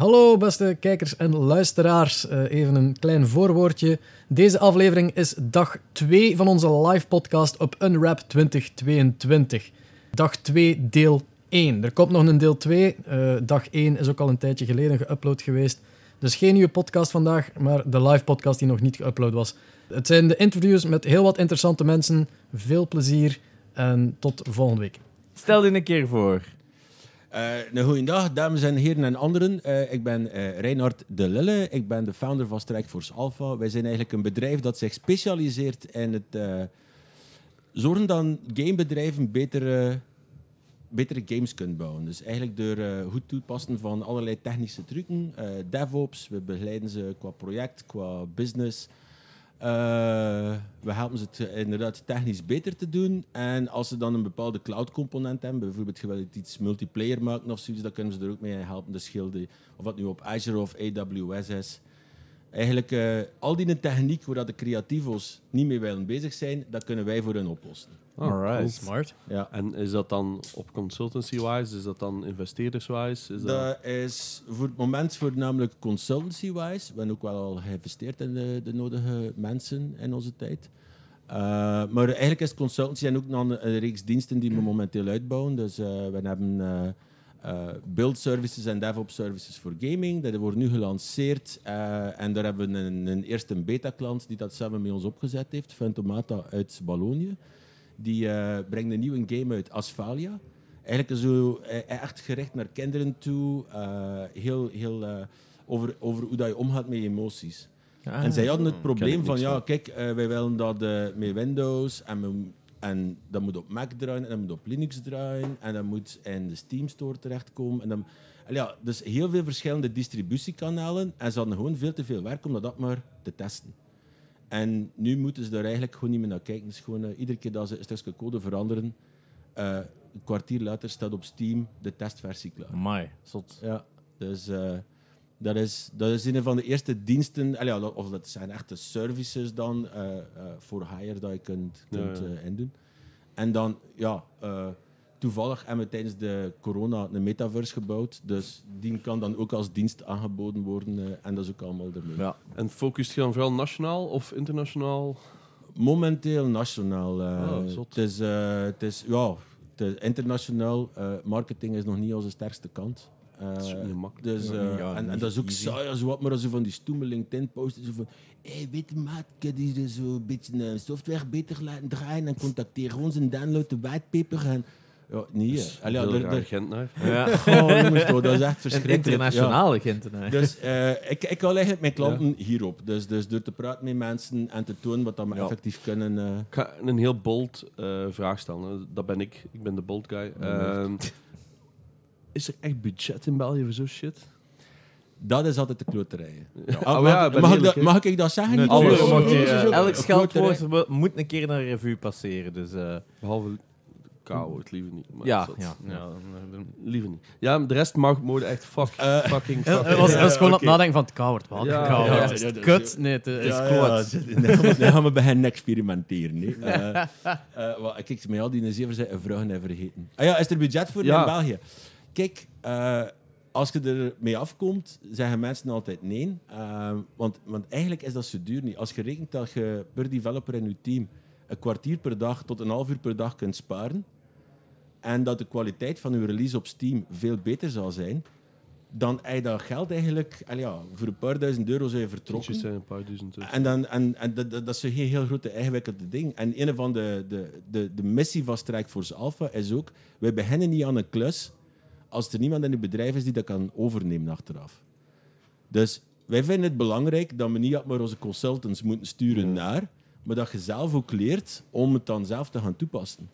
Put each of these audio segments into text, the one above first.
Hallo beste kijkers en luisteraars. Eh, even een klein voorwoordje. Deze aflevering is dag 2 van onze live podcast op Unwrap 2022. Dag 2 deel 1. Er komt nog een deel 2. Eh, dag 1 is ook al een tijdje geleden geüpload geweest. Dus geen nieuwe podcast vandaag, maar de live podcast die nog niet geüpload was. Het zijn de interviews met heel wat interessante mensen. Veel plezier en tot volgende week. Stel je een keer voor. Uh, een goede dag, dames en heren en anderen. Uh, ik ben uh, Reinhard de Lille. Ik ben de founder van Strikeforce Alpha. Wij zijn eigenlijk een bedrijf dat zich specialiseert in het zorgen dat gamebedrijven betere, betere games kunnen bouwen. Dus eigenlijk door goed toepassen van allerlei technische trucken. DevOps, we begeleiden ze qua project, qua business. Uh, we helpen ze het inderdaad technisch beter te doen. En als ze dan een bepaalde cloud-component hebben, bijvoorbeeld je iets multiplayer maken of zoiets, dan kunnen ze er ook mee helpen. Dus schilden, of wat nu op Azure of AWS is. Eigenlijk uh, al die techniek waar de creativo's niet mee willen bezig zijn, dat kunnen wij voor hen oplossen. Alright. Smart. Ja. En is dat dan op consultancy-wise? Is dat dan investeerders-wise? Is dat... dat... is voor het moment voornamelijk consultancy-wise. We hebben ook wel al geïnvesteerd in de, de nodige mensen in onze tijd. Uh, maar eigenlijk is consultancy en ook nog een, reeks diensten die we momenteel uitbouwen. Dus uh, we hebben uh, build services en DevOps services voor gaming. Dat wordt nu gelanceerd. en daar hebben we een, een eerste beta-klant die dat samen met ons opgezet heeft. Fantomata uit Wallonië. Die uh, brengt een nieuwe game uit, Asphalia. Eigenlijk zo uh, echt gericht naar kinderen toe. Uh, heel, heel over, over hoe dat je omgaat met emoties. Ah, en zij hadden het probleem van, ja, kijk, wij willen dat met Windows en, en dat moet op Mac draaien en dat moet op Linux draaien en dat moet in de Steam Store terechtkomen. En dan, ja, dus heel veel verschillende distributiekanalen en ze hadden gewoon veel te veel werk om dat maar te testen. En nu moeten ze daar eigenlijk gewoon niet meer naar kijken. Dus gewoon, uh, iedere keer dat ze een stukje code veranderen, uh, een kwartier later staat op Steam de testversie klaar. Mai, zot. Ja, dus uh, dat, is, dat is een van de eerste diensten, allee, of dat zijn echte services dan, voor hire dat je kunt, kunt ja, ja. indoen. En dan, ja toevallig hebben we tijdens de corona een metaverse gebouwd. Dus die kan dan ook als dienst aangeboden worden. Uh, en dat is ook allemaal ermee. Ja. En focust je dan vooral nationaal of internationaal? Momenteel nationaal. Uh, oh, het, is, uh, het is, ja, het is internationaal. marketing is nog niet onze sterkste kant. dat is niet makkelijk. Dus, ja, en, en, dat is ook saai als wat, maar als je van die stoeme LinkedIn-posts zo van hey, weet je maat, ik die zo een beetje software beter laten draaien en contacteer ons en download de whitepaper en ja, niet. Dus Allee, ja, er, er, Gentenaar. Ja. oh, jongens, dat is echt verschrikkelijk. Een internationale ja. Gentenaar. Dus uh, ik, ik hou eigenlijk mijn klanten ja. hierop. Dus, dus door te praten met mensen en te tonen wat we effectief kunnen. Uh... Ik ga een heel bold uh, vraag stellen. Dat ben ik. Ik ben de bold guy. Ehm, is er echt budget in België voor zo'n shit? Dat is altijd de kloterij. Ja. Oh, mag, mag, ik dat, mag, ik dat zeggen? Nee, Alles. elk scheldwoord moet een keer naar revue passeren. Dus, Behalve kou, het liever niet. Maar ja, ja, ja. liever niet. Ja, de rest mag mode echt fuck, uh, fucking, fucking. Het was, was gewoon okay. nadenken van het koud. Wat ja, koud. Ja, ja, ja, kut? Nee, het is ja, kloot. Dan gaan we bij hen experimenteren. Nee. Uh, uh, wat, kijk, met al die zeven zijn vragen even vergeten. Ah ja, is er budget voor in België? Kijk, uh, als je er mee afkomt, zeggen mensen altijd nee. Uh, want, want eigenlijk is dat zo duur niet. Als je rekent dat je per developer in je team een kwartier per dag tot een half uur per dag kunt sparen, en dat de kwaliteit van uw release op Steam veel beter zal zijn, dan je dat geld eigenlijk... ja, voor een paar duizend euro zijn je vertrokken. Zijn een paar duizend En, dan, en, en dat, dat, is een heel grote ingewikkelde ding. En een van de, de, de, de missie van Strikeforce Alpha is ook... Wij beginnen niet aan een klus als er niemand in het bedrijf is die dat kan overnemen achteraf. Dus wij vinden het belangrijk dat we niet maar onze consultants moeten sturen naar, maar dat je zelf ook leert om het dan zelf te gaan toepassen.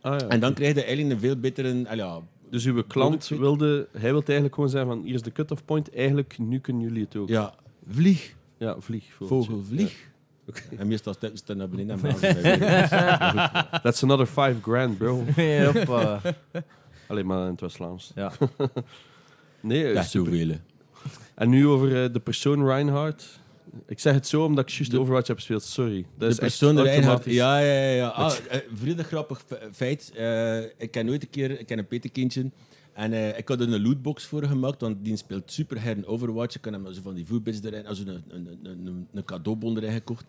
Ah, ja, en dan krijg je eigenlijk een veel betere... Ja, dus uw klant wilde... Hij wilde eigenlijk gewoon zeggen van... Hier is de cut-off point. Eigenlijk, nu kunnen jullie het ook. Ja, vlieg. Ja, vlieg. Vogel, vlieg. Ja. Okay. En meestal staan naar beneden. That's another five grand, bro. Hoppa. Alleen maar in het West-Vlaams. Ja. nee, dat is zoveel. En nu over uh, de persoon Reinhardt. Ik zeg het zo omdat ik juist Overwatch heb gespeeld. Sorry. Dat de is persoon Reinhardt. Ja, ja, ja. ja. Ah, vrienden grappig feit. Uh, ik ken ooit een keer ik ken een petekindje. En eh, ik had er een lootbox voor gemaakt, want die speelt super her in Overwatch. Ik kan hem zo van die voetbits erin, also een, een, een, een, een cadeaubon erin gekocht.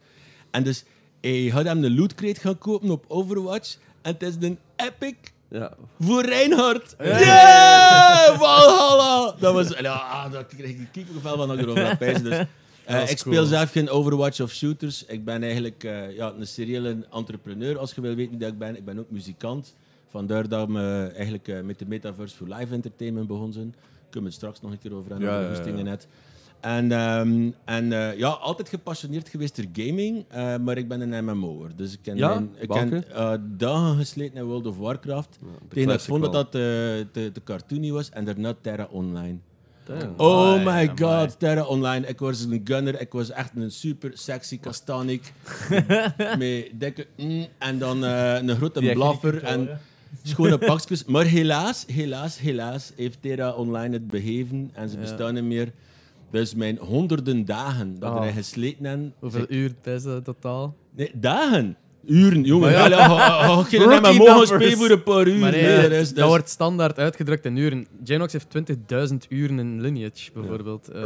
En dus, hij had hem een lootcrate gaan kopen op Overwatch. En het is een epic Ja. voor Reinhard. Yeah! Valhalla! Dat was... Ja, daar kreeg ik kiekengevel van dat ik erover pijzen. Dus, eh, ik speel zelf geen Overwatch of shooters. Ik ben eigenlijk eh, ja, een seriële entrepreneur, als je wil weten wie dat ik ben. Ik ben ook muzikant. Vandaar dat we eigenlijk eh, met de Metaverse voor live entertainment begonnen zijn. Daar kunnen we het straks nog een keer over hebben, Ja, over ja, ja. net. En, ehm, en ja, altijd gepassioneerd geweest door gaming, maar ik ben een MMO'er. Dus ik ken, Ja? mijn- ik ken dagen gesleten in World of Warcraft. de Tegen dat ik vond dat dat te, te cartoony was en daarna Terra Online. Damn. Oh my god, amai. Terra Online. Ik was een gunner. Ik was echt een super sexy kastanik. met dikke mm, en dan eh, een grote blaffer en schone pakjes. Maar helaas, helaas, helaas heeft Terra Online het beheven en ze Ja. bestaan niet meer. Dus mijn honderden dagen dat Oh. er gesleten hebben. Hoeveel uur pezen totaal? Nee, dagen. Uren, jongen. Maar ja. Ja. Ga je Rookie naar mogen numbers. spelen voor een paar uur. Maar nee, Nee, dat, dat is- dat dat is- wordt standaard uitgedrukt in uren. Janox heeft 20.000 uren in Lineage, bijvoorbeeld. Eh,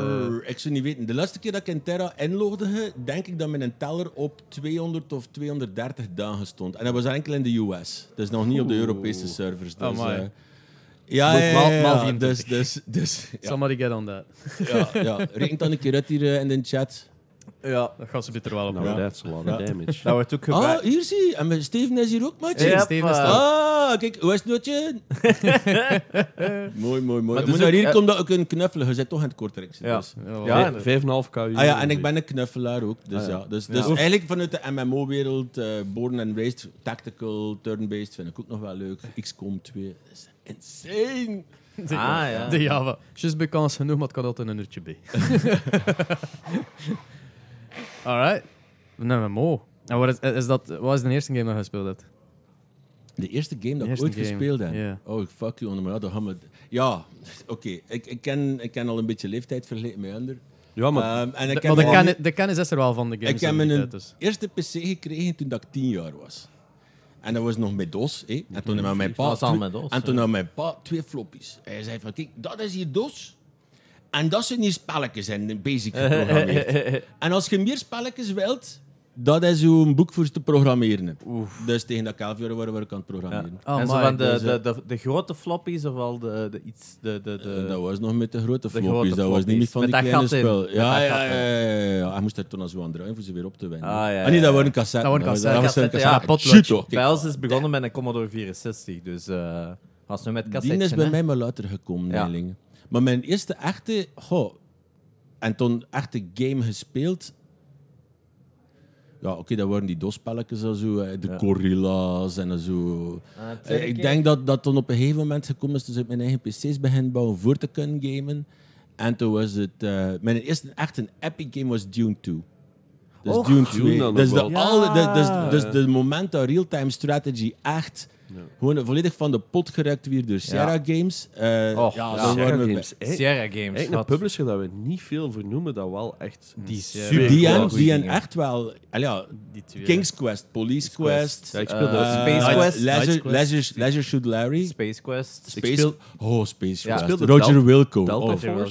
ik zou niet weten. De laatste keer dat ik in Terra inlogde, denk ik dat mijn teller op 200 of 230 dagen stond. En dat was enkel in de US. Dus nog niet op de. Europese servers. Dus, Amai. eh, ja, ja, ja, maal- ja, maal ja. 24. Dus, dus, dus ja, Somebody get on that. ja, ja. Reken dan een keer uit hier eh, in de chat. Ja, Dat gaat ze beter wel op. Nou, Ja. that's a lot Ja. of damage. dat wordt ook Ah, hier zie je. En Steven is hier ook, maatje. Ja, Steven is er. Ah, kijk, hoe is het nootje? mooi, mooi, mooi. Maar Maar dus ook, hier eh, komt dat ook een knuffelen. Je zit toch in het Kortrijk. Ja. Dus. Ja, wel. Ja, Vijf- Vijf en een half k uur. Ah ja, en ik ben een knuffelaar ook. Dus Ah, ja. ja. Dus, dus eigenlijk vanuit de MMO-wereld, eh born and raised, tactical, turn-based, vind ik ook nog wel leuk. XCOM 2, dat is insane. De, Ah, ja. de Java. Just kans genoeg, maar het kan altijd een uurtje bij. Alright. Een MMO. En wat is, is dat, wat is de eerste game dat je gespeeld hebt? De eerste game dat ik ooit game, gespeeld heb. Oh, fuck you, maar ja, dan gaan we... Ja, oké. Ik, ik, ken, ik ken al een beetje leeftijd vergeleken met anderen. Ja, maar Ehm, en ik De, maar de, kennis, de kennis is er wel van de games. Ik heb mijn tijd, dus. eerste PC gekregen toen dat ik tien jaar was. En dat was nog met DOS. hè. En toen had mijn pa... Twee- met DOS, En toen ja. had mijn pa twee floppies. Hij zei van, kijk, dat is hier DOS. En dat zijn hier spelletjes in basic geprogrammeerd. en als je meer spelletjes wilt, dat is zo'n boek voor te programmeren. Dus tegen dat ik elf jaar was, was ik aan het Ja. programmeren. Oh, en zo van de, Dus, eh, de, de, de grote floppies of wel de, de iets. De, de, de, Eh, dat was nog met de grote de floppies. grote dat was niet meer van Met die kleine spel. Ja, ja, ja, ja, ja, ja. Hij moest er toen al zo aan draaien voor ze weer op te winnen. Ah, ja, Ah, nee, dat waren cassetten. Dat waren Dat was- dat was een cassette. ja. Bij ons is begonnen met een Commodore 64, dus eh als nu met Die cassette. is bij mij maar later gekomen, Ja. Maar mijn eerste echte... Goh, en toen echte game gespeeld... Ja, oké, dat waren die DOS-spelletjes en zo. De Ja. Gorilla's en zo. Eh, ik denk dat dat toen op een gegeven moment gekomen is toen ik mijn eigen PC's begin bouwen voor te kunnen gamen. En toen was het... eh, mijn eerste echt een epic game was Dune 2. Dus Dune Dune 2. dan Dus, de, alle, dus, dus de moment dat real-time strategy echt. Gewoon volledig van de pot gerukt weer door Sierra Games. eh, Och, ja, dan Sierra we Games. Hey, Sierra Games. Een wat- publisher dat we niet veel vernoemen, dat wel echt... Die Sierra super Die en, die en dingen. echt wel... al ja, Die twee. King's Quest, Police Quest, Ja, ik speelde Eh, eh, Space Quest. Leisure, Quest. Leisure, Leisure Shoot Larry. Space Quest. Space, speel- oh, Space Ja. Quest. Roger Wilco. Delta oh.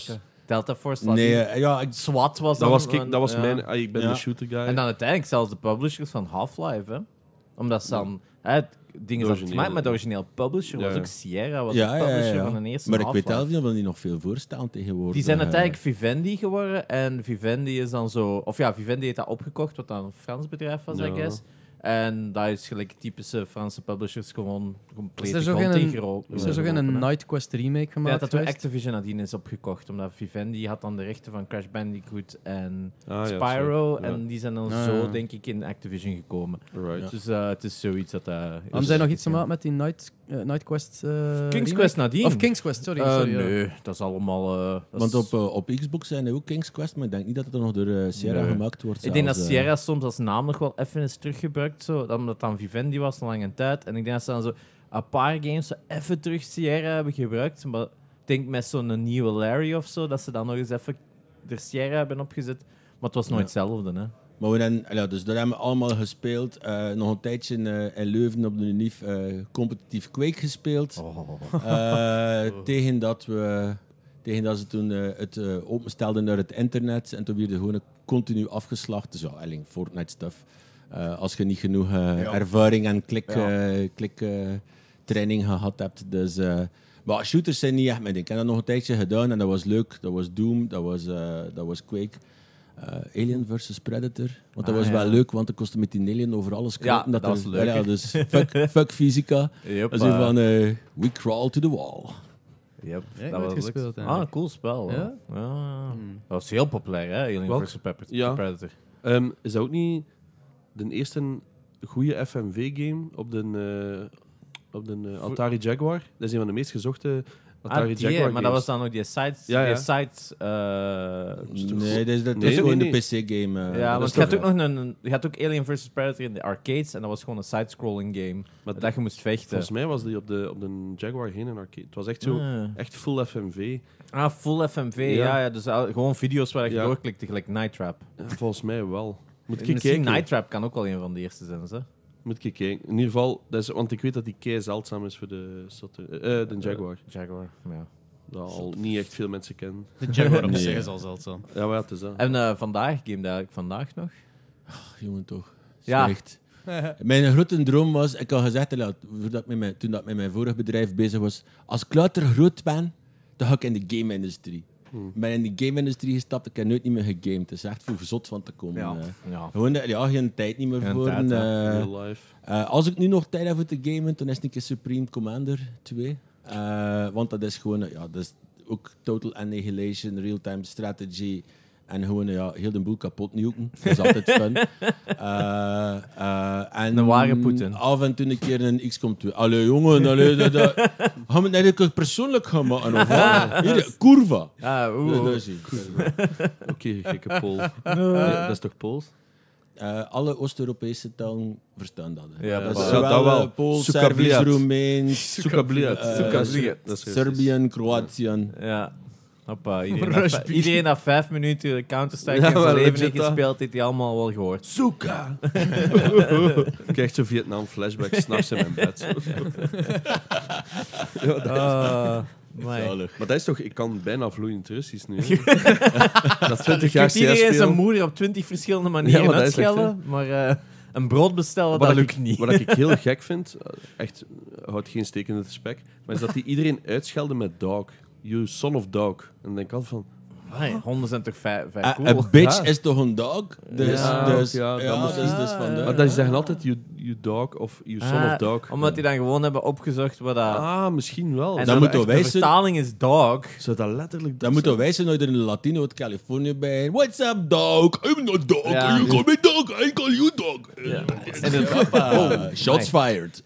Delta Force. Nee, eh, ja, ik, SWAT was Dat dan was, ik, dat was ja. mijn... ah, ik ben Ja. de shooter guy. En dan uiteindelijk zelfs de publishers van Half-Life, hè. Omdat ze dan... Hè, dingen dat gemaakt, maar de origineel publisher Ja, was ook Sierra, was ja, de ja, publisher ja, van de eerste Maar ik weet wel niet of die nog veel voorstaan tegenwoordig. Die zijn eh. uiteindelijk Vivendi geworden en Vivendi is dan zo... Of ja, Vivendi heeft dat opgekocht, wat dan een Frans bedrijf was, I guess. En dat is gelijk typische Franse publishers gewoon compleet Is er grond ingerold- Is er zo hè. Night Quest remake Ja, gemaakt? dat door geweest? Activision nadien is opgekocht, omdat Vivendi had dan de rechten van Crash Bandicoot en Ah, ja, Spyro. Ja. en die zijn dan Ah, zo, ja. denk ik, in Activision gekomen. Right. Dus eh, het is zoiets dat... eh Hadden zij nog iets te maken met die Night, eh, Night Quest eh, King's remake? Quest nadien? Of King's Quest, sorry. Eh, sorry ja. nee, dat is allemaal... eh, dat Want op, op Xbox zijn er ook King's Quest, maar ik denk niet dat het er nog door Sierra Nee. gemaakt wordt. Ik denk dat. Sierra soms als naam nog wel even is teruggebruikt, zo, omdat het dan Vivendi was, een lange tijd. En ik denk dat ze dan zo een paar games zo even terug Sierra hebben gebruikt. Maar ik denk met zo'n nieuwe Larry of zo, dat ze dan nog eens even er Sierra hebben opgezet. Maar het was nooit Ja. hetzelfde, hè. Maar we hebben, ja, dus daar hebben we allemaal gespeeld. Eh, nog een tijdje in, eh, in Leuven op de UNIF eh, competitief Quake gespeeld. Eh, tegen, dat we, tegen dat ze toen het openstelden naar het internet. En toen werd er gewoon continu afgeslacht. Dus ja, eigenlijk Fortnite stuff. Als je niet genoeg ervaring en klik, klik training gehad hebt. Dus, maar shooters zijn niet echt mijn ding. Ik heb dat nog een tijdje gedaan en dat was leuk. Dat was Doom, dat was, dat was Quake. Eh, Alien versus Predator. Want dat Ah, was ja. wel leuk, want dan kostte met die alien over alles kruipen. dat was leuk, Ja, hè? dus fuck, fuck fysica. Yep, Dat is van eh, we crawl to the wall. Yep, Ja, dat was gespeeld, Ah, een cool spel. Ja? Ja? Ja. Dat was heel populair, hè? Alien Welk? vs. Pepper- Ja. Predator. Ehm, is dat ook niet de eerste goede FMV-game op de, eh, op de Atari Jaguar? Dat is een van de meest gezochte Atari Ah, die, Jaguar maar dat was dan ook die site... Ja, ja. Die eh, Nee, dat is, dat Nee, is gewoon de PC-game. eh, ja, want je had ook nog een, je had ook Alien vs. Predator in de arcades en dat was gewoon een side-scrolling game. Maar dat je moest vechten. Volgens mij was die op de, op de Jaguar heen een arcade. Het was echt zo, Ah. echt full FMV. Ah, full FMV, Ja. ja. ja, dus al- gewoon video's waar je Ja. doorklikte, gelijk Night Trap. Ja, volgens mij wel. Moet ik Misschien kijken? Night Trap kan ook wel een van de eerste zijn, hè? Moet ik kijken. In ieder geval, dat is, want ik weet dat die kei zeldzaam is voor de, Saturn- eh, eh, de Jaguar. Jaguar, ja. Dat al niet echt veel mensen kennen. De Jaguar op Nee. zich is al zeldzaam. Ja, maar ja, het is dat. En eh, vandaag, game eigenlijk vandaag nog? Jongen, toch. Ja. Slecht. Mijn grote droom was, ik had gezegd, ja, voordat ik met mijn, toen dat ik met mijn vorig bedrijf bezig was, als ik later groot ben, dan ga ik in de game-industrie. Hmm. Ik ben in de game-industrie gestapt, ik heb nooit niet meer gegamed. Het is echt voor zot van te komen. Ja. ja. Gewoon, ja, geen tijd niet meer Geen voor. tijd, eh, Real life. eh, als ik nu nog tijd heb voor te gamen, dan is het een keer Supreme Commander 2. Eh, want dat is gewoon, ja, dat is ook total annihilation, real-time strategy. En gewoon ja, heel de boel kapot nuken. Dat is altijd fun. Eh, eh, en Een ware Poetin. Af en toe een keer een XCOM 2. Allee jongen, allee, dat, dat, gaan we het eigenlijk persoonlijk gaan maken? Of wat? Hier, curva. Ah, oeh. Oké, gekke Pool. Ja, dat is toch Pools? Eh, alle Oost-Europese talen verstaan dat. hè. Ja, dat is Ja, dat wel. Pools. Servisch, Roemeens, Sukabliat. Eh, Sukabliat. Dat is juist. Serbië, Kroatië. Ja. Hoppa, iedereen, beat. iedereen dat vijf minuten Counter-Strike Ja, in zijn leven heeft gespeeld, heeft hij allemaal wel gehoord. Suka! ik krijg zo Vietnam flashbacks s'nachts in mijn bed. ja, dat- Ah, amai. Zalig. maar dat is toch, ik kan bijna vloeiend Russisch nu. dat 20 Je jaar kunt iedereen CS zijn moeder op twintig verschillende manieren Ja, maar is echt, uitschelden, maar eh, een brood bestellen, Wat dat ik, lukt niet. Wat ik heel gek vind, eh, echt, eh, houd geen steek in het spek, maar is dat die iedereen uitschelden met dog. You son of dog. En dan denk ik altijd van, Amai, honden zijn toch vij, vij Eh, cool? Een bitch Ja. is toch een dog? Dus, Ja, dus, ja, ja, dat dus, dus van de- maar dat zeggen altijd you, you dog of you son Ah, of dog. Omdat die dan gewoon hebben opgezocht wat dat... Ah, misschien wel. en dan moeten echt wij De vertaling is dog. Zou dat letterlijk Dan moeten wij zijn uit een Latino uit Californië bij. What's up, dog? I'm not dog. Ja. You call me dog. I call you dog. En het- Hoppa. Shots fired.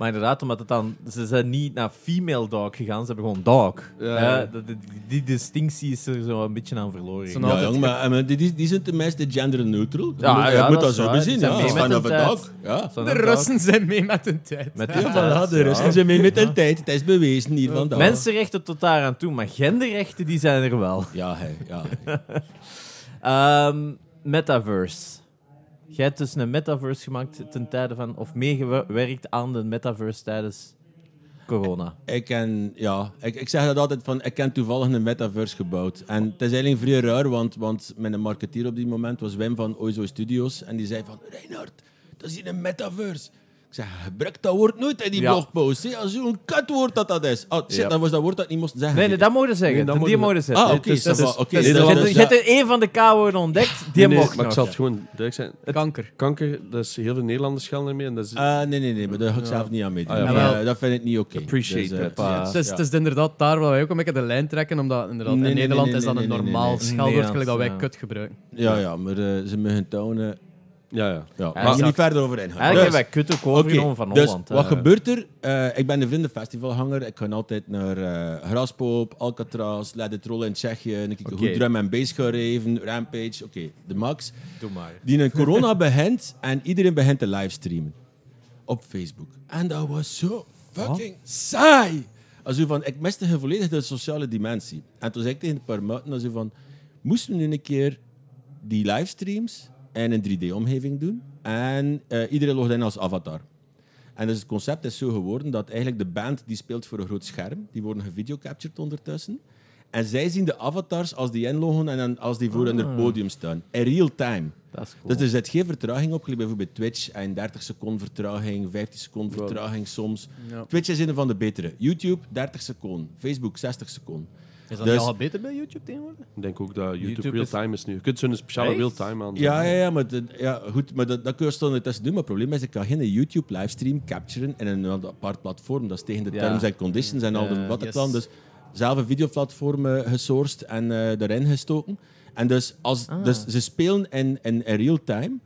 Maar inderdaad, omdat het dan... Ze zijn niet naar female dog gegaan, ze hebben gewoon dog. Ja. Eh, die, die distinctie is er zo een beetje aan verloren. Zo Ja, jong, maar, eh, maar die, die, die zijn tenminste gender neutral. Ja, je moet, ja, je moet dat zo waar. bezien. Ja, mee als met van of dog. Ja. De. Russen zijn mee met hun tijd. Met Ja. voilà, de ja. Russen zijn mee met de tijd. Het is bewezen hier vandaag. Mensenrechten tot daar aan toe, maar genderrechten die zijn er wel. Ja, hey, ja. Ehm, metaverse. Jij hebt dus een metaverse gemaakt ten tijde van, of meegewerkt aan de metaverse tijdens corona. Ik, ken, ja, ik, ik zeg dat altijd van, ik ken toevallig een metaverse gebouwd. En het is eigenlijk vrij raar, want, want mijn marketeer op die moment was Wim van Oizo Studios. En die zei van, Reinhard, dat is hier een metaverse. Ik zeg, gebruik dat woord nooit in die Ja. blogpost. hè. Als zo'n kutwoord dat dat is. Oh, shit, Ja. dat was dat woord dat ik niet moest zeggen. Nee, nee, dat mogen zeggen. Nee, dat die mogen- mogen zeggen. Ah, oké, Dus- dus- dus- je dat hebt- was- Je hebt er één van de K-woorden ontdekt, die Nee, nee, mocht maar ik zal het gewoon duidelijk zijn. Kanker. Kanker, dat is heel veel Nederlanders schelden ermee. En dat is, Ah, nee, nee, nee, maar daar ga ik zelf niet aan meedoen. Ah, ja, Nee, maar- eh, dat vind ik niet oké. Appreciate eh, that. Ja. Het is, inderdaad daar waar wij ook een beetje de lijn trekken, omdat inderdaad, in Nederland is dat een normaal gelijk dat wij kut gebruiken. Ja, ja, maar eh, ze mogen tonen... ja, ja. Ja, Ja, maar niet verder over ingaan. Eigenlijk Dus- hebben wij kut ook overgenomen van dus Holland. wat hè. gebeurt er? Eh, ik ben een vriendenfestivalhanger. Ik ga altijd naar eh Graspop, Alcatraz, Let It Roll in Tsjechië. En ik Oké. goed drum en bass gaan reven, Rampage. Oké, de max. Doe maar. Die een corona begint en iedereen begint te livestreamen. Op Facebook. En dat was zo fucking saai. Als u van, ik miste volledig de sociale dimensie. En toen zei ik tegen een paar maten, als u van, moesten we nu een keer die livestreams en een 3D-omgeving doen. En eh, iedereen logt in als avatar. En dus het concept is zo geworden dat eigenlijk de band die speelt voor een groot scherm, die worden gevideocaptured ondertussen. En zij zien de avatars als die inloggen en dan als die voor in het podium staan. In real time. Dat is cool. Dus er zit geen vertraging op. Bijvoorbeeld Twitch en 30 seconden vertraging, 15 seconden vertraging soms. Ja. Twitch is een van de betere. YouTube 30 seconden. Facebook 60 seconden. Is dat Dus- niet al beter bij YouTube tegenwoordig? Ik denk ook dat YouTube, YouTube real-time is nu. Je kunt zo'n speciale real-time aan. Ja, ja, ja, maar, dat- ja, goed, maar dat, dat kun je dan ertussen doen. Maar het probleem is, ik kan geen YouTube-livestream capturen in een apart platform. Dat is tegen de Ja. terms en conditions en al de Eh, wat yes. dan. Dus zelf een videoplatform eh, gesourced en eh daarin gestoken. En dus, als, Ah. dus ze spelen in, in, in real time.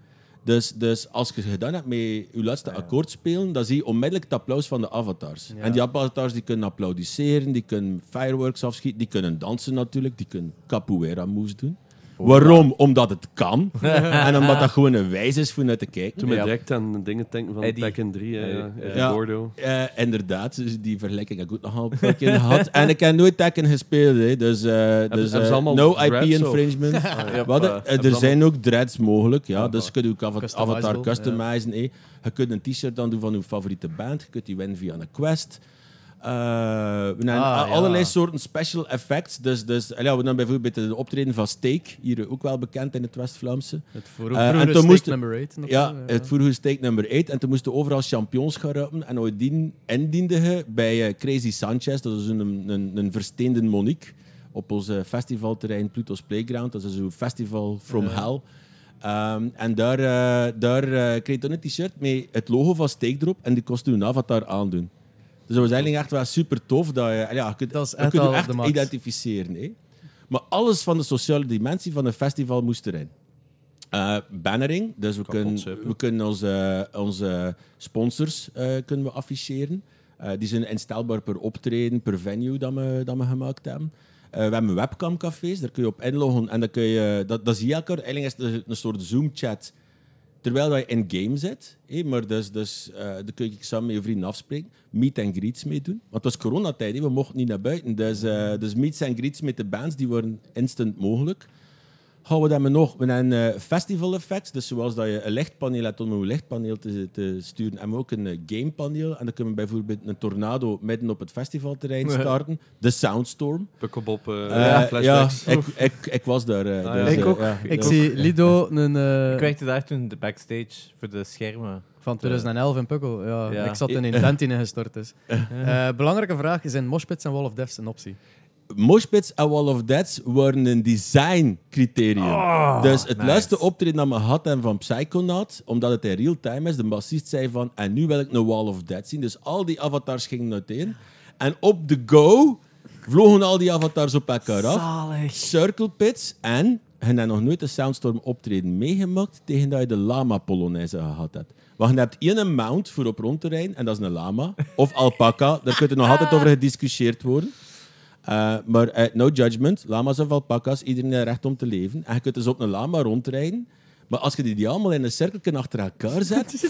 Dus, dus als je gedaan hebt met je laatste akkoord spelen, dan zie je onmiddellijk het applaus van de avatars. Ja. En die avatars die kunnen applaudisseren, die kunnen fireworks afschieten, die kunnen dansen natuurlijk, die kunnen capoeira moves doen. Waarom? Omdat het kan. en omdat dat gewoon een wijze is voor naar te kijken. Toen we Ja. direct aan dingen denken van Eddie. Tekken 3, hè, ja. Eddie Ja. Gordo. Eh, inderdaad, dus die vergelijking heb ik ook nogal een paar keer gehad. En ik heb nooit Tekken gespeeld, hè. dus, eh, dus eh, no IP of- infringement. Ja, Wat, eh, eh, er zijn ook dreads mogelijk, ja. Dus je kunt ook Customizable, avatar customizen. hè. Je kunt een t-shirt dan doen van je favoriete band. Je kunt die winnen via een quest. Eh, we hebben Ah, ja. allerlei soorten special effects. Dus, dus ja, we hebben bijvoorbeeld de optreden van Steak, hier ook wel bekend in het West-Vlaamse. Het Eh, vroegere toen steak number 8. Ja, het vroege steek nummer 8. En toen moesten overal champions gaan rapen. En ooit indiende je bij eh, Crazy Sanchez, dat is een, een, een versteende Monique, op ons eh, festivalterrein Pluto's Playground. Dat is een festival from hell. Ehm, en daar, eh, daar eh, kreeg je een t-shirt met het logo van Steak erop en die kost je een avatar aandoen. Dus dat was eigenlijk echt wel super tof. Dat je, ja, je kunt, Dat is je echt kunt je echt identificeren. Hè. Maar alles van de sociale dimensie van een festival moest erin. Eh, bannering, dus we kunnen, we kunnen onze, onze sponsors eh, kunnen we afficheren. Eh, die zijn instelbaar per optreden, per venue dat we, dat we gemaakt hebben. Eh, we hebben webcamcafés, daar kun je op inloggen en dan kun je, dat, dat zie je elkaar. Eigenlijk is het een soort Zoom-chat terwijl dat je in game zit. maar dus, dus eh daar kun je samen met je vrienden afspreken. Meet and greets mee doen. Want het was coronatijd, hé, we mochten niet naar buiten. Dus, eh, dus meets and greets met de bands, die worden instant mogelijk. Gaan we dan nog? We hebben eh, festival effects. Dus zoals dat je een lichtpaneel hebt om een lichtpaneel te, te sturen, hebben we ook een eh, gamepaneel. En dan kunnen we bijvoorbeeld een tornado midden op het festivalterrein starten. De Soundstorm. Pukkelbob, eh Eh, ja, flashbacks. ik, ik, ik was daar. eh, Ah, dus, ja. Ik ook. ja, Ik dat- zie Lido een, eh, Ik werkte daar toen de backstage voor de schermen. van 2011 in Pukkel. Ja, Ja. Ik zat in een tent die ingestort is. Eh, belangrijke vraag, zijn Moshpits en Wall of Deaths een optie? Moshpits en Wall of Deaths waren een design-criterium. dus het nice. laatste optreden dat we hadden van Psychonaut, omdat het in real time is, de bassist zei van, en nu wil ik een Wall of Death zien. Dus al die avatars gingen uiteen. En op de go vlogen al die avatars op elkaar af. Zalig. Circle pits en je hebt nog nooit een Soundstorm optreden meegemaakt tegen dat je de Lama Polonaise gehad hebt. Want je hebt één mount voor op rond te rijden en dat is een lama. Of alpaca, daar kun je nog altijd over gediscussieerd worden. Eh, maar eh, no judgment, lama's of alpaca's, iedereen heeft recht om te leven. En je kunt dus op een lama rondrijden. Maar als je die, die allemaal in een cirkel achter elkaar zet,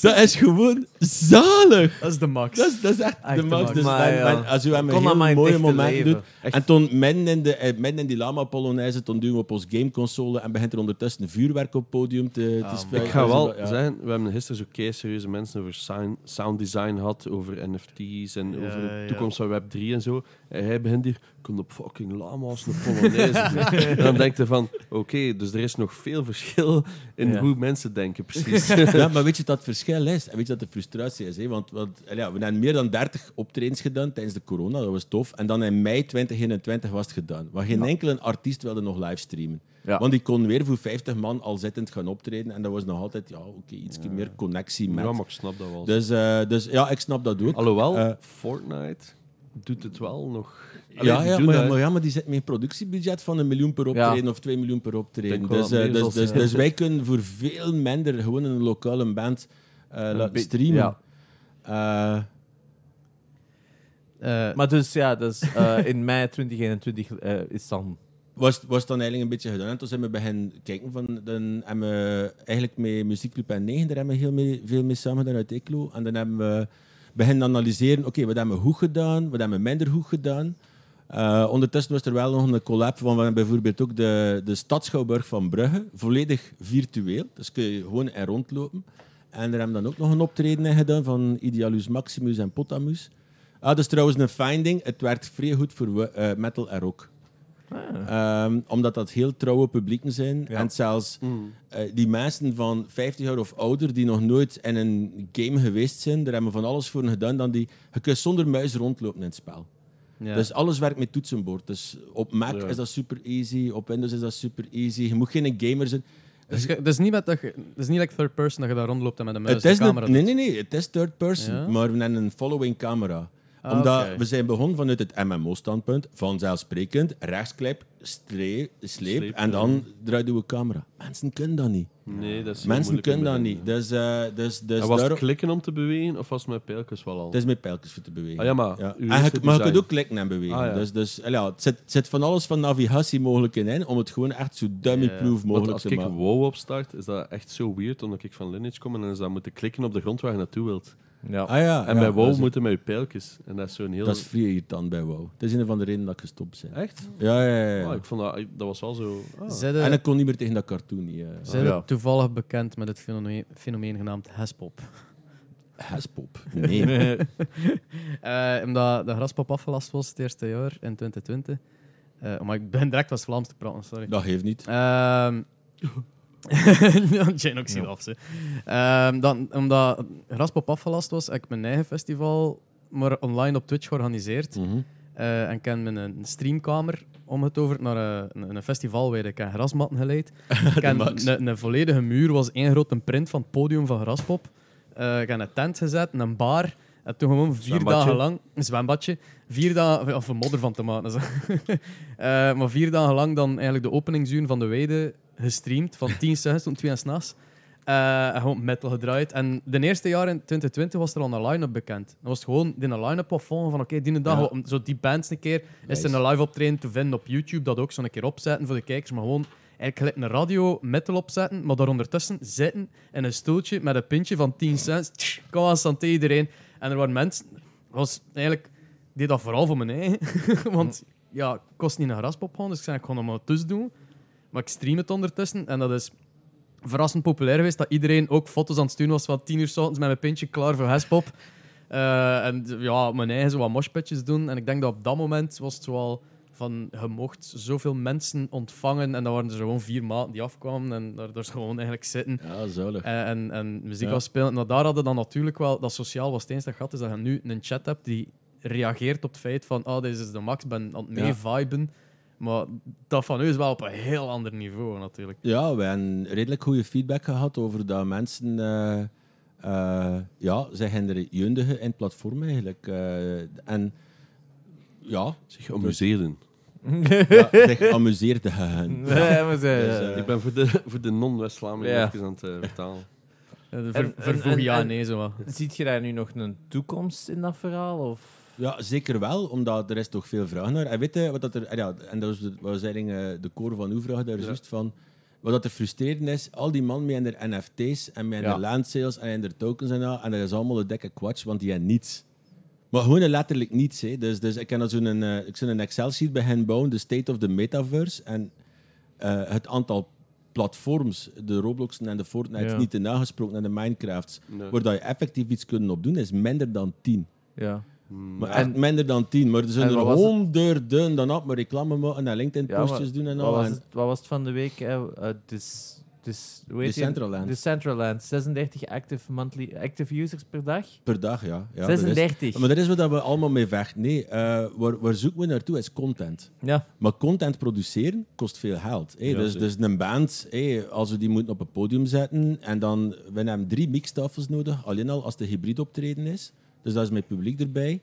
dat is gewoon zalig. Dat is de max. Dat is, dat is echt Echt de de max. Dus Maar men- ja. men- als heel maar in mooie momenten leven. doen. En toen, midden in, de, eh, midden in die Lama Polonaise, toen doen we op ons gameconsole en begint er ondertussen een vuurwerk op het podium te, te spelen. Ik ga wel Ja. zeggen, we hebben gisteren zo kei serieuze mensen over sound, sound design gehad, over NFT's en Ja, over de ja. toekomst van Web 3 en zo. En hij begint hier, komt op fucking lama's, een Polonaise. en dan denkt hij van, oké, dus er is nog veel verschil in Ja. hoe mensen denken, precies. ja, maar weet je wat het verschil is? En weet je wat de frustratie is? Hè? Want, want ja, we hebben meer dan 30 optredens gedaan tijdens de corona, dat was tof. En dan in mei 2021 was het gedaan. Waar geen enkele artiest wilde nog livestreamen. Ja. Want die kon weer voor 50 man al zittend gaan optreden. En dat was nog altijd ja, oké, iets meer connectie met. ja, maar ik snap dat wel. Dus, eh, dus ja, ik snap dat ook. Alhoewel, Eh, Fortnite doet het wel nog. Allee, ja, ja, doen maar, ja, maar die zit met een productiebudget van een miljoen per optreden of twee miljoen per optreden. Dus, eh, dus, dus, dus wij kunnen voor veel minder gewoon een lokale band eh, laten be- streamen. ja. Eh, Eh, Maar dus ja, dus, eh, in mei 2021 eh, is dan... was, was dan eigenlijk een beetje gedaan. En toen zijn we beginnen kijken van... Dan hebben we eigenlijk met Muziekclub en 9, daar hebben we heel mee, veel mee samen gedaan uit Eeklo. En dan hebben we beginnen analyseren, oké, wat hebben we goed gedaan, wat hebben we minder goed gedaan. Eh, ondertussen was er wel nog een collab van bijvoorbeeld ook de, de Stadschouwburg van Brugge, volledig virtueel. Dus kun je gewoon er rondlopen. En er hebben dan ook nog een optreden in gedaan van Idealus Maximus en Potamus. Ah, dat is trouwens een finding. Het werkt vrij goed voor eh, metal en rock. Ehm, omdat dat heel trouwe publieken zijn. Ja. En zelfs eh, die mensen van 50 jaar of ouder die nog nooit in een game geweest zijn, daar hebben we van alles voor gedaan. Dan die, je kunt zonder muis rondlopen in het spel. Ja. Dus alles werkt met toetsenbord. Dus op Mac Ja. is dat super easy, op Windows is dat super easy. Je moet geen gamer zijn. Dus het is niet met dat je, het is niet like third person dat je daar rondloopt en met een muis Het de is camera een, nee, nee, nee. Het is third person, Ja? maar we hebben een following camera. Ah, Omdat we zijn begonnen vanuit het MMO-standpunt, vanzelfsprekend, rechtsklep, streep, sleep, Sleep, en dan draaien we camera. Mensen kunnen dat niet. Nee, dat is Mensen kunnen dat niet. Dus, eh, dus, dus en was het klikken om te bewegen of was het met pijltjes wel al? het is met pijltjes voor te bewegen. Ah ja, maar uw En je- eerste maar je kunt ook klikken en bewegen. Ah, ja. Dus, dus ja, het, zit, van alles van navigatie mogelijk in, om het gewoon echt zo dummy-proof mogelijk als te ik maken. WoW opstart, is dat echt zo weird, omdat ik van Lineage kom en dan is dat moeten klikken op de grond waar je naartoe wilt. Ja. Ah, ja, En ja, bij WoW moeten met je pijltjes. En dat is zo'n heel... Dat is vrij irritant bij WoW. Dat is een van de redenen dat ik gestopt ben. Echt? Ja, ja, ja. ja. Ah, ik vond dat... Dat was wel zo... ah. En ik kon niet meer tegen dat cartoon. Niet, eh. Zijn Ja. toevallig bekend met het fenomeen, fenomeen genaamd Hespop? Haspop. Nee. Eh, omdat de graspop afgelast was het eerste jaar in 2020. Eh, maar ik ben direct als Vlaams te praten, sorry. dat heeft niet. Ehm ja. Ehm, dan, omdat Graspop afgelast was, heb ik mijn eigen festival maar online op Twitch georganiseerd. Mhm. Eh, en ik ken een streamkamer om het over naar eh, een, een festival waar ik grasmatten geleid. Een, volledige muur was één grote print van het podium van Graspop. Eh, ik heb een tent gezet, een bar. En toen gewoon vier dagen lang... Een zwembadje. Vier dagen... Of een modder van te maken. maar vier dagen lang dan eigenlijk de openingsuur van de Weide gestreamd. Van 10 s'avonds tot 2 s'nachts. En gewoon metal gedraaid. En de eerste jaar in 2020 was er al een line-up bekend. Dan was het gewoon die line-up opvolgen van oké, die dag, Ja. zo die bands een keer, is er Nice. een live optreden te vinden op YouTube, dat ook zo een keer opzetten voor de kijkers, maar gewoon eigenlijk een radio metal opzetten, maar daar ondertussen zitten in een stoeltje met een pintje van 10 cent. Aan, santé iedereen. En er waren mensen, was eigenlijk, deed dat vooral voor mijn eigen, want ja, kost niet een graspop gewoon, dus ik zei ik ga nog maar tussen doen. Maar ik stream het ondertussen en dat is verrassend populair geweest dat iedereen ook foto's aan het sturen was van 10 uur 's ochtends met mijn pintje klaar voor Hespop. Eh, en ja, mijn eigen zo wat moshpitjes doen. En ik denk dat op dat moment was het zoal van je mocht zoveel mensen ontvangen en dan waren er gewoon vier maten die afkwamen en daar, daar gewoon eigenlijk zitten Ja, zalig. en, en, en muziek Ja. afspelen. Maar daar hadden dan natuurlijk wel, dat sociaal was het eens dat gaat, is dat je nu een chat hebt die reageert op het feit van oh, deze is de max, ben aan het Ja. Maar dat van u is wel op een heel ander niveau natuurlijk. Ja, we hebben redelijk goede feedback gehad over dat mensen eh, eh, ja, zich hinderen jeundigen in het platform eigenlijk. eh, en ja, Zich amuseerden. ja zich amuseerde gaan. Nee, maar ze- Dus, Ik ben voor de, voor de non-West-Vlamingen Ja. even aan het vertalen. Eh, ver- vervoeg ja en- nee zo wat. Ziet je daar nu nog een toekomst in dat verhaal? Of? Ja, zeker wel, omdat er is toch veel vraag naar. En weet je wat dat er... en Ja, en dat was, de- was eigenlijk eh, de core van uw vraag daar juist van... Wat dat er frustrerend is, al die man met hun NFT's en met Ja. hun land sales en hun tokens en dat, en dat is allemaal een dikke kwatsch, want die hebben niets. Maar gewoon letterlijk niets. Hè. Dus, dus ik kan dat zo'n eh, ik zou een Excel-sheet bij hen bouwen, de state of the metaverse. En eh, het aantal platforms, de Robloxen en de Fortnite, Ja. niet te nagesproken en de Minecrafts, Nee. waar dat je effectief iets kunt op doen, is minder dan tien. Ja. Mm, Maar echt minder dan tien. Maar er zijn en er wat was het? honderden dan op, maar reclame maken en LinkedIn-postjes doen en Wat al. was, En het, wat was het van de week? eh, eh, dus, hoe heet die? Decentraland. Decentraland. 36 active, monthly, active users per dag? per dag, ja. ja dat is- 36. maar dat is wat we allemaal mee vechten. Nee, eh, waar, waar zoeken we naartoe is content. Ja. Maar content produceren kost veel geld. hè. Ja, dus, zeker. dus een band, hè, als we die moeten op een podium zetten, en dan we hebben drie mixtafels nodig, alleen al als de hybrid optreden is. Dus dat is met publiek erbij.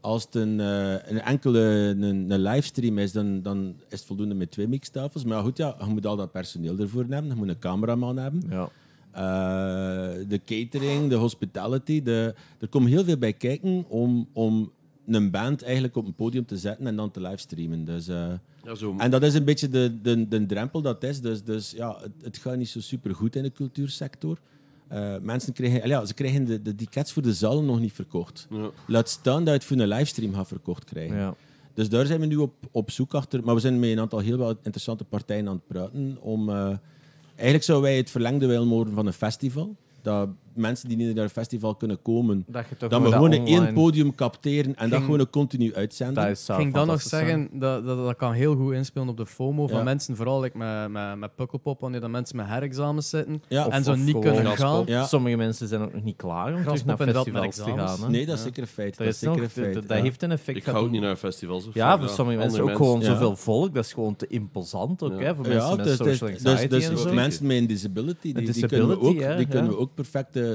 Als het een, eh, een enkele een, een livestream is, dan, dan is het voldoende met twee mixtafels. Maar goed, ja, je moet al dat personeel ervoor hebben. Je moet een cameraman hebben. ja. Eh, de catering, de hospitality. De, er komt heel veel bij kijken om, om een band eigenlijk op een podium te zetten en dan te livestreamen. Dus, eh, Ja, zo, en dat is een beetje de, de, de drempel dat is. Dus, dus ja, het, het gaat niet zo super goed in de cultuursector. Eh, mensen krijgen, ja, ze krijgen de, de tickets voor de zalen nog niet verkocht. ja. Laat staan dat je het voor een livestream gaat verkocht krijgen. ja. Dus daar zijn we nu op, op zoek achter. Maar we zijn met een aantal heel wat interessante partijen aan het praten. Om, eh, eigenlijk zouden wij het verlengde willen worden van een festival. Dat mensen die niet naar een festival kunnen komen, Dat je toch dat we gewoon in online- één podium capteren en dat gewoon continu uitzenden. Dat is, Ik ging dan nog zeggen, dat, dat, dat kan heel goed inspelen op de FOMO van Ja. mensen, vooral like, met, met, met Pukkelpop, wanneer dat mensen met herexamens zitten ja. en zo of niet kunnen graspop. gaan. Ja. Sommige mensen zijn ook nog niet klaar om terug Graspop naar festivals te gaan. Hè. Nee, dat is Ja. zeker een feit. Dat, Dat is zeker nog, een feit. dat, heeft een effect. Ik ga ook niet naar festivals. Of Ja, voor sommige mensen ook gewoon zoveel volk. Dat is gewoon te imposant ook, hè, voor mensen met dus, dus, social dus, anxiety dus mensen met een disability, die, kunnen we ook, hè,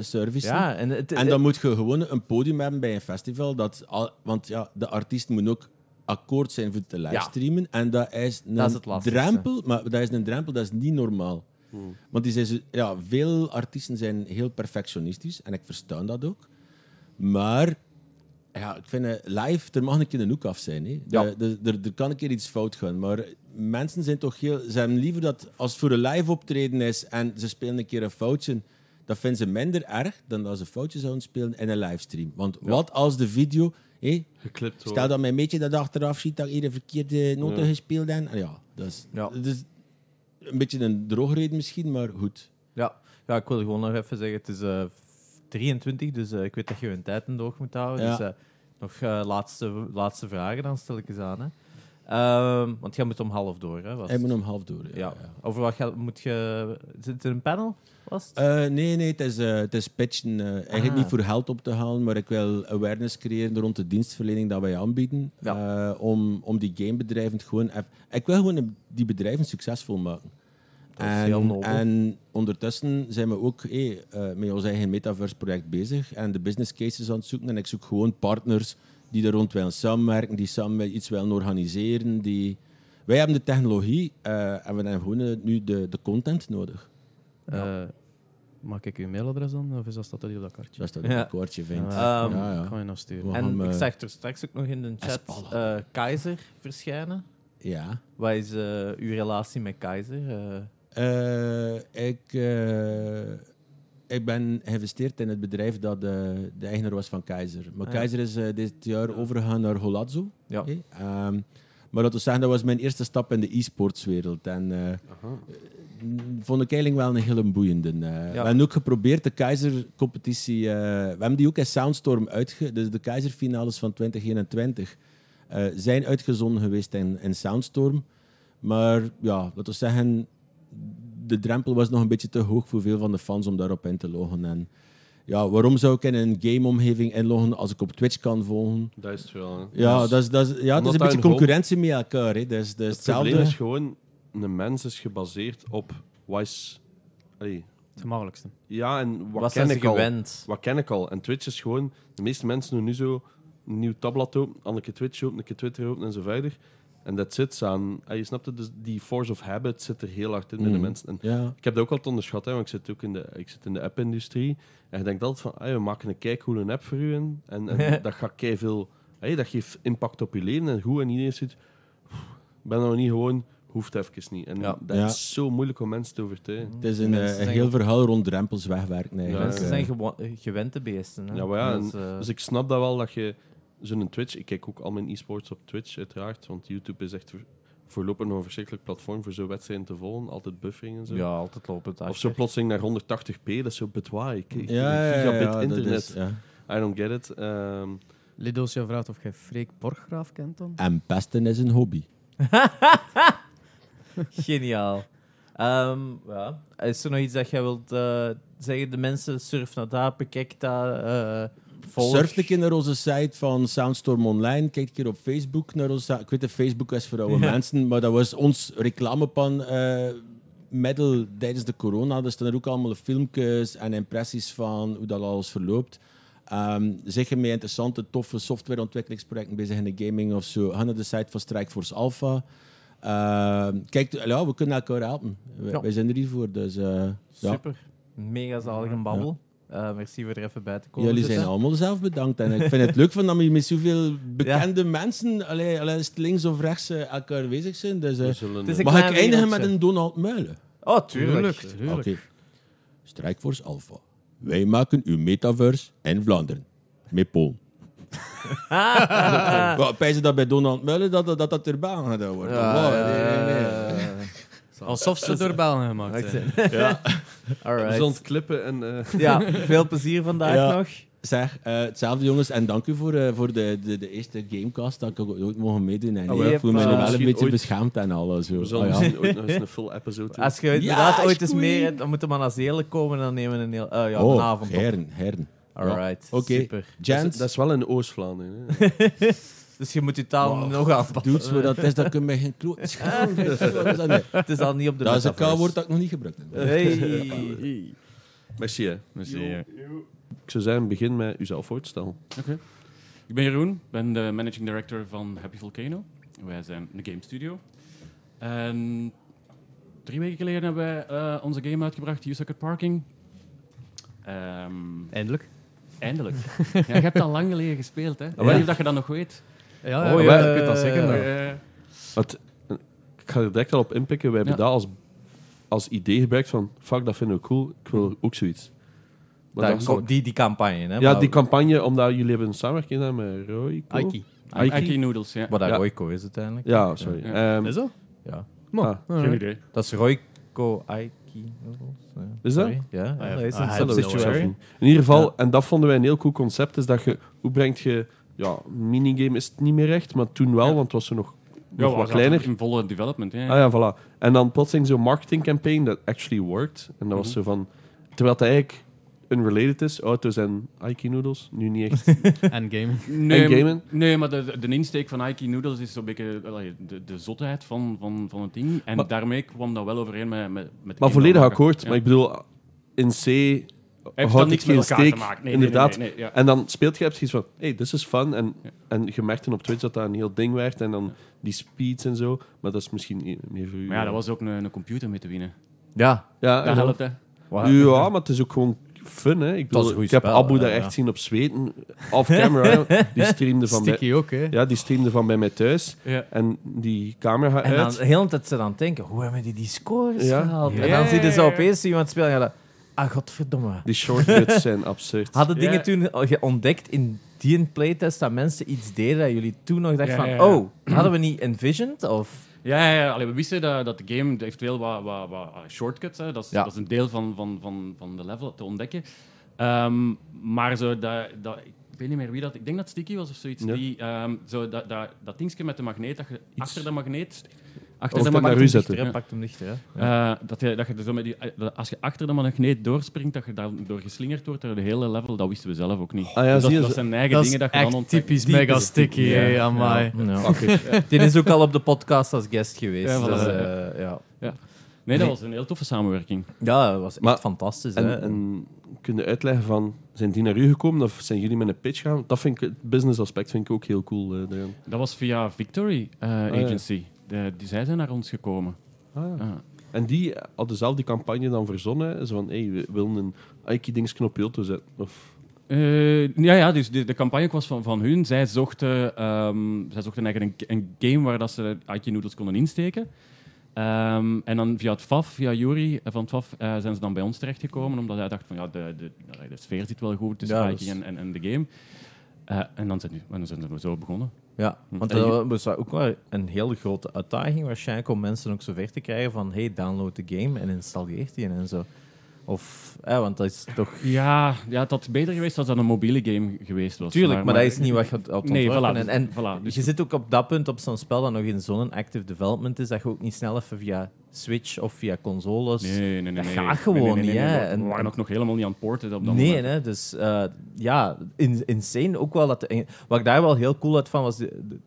service Ja, en, het, En dan moet je gewoon een podium hebben bij een festival. Dat al, want ja, de artiest moet ook akkoord zijn voor te livestreamen. En dat is een Dat is het drempel, maar dat is een drempel, dat is niet normaal. Want die zijn ja, veel artiesten zijn heel perfectionistisch en ik versta dat ook. Maar ja, ik vind eh, live, er mag een keer een hoek af zijn. Hè. Ja. De- de- er, er kan een keer iets fout gaan. Maar mensen zijn toch heel. Ze hebben liever dat als het voor een live optreden is en ze spelen een keer een foutje. Dat vinden ze minder erg dan als ze een foutje zouden spelen in een livestream. Want wat als de video. hé, Geklipt stel dat mijn beetje dat achteraf ziet dat ik hier de verkeerde noten Ja. gespeeld heb. Ja, dat is, Ja. dat is een beetje een drogreden misschien, maar goed. Ja. ja, ik wil gewoon nog even zeggen, het is eh, 23, dus eh, ik weet dat je een tijd in de oog moet houden. Ja. Dus eh, nog eh, laatste, laatste vragen dan, stel ik eens aan. Hè. Ehm, want jij moet om half door, hè? Was Hij moet om half door. Ja. Over wat gaat, moet je... Zit het in een panel? Was? Eh, nee, nee, het is, eh, het is pitchen. eh, eigenlijk Ah. niet voor geld op te halen, maar ik wil awareness creëren rond de dienstverlening dat wij aanbieden. Ja. om, om die gamebedrijven gewoon... Ik wil gewoon die bedrijven succesvol maken. Dat is heel nobel. en ondertussen zijn we ook met ons eigen metaverse-project bezig en de business cases aan het zoeken. En ik zoek gewoon partners die er rond willen samenwerken, die samen iets willen organiseren. Die... Wij hebben de technologie eh, en we hebben gewoon eh, nu de, de content nodig. Eh, mag ik uw mailadres dan? Of is dat staat dat hier op dat kaartje? Dat is dat Ja. een koortje vindt. Ja, ja, ja. Kan je nog sturen. We en gaan, ik zag er straks ook nog in de chat eh Keizer verschijnen. Ja. Wat is eh, uw relatie met Keizer? Eh, Eh, ik, ik ben geïnvesteerd in het bedrijf dat eh, de eigenaar was van Keizer. Maar Ah, ja. Keizer is eh, dit jaar overgegaan naar Holazzo. ja. Ehm, maar dat we zeggen, dat was mijn eerste stap in de e-sportswereld. En eh, Aha. vond ik eigenlijk wel een hele boeiende. eh. We hebben ook geprobeerd de Keizer-competitie... eh, we hebben die ook in Soundstorm uitge... Dus de Keizer-finales van 2021 eh, zijn uitgezonden geweest in, in Soundstorm. Maar ja, laten we zeggen... De drempel was nog een beetje te hoog voor veel van de fans om daarop in te loggen. En ja, waarom zou ik in een gameomgeving inloggen als ik op Twitch kan volgen? Dat is het wel. hè. Ja, Dus dat is, dat is, ja, het is een beetje een concurrentie met elkaar. Hè. Dat is, dat is het probleem hetzelfde. is gewoon, een mens is gebaseerd op wat is... allee, Het gemakkelijkste. ja, en wat, Wat ken zijn ze ik al? gewend? Wat ken ik al? En Twitch is gewoon... De meeste mensen doen nu zo een nieuw tabblad open, dan een keer Twitch open, een keer Twitter open en zo verder. En dat zit aan... ah, Je snapt het, dus die force of habit zit er heel hard in bij de Mm. mensen. En Ja. ik heb dat ook altijd onderschat, hè, want ik zit ook in de, ik zit in de app-industrie. En je denkt altijd van, ah, we maken een keicoole app voor u. En, en, dat gaat veel, dat geeft impact op je leven en goed. En iedereen zit, ik ben nou niet gewoon, hoeft even niet. En Ja. dat Ja. is zo moeilijk om mensen te overtuigen. Het is een, eh, een heel verhaal rond drempels wegwerken. Eigenlijk. Mensen zijn gewo- eh, gewend te beesten. Hè? Ja, maar ja, eh, Dus ik snap dat wel, dat je zo'n Twitch... Ik kijk ook al mijn e-sports op Twitch, uiteraard. Want YouTube is echt voor- voorlopig nog een verschrikkelijk platform voor zo'n wedstrijden te volgen. Altijd buffering en zo. ja, altijd lopend Of zo plotseling naar 180p, dat is zo ja, ja, gigabit ja, internet. is, ja. I don't get it. Ehm, Lidosja vraagt of jij Freek Borggraaf kent dan? En pesten is een hobby. Geniaal. Ehm, ja. Is er nog iets dat jij wilt eh, zeggen? De mensen, surf naar daar, bekijk dat, eh volg. Surf een keer naar onze site van Soundstorm Online. Kijk een keer op Facebook naar onze Ik weet dat Facebook is voor oude Ja. mensen, maar dat was ons reclamepan eh middel tijdens de corona. Er staan er ook allemaal filmpjes en impressies van hoe dat alles verloopt. Ehm zeg je met interessante, toffe softwareontwikkelingsprojecten bezig in de gaming of zo, ga naar de site van Strikeforce Alpha. Ehm, kijk, ja, we kunnen elkaar helpen. Wij, Ja. wij zijn er hier voor. Dus, eh, ja. Super. Mega zalige babbel. Eh, merci voor er even bij te komen. Jullie zijn allemaal zelf bedankt. En ik vind het leuk van dat we met zoveel bekende mensen, allee, allee, is het links of rechts, eh, elkaar bezig zijn. Dus, eh, zullen, een mag ik eindigen met een Donald Muilen? Oh, tuurlijk. tuurlijk. Oké. Strikeforce Alpha. Wij maken uw metaverse in Vlaanderen. Met Polen. Pijzen dat bij Donald Mullen dat dat, dat, dat erbij gedaan wordt? Ja, Wow, nee, nee, nee. Alsof ze door Belgen gemaakt zijn. Ja. We Alright. zullen het clippen en... eh, Ja, veel plezier vandaag Ja. nog. Zeg, eh, hetzelfde jongens. En dank u voor, eh, voor de, de, de eerste gamecast dat ik ook ooit mogen meedoen. En Oh, ik ja. voel me wel een beetje ooit- beschaamd en alles. Zo. we zullen Ah, ja. ooit nog eens een full episode doen. Als je inderdaad ooit eens hebt, dan moeten we naar Zeelen komen en dan nemen we een, heel, eh, ja, een Oh, avond heren, heren. Alright, Oké. super. Dat is, Jens, dat is wel in Oost-Vlaanderen. Dus je moet je taal Wow. nog aanpassen. dudes, wat dat is, dat kun je geen kloot schaam. Het is al niet op de Dat is een. K-woord dat ik nog niet gebruikt heb. Hey. Merci, hè. Merci, ja. Ik zou zeggen, begin met uzelf voor te stellen. Oké. Ik ben Jeroen, ben de managing director van Happy Volcano. Wij zijn een game studio. En drie weken geleden hebben wij eh, onze game uitgebracht, You Suck at Parking. Ehm, Eindelijk. eindelijk. ja, je hebt al lang geleden gespeeld, hè? Ik weet niet of dat je dat nog weet. Ja, Oh, ja, ja, ik weet dat zeker nog. Want, ik ga er direct al op inpikken. Wij hebben Ja. dat als, als idee gebruikt van... Fuck, dat vinden we cool. Ik wil ook zoiets. Maar dat die, die campagne, hè? Ja, maar- die campagne, omdat jullie hebben een samenwerking gedaan met Roy. Aiki. Aiki. Aiki Noodles, ja. Wat dat Ja. Royco is uiteindelijk. Ja, sorry. Ja. Ehm, Is dat? Ja. Man. Ah, Geen idee. Dat is Royco Aiki Noodles. Ja. Is dat? Ja, Ah, ja. dat is Ah, een. In ieder geval, Ja. en dat vonden wij een heel cool concept, is dat je... Hoe brengt je... Ja, minigame is het niet meer echt, maar toen wel, Ja. want het was er nog, Ja, nog wat kleiner. In volle development, ja. Ah ja, voilà. En dan plotseling zo'n marketing campaign that actually worked. En dat was Mhm. zo van... Terwijl het eigenlijk unrelated is, auto's en Aiki noodles, nu niet echt. En gaming. Nee, En gamen? Nee, maar de, de insteek van Aiki Noodles is zo'n beetje de, de zotheid van, van, van het ding. En Maar- daarmee kwam dat wel overeen met, met, met maar volledig akkoord. Ja. Maar ik bedoel, in C Heeft dan niks met elkaar steek. te maken. Nee, inderdaad. Nee, nee, nee, ja. En dan speelt je hebt zoiets van, hey, this is fun. En, Ja. en je merkte op Twitch dat dat een heel ding werd. En dan die speeds en zo. Maar dat is misschien meer voor u. Maar ja, dat was ook een, een computer mee te winnen. Ja. Ja, Dat en helpt, hè. Wat- ja, maar het is ook gewoon fun, hè. Ik, bedoel, ik heb spel, Abu daar ja, echt ja. zien op zweten. Off-camera. hè. die streamde van bij, Sticky ook, hè. ja, die streamde van bij mij thuis. Ja. En die camera gaat En dan uit. de hele tijd ze dan denken, hoe hebben die die scores Ja. gehaald? Ja. En dan zie je zo opeens iemand spelen en denkt, ah, godverdomme. Die shortcuts zijn absurd. Hadden dingen toen ge- ontdekt in die playtest dat mensen iets deden dat jullie toen nog dachten Ja, van, ja, ja. oh, hadden we niet envisioned? Of... Ja, ja, ja. Allee, we wisten dat, dat de game wel wat, wat, wat ah, shortcuts. Hè. Dat, is, Ja. dat is een deel van, van, van, van de level te ontdekken. Ehm, maar zo dat, dat, ik weet niet meer wie dat... Ik denk dat Sticky was of zoiets. Ja. Die, ehm, zo dat, dat, dat dingetje met de magneet, dat je achter de magneet... Achter de magneet... naar u zetten. Hem dichter, hè. Ja. Eh, dat, je, dat je zo met die, eh, als je achter de magneet doorspringt, dat je daardoor geslingerd wordt door de hele level, dat wisten we zelf ook niet. Ah ja, Dus zie je dat, dat zijn eigen Dat dingen dat je dan echt ontdekt. typisch mega sticky, Ja. hè, amai. Ja. Die is ook al op de podcast als guest geweest. Ja, voilà. dus, eh, ja. Nee, dat was een heel toffe samenwerking. ja, dat was echt Maar- fantastisch. hè. En, kun je uitleggen van, zijn die naar u gekomen of zijn jullie met een pitch gaan? Dat vind ik, het business aspect vind ik ook heel cool. eh. Dat was via Victory eh, ja. Agency. Die, zij zijn naar ons gekomen. Ah. Ja. En die hadden zelf die campagne dan verzonnen. Zo van, hey, we willen een Aiki-dingsknop op Pilto zetten. Of, Eh, ja, ja, dus de, de campagne was van, van hun. Zij zochten, ehm, zij zochten eigenlijk een, een game waar dat ze Aiki Noodles konden insteken. Ehm, en dan via het FAF, via Yuri van het FAF, eh, zijn ze dan bij ons terechtgekomen. Omdat hij dacht van ja, de, de, de sfeer zit wel goed tussen Ja, Aiki dus- en, en, en de game. Eh, en dan zijn, en dan zijn we zo begonnen. Ja, want En dat was ook wel een hele grote uitdaging waarschijnlijk om mensen ook zover te krijgen van hey, download de game en installeer die en zo. Of, eh, want dat is toch... Ja, ja, het had beter geweest als dat een mobiele game geweest was. Tuurlijk, maar, dat is niet wat je had Nee, ontworpen. voilà. En, en voilà, dus je zit ook op dat punt op zo'n spel dat nog in zo'n active development is, dat je ook niet snel even via Switch of via consoles... Nee, nee, nee. Dat nee. gaat Nee, gewoon nee, nee, niet, nee, hè. We En- waren ook nog helemaal niet aan het porten op dat Nee, moment. hè, dus eh, ja, in, insane ook wel. Dat de- wat ik daar wel heel cool uit van was, de, de-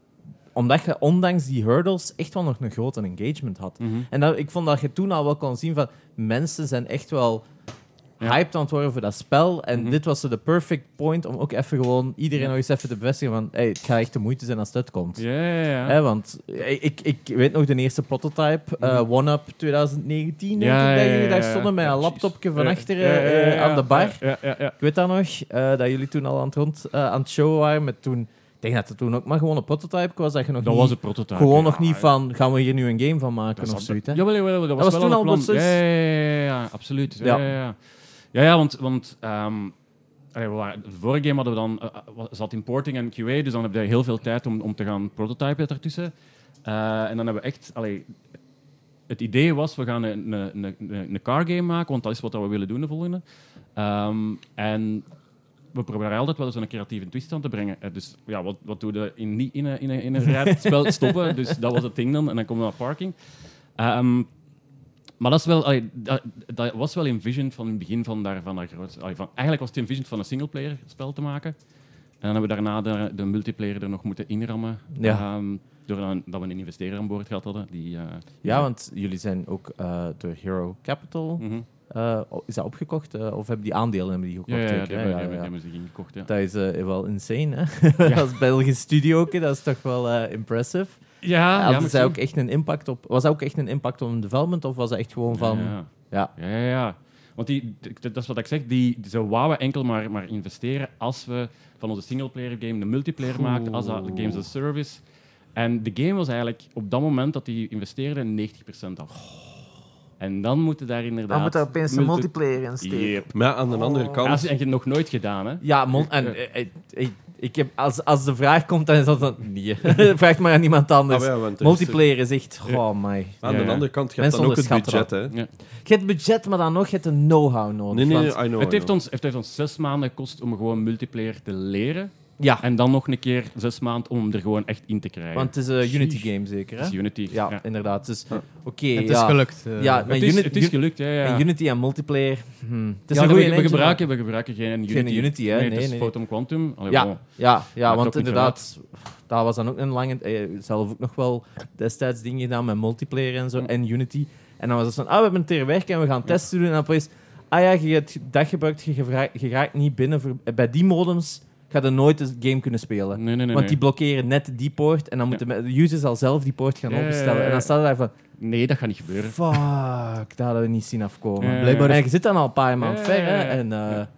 omdat je ondanks die hurdles echt wel nog een grote engagement had. Mhm. En dat, ik vond dat je toen al wel kon zien van mensen zijn echt wel Ja. hyped aan het worden voor dat spel. En Mhm. dit was de perfect point om ook even gewoon iedereen nog eens even te bevestigen van hey, het gaat echt de moeite zijn als het uitkomt. Ja, ja, ja. Want ik, ik, ik weet nog de eerste prototype, eh, Mhm. One Up 2019, denk Ja, ik, ja, daar stonden met een laptopje van achteren eh, aan de bar. Ik weet dat nog, eh, dat jullie toen al aan het, rond, eh, aan het showen waren. Met toen, denk dat het toen ook maar gewoon een prototype was. Dat je nog Dat niet, was een prototype. gewoon ja. nog niet van, gaan we hier nu een game van maken Dat of zoiets. jawel, dat was, wel toen al plan. Ja, ja, ja, ja, ja, absoluut. Ja, Ja. ja, ja. ja, ja want, want allee, we waren- de vorige game hadden we dan, eh, eh, zat in porting en QA, dus dan heb je heel veel tijd om, om te gaan prototypen daartussen. Eh, en dan hebben we echt... allee, het idee was, we gaan een, een, een, een car game maken, want dat is wat we willen doen de volgende. Ehm, en we proberen altijd wel eens een creatieve twist aan te brengen. Eh, dus ja, wat, wat doe je in, niet in een, in een, in een rijdspel stoppen? Dus dat was het ding dan. En dan komen we naar parking. Ehm, maar dat, is wel, allee, dat, dat was wel envisioned van het begin van daar, van daar groot. allee, van, eigenlijk was het envisioned van een singleplayer spel te maken. En dan hebben we daarna de, de multiplayer er nog moeten inrammen. Ja. Ehm, doordat we een investeerder aan boord gehad hadden. Die, eh, Ja, want jullie zijn ook eh, door Hero Capital. Mhm. Eh, is dat opgekocht? eh, of hebben die aandelen hebben die gekocht? ja, ja, die hebben, Ja, die ja. hebben, die hebben zich ingekocht. Ja. Dat is eh, wel insane, hè? Als Belgisch studio, dat is toch wel impressive. Ja, Hadden zij ik ook echt een impact op... Was dat ook echt een impact op development, of was dat echt gewoon van... Ja, Ja, ja. Want die, dat is wat ik zeg, die, ze wouden enkel maar, maar investeren als we van onze singleplayer game de multiplayer maakten, als dat de games as a service. En de game was eigenlijk op dat moment dat die investeerden 90% af. En dan moeten daar inderdaad... dan moet daar opeens een multi- multiplayer in steken. Yep. Maar ja, aan de andere Ja, kant... dat heb je nog nooit gedaan, hè? Ja, mon- en, eh, eh, ik, ik heb, als, als de vraag komt, dan is dat dan... Nee, vraag maar aan iemand anders. Ah, ja, er Multiplayer is echt... Oh, my. Aan Ja, de ja. andere kant, je hebt Mensen dan ook het budget, hè. Ja. Je hebt budget, maar dan nog, je hebt een know-how nodig. Nee, nee, nee, I know, Het I heeft, know. ons, het heeft ons zes maanden gekost om gewoon multiplayer te leren. Ja, En dan nog een keer zes maanden om hem er gewoon echt in te krijgen. want het is een Unity game zeker, hè? Het is Unity. Ja, ja. inderdaad. Dus, Ja. oké, Het is ja. gelukt. eh. Ja, maar Het is, het is gelukt, ja. ja. En Unity en multiplayer... hmm. Het is Ja, een we, goede we, engine, gebruiken, we gebruiken geen Unity. Geen Unity, hè? Nee, Nee, het is nee. Photon Quantum. Allee, Ja. bon. Ja, ja want inderdaad, dat was dan ook een lange... eh, zelf ook nog wel destijds dingen gedaan met multiplayer en zo, en Unity. En dan was het van, ah, we hebben het ter werk en we gaan testen doen. En dan opeens, ah ja, je hebt dat gebruikt, je, je raakt niet binnen. Voor, eh, bij die modems ga je nooit een game kunnen spelen. Nee, nee, nee. Want die blokkeren net die poort en dan moeten de users al zelf die poort gaan Ja, ja, ja, openstellen. ja. En dan staat er daar van, nee, dat gaat niet gebeuren. fuck, dat hadden we niet zien afkomen. Ja, Blijkbaar En je zit dan al een paar maanden Ja, ver, hè. ja, ja. En, eh, Ja.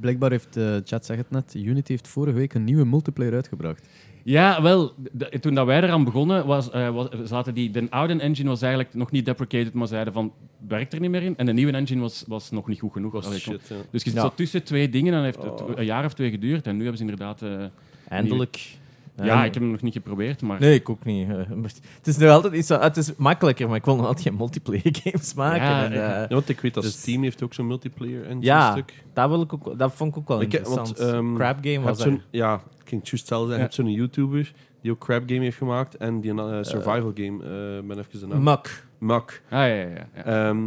blijkbaar heeft eh, chat zeg het net, Unity heeft vorige week een nieuwe multiplayer uitgebracht. Ja, wel, toen dat wij eraan begonnen, was, eh, was, zaten die, de oude engine was eigenlijk nog niet deprecated, maar zeiden van, werkt er niet meer in. En de nieuwe engine was, was nog niet goed genoeg. Allee, kom. shit, ja. Dus je zit Ja. zo tussen twee dingen en heeft het Oh. een jaar of twee geduurd. En nu hebben ze inderdaad... eh, eindelijk. ja, Eh, ik heb hem nog niet geprobeerd, maar... Nee, ik ook niet. eh, Het is nu altijd iets, het is makkelijker, maar ik wil nog altijd geen multiplayer games maken. Ja, en, ja. eh, Ja, want ik weet dat Dus- Steam heeft ook zo'n multiplayer engine Ja. stuk. dat, wil ik ook, dat vond ik ook wel Ik interessant. want, ehm, Crab Game was er. ja, ik ging het juist hetzelfde zeggen. Ja. Je hebt zo'n YouTuber die ook Crab Game heeft gemaakt en die een eh, survival game, eh ben even de naam. Mak. Mak. Ah, ja, ja, ja. ja. Ehm,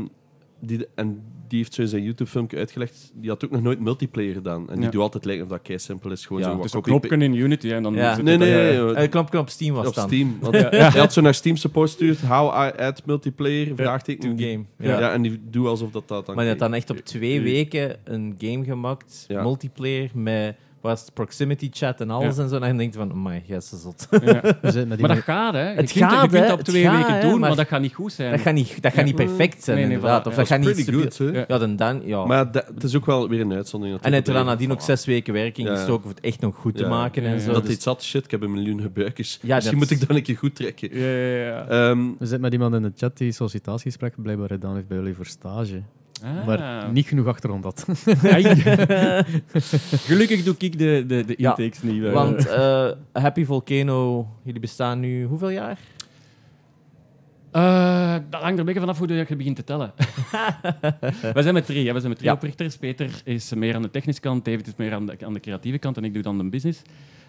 die, en die heeft zo in zijn YouTube-filmpje uitgelegd. Die had ook nog nooit multiplayer gedaan. En die Ja. doet altijd lijken of dat kei simpel is. Gewoon Ja, zo is een knopje in Unity en dan Ja. zit Nee, nee, nee. eh, nee, Eh, knopje op Steam was op dan. Steam. Want Hij had zo naar Steam support gestuurd. How I add multiplayer? To Vraagteken. game. Ja. Ja. en die doet alsof dat dat dan... Maar je had dan echt op twee Ja. weken een game gemaakt, Ja. multiplayer, met was het proximity chat en alles Ja. en zo. En dan denk je van, jij is zot. met die Maar dat gaat, hè. Je Het kunt, gaat, je kunt dat op Het twee gaat, weken doen, maar, maar- dat gaat niet goed zijn. Dat gaat niet, dat gaat niet perfect zijn, Nee, nee, inderdaad. Of Ja, dat gaat niet hè. Ja. Dan, dan ja. Maar dat, het is ook wel weer een uitzondering. en hij heeft er dan nadien ook zes weken werking gestoken om het echt nog goed te maken en zo. Dat Dus- iets zat, shit, ik heb een miljoen gebruikers. Ja, Misschien moet ik dan een keer goed trekken. Ja, ja, ja. Ehm, We zitten met iemand in de chat die sollicitatiegesprekken blijkbaar gedaan heeft bij jullie voor stage. Ah. Maar niet genoeg achtergrond had. Ai. Gelukkig doe ik de, de, de Ja, intakes niet. eh. Want eh, Happy Volcano, jullie bestaan nu hoeveel jaar? Eh, dat hangt er een beetje vanaf hoe je begint te tellen. we zijn met drie. Hè. We zijn met drie Ja. oprichters. Peter is meer aan de technische kant, David is meer aan de, aan de creatieve kant en ik doe dan de business.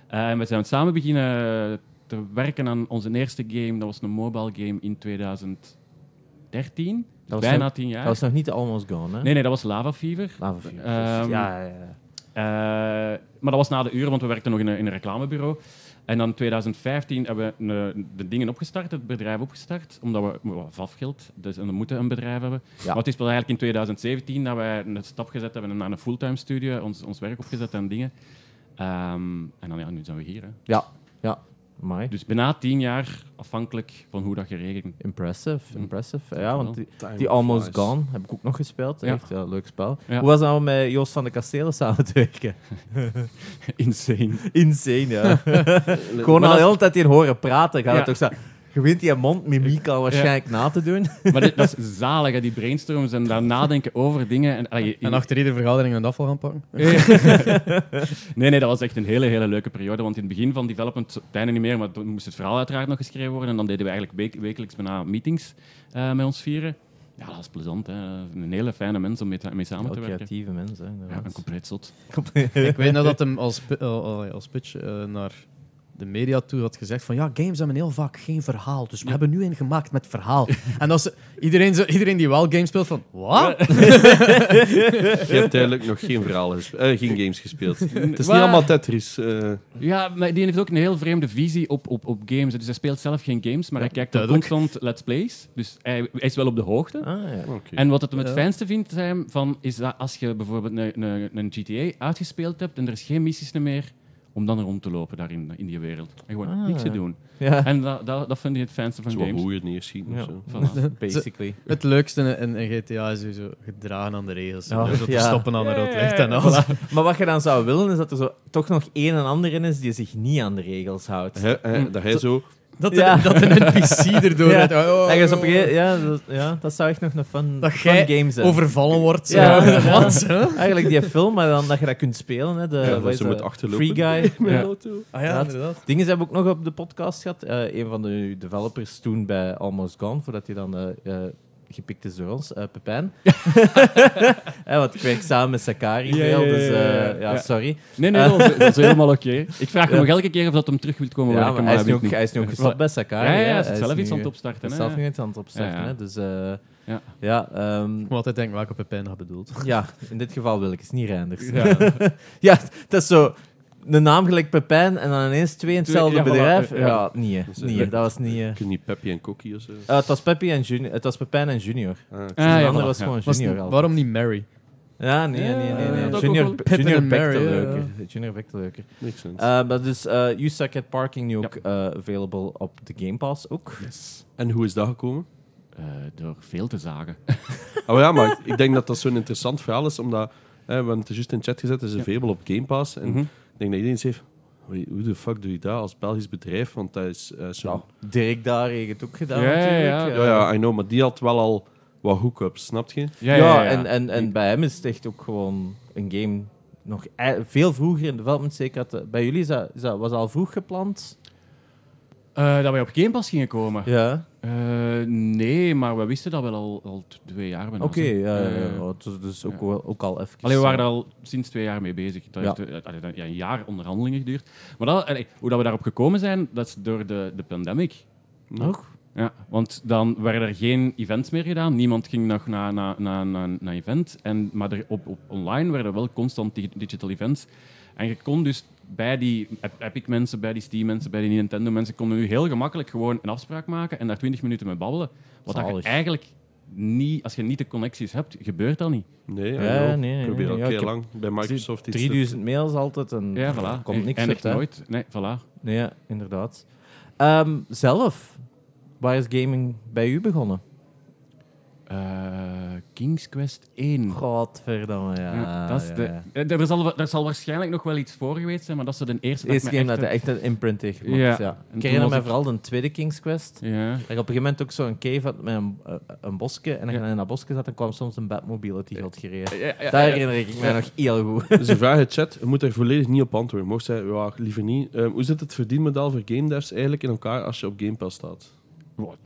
Eh, en we zijn samen beginnen te werken aan onze eerste game. Dat was een mobile game in 2013. Dat was Bijna nog- tien jaar. Dat was nog niet Almost Gone, hè? Nee, nee, dat was Lava Fever. Lava Fever. Ehm, ja, ja, ja. Eh, maar dat was na de uren, want we werkten nog in een, in een reclamebureau. En dan in 2015 hebben we een- de dingen opgestart, het bedrijf opgestart, omdat we we hadden VAF-geld, dus we moeten een bedrijf hebben. Ja. Maar het is pas eigenlijk in 2017 dat wij een stap gezet hebben en naar een fulltime studio, ons, ons werk opgezet en dingen. Ehm, en dan ja, nu zijn we hier. Hè. Ja, ja. Amai. Dus bijna tien jaar, afhankelijk van hoe dat geregeld Impressive, Hm. impressive. Ja, want die, Almost flies. Gone heb ik ook nog gespeeld. Ja. Echt, ja, leuk spel. Ja. Hoe was het nou om met Joost van de Kastelen samen te werken? Insane. Insane, ja. Gewoon Maar al de dat- hele tijd hier horen praten. Gaat Ja. het toch zo... Je weet die mondmimiek al waarschijnlijk na te doen. Maar dit- dat is zalig, hè, die brainstorms en daar nadenken over dingen. En, allee, En achter iedere vergadering een afval gaan pakken. nee, nee, dat was echt een hele, hele leuke periode. Want in het begin van development, het einde niet meer, maar toen moest het verhaal uiteraard nog geschreven worden. En dan deden we eigenlijk week- wekelijks bijna meetings eh, met ons vieren. Ja, dat is plezant. Hè. Een hele fijne mens om mee, te- mee samen te werken. creatieve mensen. hè, Ja, een compleet zot. Ik weet nog dat hem als, als pitch eh, naar de media toe had gezegd van ja, games hebben heel vaak geen verhaal. Dus we hebben nu een gemaakt met verhaal. en als iedereen, zo, iedereen die wel games speelt van wat? Je hebt eigenlijk nog geen verhalen gespeeld, eh, geen games gespeeld. Het is niet allemaal Tetris. eh. Ja, maar die heeft ook een heel vreemde visie op, op, op games. Dus hij speelt zelf geen games, maar hij kijkt duidelijk. constant let's plays. Dus hij, hij is wel op de hoogte. Ah, ja. Oké. En wat het hem het fijnste vindt, hem, van, is dat als je bijvoorbeeld een, een, een GTA uitgespeeld hebt en er is geen missies meer, om dan rond te lopen daarin, in die wereld. En gewoon Ah. niks te doen. Ja, En dat, dat, dat vind ik het fijnste van Zo games. hoe je het of zo. Voilà. basically. Het leukste in, in GTA is zo gedragen aan de regels. Ja, Zo te ja. stoppen aan een rood licht en. Maar wat je dan zou willen, is dat er zo toch nog een en ander in is die zich niet aan de regels houdt. Hij- dat hij zo... Dat, Ja. een, dat een NPC erdoor Ja. Oh, oh, oh, ja, dat, ja, dat zou echt nog een fun, Dat fun game zijn. overvallen wordt. Zo. Ja. Wat? hè? Eigenlijk die film, maar dan dat je dat kunt spelen. Hè, de, Ja, dat ze moet achterlopen. Free Guy. Met Ja. Ah Ja, ja, het- inderdaad. Dingen hebben we ook nog op de podcast gehad. Eh, een van de developers toen bij Almost Gone, voordat hij dan eh, eh, gepikt is door ons, eh Pepijn. Eh, want ik werk samen met Sakari Ja, veel, dus ja, eh, ja. sorry. Nee, nee, dat is, dat is helemaal oké. Ik vraag hem Ja. nog elke keer of dat hem terug wil komen Ja, werken. maar hij, is hij nu ook, niet. hij is nu ook gestopt bij Sakari. Ja, hij is Hij zelf iets aan het hij opstarten. is hè. zelf nu iets aan het opstarten. Hè? Dus eh, Ja. ja, ehm, Ik moet altijd denken welke Pepijn dat bedoelt. ja, in dit geval wil ik het niet Reinders. Ja. Ja, dat is zo. De naam gelijk Pepijn en dan ineens twee in hetzelfde Ja, voilà, bedrijf. ja. Ja, niet. hè. Dat eh, hè. dat was niet. eh. Ik weet niet Peppy en Cookie of zo. Eh, het was Peppy en Junior. Het was Pepijn en Junior. Ah. Ah, de ja, andere voilà, was ja. gewoon Was- Junior. al. waarom niet Mary? Ja, nee, nee, nee. nee, Ja, Junior, Junior Mary, ja. leuker. Junior bekte leuker. Makes sense. Eh, maar dus eh You Suck at Parking nu ook eh, available op de Game Pass ook. en hoe is dat gekomen? Eh, door veel te zagen. Oh ja, maar ik denk dat dat zo'n interessant verhaal is, omdat... Hè, we hebben het juist in de chat gezet, het is available op Game Pass. En Mhm. Denk dat iedereen zegt... "Oei, Hoe de fuck doe je dat als Belgisch bedrijf? Want dat is eh, zo'n... Dirk daar heeft het ook gedaan Ja, ja, natuurlijk. ja. Eh, Ja, ja, I know, maar die had wel al wat hookups, snap je? Ja, Ja, En, en, en bij hem is het echt ook gewoon een game nog ei- veel vroeger in development. Zeker de- bij jullie is dat, is dat, was dat al vroeg gepland. Eh, dat wij op Game Pass gingen komen. Ja. Eh, nee, maar we wisten dat wel al, al twee jaar bijna. Oké, ja, ja, Eh, ja. Oh, dus ook, wel- ook al even. Allee, we waren er al sinds twee jaar mee bezig. Dat Ja. heeft allee, een jaar onderhandelingen geduurd. Maar dat, allee, hoe dat we daarop gekomen zijn, dat is door de, de pandemic. Ook? Ja, want dan werden er geen events meer gedaan. Niemand ging nog naar na, na, na, na event. En, maar er, op, op online werden wel constant digi- digital events. En je kon dus bij die Ep- Epic mensen, bij die Steam mensen, bij die Nintendo mensen, konden nu heel gemakkelijk gewoon een afspraak maken en daar 20 minuten mee babbelen. Wat dat je eigenlijk niet, als je niet de connecties hebt, gebeurt dat niet. Nee, Ja, nee, nee, Ik probeer al Ja, heb lang bij Microsoft iets te- 3000 mails altijd en Ja, er voilà. komt niks en uit. echt nooit. Nee, voilà. Nee, ja, inderdaad. Ehm, zelf, waar is gaming bij u begonnen? Eh, King's Quest 1. Godverdamme, ja. Ja, dat is ja, de, ja. eh, er, zal, er zal waarschijnlijk nog wel iets voor geweest zijn, maar dat is de eerste eerste game ik dat hij echt een imprint heeft gemaakt. Ja. Ja. En Ik herinner me ik- vooral de tweede King's Quest. Ja. Dat je op een gegeven moment ook zo'n cave had met een, eh, een bosje. En als je Ja. in dat bosje zat, dan kwam soms een Batmobile uit die had gereden. Ja, ja, Daar ja. herinner ik me nog heel goed. Dus de vraag in chat, je moet er volledig niet op antwoorden. Mocht zij, ja, liever niet. Ehm, hoe zit het verdienmodel voor game devs eigenlijk in elkaar als je op Game Pass staat?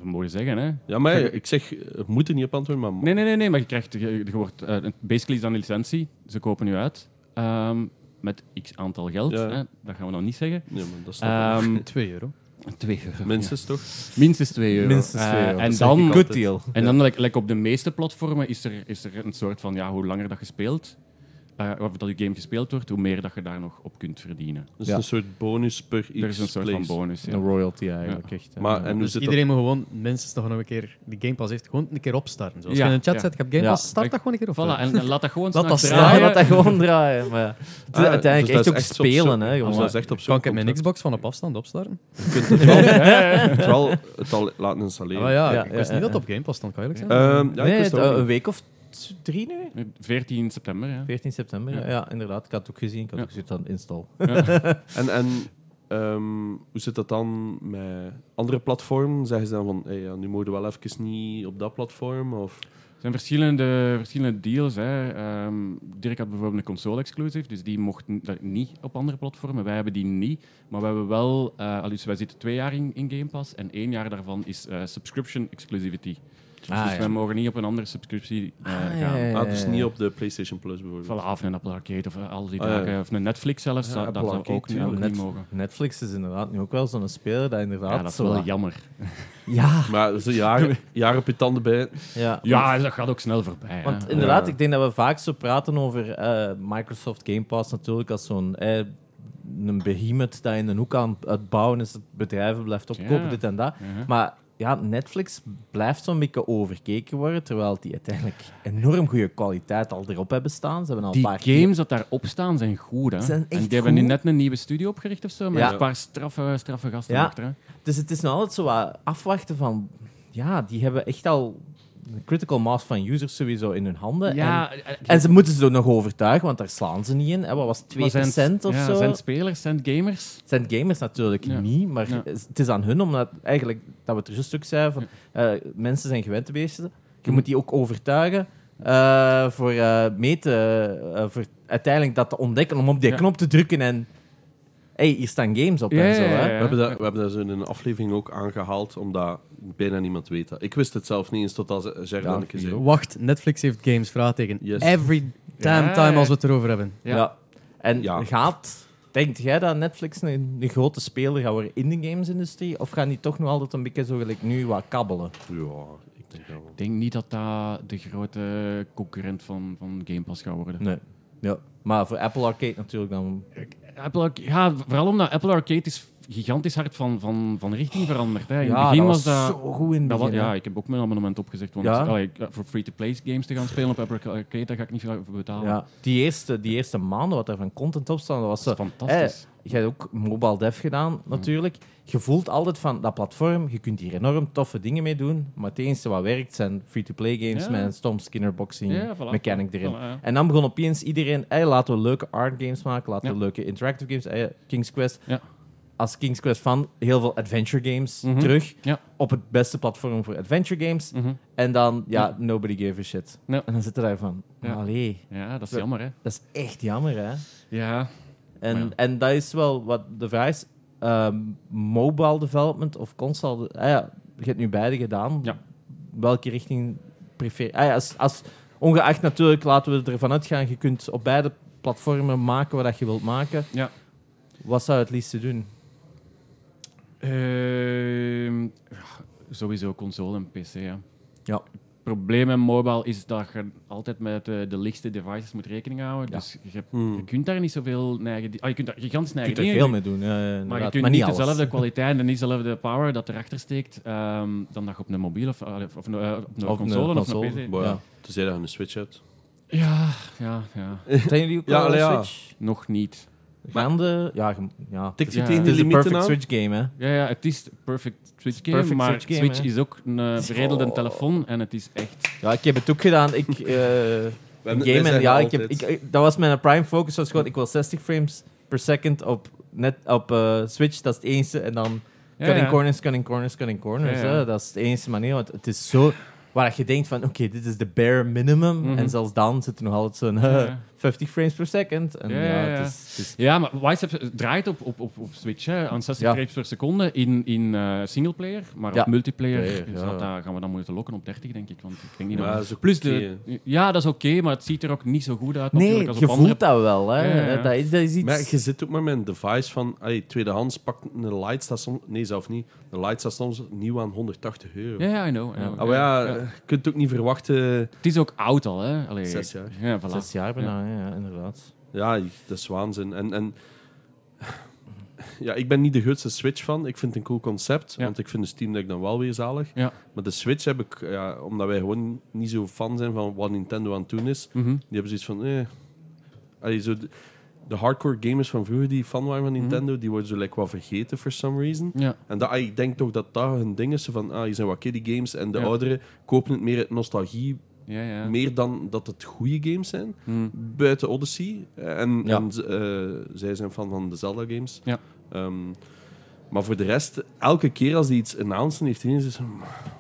Moet je zeggen, hè? Ja, maar ik zeg, je moet er niet op antwoorden, maar... Nee, nee, nee, nee, maar je krijgt, je, je wordt, eh, basically is dat een licentie. Ze kopen nu uit. ehm, met x aantal geld. Ja. Hè? Dat gaan we nog niet zeggen. Nee, maar dat ik. Ehm 2 euro. 2 euro. Minstens toch? Minstens 2 euro. Minstens Eh, twee euro. En Dat zeg ik dan. Good deal. en dan like, like op de meeste platformen, is er, is er een soort van, ja, hoe langer dat je speelt, eh, of dat je game gespeeld wordt, hoe meer dat je daar nog op kunt verdienen. Dus Ja. een soort bonus per x er is een soort van bonus. Ja. Een royalty eigenlijk, echt. Maar, en Dus iedereen moet gewoon minstens toch nog een keer die Game Pass heeft gewoon een keer opstarten. Zoals Ja, je in de chat ja. zet, ik heb Game Ja. Pass, start dat gewoon een keer op. Voilà, en, en laat dat gewoon Laat dat draaien. laat dat gewoon draaien. Maar ja. Het is Ah, uiteindelijk dus echt is ook echt op spelen, hè. dus gewoon. dat is echt op zo'n kan ik mijn. Xbox van op afstand opstarten? Je kunt het wel, het wel het al laten installeren. Ah, ja, ik wist niet dat op Game Pass stond, kan je eerlijk zijn. Ehm, ik ook eh, een week of t- drie nu? 14 september, ja. 14 september, ja. Ja. ja, inderdaad. Ik had het ook gezien. Ik had Ja. ook gezien aan install. En, en ehm, hoe zit dat dan met andere platformen? Zeggen ze dan van, hey, ja, nu mogen we wel even niet op dat platform? Of... Er zijn verschillende, verschillende deals. Hè. Ehm, Dirk had bijvoorbeeld een console-exclusive, dus die mocht niet op andere platformen. Wij hebben die niet, maar we hebben wel... eh, dus wij zitten twee jaar in, in Game Pass en één jaar daarvan is eh, subscription exclusivity. Ah, dus ja. wij mogen niet op een andere subscriptie eh, Ah, ja, gaan. ja, ja. Ah, dus niet op de PlayStation Plus bijvoorbeeld. Voilà, of een Apple Arcade of eh, al die Ah. Of een Netflix zelfs, Ja, dat, dat zou ook, niet- Net- mogen. Netflix is inderdaad nu ook wel zo'n speler dat inderdaad... Ja, dat is zo wel jammer. Ja, Maar zo jaren, jaren op je tanden bij. ja. Ja, dat gaat ook snel voorbij. Want hè. inderdaad, Ja. ik denk dat we vaak zo praten over eh, Microsoft Game Pass natuurlijk als zo'n eh, een behemoth dat in een hoek aan het bouwen is, het bedrijven blijft opkopen, Ja. dit en dat. Maar ja, Netflix blijft zo'n beetje overkeken worden, terwijl die uiteindelijk enorm goede kwaliteit al erop hebben staan. Ze hebben al Die paar keer- games dat daarop staan zijn goed. Hè? Zijn en die hebben nu net een nieuwe studio opgericht of zo, met Ja. een paar straffe, straffe gasten Ja. achter. Hè? Dus het is nog altijd zo wat afwachten van... Ja, die hebben echt al critical mass van users sowieso in hun handen. En, en ze moeten ze er nog overtuigen, want daar slaan ze niet in. Hè, wat was het, 2% of ja, zo? Zijn spelers, zijn gamers? Zijn gamers natuurlijk Ja. niet, maar het is aan hun, omdat eigenlijk, dat we het er juist ook zeiden, van, eh, mensen zijn gewend te beesten. Je Mhm. moet die ook overtuigen eh, voor eh mee te, eh, voor uiteindelijk dat te ontdekken, om op die knop te drukken en hey, hier staan games op Ja, en zo. ja, Hè? ja, We hebben dat, we hebben dat zo in een aflevering ook aangehaald, omdat bijna niemand weet dat. Ik wist het zelf niet eens totdat dan een keer zei. Wacht, Netflix heeft games, vraagteken. Yes. Every damn Ja, time ja. als we het erover hebben. Ja. Ja. En Ja. gaat, denkt jij dat Netflix een, een grote speler gaat worden in de gamesindustrie? Of gaan die toch nog altijd een beetje zo gelijk nu wat kabbelen? Ja, ik denk dat wel. Ik denk niet dat dat de grote concurrent van, van Game Pass gaat worden. Nee. Ja. Maar voor Apple Arcade natuurlijk dan... Apple, ja, vooral omdat Apple Arcade is gigantisch hard van, van, van richting veranderd. Hè. In ja, het begin dat was dat... zo goed in het begin. ja, ik heb ook mijn abonnement opgezegd. Want Ja? allee, voor free-to-play games te gaan spelen op Apple Arcade, daar ga ik niet veel voor betalen. Ja, die eerste, die eerste maanden wat er van content op staat, dat was Dat is fantastisch. Je hebt ook mobile dev gedaan, natuurlijk. Je voelt altijd van dat platform, je kunt hier enorm toffe dingen mee doen, maar het enige wat werkt zijn free-to-play games Ja. met een stom skinnerboxing Ja, voilà. mechanic erin. Voilà, ja. En dan begon opeens iedereen, hey, laten we leuke art games maken, laten we leuke interactive games, hey, King's Quest. Ja. Als King's Quest fan, heel veel adventure games Mhm. terug op het beste platform voor adventure games. Mhm. En dan, ja, nobody gave a shit. En dan zit er daar van, Ja. allee, ja, dat is Ja. jammer, hè. dat is echt jammer, hè. Ja. En, en dat is wel wat de vraag is. Ehm, mobile development of console... Ah ja, je hebt nu beide gedaan. Ja. Welke richting prefer... Ah ja, als, als, ongeacht natuurlijk, laten we ervan uitgaan, je kunt op beide platformen maken wat je wilt maken. Ja. Wat zou je het liefste doen? Ehm, sowieso console en PC, ja. Ja. Het probleem met mobile is dat je altijd met de, de lichtste devices moet rekening houden. Ja. Dus je, hebt- Hmm. je kunt daar niet zoveel eigen... Ah, je kunt daar gigantisch Je eigen kunt er veel mee doen, ja, ja, Maar je kunt maar niet alles. dezelfde kwaliteit en niet dezelfde power dat erachter steekt ehm, dan dat je op een mobiel of, of, eh, op een Of een console of console. een PC... Ja. tenzij dat je een Switch hebt. Ja, ja, ja. Zijn jullie ook Ja, ja. Switch? Nog niet. Ja, ge- ja. Tikt je Ja. tegen Het die is een limieten perfect aan? Switch game, hè. Ja, ja, het is de perfect Switch game, Perfect maar Switch game, Switch is ook een uh, beredelde Oh. telefoon en het is echt... Ja, ik heb het ook gedaan. Ik... eh, game en ja, ik heb, ik, ik- dat was mijn prime focus. Was gewoon, ik wil 60 frames per second op, net, op eh, Switch, dat is het enige. En dan Ja, cutting ja. corners, cutting corners, cutting corners. Ja, ja. Hè. Dat is de enige manier. Want het is zo waar je denkt van, oké, dit is de bare minimum. Mhm. En zelfs dan zit er nog altijd zo'n Ja, eh, ja. 50 frames per second. En Ja, ja, ja, ja. Het is, het is- Ja, maar Wisep draait op, op, op, op Switch hè, aan 60 Ja. frames per seconde in, in eh, singleplayer, maar Ja. op multiplayer ja. dat, daar gaan we dan moeten lokken op 30, denk ik. Want ik denk niet dat Plus, de, ja, dat is oké, maar het ziet er ook niet zo goed uit. Nee, natuurlijk, als je op andere... voelt dat wel. Hè. Ja, ja, ja. Dat, is, dat is iets... Maar je zit ook maar met een device van... Allee, tweedehands pakt een light staat soms... Nee, zelf niet. Een light staat soms nieuw aan 180 euro. Ja, I know. I Ja. know. Ah, maar ja, Ja. je kunt ook niet verwachten... Het is ook oud al, hè? Allee, Zes jaar. Ja, voilà. Zes jaar bijna, ja. inderdaad. Ja, dat is waanzin. En, en ja, ik ben niet de grootste Switch van. Ik vind het een cool concept, Ja. want ik vind de Steam Deck dan wel weer zalig. Ja. Maar de Switch heb ik, ja, omdat wij gewoon niet zo fan zijn van wat Nintendo aan het doen is, Mhm. die hebben zoiets van, eh. Allee, zo de, de hardcore gamers van vroeger die fan waren van Mhm. Nintendo, die worden zo like, wat vergeten for some reason. Ja. En dat, ah, ik denk toch dat dat hun ding is, van, ah, hier zijn wat kiddie games, en de Ja. ouderen kopen het meer uit nostalgie, Ja, ja. meer dan dat het goede games zijn Mhm. buiten Odyssey. En, Ja. en z- eh, zij zijn fan van de Zelda-games. Ja. Ehm, maar voor de rest, elke keer als hij iets announcen, heeft hij zo,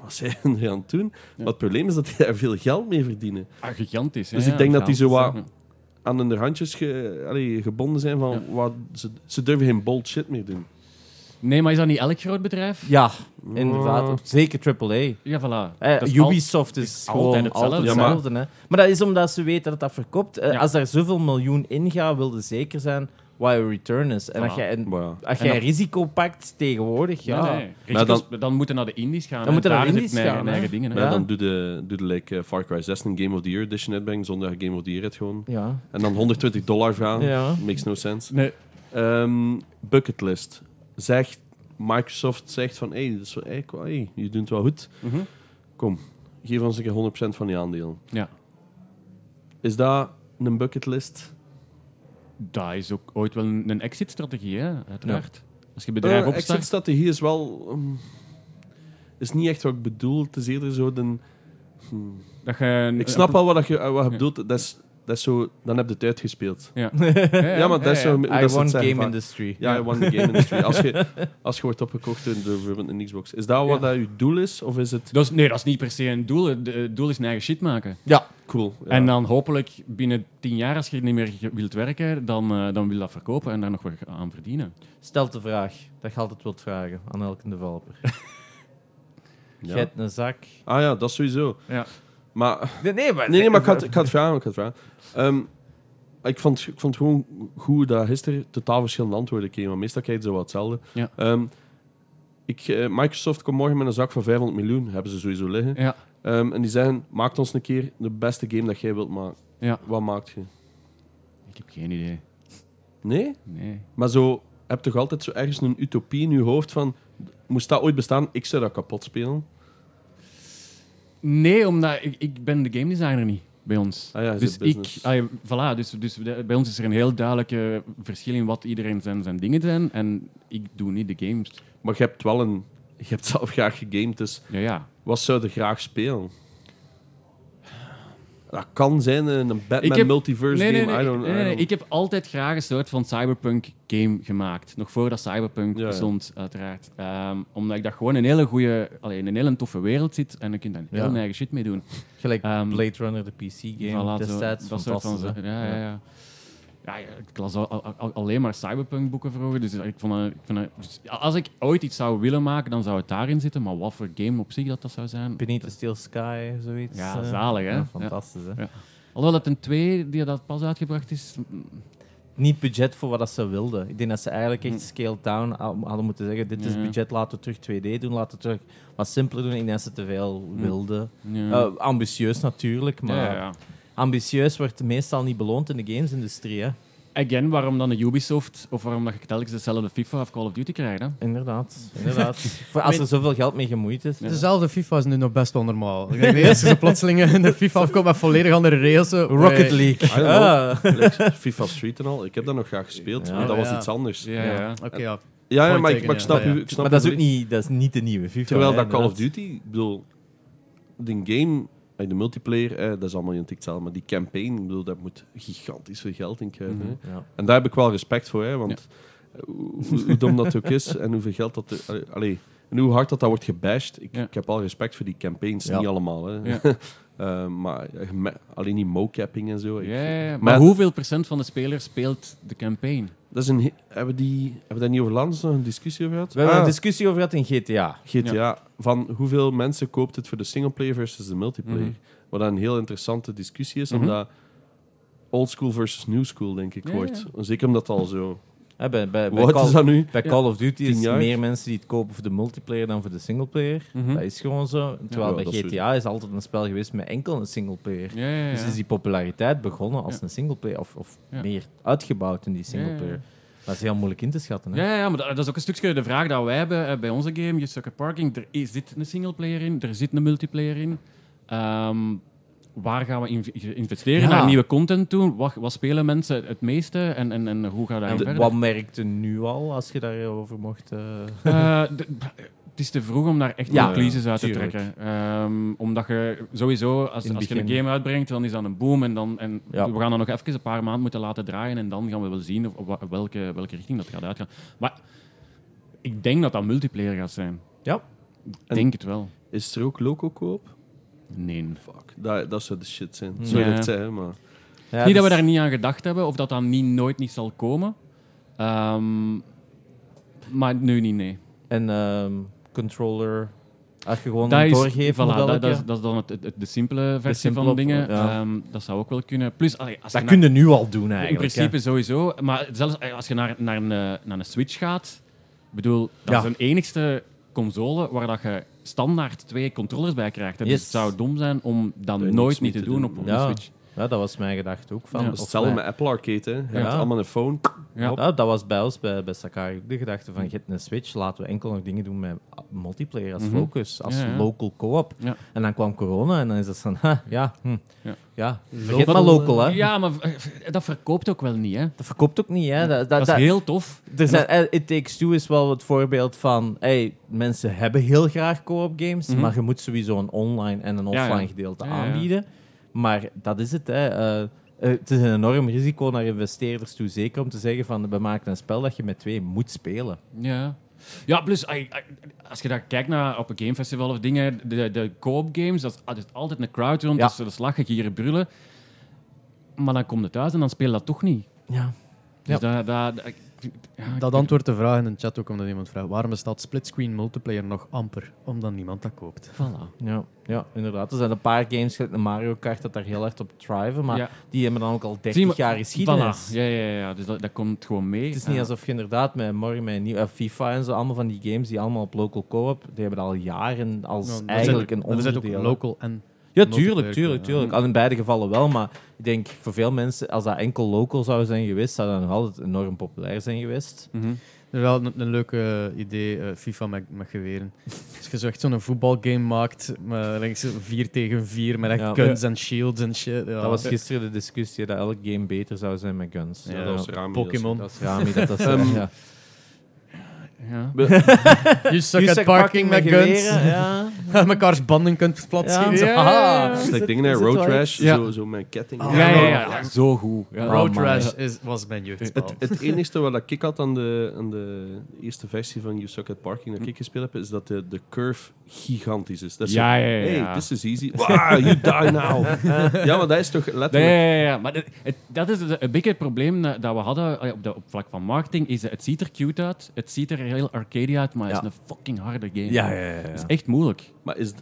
wat zijn er aan het doen? Maar het probleem is dat hij daar veel geld mee verdienen. Ah, gigantisch. Dus ik denk dat die zo wat aan hun handjes ge- allee, gebonden zijn van, wat, ze, ze durven geen bold shit meer doen. Nee, maar is dat niet elk groot bedrijf? Ja, inderdaad. Zeker AAA. Ja, voilà. Eh, Dat is Ubisoft is, is gewoon altijd altijd hetzelfde. hetzelfde. Ja, maar- hè. maar dat is omdat ze weten dat dat verkoopt. Eh, Ja. Als daar zoveel miljoen in gaat, wilde zeker zijn why a return is. En Voilà. als jij een, als jij dat- risico pakt tegenwoordig, ja. Nee, nee. Maar dan- moeten naar de indies gaan. Dan moeten naar de indies gaan, eigen dingen. hè. Maar Ja. dan doe de, doe de like, eh, Far Cry 6 een Game of the Year edition uitbrengen zonder dat je Game of the Year hebt gewoon. Ja. En dan 120 dollar vragen. Ja. Makes no sense. Nee. Ehm, bucketlist. Zegt, Microsoft zegt van, hey, dat is wel, wel- hey, je doet het wel goed. Mhm. Kom, geef ons een keer 100% van die aandelen. Ja. Is dat een bucketlist? Dat is ook ooit wel een, een exit-strategie, uiteraard. Als je bedrijf Eh, opstart... Exit-strategie is wel... ehm, is niet echt wat ik bedoel. Het is eerder zo hmm. Dat je, Ik snap wel wat, dat je, wat je Ja. bedoelt. Dat is, dat is zo... Dan heb je het uitgespeeld. Ja. Ja, maar dat is zo... I dat het won game vaak. industry. Ja, I won the game industry. Als je, als je wordt opgekocht door bijvoorbeeld een Xbox. Is dat wat Ja. dat je doel is? Of is het Dat is, nee, dat is niet per se een doel. Het doel is een eigen shit maken. Ja. cool? Ja. En dan hopelijk binnen tien jaar, als je niet meer wilt werken, dan, eh, dan wil je dat verkopen en daar nog wat aan verdienen. Stel de vraag dat je altijd wilt vragen aan elke developer. Ja. Hebt een zak. Ah ja, dat is sowieso. Ja. Maar... Nee, nee, maar, Nee, nee, maar ik had, ik had het vragen. Ik, had het vragen. Ehm, ik, vond, ik vond gewoon goed dat gisteren totaal verschillende antwoorden kregen. Maar meestal krijg je zo wat hetzelfde. Ja. Ehm, ik, eh, Microsoft komt morgen met een zak van 500 miljoen. Hebben ze sowieso liggen. Ja. Ehm, en die zeggen, maak ons een keer de beste game dat jij wilt maken. Ja. Wat maakt je? Ik heb geen idee. Nee? Nee. Maar zo, heb je toch altijd zo ergens een utopie in je hoofd van... Moest dat ooit bestaan, ik zou dat kapot spelen. Nee, omdat ik, ik ben de game designer niet bij ons. Ah ja, dus ik, ah ja, voilà, dus, dus bij ons is er een heel duidelijke verschil in wat iedereen zijn, zijn dingen zijn. En ik doe niet de games. Maar je hebt wel een... Je hebt zelf graag gegamed, dus Ja, ja. wat zou je graag spelen? Dat kan zijn een Batman heb- multiverse Nee, nee, game. nee, I don't, nee, I don't- Ik heb altijd graag een soort van cyberpunk game gemaakt. Nog voordat cyberpunk Ja, ja. bestond, uiteraard. Ehm, omdat ik dat gewoon een hele goede, alleen een hele toffe wereld zit en ik kan daar heel Ja. eigen shit mee doen. Gelijk Ehm, Blade Runner, de PC-game Voilà, zo- destijds. dat soort van ja, ja, ja. Ja, ik las al, al- al- alleen maar cyberpunk boeken vroeger. Dus ik vond, ik vond dus als ik ooit iets zou willen maken, dan zou het daarin zitten. Maar wat voor game op zich dat, dat zou zijn. Beneath the Steel Sky, zoiets. Ja, eh. zalig, hè? Ja, fantastisch, hè. Ja. Alhoewel dat een 2 die dat pas uitgebracht is. mm, Niet budget voor wat dat ze wilden. Ik denk dat ze eigenlijk echt scaled down hadden moeten zeggen. Dit is budget, laten we terug 2D doen, laten we terug wat simpeler doen. Ik denk dat ze te veel wilden. Ja. Eh, ambitieus natuurlijk, maar ja, ja, ja. Ambitieus wordt meestal niet beloond in de gamesindustrie. Hè? Again, waarom dan een Ubisoft of waarom dat je telkens dezelfde FIFA of Call of Duty krijgt? Hè? Inderdaad. inderdaad. Voor als er zoveel geld mee gemoeid is. Ja. Dezelfde FIFA is nu nog best wel normaal. Je zo plotseling in de FIFA afkomt met volledig andere rails. zo, Rocket League. Ah. Like FIFA Street en al. Ik heb dat nog graag gespeeld, Ja, maar dat was iets anders. Ja, ja. ja. Oké, ja. Ja, ja, maar, ik, maar ik snap u. Ik snap Maar dat is ook niet, dat is niet de nieuwe FIFA. Terwijl dat Call of. Duty, ik bedoel, die game, de multiplayer, eh, dat is allemaal niet hetzelfde, maar die campaign, ik bedoel, dat moet gigantisch veel geld in krijgen. Mhm. hè. Ja. En daar heb ik wel respect voor, hè, want hoe, hoe dom dat ook is en hoeveel geld dat... er- allee, en hoe hard dat, dat wordt gebashed. Ik, Ja. ik heb al respect voor die campaigns, niet allemaal. Hè. Eh, maar eh, alleen die mocapping en zo. ik-. Maar, Maar- hoeveel procent van de spelers speelt de campaign? Dat is een, he- hebben, die, hebben we daar niet over laatst nog een discussie over gehad? We hebben Ah, een discussie over gehad in GTA. GTA. Van hoeveel mensen koopt het voor de singleplayer versus de multiplayer? Mhm. Wat een heel interessante discussie is, Mhm. omdat old school versus new school, denk ik, Ja, wordt. Zeker omdat het al zo... Hè, bij, bij, bij Wat Call, is dat nu? bij. Call of Duty is jaar. meer mensen die het kopen voor de multiplayer dan voor de singleplayer. Mhm. Dat is gewoon zo. Terwijl Ja, bij GTA is altijd een spel geweest met enkel een singleplayer. Ja. Dus is die populariteit begonnen als een singleplayer, of, of meer uitgebouwd in die singleplayer. Dat is heel moeilijk in te schatten. Hè? Ja, ja, maar dat, is ook een stukje de vraag dat wij hebben eh, bij onze game, Je Sucker Parking. Er is, zit een singleplayer in, er zit een multiplayer in. Ehm, waar gaan we in, investeren? Ja. Naar nieuwe content doen? Wat, wat spelen mensen het meeste? En, en, en hoe gaat dat En verder? wat merkte nu al, als je daarover mocht... eh, Eh, de- het is te vroeg om daar echt Ja, conclusies uit te trekken. Ehm, omdat je sowieso, als, als je een game uitbrengt, dan is dat een boom. En, dan, en Ja. we gaan dan nog even een paar maanden moeten laten draaien. En dan gaan we wel zien of, welke, welke richting dat gaat uitgaan. Maar ik denk dat dat multiplayer gaat zijn. Ja. Ik En- denk het wel. Is er ook loco-koop? Nee. Fuck, dat, dat zou de shit zijn. Ja. Ik het zei, maar... Ja, niet dat we dus- daar niet aan gedacht hebben, of dat dat niet, nooit niet zal komen. Ehm, maar nu niet, nee. En ehm, controller, als je gewoon Dat een is, doorgeeft voilà, dat, dat, is, dat is dan het, het- de simpele versie simpele van op- dingen. ja. Ehm, dat zou ook wel kunnen. Plus, allee, als dat je kun je nu al doen naar- eigenlijk. in principe sowieso. Maar zelfs als je naar, naar, een, naar een Switch gaat, ik bedoel, dat Ja. is een enigste console waar dat je standaard twee controllers bij krijgt. Dus het zou dom zijn om dat nooit niet te doen doen. op, Ja. een Switch. Ja, dat was mijn gedachte ook van. Ja. Hetzelfde met Apple Arcade. Hè. Je Ja. hebt allemaal een phone. Ja. Ja, dat was bij ons, bij, bij de gedachte van, je hebt een Switch, laten we enkel nog dingen doen met multiplayer als Mhm. focus, als Ja, ja. local co-op. Ja. En dan kwam corona en dan is dat van, ha, ja, hm, Ja. ja. vergeet Local, maar local, hè. Ja, maar dat verkoopt ook wel niet, hè. Dat verkoopt ook niet, hè. Dat, dat, Dat is dat- heel tof. er zijn, eh, It Takes Two is wel het voorbeeld van, hey, mensen hebben heel graag co-op games, Mhm. maar je moet sowieso een online en een Ja, ja. offline gedeelte Ja, ja. aanbieden. Maar dat is het, hè. Eh, eh, het is een enorm risico naar investeerders toe, zeker om te zeggen van, we maken een spel dat je met twee moet spelen. Ja. Ja, plus, als je daar kijkt naar op een gamefestival of dingen, de, de co-op games, dat is, dat is altijd een crowd rond, Ja. dus dat is lachen, gieren, brullen. Maar dan komt het thuis en dan speel je dat toch niet. Ja. Dus Ja. dat, dat, ja, Dat antwoordt de vraag in de chat ook, omdat iemand vraagt waarom bestaat splitscreen multiplayer nog amper? Omdat niemand dat koopt. Voilà. Ja, ja, inderdaad. Er zijn een paar games, gelijk de Mario Kart, dat daar heel hard op driven, maar Ja. die hebben dan ook al 30 Zie, maar- jaar geschiedenis. Voilà. Ja, ja, ja, dus dat, dat komt gewoon mee. Het is niet alsof je inderdaad met morgen met nieuw, eh, FIFA en zo, allemaal van die games die allemaal op local co-op, die hebben al jaren als Nou, eigenlijk een Er zit onderdeel. ook local en... ja, tuurlijk, tuurlijk, tuurlijk. Al in beide gevallen wel, maar ik denk voor veel mensen, als dat enkel local zou zijn geweest, zou dat nog altijd enorm populair zijn geweest. mhm. Er is wel een, een leuke idee, eh, FIFA met, met geweren. Als je zo echt zo'n voetbalgame maakt, met like, zo 4 tegen 4, met echt Ja. guns en shields en shit. Ja. Dat was gisteren de discussie dat elk game beter zou zijn met guns. Ja, Ja, dat was Rami. Pokémon. Dat is Rami, dat. Ehm, ja. ja. You suck at parking met guns. geweren, ja. Mekaars banden kunt platschieten. Ja. Dat Zit- dingen, hè, Road wel Rash, Ja. zo, zo met ketting. Oh, Ja, ja, ja, Road- ja, zo goed. Ja. Road man. Rash is, was mijn jeugdspel. Het, het enige wat ik had aan de, aan de eerste versie van You Suck at Parking dat ik gespeeld heb, is dat de, de curve gigantisch is. Dat is Ja, zo, ja, ja, Hey, this is easy. Wow, you die now. ja, maar dat is toch letterlijk... ja, ja, ja. Maar het, het- dat is het- een beetje het probleem dat dat we hadden eh, op, de, op vlak van marketing. Is, het ziet er cute uit, het ziet er heel arcade uit, maar het Ja. is een fucking harde game. Ja, ja, ja. ja. Het is echt moeilijk. Maar is...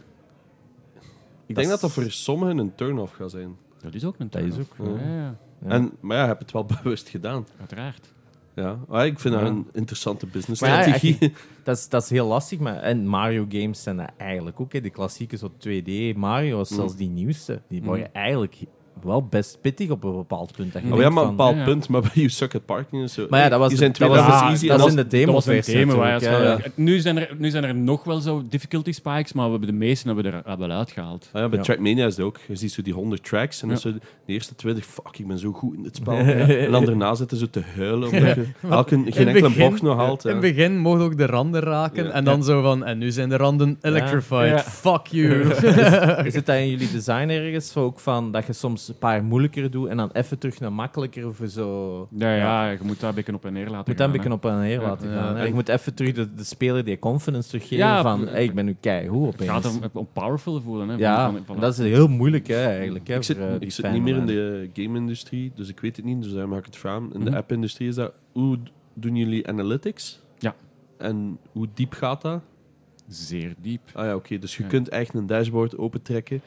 Ik denk dat dat voor sommigen een turn-off gaat zijn. Dat is ook een Dat is turn-off. ook, Ja, ja, Ja. En, maar ja, je hebt het wel bewust gedaan. uiteraard. Ja, maar ik vind dat Ja. een interessante business Maar ja, strategie. Dat is, dat is heel lastig, maar en Mario games zijn dat eigenlijk ook. Hè. De klassieke zo 2D Mario's, Mm. zelfs die nieuwste, die Mm. worden eigenlijk wel best pittig op een bepaald punt. Dat je Oh ja, maar op een bepaald Ja, ja. punt, maar bij You Suck at Parking is zo... Maar ja, dat was de- zijn dat was- easy. dat en is dan- in de demo dat was natuurlijk, ja. Nu, zijn er, nu zijn er nog wel zo difficulty spikes, maar we hebben de meeste hebben we er wel uitgehaald. Ah ja, bij Ja. Trackmania is het ook. Je ziet zo die 100 tracks en dan Ja. zo de eerste 20, fuck, ik ben zo goed in dit spel. En dan daarna zitten ze te huilen omdat je elke, In geen het enkele begin- bocht nog haalt. In het begin mocht ook de randen raken Ja. en dan zo van, en nu zijn de randen electrified. Ja. Fuck you. Is het dat in jullie design ergens ook van dat je soms een paar moeilijker doet en dan even terug naar makkelijker of zo? Ja, ja, je moet dat een beetje op en neer laten Je moet dat gaan, een beetje op en neer laten Ja. gaan. Je moet even terug de, de speler die confidence teruggeven Ja, van hey, ik ben nu keigoed Het gaat opeens. om, om powerful voelen. Hè, van- Ja, van- dat is heel moeilijk hè, eigenlijk. Hè, Ik zit, voor, eh, ik zit niet meer in de game-industrie, dus ik weet het niet, dus daarom ga ik het vragen. In de Mhm. app-industrie is dat, hoe doen jullie analytics? Ja. En hoe diep gaat dat? Zeer diep. Ah ja, oké, dus je Ja. kunt echt een dashboard opentrekken.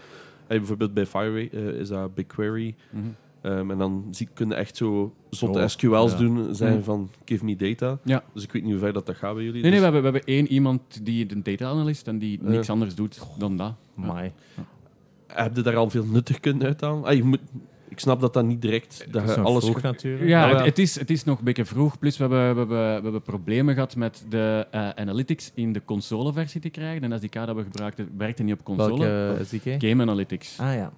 Hey, bijvoorbeeld bij Fireway eh, is dat BigQuery. Mhm. Ehm, en dan zie, kun je echt zo zotte Oh, SQL's ja. doen, zijn Mhm. van give me data. Ja. Dus ik weet niet hoe ver dat, dat gaat bij jullie. Nee, nee, we dus, hebben, we hebben één iemand die een data analyst en die niks Ja. anders doet dan dat. Ja. Amai. Heb je daar al veel nuttig kunnen uithalen? Ah, je moet, ik snap dat dat niet direct... Dat is je alles vroeg natuurlijk. Ja, Ja, het, is, het is nog een beetje vroeg. Plus, we hebben, we hebben, we hebben problemen gehad met de eh, analytics in de consoleversie te krijgen. En SDK dat we gebruikten, werkte niet op console. Welke SDK? Game Analytics. Ah ja.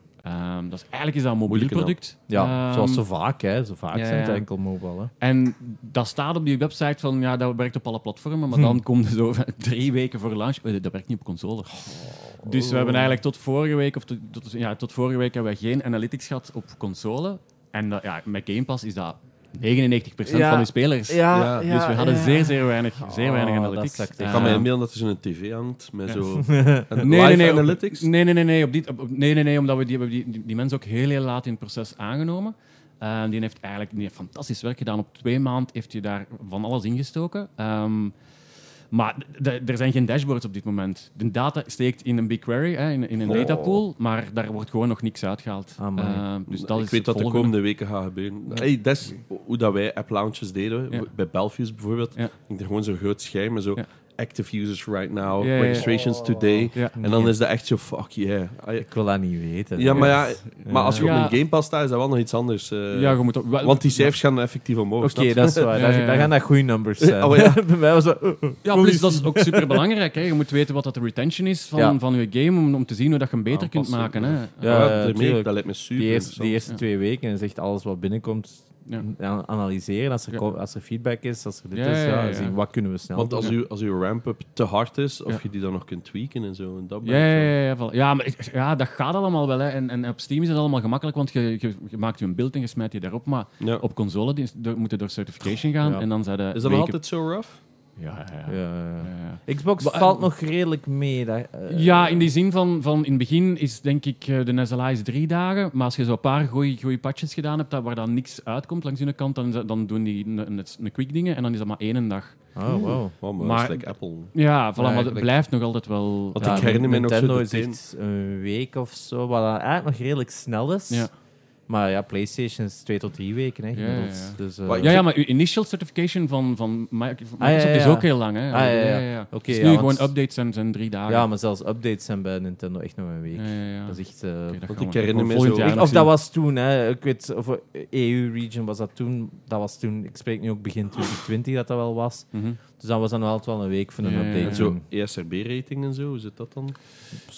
Dat is, eigenlijk is dat een mobiel Moeilijke product. Ja, Ehm, zoals zo vaak, hè. Zo vaak ja, zijn het ja. enkel mobile, hè. En dat staat op die website van, ja, dat werkt op alle platformen, maar Hm. dan komt het zo drie weken voor launch. Oh, dat werkt niet op console. Oh. Dus we hebben eigenlijk tot vorige week, of tot, tot- ja, tot vorige week hebben we geen analytics gehad op console. En dat- ja, met Game Pass is dat 99% Ja. van de spelers. Ja, dus we hadden zeer, zeer weinig, zeer weinig Oh, analytics. dat is echt- Ik kan mij inbeelden dat er zo'n tv hangt met Ja. zo... Nee, Live nee, nee, op- analytics? nee, nee, nee, nee, op dit, op- op- nee, nee, nee, omdat we die, hebben die, die, die mensen ook heel, heel laat in het proces aangenomen. Eh, die heeft eigenlijk die heeft fantastisch werk gedaan. Op twee maanden heeft hij daar van alles ingestoken. Ehm, maar er zijn geen dashboards op dit moment. De data steekt in een BigQuery, hè, in, in een Oh. datapool, maar daar wordt gewoon nog niks uitgehaald. Eh, dus dat ik is weet dat de komende weken gaat gebeuren. Hey, dat is hoe dat wij app launches deden. Ja. Bij Belfius bijvoorbeeld. Ja. Ik er gewoon zo'n groot scherm met zo... Ja. Active users right now, registrations today. Ja. En dan is dat echt zo, fuck yeah. Ah, ja. Ik wil dat niet weten. Ja, maar, ja, maar als je Ja. op een Game Pass staat, is dat wel nog iets anders. eh. Ja, je moet want die cijfers gaan effectief omhoog. Oké, dat is waar. Ja, Daar, ja, ja. daar gaan dat goede numbers zijn. Oh, ja. Bij mij was dat... uh, uh, Ja, plus dat is ook super belangrijk. Je moet weten wat dat de retention is van, Ja. van je game om, om te zien hoe dat je hem beter kunt maken. Hè. Ja, Ja, ja, daarmee, tuurlijk. dat lijkt me super die eerste, die eerste Ja. twee weken is echt alles wat binnenkomt Ja. an- analyseren. Als er, Ja. als er feedback is, als er dit Ja, is, ja, ja, ja, ja. zien wat kunnen we snel Want doen. als, u, als uw ramp-up te hard is, of Ja. je die dan nog kunt tweaken en zo. En dat Ja, ja, ja, ja, maar ja, dat gaat allemaal wel. Hè. En, en op Steam is het allemaal gemakkelijk, want je, je, je maakt je een beeld en je smijt die daarop. Maar Ja. op console die, is- door- moet je door certification gaan Ja. en dan zijn de Is dat nog altijd zo rough? Ja, ja, Ja, ja. ja. ja. Xbox Maar, valt nog redelijk mee. Dat, eh, Ja, in die zin van, van in het begin is denk ik eh, de SLA is drie dagen. Maar als je zo een paar goede patches gedaan hebt dat- waar dan niks uitkomt langs de kant, dan, dan doen die een, quick dingen en dan is dat maar één dag. Oh, wow. Oh, maar, like Apple. Ja, voilà, maar het blijft nog altijd wel. Want Ja, ik herinner me nog zo Nintendo is een week of zo, wat dan eigenlijk nog redelijk snel is. Ja. Maar ja, PlayStation is twee tot drie weken, hè, Ja, gemiddeld. ja, ja. Dus, eh, Ja, ja, maar uw initial certification van, van Microsoft Ah, ja, ja, is ook heel lang. Hè? Ah, ja, ja. Oké, dus ja, nu want- gewoon updates zijn, zijn drie dagen. ja, maar zelfs updates zijn bij Nintendo echt nog een week. Ja, ja, ja. Dat is echt... eh, dat ik herinner me zo- of dat was toen, hè. Ik weet, of EU-region was dat toen. Dat was toen, ik spreek nu ook begin 2020 dat dat wel was. Mhm. Dus dan was dat nog altijd wel een week voor een update. ja. En zo ESRB-rating en zo, hoe zit dat dan?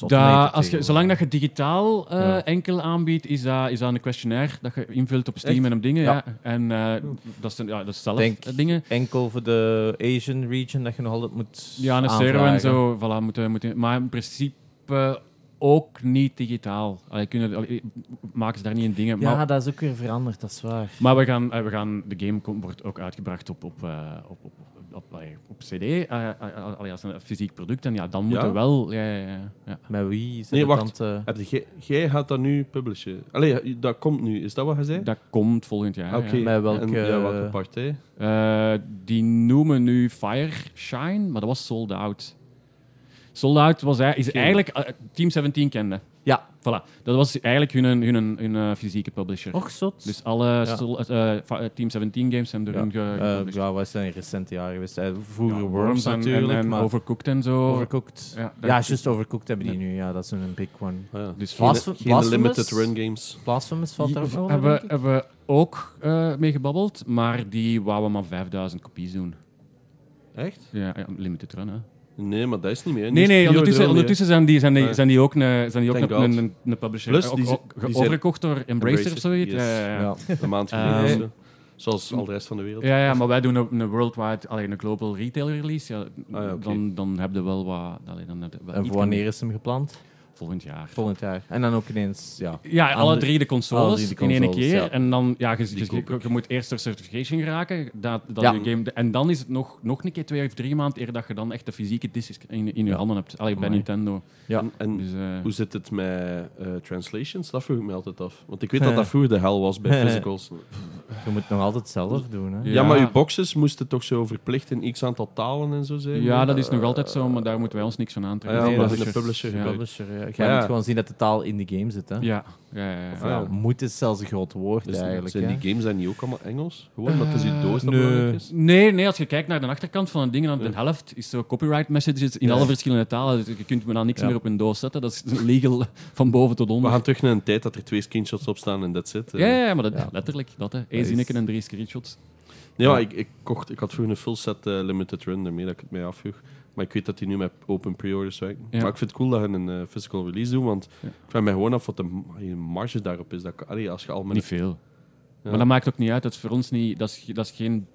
Da- als je, zolang dat je digitaal eh, Ja. enkel aanbiedt, is dat, is dat een questionnaire dat je invult op Steam Echt? en op dingen. Ja. Ja. En eh, dat, is, ja, dat is zelf Denk- eh, dingen. Enkel voor de Asian region dat je nog altijd moet Ja, een server en zo. Voilà, moeten, moeten, maar in principe ook niet digitaal. Allee, kunnen, allee, maken ze daar niet in dingen. Ja, Maar, dat is ook weer veranderd, dat is waar. maar we gaan, we gaan, de game komt- wordt ook uitgebracht op, op, eh, op, op, op, op CD, allee, als een fysiek product. En ja, dan moeten Ja? we wel... Ja, ja, ja. Met wie is Nee, wacht. dan te- jij gaat dat nu publishen? Allee, dat komt nu. Is dat wat je zei? Dat komt volgend jaar. Oké. ja. Met welke- En, ja, welke partij? Eh, die noemen nu Fire Shine, maar dat was sold out. Sold out was, hij- is eigenlijk... Team 17 kende. Voilà. Dat was eigenlijk hun, hun, hun, hun eh, fysieke publisher. Och, zot. Dus alle eh, eh, Team 17 games zijn door ja. hun ge- Eh, ja, wat zijn recente jaren geweest? Vroeger Ja, Worms, natuurlijk, en, en maar Overcooked en zo. Overcooked. Ja, Ja, juist Overcooked hebben die nu. Ja, dat is een big one. Ja. Dus Geen, Blasphemous? geen limited run games. Blasphemous valt daar ook nog hebben, hebben we ook eh, mee gebabbeld, maar die wouden maar 5000 kopies doen. Echt? Ja, ja, limited run, hè. Nee, maar dat is niet meer. Nee, nee, ondertussen, ondertussen zijn, die, zijn, die, zijn die ook, een, zijn die ook een, een, een publisher. Plus, ook, die ook, zijn- die overgekocht door Embracer of zoiets. yes. Ja, ja. Een maand geleden Eh, zo. Zoals al de rest van de wereld. Ja, ja, maar wij doen een, een worldwide, alleen een global retail release. Ja, Ah, ja, oké. dan, dan heb je wel wat. Allee, dan heb je wel En voor wanneer is hem gepland? Volgend jaar. Volgend jaar. En dan ook ineens, ja. Ja, alle drie de consoles, alle drie de in één keer. ja. En dan, ja, je, je, koop je- je moet eerst door certification geraken. Dat, dat Ja. je game, en dan is het nog, nog een keer twee of drie maanden eer dat je dan echt de fysieke disc in, in je Ja. handen hebt. Allee, bij. Nintendo. Ja. En, en Dus, eh, hoe zit het met eh, translations? Dat vroeg ik me altijd af. Want ik weet dat dat vroeger de hel was bij physicals. Je moet het nog altijd zelf doen, hè. Ja. Ja, maar uw boxes moesten toch zo verplicht in x aantal talen en zo zijn? ja, dat is nog altijd zo, maar daar moeten wij ons niks van aantrekken. Ja, dat het een publisher. Publisher, ja. Je ja. moet gewoon zien dat de taal in de game zit, hè. Ja, ja, ja. ja. Of ja, ja. moet is zelfs een groot woord, Dus eigenlijk. zijn hè. die games dan niet ook allemaal Engels? Gewoon, dat is uw doos dat nee. belangrijk is? Nee, nee, als je kijkt naar de achterkant van een ding, dan de helft is zo copyright messages in alle verschillende talen. Dus je kunt me dan niks Ja. meer op een doos zetten. Dat is legal van boven tot We onder. gaan terug naar een tijd dat er twee screenshots op staan en that's it. eh. Ja, ja, ja, maar dat, Ja. letterlijk. Dat, hè. Eén zinnetje en drie screenshots. Ja, ik, ik, kocht, ik had vroeger een full set eh, limited run, daarmee dat ik het mij afvroeg. Maar ik weet dat die nu met open pre-orders werken. Ja. Maar ik vind het cool dat je een eh, physical release doet, want Ja. ik vraag mij gewoon af wat de ma- marge daarop is. Dat, allee, als je al met Niet veel. Ja. Maar dat maakt ook niet uit. Dat is voor ons niet... Dat is, dat is geen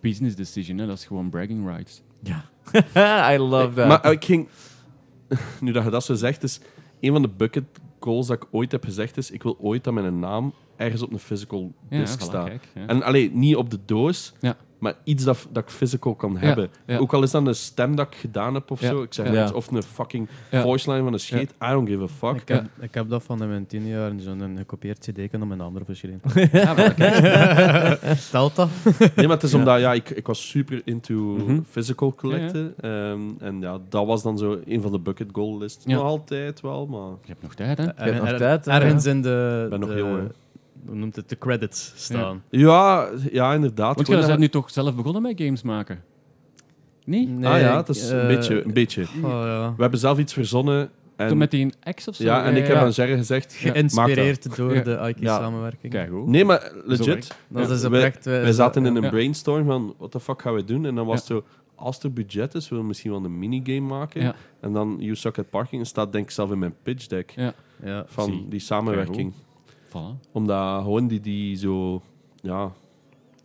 business decision, hè. Dat is gewoon bragging rights. I love that. Maar eh, ik ging... nu dat je dat zo zegt, is een van de bucket goals dat ik ooit heb gezegd is, ik wil ooit dat mijn naam ergens op een physical Ja, disc voilà, staat. kijk, ja. En alleen niet op de doos, Ja. Maar iets dat, dat ik physical kan hebben. ja. Ook al is dat een stem dat ik gedaan heb of Ja. zo, ik zeg iets, of een fucking Ja. voice line van een scheet, I don't give a fuck. Ik heb, ik heb dat van in mijn tien jaar in zo'n gekopieerd cd op mijn andere verschillen. Ja, kijk. Stelt dat? Nee, maar het is omdat ja, ik, ik was super into Mhm. physical collecten. Ehm, en ja, dat was dan zo een van de bucket goal lists. Ja. Nog altijd wel, maar... Je hebt nog tijd, hè? hebt nog tijd, ergens in de, ben nog de- jong, hè. Hoe noemt het, de credits staan. Ja, ja inderdaad. Want jij dat- bent nu toch zelf begonnen met games maken? Nee? Nee, ah ja, het is eh, een beetje. Een beetje. oh, ja. We hebben zelf iets verzonnen. En, Toen met die X of zo? ja, en ik heb ja. aan Jerry gezegd... Geïnspireerd door Ja. de Ja. IK-samenwerking. Kijk, goed. Nee, maar legit. Dat is oprecht... wij- Wij zaten in een Ja. brainstorm van, wat de fuck gaan we doen? En dan was Ja. het zo, als er budget is, willen we misschien wel een minigame maken. Ja. En dan You Suck at Parking staat denk ik zelf in mijn pitch deck Ja. Ja. van Zie. die samenwerking. Voilà. Omdat gewoon die, die zo... Ja...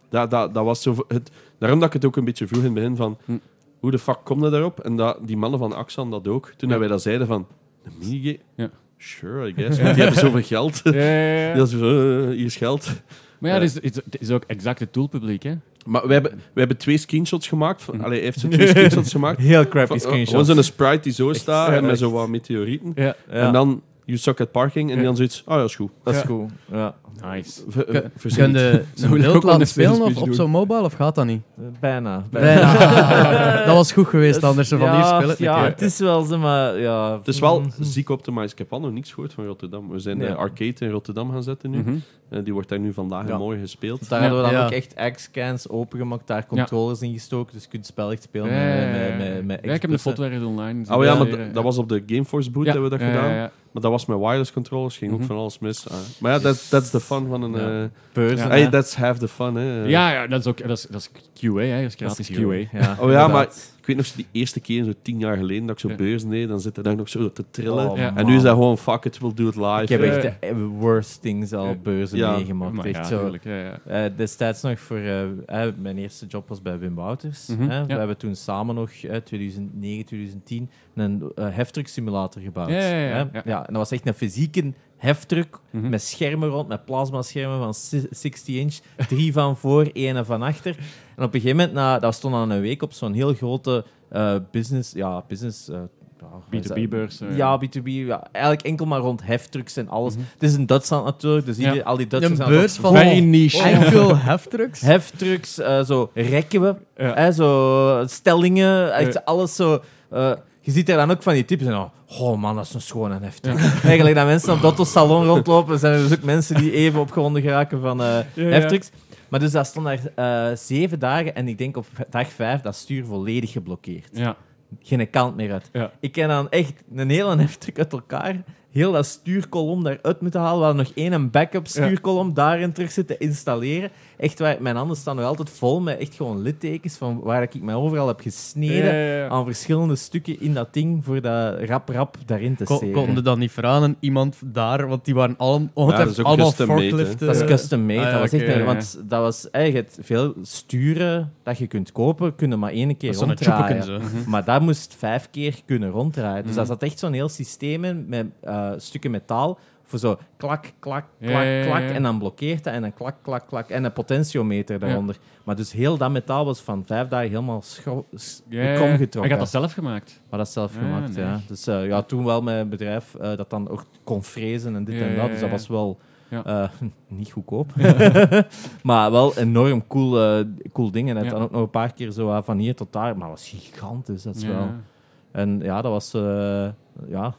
Dat, dat, dat was zo... Het, daarom dat ik het ook een beetje vroeg in het begin van... Hm. Hoe de fuck kom je daarop? En dat, die mannen van Axan dat ook. Toen Ja. wij dat zeiden van... Een minigame? Ja. Sure, I guess. Want die hebben zoveel geld. Ja, ja, was zo, eh, hier is geld. Maar ja, Ja. het is, het is ook exact het doelpubliek, hè? Maar we hebben, we hebben twee screenshots gemaakt. Van, Mhm. allee, hij heeft zo twee screenshots gemaakt. Heel crappy Van, eh, screenshot. Gewoon zo'n sprite die zo staat en met echt. zo wat meteorieten. Ja. Ja, En dan You Suck at Parking. En Ja. dan zoiets... Oh ja, is goed. dat is Ja. cool. Ja. Nice. Ver- Kun- je Zo een beeld laten spelen of op zo'n mobile of gaat dat niet? Bijna. Bijna. dat was goed geweest, anders van hier spelen. Ja, het is wel zo, maar ja. Het is wel Mhm. ziek optimized. Ik heb al nog niks gehoord van Rotterdam. We zijn Ja. de arcade in Rotterdam gaan zetten nu. Eh, die wordt daar nu vandaag Ja. en morgen gespeeld. Daar hadden we dan Ja. ook echt X-scans opengemaakt, daar controllers in gestoken, dus je kunt het spel echt spelen Ja, ja, ja, met, met, met, met Ja, ik heb de foto ergens online. Oh ja, maar dat was op de Gameforce boot Ja, hebben we dat ja, gedaan. ja, ja. Maar dat was met wireless controllers. Ging ook Mhm. van alles mis. Ah. Maar ja, dat that's the fun van een... Ja. eh, hey, that's half the fun, hè. Ja, ja, dat is ook dat is, dat is QA, hè. Dat is Dat gratis is QA. Ja, Oh ja, maar. Ik weet nog zo die eerste keer, zo tien jaar geleden, dat ik zo Ja. beurzen deed, dan zit er daar nog zo te trillen. Oh, Ja. En nu is dat gewoon, fuck it, we'll do it live. Ik heb echt de eh, worst things al Ja. beurzen Ja. meegemaakt. Maar echt ja, zo. tuurlijk, ja, ja. Eh, destijds nog voor... eh, mijn eerste job was bij Wim Wouters. Mhm, hè. We ja. hebben toen samen nog, eh 2009, 2010, een uh, heftruck-simulator gebouwd. Ja, ja, ja, hè. ja. ja, en dat was echt een fysieke heftruck Mhm. met schermen rond, met plasmaschermen van si- 60 inch. Drie van voor, één van achter. En op een gegeven moment, na, dat stond aan een week op zo'n heel grote eh, business... Ja, business... eh, ja, wat is dat? B2B-beurs. eh. Ja, B2B. Ja, eigenlijk enkel maar rond heftrucks en alles. Het is in Duitsland natuurlijk, dus Ja. iedereen- al die Duitsers Een beurs van Very niche. enkel heftrucks. heftrucks, eh, zo rekken we, Ja. hè, zo stellingen, echt alles zo. eh, je ziet er dan ook van die types en oh, oh man, dat is een schone heftruck. Eigenlijk dat mensen op dat salon rondlopen, zijn er dus ook mensen die even opgewonden geraken van eh ja. heftrucks. Maar dus dat stond daar eh, zeven dagen en ik denk op dag vijf dat stuur volledig geblokkeerd. Ja. Geen kant meer uit. Ja. Ik ken dan echt een hele heftruck uit elkaar. Heel dat stuurkolom daaruit moeten halen. We hadden nog één een backup stuurkolom daarin terug zitten installeren. Echt waar, mijn handen staan nog altijd vol met echt gewoon littekens van waar ik mij overal heb gesneden Ja, ja, ja. aan verschillende stukken in dat ding voor dat rap rap daarin te Kon, steken. konden dat niet vragen aan iemand daar, want die waren oh, dat is ook allemaal custom made, hè. forkliften. Dat is custom made. Ah, ja, dat was echt oké, een- ja, want dat was eigenlijk veel sturen dat je kunt kopen, kunnen maar één keer Dat is zo'n ronddraaien. zo. Maar dat moest vijf keer kunnen ronddraaien. Dus Mhm. daar zat echt zo'n heel systeem in met eh, stukken metaal. Voor zo klak, klak, klak, ja, klak. En dan blokkeert dat. En dan klak, klak, klak. En een potentiometer daaronder. Maar dus heel dat metaal was van vijf dagen helemaal schro- s- Ja, ja, ja. krom Hij getrokken. had dat zelf gemaakt. Maar dat is zelf gemaakt, nee. ja. Dus eh, ja, toen wel met een bedrijf eh, dat dan ook kon frezen en dit en dat. Dus dat was wel Ja. eh, niet goedkoop. maar wel enorm cool, cool ding. En het Ja. dan ook nog een paar keer zo van hier tot daar. Maar dat was gigantisch, dat is Ja. wel... En ja, dat was ja,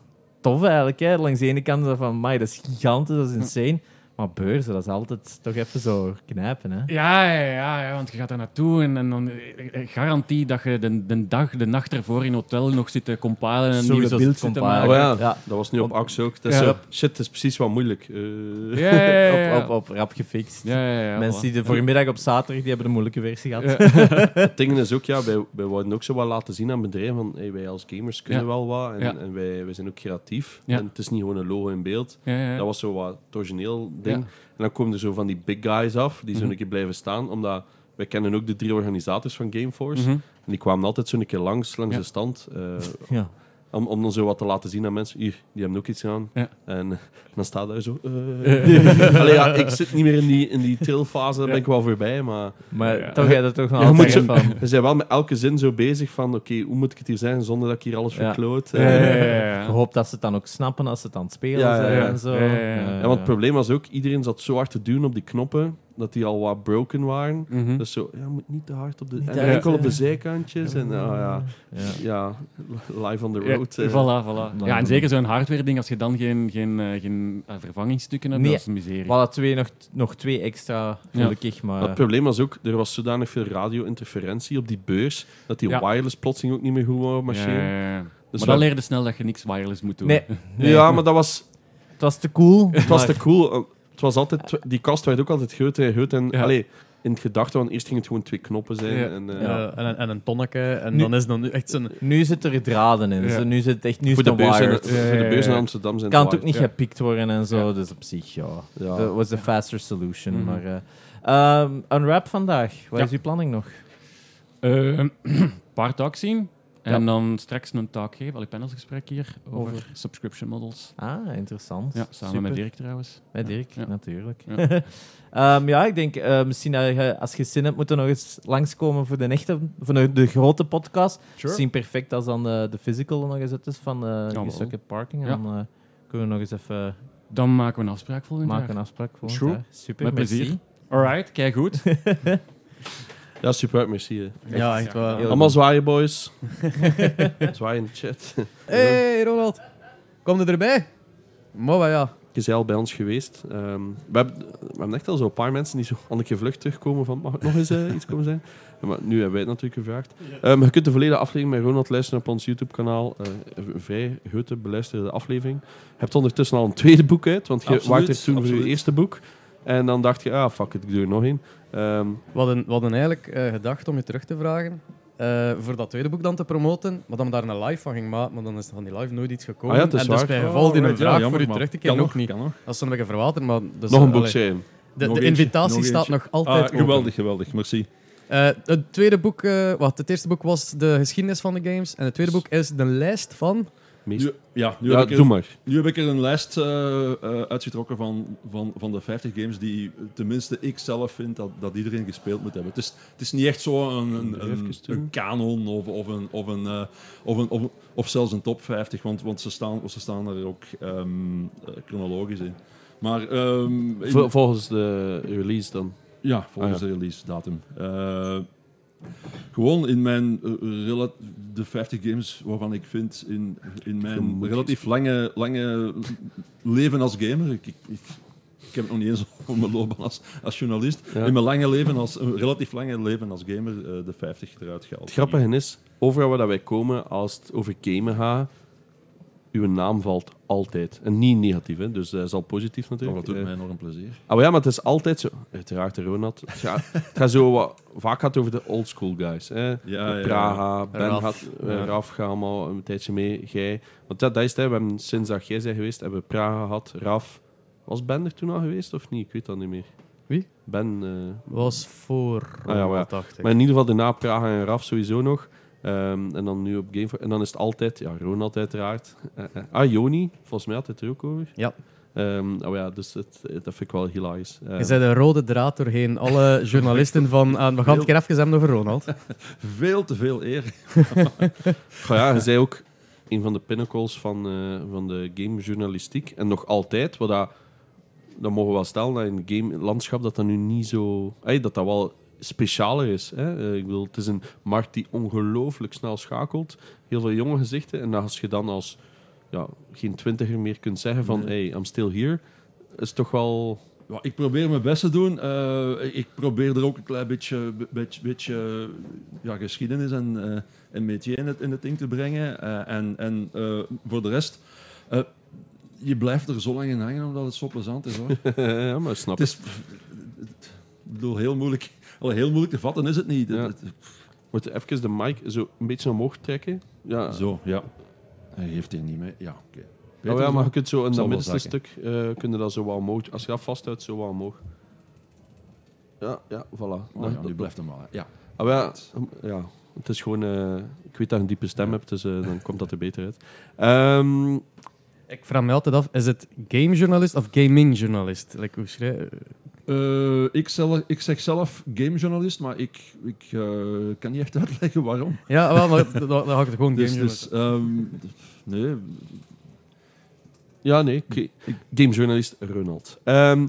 tof eigenlijk. Hè. Langs de ene kant van, "Amai, dat is gigantisch, dat is insane. Maar beurzen, dat is altijd toch even zo knijpen, hè? Ja, ja, ja, ja, want je gaat er naartoe en, en dan eh, eh, garantie dat je de, de dag, de nacht ervoor in hotel nog zit te compilen en een nieuwe beeld zit te maken. Oh ja, Ja. dat was nu op Axe ook. Dat is Ja. zo, shit, het is precies wat moeilijk. Eh, Ja, ja, ja, ja. Op, op, op rap gefixt. Ja, ja, ja, Mensen voilà. die de voormiddag op zaterdag, die hebben de moeilijke versie gehad. Ja. Het ding is ook, ja, wij, wij wouden ook zo wat laten zien aan bedrijven van hey, wij als gamers kunnen Ja. wel wat en, Ja. en wij, wij zijn ook creatief. Ja. En het is niet gewoon een logo in beeld. Ja, ja. Dat was zo wat origineel ding. En dan komen er zo van die big guys af, die zo Mhm. een keer blijven staan, omdat wij kennen ook de drie organisators van Gameforce. Mhm. En die kwamen altijd zo een keer langs, langs de stand. eh, Ja. Om, om dan zo wat te laten zien aan mensen. Hier, die hebben ook iets aan. Ja. En eh, dan staat daar zo... eh. Allee, ja, ik zit niet meer in die, in die trilfase, daar ben ik wel voorbij. Maar Maar Ja. toch, jij dat toch nog Ja, je moet altijd zo- van... we zijn wel met elke zin zo bezig van... Oké, hoe moet ik het hier zeggen zonder dat ik hier alles Ja. verkloot? Ja, Eh, ja, ja, ja. Je hoopt dat ze het dan ook snappen als ze het aan het spelen zijn ja. en zo. Ja, ja, ja. Ja, want het probleem was ook, iedereen zat zo hard te duwen op die knoppen, dat die al wat broken waren. Mhm. Dus zo, ja, moet niet te hard op de... Niet En enkel op de zijkantjes. En ah, ja, ja. ja, live on the Ja, road. eh. voilà, voilà. Ja, en zeker zo'n hardware-ding, als je dan geen, geen, eh, geen eh, vervangingsstukken hebt, Nee. dat is een miserie. We hadden twee, nog, nog twee extra, gelukkig. Maar Maar, het probleem was ook, er was zodanig veel radio-interferentie op die beurs, dat die Ja. wireless plotseling ook niet meer goed machine. Ja, ja, ja. Dus maar dan leerde snel dat je niks wireless moet doen. Nee. nee. Ja, maar dat was, Het was te cool. het was te cool. Het was altijd, die kast werd ook altijd groter en groter. En, Ja. allee, in het gedachte, want eerst ging het gewoon twee knoppen zijn. Ja. En, eh, Ja, en, een- en een tonneke. En Nu- dan is dan nu echt zo'n... Nu zit er draden in. Ja. zo nu zit echt nu voor, de een beurs in, voor de beurs in. Amsterdam zijn kan het het ook niet Ja. gepikt worden en zo. Ja. Dus op zich, ja. Ja. Dat was de faster solution. Mhm. Maar, eh ehm, unwrap vandaag. Wat Ja. is uw planning nog? Een paar zien. En Ja. dan straks een talk geven, al een panelsgesprek hier, over, Over? subscription models. Ah, interessant. Ja, samen Super. met Dirk trouwens. Met Dirk, Ja. natuurlijk. Ja. Ehm, ja, ik denk eh, misschien dat je, als je zin hebt, moet je nog eens langskomen voor de echte, voor de, de grote podcast. Misschien perfect als dan de, de physical nog eens uit is van uh, Parking. En dan eh, kunnen we nog eens even Dan maken we een afspraak volgend maken jaar. een afspraak voor. Sure. Super, Met merci. plezier. Alright, kijk goed. ja, super, merci. hè. Ja, echt wel. Heel Allemaal zwaaien, boys. zwaaien in de chat. hey, Ronald. Kom er erbij? Maar ja. Je is al bij ons geweest. Ehm, we, hebben, we hebben echt al zo'n paar mensen die zo een keer vlug terugkomen van mag ik nog eens eh, iets komen zijn? Maar nu hebben wij het natuurlijk gevraagd. Ehm, je kunt de volledige aflevering met Ronald luisteren op ons YouTube-kanaal. Eh, een vrij grote beluisterde aflevering. Je hebt ondertussen al een tweede boek uit, want je waart er toen voor je eerste boek. En dan dacht je, ah fuck it, ik doe er nog één. Ehm, We hadden, we hadden eigenlijk eh, gedacht om je terug te vragen. eh, voor dat tweede boek dan te promoten. Maar dan we daar een live van ging maken. Maar dan is er van die live nooit iets gekomen. Ah ja, het is en dus bij Oh, geval die een ja, vraag jammer, voor u terug te keren nog niet. Kan nog. Dat is een beetje verwaterd. Maar dus, nog een boek schrijven. De, Nog de eentje, invitatie nog staat nog altijd Ah, open. geweldig, geweldig. Merci. Eh, het tweede boek, eh, wat, het eerste boek was de geschiedenis van de games. En het tweede boek is de lijst van. Meest... Nu, ja, nu, Ja, heb ik doe er, maar. nu heb ik er een lijst eh, eh, uitgetrokken van, van, van de 50 games die tenminste ik zelf vind dat, dat iedereen gespeeld moet hebben. Het is, het is niet echt zo een, een, een, kanon of, of, een, of, een, eh, of, een, of, of zelfs een top 50, want, want ze, staan, ze staan er ook ehm, eh, chronologisch in. Maar ehm, in- volgens de release dan. ja, volgens Ah, ja. de release datum. Eh, gewoon in mijn eh, rela- de 50 games waarvan ik vind in, in mijn relatief lange, lange leven als gamer. Ik, ik, ik, heb het nog niet eens op mijn loopbaan als, als journalist. Ja. In mijn lange leven als, relatief lange leven als gamer eh, de 50 eruit gehaald. Het grappige is, overal waar wij komen, als het over gamen gaat, uw naam valt altijd. En niet negatief, hè? dus dat is al positief Oh, natuurlijk. dat doet Eh, mij enorm plezier. Ah, maar ja, maar het is altijd zo. Uiteraard, de Ronald. Het gaat, het gaat zo wat, vaak gaat het over de old school guys. Hè? Ja, ja, ja. Praga, Ben Raf. had, eh, Ja. Raf gaat allemaal een tijdje mee. Jij. Want dat, dat is het, hè. we hebben sinds dat jij bent geweest, hebben we Praga gehad, Raf. Was Ben er toen al geweest of niet? Ik weet dat niet meer. Wie? Ben. eh, Was voor. Ah, ja, maar ja. maar in ieder geval daarna Praga en Raf sowieso nog. Ehm, en dan nu op Game En dan is het altijd, ja, Ronald uiteraard. Eh, eh. ah, Joni, volgens mij had het er ook over. Ja. Ehm, oh ja, dus het, het- dat vind ik wel hilarisch. Eh, Je bent de rode draad doorheen alle journalisten van... ah, we gaan het een keer hebben over Ronald. Veel te veel eer. Goh ja, je zei ook een van de pinnacles van, eh, van de gamejournalistiek. En nog altijd, wat dat, dat mogen we wel stellen, dat in het game-landschap dat dat nu niet zo... ey, dat dat wel specialer is. Hè? Eh, ik bedoel, het is een markt die ongelooflijk snel schakelt. Heel veel jonge gezichten. En als je dan als ja, geen twintiger meer kunt zeggen van... Nee. Hey, I'm still here. Is toch wel... ik probeer mijn best te doen. Uh, ik probeer er ook een klein beetje, beetje, beetje ja, geschiedenis en, uh, en métier in het, in het ding te brengen. Uh, en en voor de rest, je blijft er zo lang in hangen omdat het zo plezant is. Hoor. ja, maar snap het. Is, ik bedoel, heel moeilijk, heel moeilijk te vatten is het niet. Ja. Moet je even de mic zo een beetje omhoog trekken? Ja. Zo, ja. Hij heeft hier niet mee. Ja, oké. Okay. Oh ja, maar je kunt zo in dat middenste stuk uh, kun je dat zo wat omhoog. Als je dat vasthoudt, zo wat omhoog. Ja, ja, voilà. Oh, ja, nu blijft hem maar. Ja. Ah, ja, ja, het is gewoon. Uh, ik weet dat je een diepe stem hebt, dus uh, dan komt dat er beter uit. Um, ik vraag me altijd af: is het gamejournalist of gamingjournalist? Like, hoe schrijf uh, ik, zelf, ik zeg zelf gamejournalist, maar ik, ik uh, kan niet echt uitleggen waarom. Ja, wel, maar dan, dan ga ik het gewoon dus, gamejournalist. Dus, um, nee, ja, nee. Gamejournalist Ronald. Um,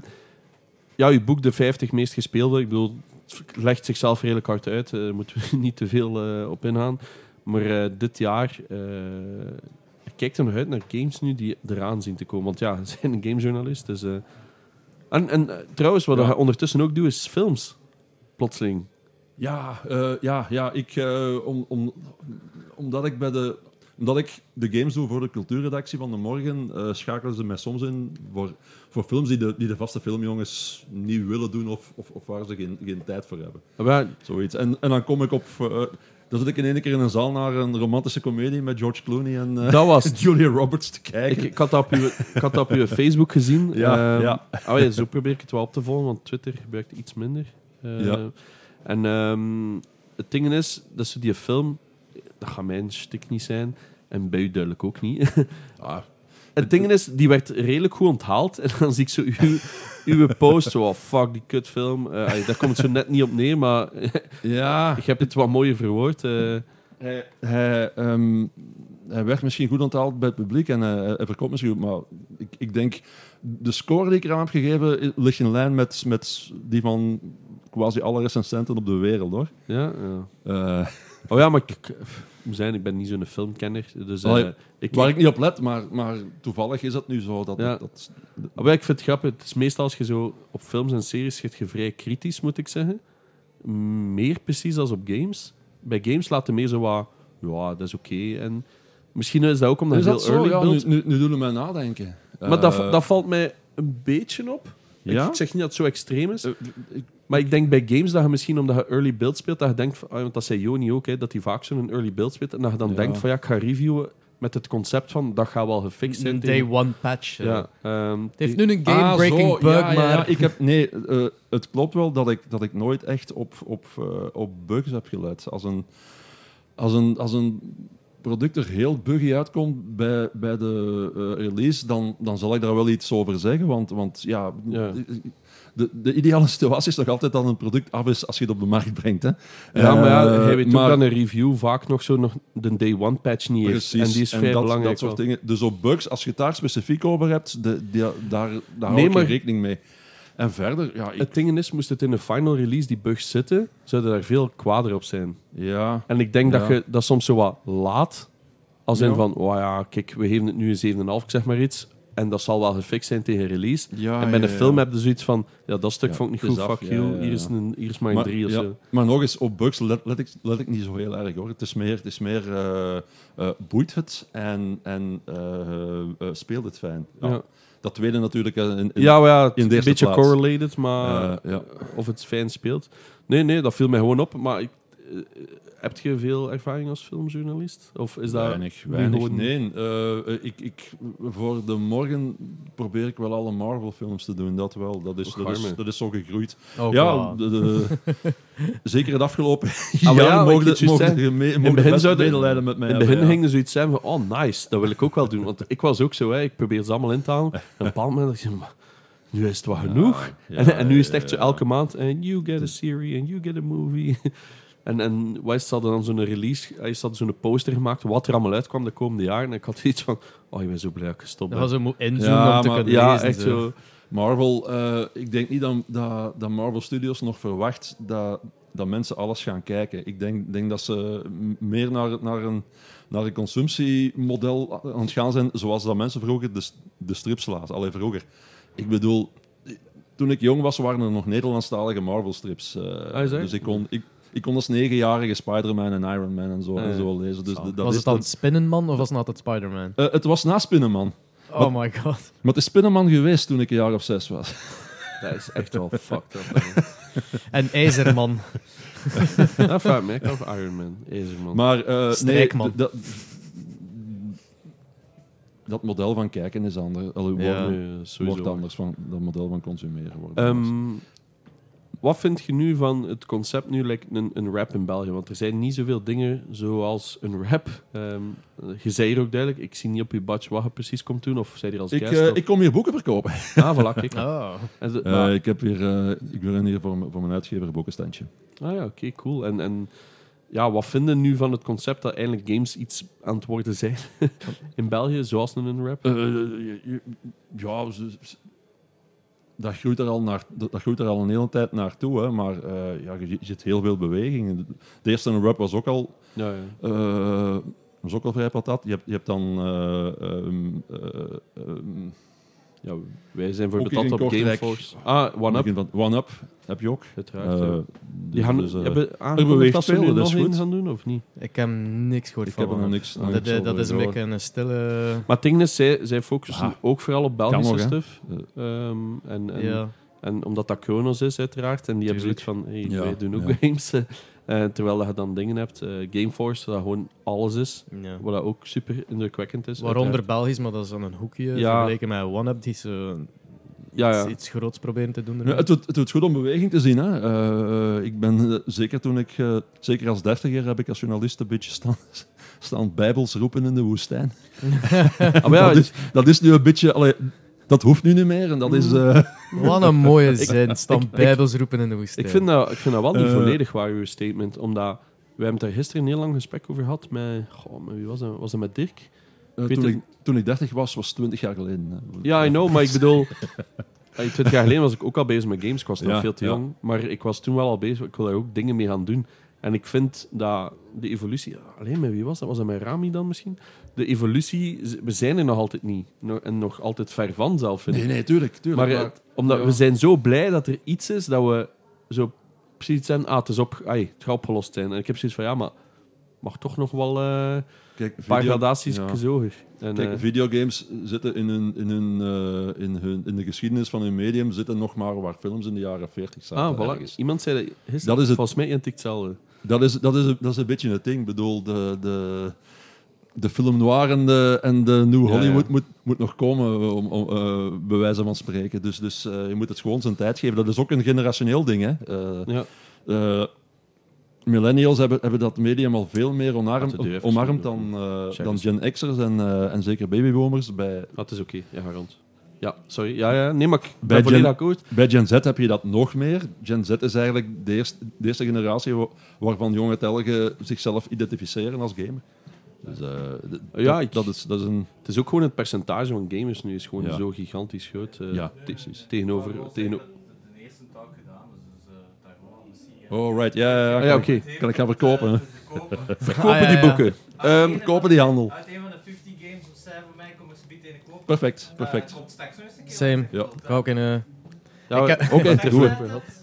ja, uw boek De 50 meest gespeelde. Ik bedoel, het legt zichzelf redelijk hard uit. Daar uh, moeten we niet te veel uh, op ingaan. Maar uh, dit jaar... ik kijk er nog uit naar games nu die eraan zien te komen. Want ja, ze zijn een gamejournalist. Dus, en, en trouwens, wat ja. ik ondertussen ook doe, is films. Plotseling. Ja, ja, ja ik, om, om, omdat ik bij de omdat ik de games doe voor de cultuurredactie van de morgen, uh, schakelen ze mij soms in voor, voor films die de, die de vaste filmjongens niet willen doen of, of, of waar ze geen, geen tijd voor hebben. Maar, Zoiets. En, en dan kom ik op... Uh, dan zit ik in één keer in een zaal naar een romantische komedie met George Clooney en uh, dat was Julia Roberts te kijken. Ik, ik, had dat op uw, ik had dat op uw Facebook gezien. Ja, um, ja. Oh ja, zo probeer ik het wel op te volgen, want Twitter gebruikt iets minder. Uh, ja. En um, het ding is, dat ze die film, dat gaat mijn stuk niet zijn, en bij u duidelijk ook niet. ah. Het ding is, die werd redelijk goed onthaald. En dan zie ik zo uw, uw post, zo, oh, fuck die kutfilm. Uh, daar komt het zo net niet op neer, maar ja. ik heb het wat mooier verwoord. Uh. Hij, hij, um, hij, werd misschien goed onthaald bij het publiek en uh, hij verkoopt misschien goed, maar ik, ik, denk, de score die ik eraan heb gegeven ligt in lijn met, met die van quasi alle recensenten op de wereld, hoor. Ja, ja. Oh ja, maar ik zijn. Ik ben niet zo'n filmkenner. Dus, uh, ik, waar ik niet op let, maar, maar toevallig is dat nu zo. Dat, ja. dat, maar ik vind het grappig. Het is meestal als je zo op films en series gaat je vrij kritisch, moet ik zeggen. Meer precies als op games. Bij games laten meer zo wat... Ja, dat is oké. En misschien is dat ook omdat je heel early ja, nu, nu, nu, doen we mij nadenken. Maar dat, dat valt mij een beetje op. Ja? Ik zeg niet dat het zo extreem is. Uh, maar ik denk bij games dat je misschien, omdat je early build speelt, dat je denkt, van, ah, want dat zei Joni ook, hè, dat hij vaak zo'n early build speelt, en dat je dan denkt van ja, ik ga reviewen met het concept van dat gaat wel gefixt zijn. Een day one patch. Ja, um, het heeft nu een game-breaking ah, bug, ja, maar... Ja, ik heb, nee, uh, het klopt wel dat ik, dat ik nooit echt op, op, uh, op bugs heb gelet. Als een, als een, als een product er heel buggy uitkomt bij, bij de uh, release, dan, dan zal ik daar wel iets over zeggen. Want, want ja, ja de, de ideale situatie is toch altijd dat een product af is als je het op de markt brengt. Hè? Ja, maar ja, je weet maar, ook dat een review vaak nog zo nog de day one patch niet precies, heeft. En die is vrij dat, belangrijk. Dat soort dingen. Dus op bugs, als je het daar specifiek over hebt, de, die, daar, daar nee, hou je rekening mee. En verder, ja... Ik... Het ding is, moest het in een final release die bugs zitten, zouden daar veel kwader op zijn. Ja. En ik denk dat je dat soms zo wat laat, als in van, oh ja, kijk, we geven het nu een 7,5, zeg maar iets. En dat zal wel gefixt zijn tegen release. Ja, en bij een film heb je zoiets van, ja, dat stuk vond ik niet goed, fuck you, hier, is een, hier is maar een 3 of zo. Maar nog eens, op bugs let, let, ik, let ik niet zo heel erg hoor. Het is meer, het is meer uh, uh, boeit het en, en uh, speelt het fijn. Ja. Dat tweede natuurlijk in, in, ja, maar ja, in een beetje correlated, maar of het fijn speelt. Nee, nee, dat viel mij gewoon op. Maar ik, heb je veel ervaring als filmjournalist? Of is dat weinig? weinig nee, uh, ik, ik, voor de morgen probeer ik wel alle Marvel-films te doen. Dat wel. Dat is, dat is, dat is, zo gegroeid. Oh, ja, de, de, zeker het afgelopen jaar ah, ja, mogen, het mogen, medelijden met mij In het begin ja. ging er zoiets zijn van, oh nice, dat wil ik ook wel doen. Want ik was ook zo, hè, ik probeer ze allemaal in te halen. En op een bepaald moment dacht ik, nu is het wel genoeg. Ja, en, en, nu is het echt zo elke maand, en you get a series, and you get a movie. En, en West hadden dan zo'n release, hij had zo'n poster gemaakt, wat er allemaal uitkwam de komende jaren. En ik had iets van, oh, je bent zo blij dat ik gestopt ben. Dat was een inzoomen ja, om te kunnen Ja, echt zo. Marvel, uh, ik denk niet dat, dat, dat, Marvel Studios nog verwacht dat, dat mensen alles gaan kijken. Ik denk, denk dat ze meer naar, naar, een, naar een consumptiemodel aan het gaan zijn, zoals dat mensen vroeger de, de strips lazen. Alleen vroeger. Ik bedoel, toen ik jong was, waren er nog Nederlandstalige Marvel-strips. eh, Ah, dus ik kon, ik, ik kon als negenjarige Spider-Man en Iron Man en zo, Ah, en ja. zo lezen. Dus dat was is het dan Spinnenman of was het altijd Spider-Man? Eh, het was na Spinnenman. Oh my god. Maar het is Spinnenman geweest toen ik een jaar of zes was. Dat is echt wel fucked up. En IJzerman. Dat vraag ik me af Iron Man, Ezerman. Maar eh, nee, dat, dat model van kijken is anders. Allee, Ja. wordt, Nee, wordt anders van dat model van consumeren. Wordt Ehm, anders. Wat vind je nu van het concept nu, like een, een rap in België? Want er zijn niet zoveel dingen zoals een rap. Ehm, je zei hier ook duidelijk, ik zie niet op je badge wat je precies komt doen, of zei hier als ik, guest? eh, of- ik kom hier boeken verkopen. Ah, voilà, kijk. Oh. En ze- Eh, ik, heb hier, eh, ik ben hier voor, voor mijn uitgever een boekenstandje. Ah ja, oké, cool. En, en ja, wat vinden nu van het concept dat eindelijk games iets aan het worden zijn in België, zoals een rap? Eh, ja, ze- ze- dat groeit, er al naar, dat groeit er al een hele tijd naartoe. Hè, maar eh, ja, je, je ziet heel veel beweging. De eerste rap was ook al, Ja, ja. eh, was ook al vrij patat. Je hebt, je hebt dan... eh, ehm, eh, ehm, ja, wij zijn voor betaald op. Gameforce. Ah, One Up, van One Up heb je ook. uiteraard. Eh, ja. dus- Die gaan, dus, eh, hebben aangekondigd dat ze nog goed. gaan doen, of niet? Ik heb niks gehoord ik van. heb er nog niks, Dat, niks dat, is een beetje een stille... Maar het ding is, zij, zij focussen Ah, ook vooral op Belgische nog, stuff. Ehm, en, en, Ja. en omdat dat Kronos is, uiteraard. En die hebben zoiets Tuurlijk. van, hey, Ja, wij doen ook ja. games. Eh, terwijl je dan dingen hebt, eh, Gameforce, dat gewoon alles is. ja. Wat dat ook super indrukwekkend is. Waaronder uiteraard. Belgisch, maar dat is dan een hoekje Ja. vergeleken met OneUp, die zo Ja, iets, ja. iets groots proberen te doen. Ja, het, doet, het doet goed om beweging te zien. Hè. Eh, ik ben, zeker toen ik, eh, zeker als dertiger, heb ik als journalist een beetje staan, staan bijbels roepen in de woestijn. Ah, maar ja, dat, is, dat is nu een beetje... Allee, dat hoeft nu niet meer. En dat is... eh, Wat een mooie zin. Ik- bijbels roepen in de woestijn. Ik vind dat, ik vind dat wel niet Eh. volledig waar, uw statement. Omdat, we hebben het daar gisteren een heel lang gesprek over gehad met... Goh, met wie was dat? Was dat met Dirk? eh, toen, ik, toen ik dertig was, was 20 jaar geleden. Hè. Ja, I know, maar ik bedoel... Hey, Twintig jaar geleden was ik ook al bezig met games. Ik was nog Ja, veel te ja. jong. Maar ik was toen wel al bezig. Ik wil daar ook dingen mee gaan doen. En ik vind dat de evolutie... Alleen met wie was dat? Was dat met Rami dan misschien? De evolutie... We zijn er nog altijd niet. En nog altijd ver van zelf, vind ik. Nee, nee, tuurlijk. tuurlijk Maar maar, eh, omdat ja. we zijn zo blij dat er iets is dat we zo precies zijn. Ah, het is op, ai, het gaat opgelost zijn. En ik heb zoiets van ja, maar mag toch nog wel kijk, een paar gradaties ja. hoger. En, Kijk, eh, videogames zitten in, hun, in, hun, in, hun, in de geschiedenis van hun medium zitten nog maar waar films in de jaren 40 zaten. ah, voilà. Iemand zei dat gisteren. Dat is het. Volgens mij intikt hetzelfde. Dat is, dat, is, dat is een beetje het ding. Ik bedoel, de, de, de film noir en de, en de New Ja, Hollywood ja. Moet, moet nog komen, om, om, eh, bij wijze van spreken. Dus, dus eh, je moet het gewoon zijn tijd geven. Dat is ook een generationeel ding. Hè. Eh, Ja. eh, millennials hebben, hebben dat medium al veel meer omarmd, dan, eh, dan. Gen X'ers en, eh, en zeker babyboomers. Bij, Dat is oké. Ja, ga rond. Ja, sorry. Ja, ja. Nee, maar ik ben Bij Gen- akkoord. Bij Gen Z heb je dat nog meer. Gen Z is eigenlijk de eerste, de eerste generatie wa- waarvan jonge telgen zichzelf identificeren als gamer. Dus, eh, Ja, dat, ik- dat, is, dat is een... Het is ook gewoon het percentage van gamers nu is gewoon Ja. zo gigantisch groot. eh, Ja, te- precies. Tegenover... de eerste tak gedaan, dus uh, daar gewoon misschien. Oh, right. Ja, ja, ja. Ah, Kan, ja, ik- oké. kan ik gaan verkopen. hè? Verkopen Ah, ja, die boeken. Ehm, Kopen die handel. Uit een van de 50 games of zij voor mij kom ik ze bieden in de koop. Perfect, perfect. keer. Same. Ja. Ik ga ook in, eh, ja, Ik ook het.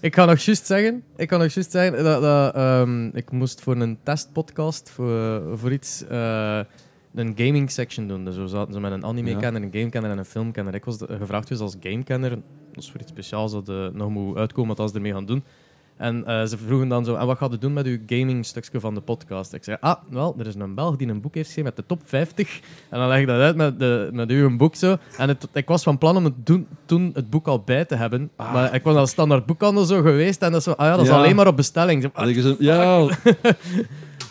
Ik ga nog juist zeggen, ik ga nog juist zeggen dat, dat ehm, ik moest voor een testpodcast voor, voor iets eh, een gaming section doen. Dus we zaten zo met een anime-kenner, een gamekenner en een filmkenner. Ik was de- gevraagd dus als gamekenner, dat is voor iets speciaals dat eh, nog moet uitkomen wat als ze ermee gaan doen. En eh, ze vroegen dan zo, en wat gaat je doen met uw gaming stukje van de podcast? Ik zei, ah, wel, er is een Belg die een boek heeft geschreven met de top 50. En dan leg ik dat uit met, de, met uw boek zo. En het, ik was van plan om het doen, toen het boek al bij te hebben. Maar ik was al standaard boekhandel zo geweest en dat is zo, ah ja, dat is Ja. alleen maar op bestelling. Zo, ah, Ja,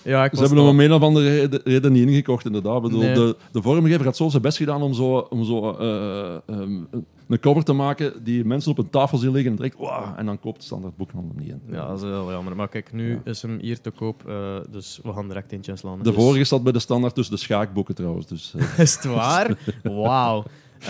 ja, ik ze was hebben hem om een of andere reden, reden niet ingekocht, inderdaad. Ik bedoel, Nee. de, de vormgever had zo zijn best gedaan om zo, om zo eh, ehm, een cover te maken die mensen op een tafel zien liggen en direct, wow, en dan koopt de standaard boekhandel hem niet in. Ja, dat is heel jammer. Maar kijk, nu Ja. is hem hier te koop, eh, dus we gaan direct eentje inslaan. De Dus- vorige zat bij de standaard tussen de schaakboeken trouwens. Dus, eh, Is het waar? Wauw. Eh,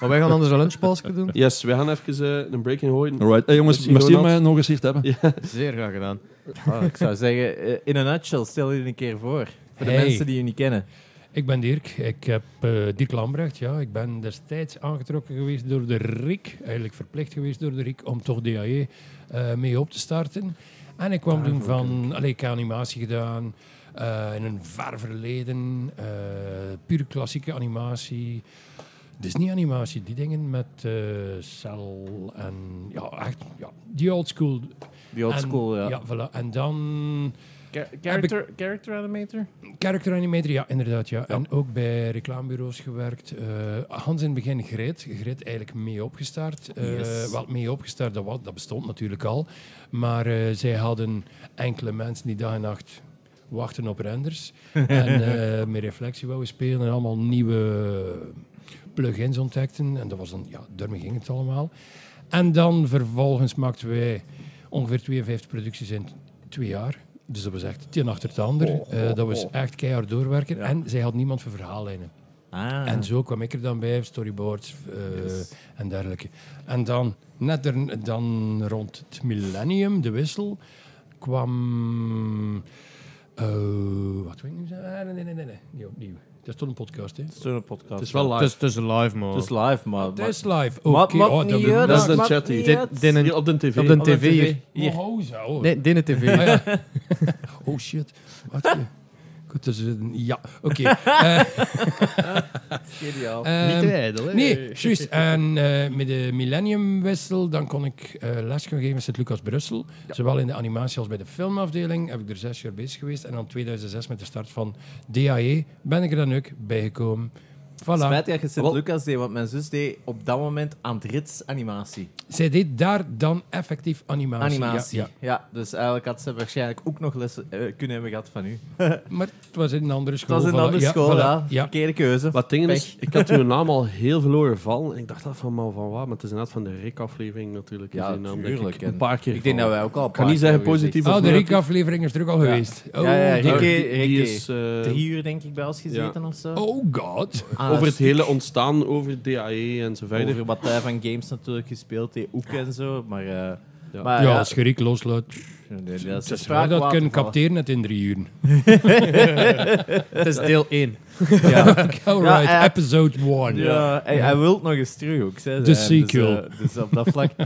maar wij gaan anders een lunchpause doen. Yes, we gaan even eh, een break in gooien. alright. Hey, jongens, Merci, merci om mij nog eens hier te hebben. Ja. Zeer graag gedaan. Ah, ik zou zeggen, eh, in een nutshell, stel je een keer voor. Voor de Hey. mensen die je niet kennen. Ik ben Dirk. Ik heb eh, Dirk Lambrecht. Ja, ik ben destijds aangetrokken geweest door de RIK. Eigenlijk verplicht geweest door de RIK om toch DAE eh, mee op te starten. En ik kwam toen van... Allee, ik heb animatie gedaan eh, in een ver verleden. eh pure klassieke animatie. Disney-animatie, die dingen met eh cel en... Ja, echt... Ja, die old school. Die old En- school, ja. Ja, voilà. En dan... Cha- character, character animator? Character animator, ja, inderdaad. Ja. En ook bij reclamebureaus gewerkt. Eh, Hans in het begin Grit. Grit eigenlijk mee opgestart. Eh Yes. Wel mee opgestart, dat, was, dat bestond natuurlijk al. Maar eh, zij hadden enkele mensen die dag en nacht wachten op renders. en eh, met reflectie wouden spelen en allemaal nieuwe plugins ontdekten. En dat was dan, ja, daarmee ging het allemaal. En dan vervolgens maakten wij ongeveer 52 producties in twee jaar. Dus dat was echt het een achter het ander. Eh, dat was echt keihard doorwerken. Ja. En zij had niemand voor verhaallijnen. Ah. En zo kwam ik er dan bij, storyboards eh, Yes. en dergelijke. En dan, net er, dan rond het millennium, de wissel, kwam... eh, wat wil ik nu zeggen? Ah, nee, nee, nee, nee, opnieuw. Dat is toch een podcast, hè? Het is zo'n podcast. Het is wel live. Het is, het is live, man. Het is live, maar... Het is live. Oké, maakt oh, dat uit, Dat is maakt chat hier. Dit- dit- op de tv. Op de Op de tv hier. Oh, zo. Nee, Dine TV. Ah, ja. oh shit. Wat? Goed, dus, eh, ja, oké. Eh, Geniaal. ehm, ijdel, hè? Nee, juist. En eh, met de millenniumwissel dan kon ik eh, les gaan geven in Sint-Lucas Brussel. Zowel in de animatie als bij de filmafdeling. Heb ik er zes jaar bezig geweest. En dan 2006 met de start van DAE ben ik er dan ook bijgekomen. Voilà. Spijt dat je Sint-Lucas deed, want mijn zus deed op dat moment Andrits animatie. Zij deed daar dan effectief animatie. Animatie. Ja, Ja, dus eigenlijk had ze waarschijnlijk ook nog lessen eh, kunnen hebben gehad van u. Maar het was in een andere Het school. was in een voilà. andere Ja, school, voilà. ja. Ja. Verkeerde keuze. Wat dingen Pech. is, ik had uw naam al heel veel horen vallen. En ik dacht dat van, maar van wat? Maar het is inderdaad van de Rick-aflevering natuurlijk. Ja, naam, ik, en Een paar keer Ik denk dat wij ook al Ik kan niet zeggen positief Oh, of de negatief. Riek-aflevering is er ook al geweest. Oh, Ja, ja, die- Rick- Die, is eh, gezegd. Drie uur denk ik bij ons gezeten of zo. oh god. Over het stuk hele ontstaan, over DAE en zo verder. Over wat hij van games natuurlijk gespeeld heeft, ook en zo. Maar, eh, Ja. maar ja, ja, als je Riek loslaat. nee, dat is Dat, waar, kunnen capteren het in drie uren. Het is deel 1. Ja. Alright, eh, episode 1. Ja, hij, hij wil nog eens terug ook. Hè, De Dus, sequel. eh, Dus, op dat vlak.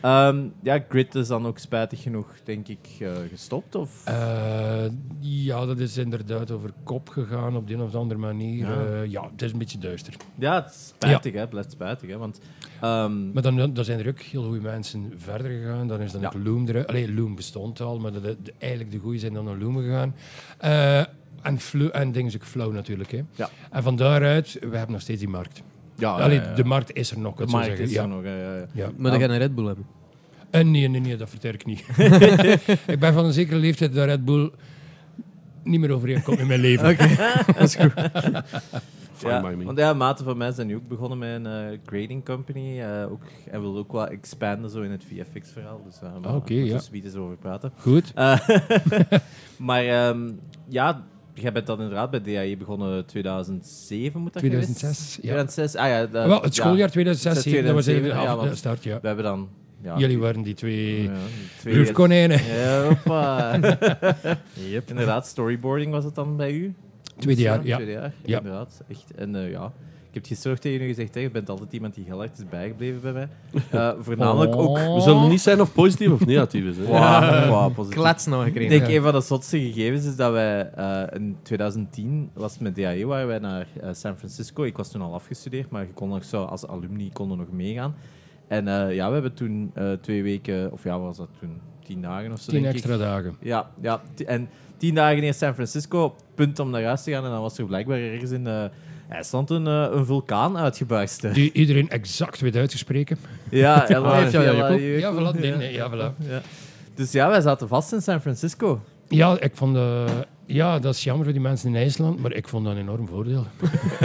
Ehm, ja, Grid is dan ook spijtig genoeg, denk ik, eh, gestopt. Of? Eh, ja, dat is inderdaad over kop gegaan op de een of andere manier. Ja. Ja het is een beetje duister. Ja, het is spijtig, hè. Blijft spijtig, hè. Want, ehm, Maar dan, dan zijn er ook heel goede mensen verder gegaan. Dan is dan Ja. ook Loom eruit. Allee, Loom bestond al, maar de, de- de- eigenlijk de goede zijn dan naar Loom gegaan. Eh, en, Flo, en dingen is ook Flow natuurlijk. Hè. Ja. En van daaruit, we hebben nog steeds die markt. Ja, Allee, ja, ja. de markt is er nog, de markt zeggen. is ja. er nog. ja, ja. Ja. Maar dan ga je een Red Bull hebben. Eh, nee, nee, nee, dat vertel ik niet. ik ben van een zekere leeftijd dat Red Bull niet meer overeenkomt in mijn leven. Fine Ja, by me. want ja, maten van mij zijn nu ook begonnen met een eh, grading company. eh, ook, en wil ook wat expanden zo in het VFX-verhaal. Dus daar Ah, oké, moeten we ja. zoiets eens over praten. Goed. Maar ehm, ja, jij bent dan inderdaad bij DAE begonnen 2007, moet dat geweest? 2006, ja. 2006, ah ja. dat- Wel, het ja. schooljaar 2006, dat was even de 2007, start, ja. We hebben dan... Ja, Jullie waren die twee ja, twee proefkonijnen. Ja, hoppa. Inderdaad, storyboarding was het dan bij u? Tweede jaar, ja. Tweede jaar, Ja. inderdaad. Echt. En eh, ja, ik heb het gisteren ook tegen u gezegd, hè, je bent altijd iemand die heel erg is bijgebleven bij mij. Eh, voornamelijk ook... We zullen niet zijn of positief of negatief is. Hè. Wow, wow, positief. Klats nou Ik gekregen. denk, een van de zotste gegevens is dat wij eh, in 2010 was het met DAE, waren wij naar eh, San Francisco. Ik was toen al afgestudeerd, maar je kon nog zo, als alumni konden nog meegaan. En eh, ja, we hebben toen eh, twee weken, of ja, wat was dat toen? Tien dagen of zo, Tien denk extra ik. dagen. Ja, ja, t- en tien dagen in San Francisco, punt om naar huis te gaan. En dan was er blijkbaar ergens in eh IJsland een, eh, een vulkaan uitgebarsten. Die iedereen exact weet uitgespreken. Ja, jou Ella- Jacob? Ja, voilà. Nee, nee, ja, voilà. Ja. Dus ja, wij zaten vast in San Francisco. Ja, ik vond... eh, ja, dat is jammer voor die mensen in IJsland, maar ik vond dat een enorm voordeel.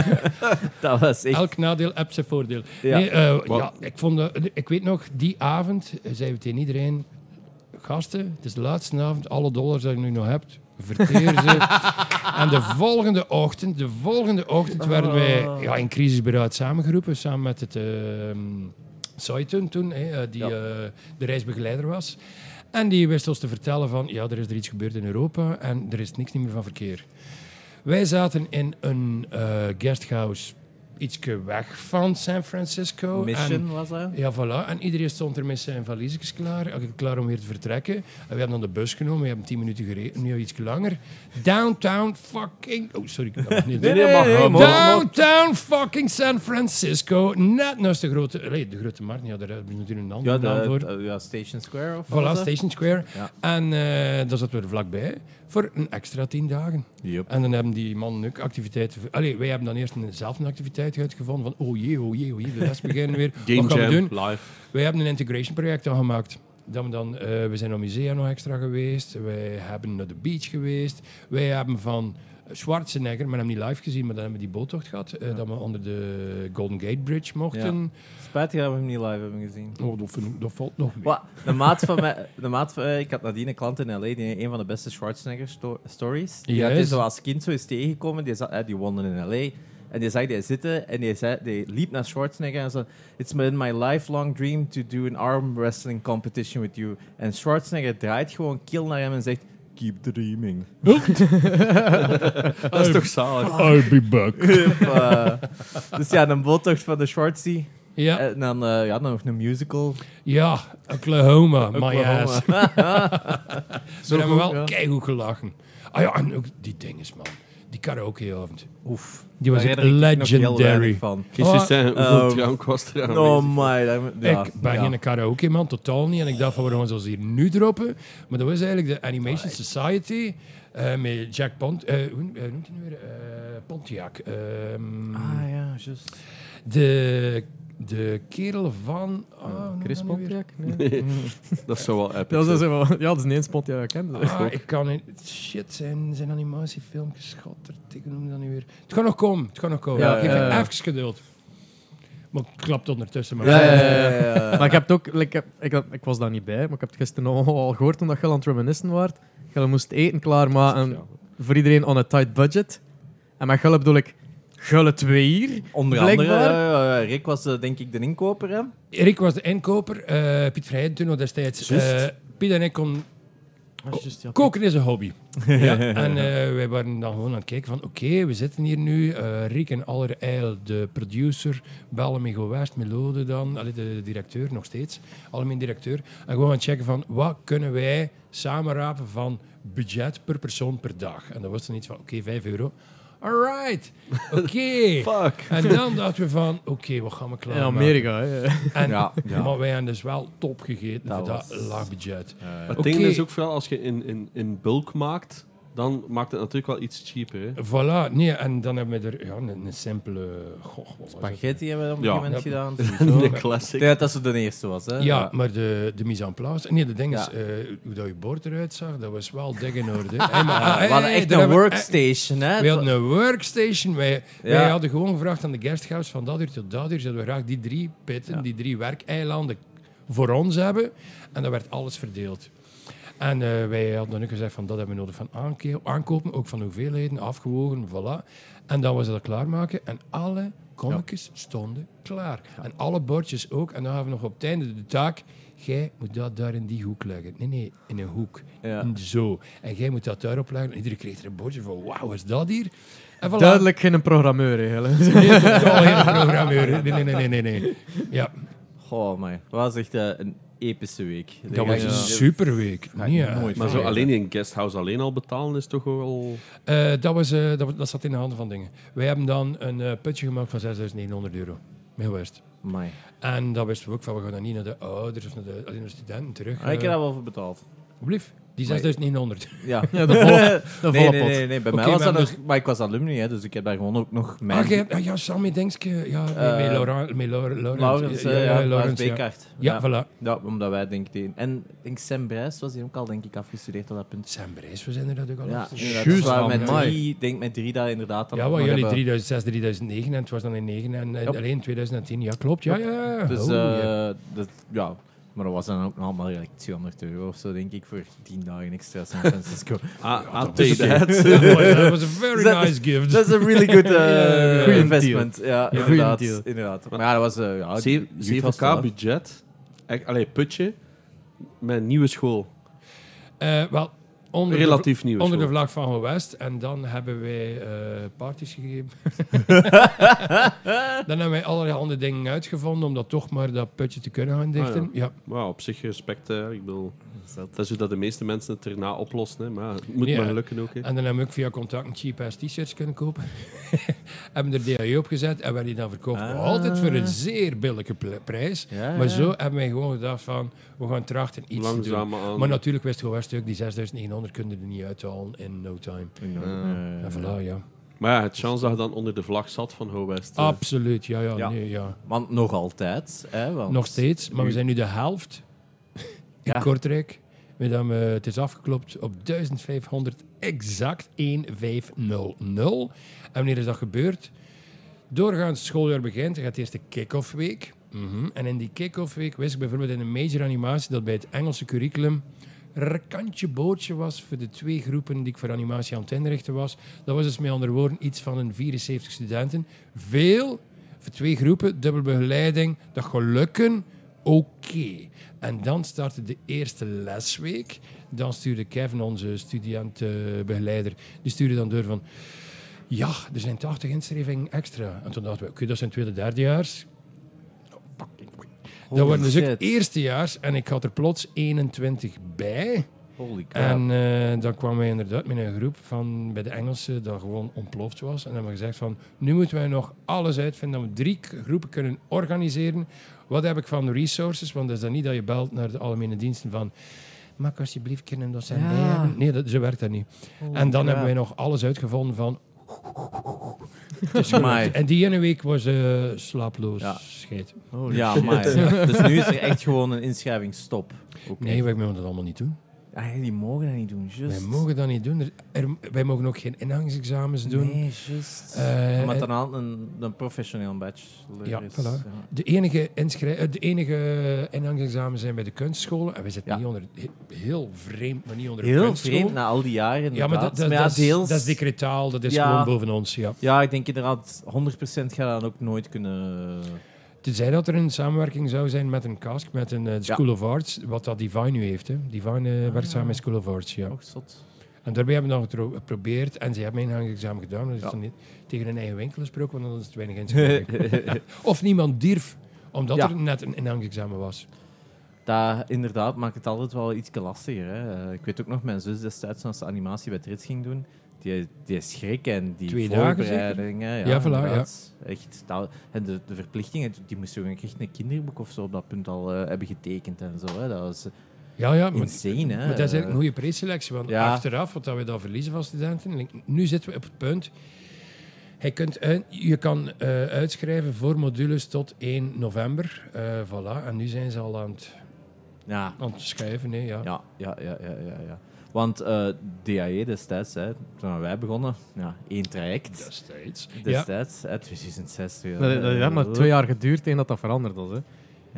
Dat was echt... Elk nadeel heeft zijn voordeel. Ja. Nee, eh, ja, ik, vond ik weet nog, die avond zeiden we tegen iedereen... Gasten, het is de laatste avond, alle dollars die je nu nog hebt, verteer ze. en de volgende ochtend, de volgende ochtend werden wij ja, in crisisberaad samengeroepen, samen met het... Saitun toen, eh, die Ja. eh, de reisbegeleider was. En die wist ons te vertellen van, ja, er is er iets gebeurd in Europa en er is niks meer van verkeer. Wij zaten in een eh guesthouse ietsje weg van San Francisco. En- Mission was dat? ja, voilà. En iedereen stond er met zijn valiesjes klaar, klaar om weer te vertrekken. En we hebben dan de bus genomen, we hebben tien minuten gereden, nu iets langer. Downtown fucking... Oh, sorry, ik kan het niet Nee, nee, nee, nee, Downtown fucking San Francisco. Net naast de grote... Allee, de grote markt, ja, daar hebben we natuurlijk een andere Ja, naam voor. ja, Station Square of wat Voilà? Station Square. Ja. En eh daar zaten we er vlakbij voor een extra tien dagen. Yup. En dan hebben die mannen ook activiteiten... Allee, wij hebben dan eerst een, zelf een activiteit uitgevonden van oh jee, oh jee, oh jee, de les beginnen weer. Game Wat gaan we doen? live. Wij hebben een integration project aangemaakt. Dat we, dan, eh, we zijn naar musea nog extra geweest. Wij hebben naar de beach geweest. Wij hebben van Schwarzenegger, maar hem niet live gezien, maar dan hebben we die boottocht gehad. eh, Dat we onder de Golden Gate Bridge mochten. Spijtig dat we hem niet live hebben gezien. Oh, dat, valt nog mee. Wat? De maat van mij, de maat van, eh, ik had nadien een klant in LA, die een van de beste Schwarzenegger sto- stories. Die had hij Yes. zo als kind zo eens tegengekomen, die, zat, eh, die in LA. En die zag die zitten en die, zei, die liep naar Schwarzenegger en zei: It's been my lifelong dream to do an arm wrestling competition with you. En Schwarzenegger draait gewoon kill naar hem en zegt: Keep dreaming. Dat is toch zalig? I'll be back. Eh, dus ja, een boottocht van de Schwartzy. Ja, En dan, eh, ja, dan nog een musical. ja, Oklahoma, my ass. Ze hebben wel ja. gelachen. Ah ja, en ook die dinges, man. Die karaokeavond. Oef. Die was echt legendary. van. Kies eens Oh, hoeveel ehm, drank was er aan Oh my. dat- ja, ik ben ja. geen karaoke man, totaal niet. En ik dacht van, we gaan zoals hier nu droppen. Maar dat was eigenlijk de Animation Society eh, met Jack Pont... eh, hoe, eh, hoe noemt hij nu weer? Eh, Pontiac. Ehm, Ah ja, juist. de, de kerel van... Oh, noemt Chris? Pontiac? Nee. Dat zou wel epic Dat is zijn. wel, ja, dat is een eens Pontiac dat ik ken. Ah, ik kan niet... Shit, zijn, zijn animatiefilmpjes, schotter, ik noem dat nu weer. Het gaat nog komen, het gaat nog komen. Ja, Geef ja, ja. even geduld. Maar ik klap ondertussen maar. Ja, ja, ja, ja, ja, ja. Maar ik heb het ook, like, ik, heb- ik, had- ik was daar niet bij, maar ik heb het gisteren al, al gehoord omdat je aan het reminiscen waart. Je moest eten klaarmaken voor iedereen on a tight budget. En met Gulle bedoel ik Gulle twee uur. Onder andere, Blijkbaar. ja, ja, ja, Rick was eh, denk ik de inkoper, hè? Erik was de inkoper, eh, Piet Vrijen toen nog destijds. Eh, Piet en ik kon Ah, Koken is een hobby. ja. En eh, wij waren dan gewoon aan het kijken van... Oké, we zitten hier nu. eh Rick en Allerijl, de producer. Bellen met West, Melode dan. Allee, de directeur nog steeds. Algemeen directeur. En gewoon aan het checken van... Wat kunnen wij samenrapen van budget per persoon per dag? En dat was dan iets van... Oké, 5 euro. Alright. Oké. Fuck. En dan dachten we van... Oké, wat gaan we klaar In Amerika, hè. En, Ja, ja. Maar wij hebben dus wel top gegeten Dat voor dat laag budget. Het Oké. ding is ook vooral als je in, in, in bulk maakt, dan maakt het natuurlijk wel iets cheaper. Hè? Voilà, nee, en dan hebben we er ja, een, een simpele... Goh? Spaghetti hebben we op een Ja. gegeven moment Ja. gedaan. De classic. denk dat zo de eerste was, hè? Ja, maar de, de mise en place... Nee, de ding is, Ja. eh, hoe dat je bord eruit zag, dat was wel dik in orde. Hey, maar, Ja, ah, we hadden echt een workstation, hè? We hadden een workstation. Wij, wij Ja. hadden gewoon gevraagd aan de guesthouse van dat uur tot dat uur zouden we graag die drie pitten, Ja. die drie werkeilanden voor ons hebben. En dan werd alles verdeeld. En eh, wij hadden ook gezegd van dat hebben we nodig van aankopen, ook van hoeveelheden, afgewogen, voilà. En dan was dat klaarmaken en alle kommetjes stonden klaar. En alle bordjes ook. En dan hadden we nog op het einde de taak, jij moet dat daar in die hoek leggen. Nee, nee, in een hoek. Ja. Zo. En jij moet dat daarop leggen. En iedereen kreeg er een bordje van, wauw, wat is dat hier? Voilà. Duidelijk geen programmeur, eigenlijk. Nee, geen programmeur. Nee, nee, nee, nee, nee. Ja, Goh, man. Dat was echt een epische week. dat was een superweek. Ga ik Nee, ja. nooit Maar zo alleen in guesthouse alleen al betalen is toch wel... Eh, dat, was, eh, dat, was- dat zat in de handen van dingen. Wij hebben dan een eh, putje gemaakt van 6.900 euro. Met West. Amai. En dat wisten we ook van, we gaan dan niet naar de ouders of naar de, alleen naar de studenten terug. Ah, ik heb eh, daar wel voor betaald. Alsjeblieft. Die Maar- 6.900. Ja. Ja, de volle, de nee, volle nee, pot. nee, nee. Bij mij was dat hebben nog... Maar ik was alumni, hè, dus ik heb daar gewoon ook nog mijn... Ah, hebt- ah, ja, Sammy Denkske. Ja, met, Eh, met Laurent. Met Laurent, Laurent, Laurens, ja, eh, ja, ja, Laurens, Laurens ja. Ja, voilà. Ja, omdat wij denk ik... En denk Sam Brijs was die ook al denk ik afgestudeerd op dat punt. Sam Brijs, we zijn er dat ook al Ja. Juist, Dus man, met drie, denk met drie daar inderdaad dan Ja, nog jullie hebben- 2006, 2009 en het was dan in 9 en, alleen 2010. Ja, klopt. Ja, ja, ja. Dus Oh, eh, ja. Maar dat was dan ook nog allemaal like 200 euro of zo, denk ik, voor 10 dagen extra San Francisco. Ah, ah, dat is take that. Dat was een very nice gift. Dat is een really good goeie investment. Ja, inderdaad. deal. inderdaad. Maar ja, dat was... eh ja, Zeven- youth hostel, 7k hè. budget. Allee, putje. Met een nieuwe school. Eh, wel, onder de relatief nieuwe Onder de vlag van West. En dan hebben wij eh parties gegeven. dan hebben wij allerhande dingen uitgevonden om dat toch maar dat putje te kunnen gaan dichten. Ah, ja. Maar op zich respect, hè. ik bedoel, dat is hoe dat de meeste mensen het erna oplossen. Hè. Maar het moet Ja. maar gelukken ook. Hè. En dan hebben we ook via contacten cheap-ass t-shirts kunnen kopen. hebben er DAE op gezet en werden die dan verkocht. Ah. Altijd voor een zeer billijke prijs. Ja, Maar ja. zo hebben wij gewoon gedacht van, we gaan trachten iets te doen. Aan. Maar natuurlijk wist Go West ook, die 6900 kunnen er niet uithalen in no time. En voilà, ja. Maar ja, het chance dat je dan onder de vlag zat van Ho West. eh, Absoluut, ja, ja. Ja. Nee, ja. Want nog altijd. Hè, want Nog steeds, maar we zijn nu de helft in Ja. Kortrijk. Met we, het is afgeklopt op 1500 exact 1500. En wanneer is dat gebeurd? Doorgaans het schooljaar begint, dan gaat eerst de kick-off week. Mhm. En in die kick-off week wist ik bijvoorbeeld in een major animatie dat bij het Engelse curriculum een kantje bootje was voor de twee groepen die ik voor animatie aan het inrichten was. Dat was dus met andere woorden iets van een 74 studenten. Veel voor twee groepen, dubbel begeleiding, dat gaat lukken. Oké. En dan startte de eerste lesweek. Dan stuurde Kevin, onze studentbegeleider, die stuurde dan door van... Ja, er zijn 80 inschrijvingen extra. En toen dachten we, oké, dat zijn tweede, derdejaars. Dat waren dus ook eerstejaars. En ik had er plots 21 bij. Holy crap. En eh, dan kwamen wij inderdaad met een groep van bij de Engelsen dat gewoon ontploft was. En dan hebben we gezegd van, nu moeten wij nog alles uitvinden dat we drie groepen kunnen organiseren. Wat heb ik van resources? Want het is dan niet dat je belt naar de algemene diensten van, mag alsjeblieft kunnen docent Ja. bij hebben? Nee, dat, zo werkt dat niet. En dan hebben wij nog alles uitgevonden van... En die ene week was eh slaaploos Ja. scheet. Ja, maar. dus nu is er echt gewoon een inschrijvingsstop. Oké. Nee, wij mogen dat allemaal niet doen. Ah, die mogen dat niet doen, juist. Wij mogen dat niet doen. Er- er- wij mogen ook geen ingangsexamens doen. Nee, juist. Eh, Omdat en- dan een, een professioneel bachelor Ja, is. voilà. De enige, inschrij- eh, de enige ingangsexamens zijn bij de kunstscholen. En wij zitten Ja. niet onder, he- heel vreemd, maar niet onder Heel kunstschool. vreemd na al die jaren. Ja, maar dat, dat, Maar ja, dat, is, deels. dat is decretaal, dat is Ja. gewoon boven ons. Ja. Ja, ik denk inderdaad, 100% gaat dat ook nooit kunnen. Tenzij dat er een samenwerking zou zijn met een cask, met een eh, School of Arts, wat dat Divine nu heeft. Hè. Divine eh, werkt samen met School of Arts, ja. Och, zot. En daarbij hebben we nog getro- geprobeerd en ze hebben mijn ingangsexamen gedaan. Dat is Ja. dan niet tegen een eigen winkel gesproken, want dan is het weinig inschrijving. of niemand durf, omdat Ja. er net een ingangsexamen was. Dat inderdaad maakt het altijd wel iets lastiger. Hè. Eh, ik weet ook nog, mijn zus destijds, als ze animatie bij Trits ging doen, die, die schrik en die Twee dagen voorbereidingen. Ja, Ja, voilà, inderdaad. Echt, en de, de verplichtingen, die moesten we echt een kinderboek of zo op dat punt al eh, hebben getekend en zo. Hè. Dat was Ja, ja, maar, insane, hè. maar dat is eigenlijk een goede preselectie. Want Ja. achteraf, wat dat we dan verliezen van studenten, nu zitten we op het punt. Hij kunt je kan eh, uitschrijven voor modules tot 1 november. Eh, voilà. En nu zijn ze al aan het, Ja, aan het schrijven. hè, ja. ja, ja, ja, ja, ja. ja. Want eh DAE destijds, hè, toen wij begonnen, ja, één traject Destijds. Ja. destijds, hè, 2006. Ja, Dat dat heeft maar twee jaar geduurd tegen dat dat veranderd was. Hè.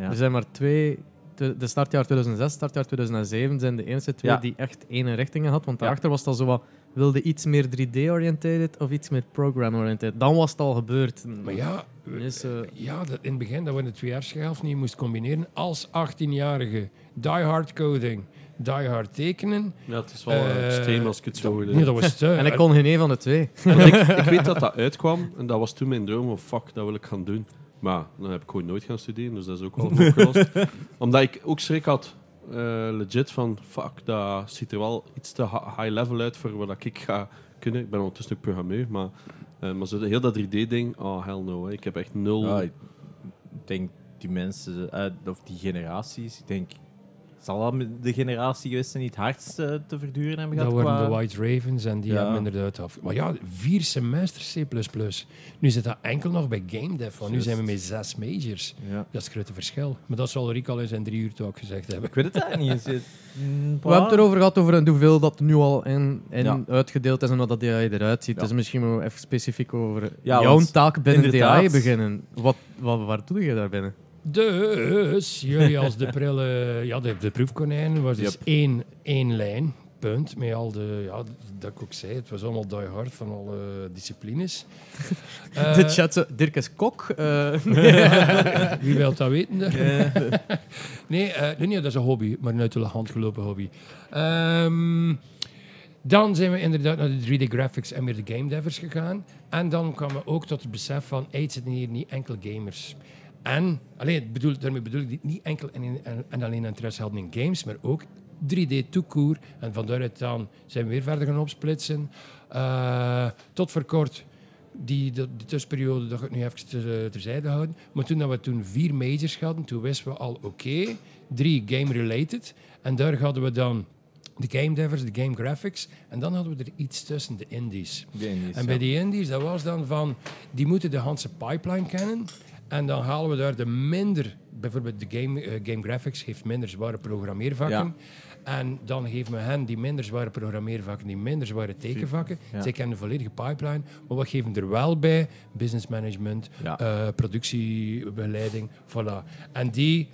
Ja. Er zijn maar twee... De startjaar 2006, startjaar 2007 zijn de enige twee Ja. die echt één richtingen had. Want Ja. daarachter was dat zo wat... Wilde iets meer 3D-oriented of iets meer program-oriented? Dan was het al gebeurd. Maar ja, Dus, eh, ja dat in het begin dat we in de tweejaarshelft niet moest combineren. Als 18-jarige die hard coding, die hard tekenen. Ja, het is wel Eh, extreem als ik het zo hoorde. Nee, dat was te. en ik kon geen een van de twee. Ik, ik weet dat dat uitkwam en dat was toen mijn droom van fuck, dat wil ik gaan doen. Maar dan heb ik gewoon nooit gaan studeren, dus dat is ook wel opgelost. Omdat ik ook schrik had, eh, legit, van fuck, dat ziet er wel iets te high level uit voor wat ik ga kunnen. Ik ben ondertussen ook programmeur, maar, eh, maar zo de, heel dat 3D-ding, oh hell no. hè. Ik heb echt nul... Ja, ik denk die mensen, of die generaties, ik denk, zal dat de generatie geweest zijn die het hardst eh, te verduren hebben Dat gehad? waren de White Ravens en die Ja. hebben inderdaad af. Maar ja, vier semesters C++. Nu zit dat enkel nog bij Game Dev, want nu zijn we met zes majors. Ja. Dat is het grote verschil. Maar dat zal Rick al in zijn drie uur talk gezegd hebben. Ik weet het eigenlijk niet. Mm, We hebben het erover gehad over hoeveel dat nu al in, in Ja. uitgedeeld is en hoe dat DAI eruit ziet. Ja. Dus misschien moeten we even specifiek over Ja, jouw taak binnen inderdaad- DAI beginnen. Wat, wat, waar doe je daar binnen? Dus jullie als de prille, ja, de, de proefkonijnen was dus Yep. één, één lijn, punt. Met al de, ja, dat ik ook zei, het was allemaal die hard van alle disciplines. Eh, de chat zo, Dirk is kok. eh, Wie wil dat weten? nee, eh, nee, nee, dat is een hobby, maar een uit de hand gelopen hobby. Ehm, Dan zijn we inderdaad naar de 3D graphics en weer de game devers gegaan. En dan kwamen we ook tot het besef van, hey, het zitten hier niet enkel gamers. En, alleen, bedoel, daarmee bedoel ik niet enkel en, en, en alleen interesse hadden in games, maar ook 3D toekoer. En van daaruit dan zijn we weer verder gaan opsplitsen. Uh, tot voor kort, die, de, de tussenperiode, dat ga ik nu even ter, terzijde houden. Maar toen dat we toen vier majors hadden, toen wisten we al, oké, okay, drie game-related. En daar hadden we dan de game devers, de game graphics. En dan hadden we er iets tussen, de indies. De indies en bij ja. die indies, dat was dan van, die moeten de Hanse pipeline kennen. En dan halen we daar de minder, bijvoorbeeld de game, uh, game graphics heeft minder zware programmeervakken. Ja. En dan geven we hen die minder zware programmeervakken, die minder zware tekenvakken. Ja. Zij kennen de volledige pipeline. Maar wat geven er wel bij? Business management, Ja. eh, productiebegeleiding, voilà. En die,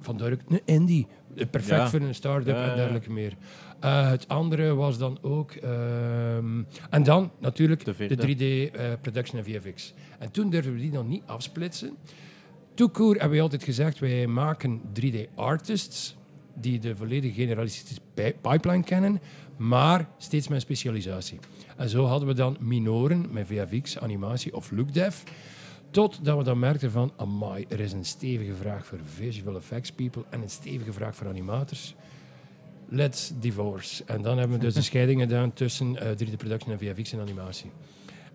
vandaar ook een indie. Eh, Perfect voor een start-up en dergelijke meer. Eh, het andere was dan ook... ehm, en dan natuurlijk De de, vierde. 3D eh, production en VFX. En toen durfden we die nog niet afsplitsen. Toekoer hebben we altijd gezegd, wij maken 3D-artists die de volledige generalistische pi- pipeline kennen, maar steeds met specialisatie. En zo hadden we dan minoren met VFX, animatie of lookdev, totdat we dan merkten van, amai, er is een stevige vraag voor visual effects people en een stevige vraag voor animators. Let's divorce. En dan hebben we dus de scheiding gedaan tussen eh, 3D production en VFX en animatie.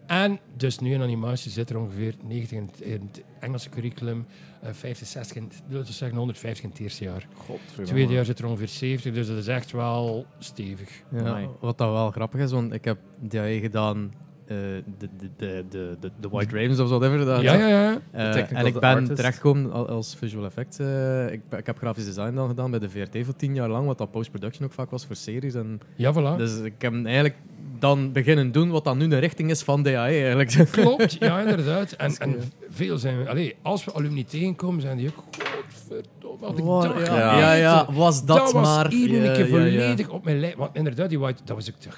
En dus nu in animatie zit er ongeveer 90 in het, in het Engelse curriculum, eh 50, 60, in- laten we zeggen 150 in het eerste jaar. Godverdomme. Tweede jaar zit er ongeveer 70, dus dat is echt wel stevig. Ja, wat dat wel grappig is, want ik heb DAE gedaan, de, de, de, de, de, White Ravens of whatever. Dat, Ja, ja, ja. Eh, en ik ben terechtgekomen al- als visual effects. eh, ik, ik heb grafisch design dan gedaan bij de VRT voor tien jaar lang, wat dat post-production ook vaak was voor series. En, Ja, voilà. Dus ik heb eigenlijk dan beginnen doen wat dan nu de richting is van DAE eigenlijk. Klopt, ja, inderdaad. En, en veel zijn. Allee, als we alumni tegenkomen, zijn die ook... Had ik ja, Ja. ja, was dat, Dat was maar. een keer volledig op mijn lijf. Want inderdaad, die white, dat was ook toch...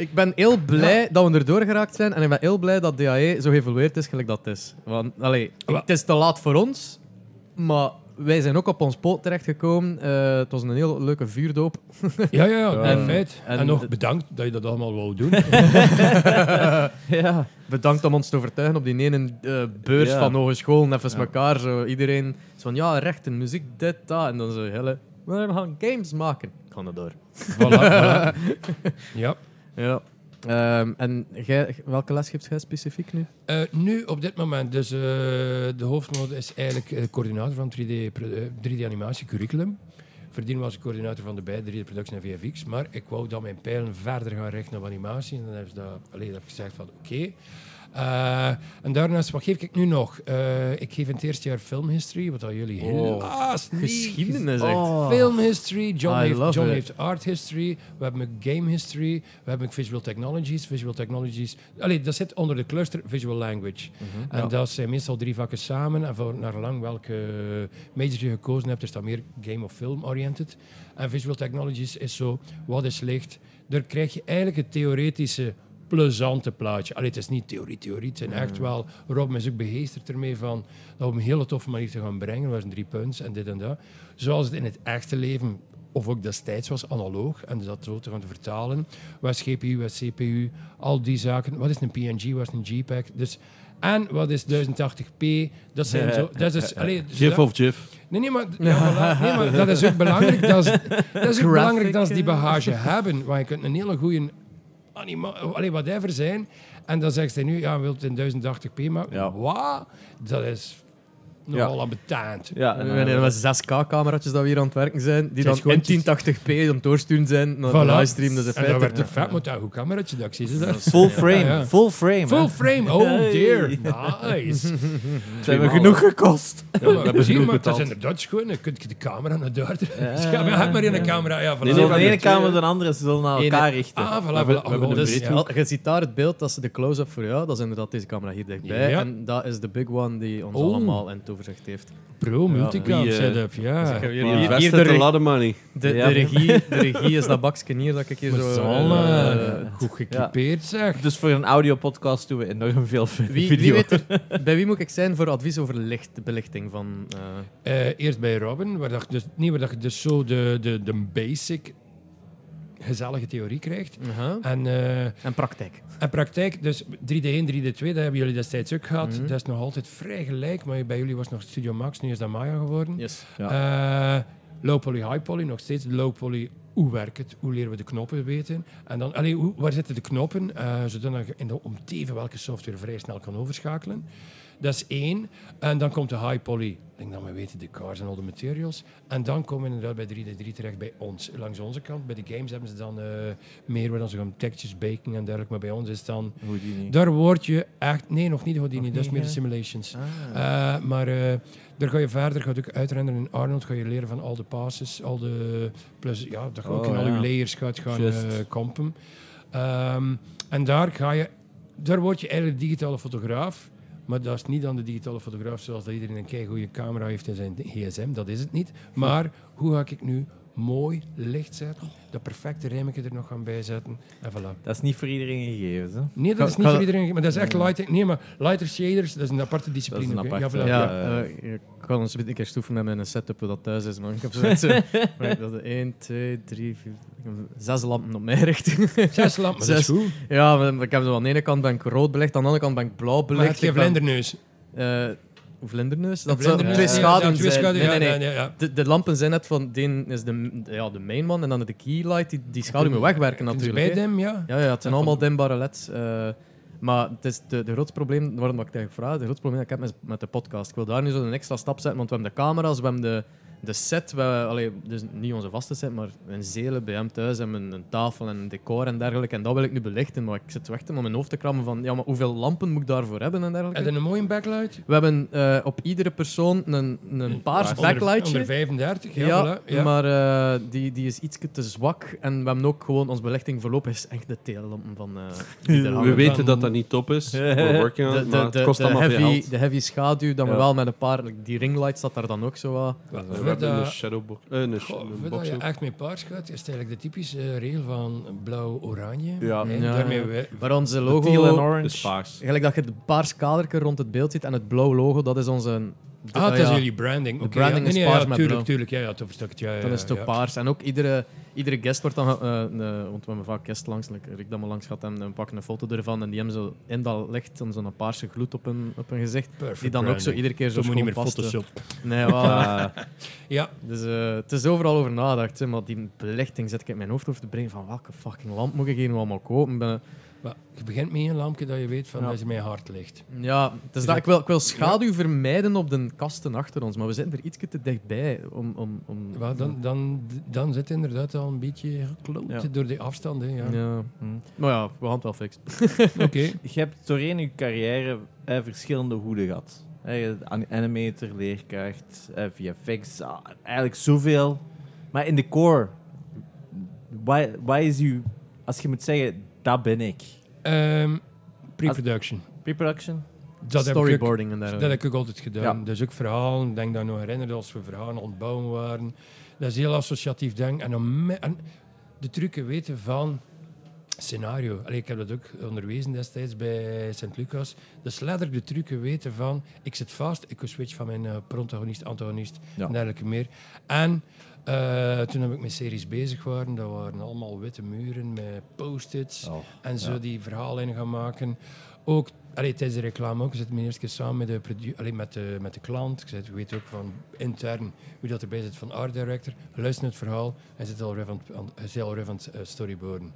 Ik ben heel blij dat we erdoor geraakt zijn en ik ben heel blij dat DAE zo geëvolueerd is gelijk dat het is. Want, allee, het is te laat voor ons, maar wij zijn ook op ons poot terechtgekomen. Eh het was een heel leuke vuurdoop. Ja, ja, ja, En- in feite. En, en nog bedankt dat je dat allemaal wou doen. Ja. Bedankt om ons te overtuigen op die ene eh, beurs Ja. van hogescholen. Even Ja. elkaar. Zo, iedereen is van ja, rechten, muziek, dit, dat. En dan zo, hele, we gaan games maken. Ik ga door. voilà, voilà. Ja. Ja. Ehm, en welke les geeft jij specifiek nu? Eh, nu, op dit moment, dus eh, de hoofdmode is eigenlijk eh, coördinator van 3D, pro- eh, 3D-animatie curriculum. Voordien was ik coördinator van de beide 3D Production en VFX, maar ik wou dan mijn pijlen verder gaan richten op animatie. En dan heb, ze dat, allee, dan heb ik gezegd van oké. En daarnaast, wat geef ik nu nog? Eh, ik geef in het eerste jaar filmhistory, wat dat jullie helaas niet... Geschiedenis, echt. Oh. Film history, John, I heeft, John it. heeft art history, we hebben game history, we hebben visual technologies. Visual technologies, allee, dat zit onder de cluster visual language. En dat zijn meestal drie vakken samen. En voor naar lang welke major je gekozen hebt, is dat meer game of film oriented. En visual technologies is zo, wat is licht? Daar krijg je eigenlijk het theoretische plezante plaatje. Allee, het is niet theorie, theorie. Het zijn echt wel... Rob is ook begeesterd ermee van dat op een hele toffe manier te gaan brengen. Er waren drie punten en dit en dat. Zoals het in het echte leven of ook destijds was analoog, en dus dat zo te gaan vertalen. Wat is GPU, wat is CPU, al die zaken. Wat is een PNG, wat is een JPEG? Dus, en wat is 1080p? Dat zijn zo... Dat is, allee, dus Gif dat- of Jif. Nee, nee, maar, ja, voilà. nee, maar dat is ook belangrijk. Dat is, dat is ook belangrijk dat ze die bagage hebben. Want je kunt een hele goede. Allee, whatever zijn. En dan zegt hij nu, ja, wilt het in 1080p maken. Ja. Wat? Dat is nogal. Ja, We en, hebben eh, met 6K-cameraatjes dat we hier aan het werken zijn, die dan is gewoon- in 1080p aan het doorsturen zijn naar de Voilà. livestream. Dus in En dat werd er vet met dat goed cameraatje dat ik zie. ze dat. full frame. Ja, ja. Full frame. Full hè. frame, oh dear. Nice. Ze hebben genoeg gekost. Ja, maar, hebben zie, genoeg maar het is inderdaad schoon. Dan kun je de camera naar daar. Ja, maar heb maar in een camera. Ja, voilà. Nee, nee, van de ene kamer naar de andere, ze zullen naar elkaar richten. Ah, voilà, hebben- we hebben Oh, dus, ja. ja, je ziet daar het beeld, dat is de close-up voor jou. Dat is inderdaad deze camera hier dichtbij. Ja. En dat is de big one die ons Oh. allemaal in heeft. Pro multicam wie, eh, setup, ja. Dus ik heb hier, Wie hier, de, a re- lot of money. de, Ja. de, regie, de regie is dat bakje hier dat ik hier Maar zo... zal, eh, eh, goed gekipeerd, zeg. Dus voor een audiopodcast doen we enorm veel wie, wie video. weet er, bij wie moet ik zijn voor advies over licht, de belichting van... eh, Eh, eerst bij Robin, waar dat, je dus, niet waar dat je dus zo de, de, de basic gezellige theorie krijgt. En, eh, En praktijk. En praktijk, dus 3D1, 3D2, dat hebben jullie destijds ook gehad. Mhm. Dat is nog altijd vrij gelijk, maar bij jullie was nog Studio Max, nu is dat Maya geworden. Yes. Eh, low poly, high poly, nog steeds low poly. Hoe werkt het? Hoe leren we de knoppen weten? En dan, allee, hoe, waar zitten de knoppen? eh zodat je in de, om te even welke software vrij snel kan overschakelen. Dat is één. En dan komt de high poly. Ik denk dat we weten de cars en al de materials. En dan komen we inderdaad bij 3D3 terecht bij ons. Langs onze kant, bij de games hebben ze dan eh, meer waar dan ze gaan textures, baking en dergelijke. Maar bij ons is dan... Houdini. Daar word je echt... Nee, nog niet Houdini. Nog dat is meer de simulations. Ah. Eh, maar eh, daar ga je verder, ga je ook uitrennen in Arnold, ga je leren van al de passes, al de plus, ja, dat je ook Oh, in al je layers gaat gaan kampen. Ehm, en daar ga je, daar word je eigenlijk digitale fotograaf. Maar dat is niet dan de digitale fotograaf zoals dat iedereen een goede camera heeft in zijn gsm. Dat is het niet. Maar hoe ga ik nu mooi licht zetten, dat perfecte rijmetje er nog gaan bijzetten en voilà. Dat is niet voor iedereen gegeven. Hè? Nee, dat is niet voor iedereen. Maar dat is echt lighting. Nee, maar lighter shaders, dat is een aparte discipline. Dat is een oké? aparte- Ja, voilà. Ja, Ja, eh, ik kan ons een keer stoeven met mijn setup dat thuis is, man. Ik heb zo, zo right, dat is 1, 2, 3, 4, ik heb zes lampen op mijn richting. Zes lampen, dat is Zes. goed. ja, maar ik heb zo aan de ene kant ben ik rood belicht, aan de andere kant ben ik blauw Maar belicht. heb je Ik ben- vlinderneus? Dat zou twee schaduwen ja, zijn. Nee, nee, nee. ja, ja. De, de lampen zijn net van, de is de, ja, de main man en dan de keylight, die, die schaduw moet wegwerken natuurlijk. bij dem, ja. Ja, ja, het zijn allemaal dimbare leds. eh, maar het is de, de grootste probleem, waarom ik het eigenlijk vraag, de grootste probleem dat ik heb met, met de podcast. Ik wil daar nu zo een extra stap zetten, want we hebben de camera's, we hebben de, de set, we, allee, dus niet onze vaste set, maar een zelen bij hem thuis en een, een tafel en een decor en dergelijke. En dat wil ik nu belichten, maar ik zit zo echt om mijn hoofd te krammen van, ja, maar hoeveel lampen moet ik daarvoor hebben en dergelijke? En een mooie backlight. We hebben eh, op iedere persoon een, een paars Onder- backlightje. Onder 35, ja. Ja, voilà, ja. maar eh, die, die is iets te zwak. En we hebben ook gewoon, onze belichting voorlopig is echt de teellampen van eh die er We weten dat dat niet top is. We're working on De, it, de, maar het kost de allemaal veel heavy, geld. de heavy schaduw, dan we Ja. wel met een paar... Die ringlight staat daar dan ook zo wat. Hebben een dat- shadowbox. eh, een, sh- goh, een voor dat box je echt met paars gaat, is het eigenlijk de typische regel van blauw-oranje. Ja. Hè, Ja, daarmee ja. we- Maar onze Teal en logo... orange. Dus paars. Gelijk dat je het paars kadertje rond het beeld ziet en het blauw logo, dat is onze... Ah, dat is ja, jullie branding. Oké, branding ja. is Nee, paars met tuurlijk, blauw. tuurlijk. Ja, ja, tof stuk. Ja, ja, Dan is het ook ja. paars. En ook iedere, iedere guest wordt dan... eh, eh, want we hebben vaak guest langs, like Rick dat maar langs gaat en we pakken een foto ervan en die hebben zo in dat licht dan zo'n paarse gloed op hun, op hun gezicht. Perfect Die dan ook zo iedere keer zo moet niet meer eh. Photoshop. Nee, wel. Ah, Ja, Dus eh, het is overal over nagedacht. Maar die belichting zet ik in mijn hoofd over te brengen van welke fucking lamp moet ik hier nu allemaal kopen. Ben, maar je begint met een lampje dat je weet van Ja. dat is mijn hart ligt. ja, is dat, ik, wil, ik wil schaduw vermijden op de kasten achter ons, maar we zitten er iets te dichtbij. Om, om, om, dan, dan, dan zit inderdaad al een beetje gekloot Ja. door die afstand. Hè, ja. ja. hm. Maar ja, we gaan het wel fixen. Oké. Je hebt doorheen je carrière eh, verschillende hoeden gehad. Eh, an- animator, leerkracht, eh, VFX, ah, eigenlijk zoveel. Maar in de core, waar, waar is uw... Als je moet zeggen, dat ben ik. Ehm, Pre-production. Pre-production? Dat Storyboarding en Dat dergelijke. heb ik ook altijd gedaan. Ja. Dus ook verhalen. Ik denk dat ik nog herinnerde als we verhalen aan het bouwen waren. Dat is heel associatief denken. En, om en de trucken weten van scenario. Allee, ik heb dat ook onderwezen destijds bij Sint Lucas. Dus letterlijk de trucken weten van... Ik zit vast, ik switch van mijn eh, protagonist, antagonist Ja. en dergelijke meer. En eh, toen heb ik met series bezig waren. Dat waren allemaal witte muren met post-its. Oh, En zo ja. die verhalen gaan maken. Ook allee, tijdens de reclame ook. Ik zit mijn eerste keer samen met de, allee, met de, met de klant. Ik zei, we weten ook van intern wie dat erbij zit van art director. Luister naar het verhaal. Hij zit al aan hij zit al aan het eh, storyboarden.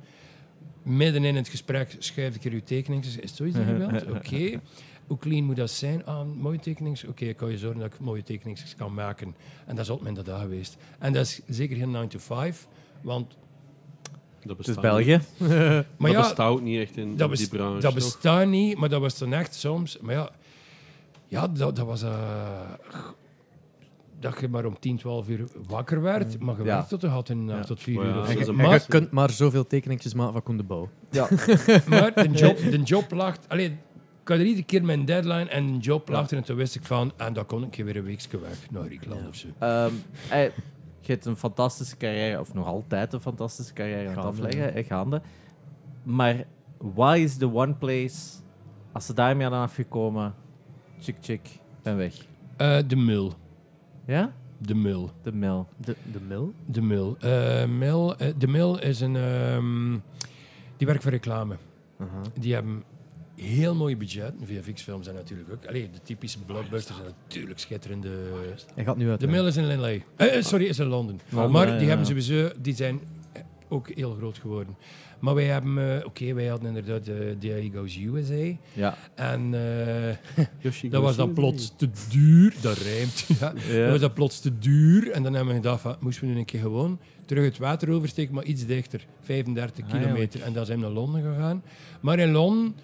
Midden in het gesprek schrijf ik er uw tekeningen. Is het zoiets je wilt? Hoe clean moet dat zijn? Ah, mooie tekeningen. Oké, ik kan je zorgen dat ik mooie tekeningen kan maken. En dat is altijd mijn dag geweest. En dat is zeker geen 9 to 5. Want Dat Het is bestaat België. maar dat ja, bestaat ook niet echt in dat, die branche. dat toch? bestaat niet, maar dat was dan echt soms. Maar ja, ja dat, dat was. eh, dat je maar om 10, 12 uur wakker werd, maar je Ja. werkte tot de had in Ja. tot 4 Maar ja, uur. En maar, je kunt maar zoveel tekeningetjes maken van Koen de Bouw. Ja. maar de job, de job lag. Allee, ik had er iedere keer mijn deadline en de job er en toen wist ik van. En dan kon ik weer een weekje weg naar Riekland of zo. Ehm, eh, je hebt een fantastische carrière, of nog altijd een fantastische carrière aan het afleggen, eh, gaande. Maar wat is de one place, als ze daarmee aan afgekomen, chick chick, ben weg. Eh, de mul. Ja? De Mul. De Mil. De, de Mil? De Mul. Eh, Mil eh, de Mil is een... ehm, die werkt voor reclame. Aha. Die hebben heel mooie budgetten. VFX-films zijn natuurlijk ook. Allee, de typische blockbusters zijn natuurlijk schitterende... Hij gaat nu uit. De Mill is in Linley. Eh, eh, sorry, is in Londen. Maar ja, die ja. hebben sowieso, die zijn eh, ook heel groot geworden. Maar wij hebben, eh, oké, wij hadden inderdaad Goes USA. Ja. En eh, Yoshi dat was dan plots te duur. Dat rijmt. Ja. Ja. Dat was dan plots te duur. En dan hebben we gedacht, van, moesten we nu een keer gewoon terug het water oversteken, maar iets dichter. 35 Ah, kilometer. En dan zijn we naar Londen gegaan. Maar in Londen,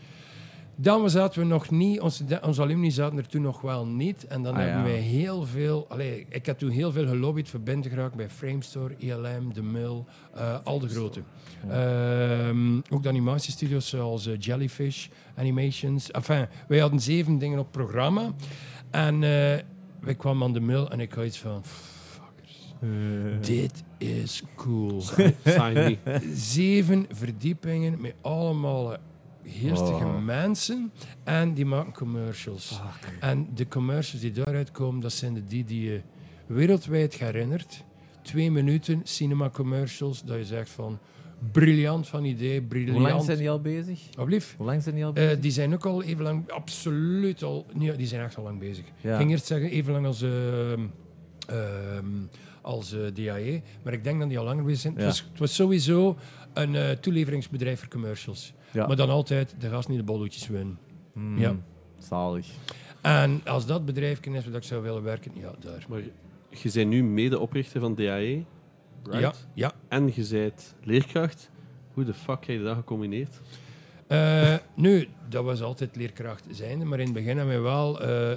dan zaten we nog niet, onze, de- onze alumni zaten er toen nog wel niet. En dan Ah, hebben ja. wij heel veel, allee, ik had toen heel veel gelobbyd voor geraakt bij Framestore, ILM, De Mill, eh, al de grote. Ehm, ook de animatiestudios zoals eh, Jellyfish Animations. Enfin, wij hadden zeven dingen op programma. En eh wij kwamen aan De Mill en ik had iets van... Fuckers, dit is cool. Zeven verdiepingen met allemaal geestige Oh. mensen. En die maken commercials. En de commercials die daaruit komen, dat zijn de die die je wereldwijd herinnert. Twee minuten cinema commercials, dat je zegt van briljant van idee, briljant. Hoe lang zijn die al bezig? Alblieft. Hoe lang zijn die al Eh, bezig? die zijn ook al even lang, absoluut al, nee, die zijn echt al lang bezig. Ja. Ik ging eerst zeggen even lang als, ehm, als eh, DAE, maar ik denk dat die al langer bezig zijn. Ja. Het, was, het was sowieso een eh, toeleveringsbedrijf voor commercials. Ja. Maar dan altijd de gast niet de bolletjes winnen. Hmm, ja. Zalig. En als dat bedrijf is waar ik zou willen werken, ja, daar. Maar je bent nu medeoprichter van DAE. Right? Ja, ja. En je bent leerkracht. Hoe de fuck heb je dat gecombineerd? Eh, nu, dat was altijd leerkracht zijnde, maar in het begin hebben we wel... eh,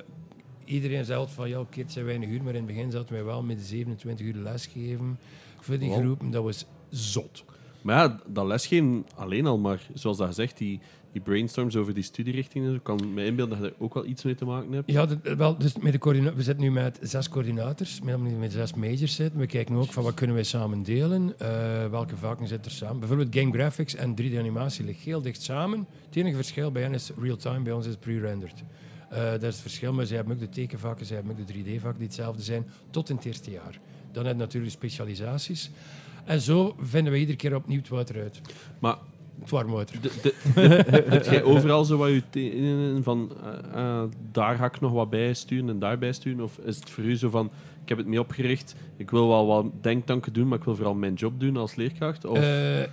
iedereen zei altijd van, ja, oké, het zijn weinig uur, maar in het begin zaten wij wel met 27 uur lesgeven voor die Wow. groepen. Dat was zot. Maar ja, dat lesgeven alleen al maar, zoals dat gezegd, die, die brainstorms over die studierichtingen, ik kan me inbeelden dat je er ook wel iets mee te maken hebt. Ja, wel, dus met de we zitten nu met zes coördinators, met, met zes majors zitten. We kijken ook van wat kunnen wij samen delen, eh, welke vakken zitten er samen. Bijvoorbeeld game graphics en 3D-animatie liggen heel dicht samen. Het enige verschil bij hen is real-time, bij ons is pre-rendered. Eh, dat is het verschil, maar zij hebben ook de tekenvakken, zij hebben ook de 3D-vakken die hetzelfde zijn, tot in het eerste jaar. Dan heb je natuurlijk specialisaties. En zo vinden we iedere keer opnieuw het water uit. Maar Het warm water. heb jij overal zo wat je tenen van, eh, eh, daar ga ik nog wat bij sturen en daarbij sturen? Of is het voor u zo van, ik heb het mee opgericht, ik wil wel wat denktanken doen, maar ik wil vooral mijn job doen als leerkracht? Of, Eh,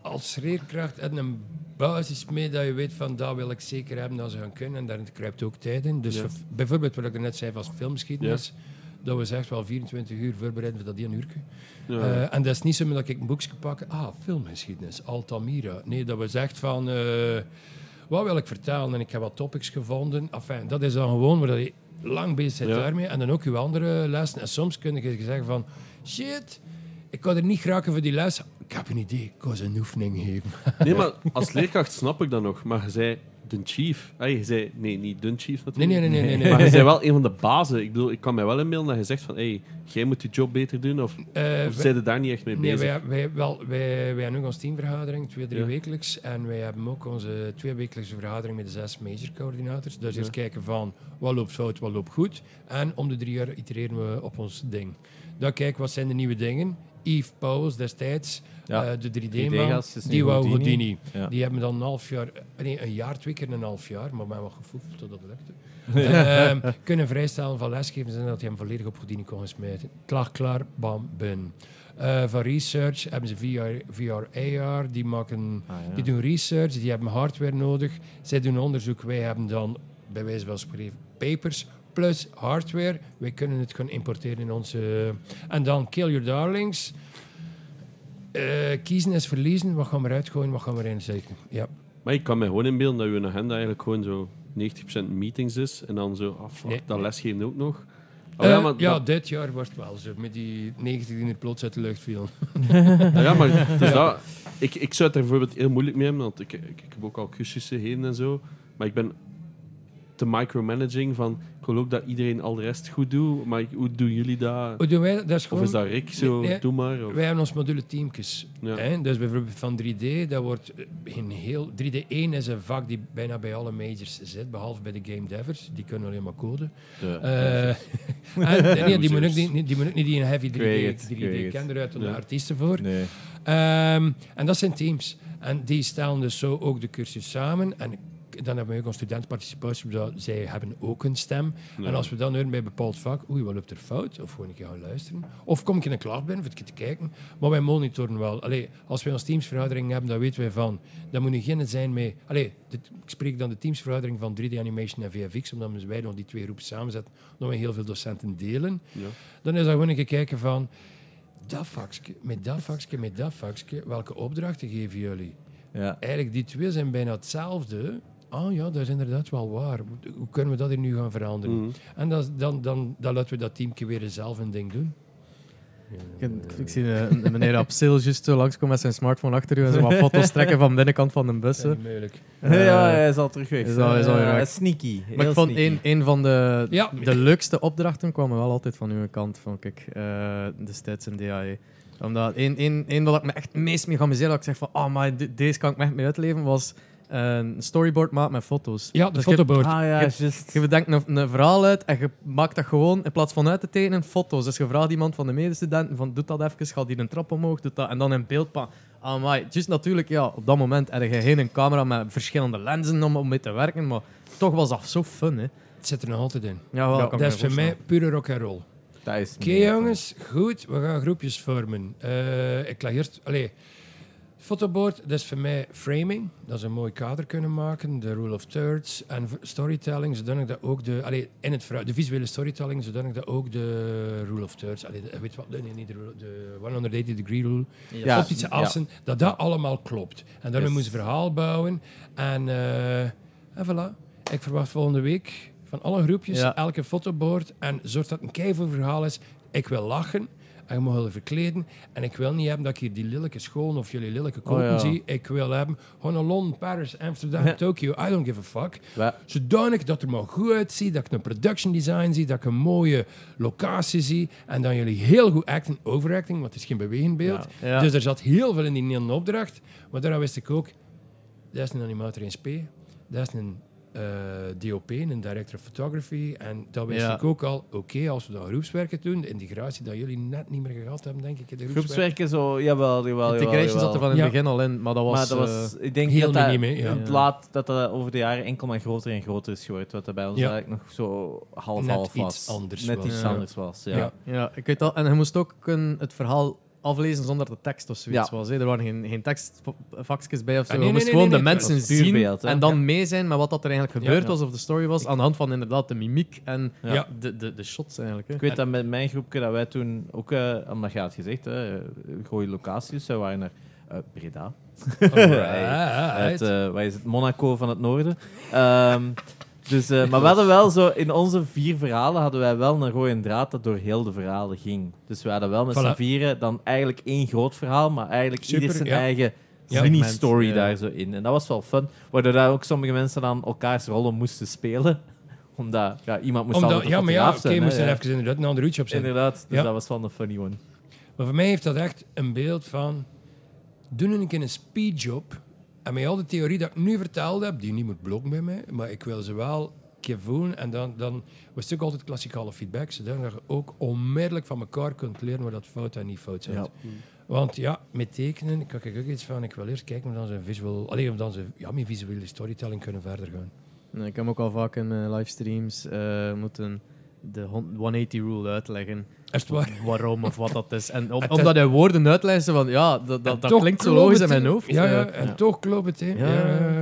als leerkracht en een basis mee dat je weet van dat wil ik zeker hebben dat ze gaan kunnen. En daar kruipt ook tijd in. Dus Ja. bijvoorbeeld wat ik net zei van filmgeschiedenis. Dat we echt wel 24 uur voorbereiden voor dat die een uur. ja. Eh, en dat is niet zo dat ik een boekje pak. Ah, filmgeschiedenis, Altamira. Nee, dat we echt van... eh, wat wil ik vertellen? En ik heb wat topics gevonden. Enfin, dat is dan gewoon waar je lang bezig bent Ja. daarmee. En dan ook je andere lessen. En soms kun je zeggen van... Shit, ik kan er niet geraken voor die les. Ik heb een idee, ik kan ze een oefening geven. Nee, maar als leerkracht snap ik dat nog. Maar je zei de chief. Ah, je zei, nee, niet de chief Nee, natuurlijk. nee, nee, nee. nee, Maar je nee. zei wel een van de bazen. Ik bedoel, ik kan mij wel inbeelden dat je zegt van, hey, jij moet je job beter doen. Of, of wij- zijn je daar niet echt mee Nee, bezig? wij, wij, wel, wij, wij hebben ook onze teamvergadering, twee, drie Ja. wekelijks. En wij hebben ook onze twee wekelijkse vergadering met de zes major coördinators. Dus Ja. eerst kijken van wat loopt fout, wat loopt goed. En om de drie jaar itereren we op ons ding. Dan kijken wat zijn de nieuwe dingen. Yves Pauwels destijds, Ja. eh, de 3D-man, 3D-gast is nu die wou Houdini. Houdini. Ja. Die hebben dan een half jaar, eh, nee, een jaar, twee keer een half jaar, maar we hebben wel gefoefeld totdat het lukte. Ehm, kunnen vrijstellen van lesgeven en dat hij hem volledig op Houdini kon smijten. Klaar, klaar, bam, bin. Eh, van research hebben ze VR, VR AR, die, maken, Ah, ja. die doen research, die hebben hardware nodig. Zij doen onderzoek, wij hebben dan bij wijze van spreken papers plus hardware. Wij kunnen het gewoon importeren in onze... En dan Kill Your Darlings. Eh, kiezen is verliezen. Wat gaan we eruit gooien, wat gaan we erin zetten? Ja. Maar ik kan me gewoon inbeelden dat je agenda eigenlijk gewoon zo 90% meetings is. En dan zo, ah fuck, Nee. dat lesgeven ook nog. Oh, Eh, ja, maar, ja, dat- dit jaar was het wel zo, met die 90 die er plots uit de lucht viel. nou ja, maar dus dat, ik, ik zou het er bijvoorbeeld heel moeilijk mee hebben, want ik, ik, ik heb ook al cursussen heen en zo. Maar ik ben te micromanaging van ik wil ook dat iedereen al de rest goed doet, maar hoe doen jullie dat? Hoe doen wij dat? Dat is Of gewoon... is dat Rick zo, Nee, nee. doe maar? Of, Wij hebben ons module teamjes. Ja. Hè? Dus bijvoorbeeld van 3D, dat wordt in heel... 3D1 is een vak die bijna bij alle majors zit, behalve bij de game devers. Die kunnen alleen maar code. Eh, en, nee, die moet ook niet die, moet ook niet die een heavy 3D, weet het, ik 3D weet het. kennen, eruit de Ja. artiesten voor. Nee. Ehm, en dat zijn teams. En die stellen dus zo ook de cursus samen. En dan hebben we ook een studentenparticipatie, zij hebben ook een stem. Ja. En als we dan horen bij een bepaald vak, oei, wat loopt er fout? Of gewoon een keer gaan luisteren. Of kom ik in een klas binnen, keer te kijken. Maar wij monitoren wel. Allee, als wij ons teamsvergadering hebben, dan weten wij van, dat moet geen zijn met... Allee, dit- ik spreek dan de teamsvergadering van 3D Animation en VFX, omdat we wij nog die twee groepen samenzetten, omdat we heel veel docenten delen. Ja. Dan is dat gewoon een keer kijken van, dat vakje, met dat vakje, met dat vakje, welke opdrachten geven jullie? Ja. Eigenlijk, die twee zijn bijna hetzelfde. Ah ja, dat is inderdaad wel waar. Hoe- kunnen we dat hier nu gaan veranderen? Mhm. En dat, dan, dan, dan laten we dat teamje weer zelf een ding doen. Ik, ik zie eh, een meneer op sale juist zo langskomen met zijn smartphone achter u en zo wat foto's trekken van de binnenkant van de bus. Dat niet moeilijk. ja, Eh, hij is al terug weg. is al- is al Ja, weg. sneaky. Maar heel ik vond sneaky. een, een van de, Ja. de leukste opdrachten kwamen wel altijd van uw kant, vond ik, eh, destijds in DAE. Omdat één, één, één wat ik me echt het meest mee geamuseerd had, ik zeg van, oh, maar de- deze kan ik me echt mee uitleven, was een storyboard maken met foto's. Ja, de Dus je- fotoboard. Ah ja, Je-. Je bedenkt een, een verhaal uit en je maakt dat gewoon, in plaats van uit te tekenen, foto's. Dus je vraagt iemand van de medestudenten van, doet dat even, gaat die een trap omhoog, doet dat, en dan in beeld. Amai, just natuurlijk, ja, op dat moment had je geen camera met verschillende lenzen om, om mee te werken, maar toch was dat zo fun, hè. Het zit er nog altijd in. Ja, wel, Ja, dat is voor mij pure rock and roll. Oké, jongens, goed. We gaan groepjes vormen. Eh, ik leg eerst... Allee, fotoboard, dat is voor mij framing. Dat is een mooi kader kunnen maken. De rule of thirds. En storytelling, zodanig dat ook de... Allee, in het de visuele storytelling, zodanig dat ook de rule of thirds... Allee, de, weet je wat? Nee, niet de, rule, de 180 degree rule. Ja, optische ja. assen, dat dat allemaal klopt. En daarmee Yes. moeten ze verhaal bouwen. En, en voilà. Ik verwacht volgende week van alle groepjes Ja. elke fotoboard. En zorg dat het een keivoer verhaal is. Ik wil lachen. En je mag wel verkleden. En ik wil niet hebben dat ik hier die lelijke scholen of jullie lelijke kopen ja. zie. Ik wil hebben Honolulu, Paris, Amsterdam, Ja. Tokyo. I don't give a fuck. Wij- Zodanig dat er maar goed uitziet, dat ik een production design zie, dat ik een mooie locatie zie. En dan jullie heel goed acten, overacting, want het is geen bewegend beeld. Ja. Dus er zat heel veel in die ene opdracht. Maar daarna wist ik ook, dat is een animator in SP, dat is een eh, DOP, een director of photography. En dan wist Ja. ik ook al, oké, als we dat groepswerken doen, de integratie dat jullie net niet meer gehad hebben, denk ik, de groepswerk. Groepswerken zo, jawel, jawel. Integration zat er van in het Ja. begin al in, maar dat was... maar dat eh, was, ik denk heel dat dat, miniem, hè, ja. het laat, dat dat over de jaren enkel maar groter en groter is geworden. Wat dat bij ons Ja. eigenlijk nog zo half-half was. iets anders Net was. iets Ja. anders was, ja. Ja. Ja, ik weet al. En je moest ook een, het verhaal aflezen zonder de tekst of zoiets Ja. was. Hè. Er waren geen, geen tekstvakjes bij of zo. Ah, nee, je moest nee, gewoon nee, de nee, mensen zien beeld, en dan Ja. mee zijn met wat dat er eigenlijk gebeurd Ja. was of de story was, aan de hand van inderdaad de mimiek en Ja. Ja. de, de, de shots eigenlijk. Hè. Ik weet dat met mijn groepje dat wij toen ook, eh, omdat je had gezegd, hè, gooie locaties, wij waren naar eh, Breda. Uit, eh, wat is het? Monaco van het noorden. Ehm, dus, eh, maar we hadden wel zo, in onze vier verhalen hadden wij wel een rode draad dat door heel de verhalen ging. Dus we hadden wel met Voilà. z'n vieren dan eigenlijk één groot verhaal, maar eigenlijk Super, ieder zijn ja. eigen Ja. mini-story Ja. daar zo in. En dat was wel fun, waardoor daar ook sommige mensen dan elkaars rollen moesten spelen. Omdat ja, iemand moest Omdat, ja, maar ja, oké, zijn, moest er ja. even inderdaad een ander hoedje op zetten. Inderdaad, dus Ja. dat was wel een funny one. Maar voor mij heeft dat echt een beeld van... Doe een keer een speedjob. En met al de theorie dat ik nu verteld heb, die niet moet blokken bij mij, maar ik wil ze wel een keer voelen. En dan, dan was het ook altijd klassikale feedback, zodat je ook onmiddellijk van elkaar kunt leren waar dat fout en niet fout zijn. Ja. Want ja, met tekenen ik ik ook iets van, ik wil eerst kijken hoe dan ze visual, alleen of dan ze ja, met visuele storytelling kunnen verder gaan. Ik heb ook al vaak in mijn livestreams eh, moeten de hon- 180 rule uitleggen. Het waar? Waarom of wat dat is. En om- Het omdat hij woorden uitlegt van ja, dat, dat, klinkt zo logisch in mijn hoofd. Ja, ja, en Ja. toch klopt het. Hè.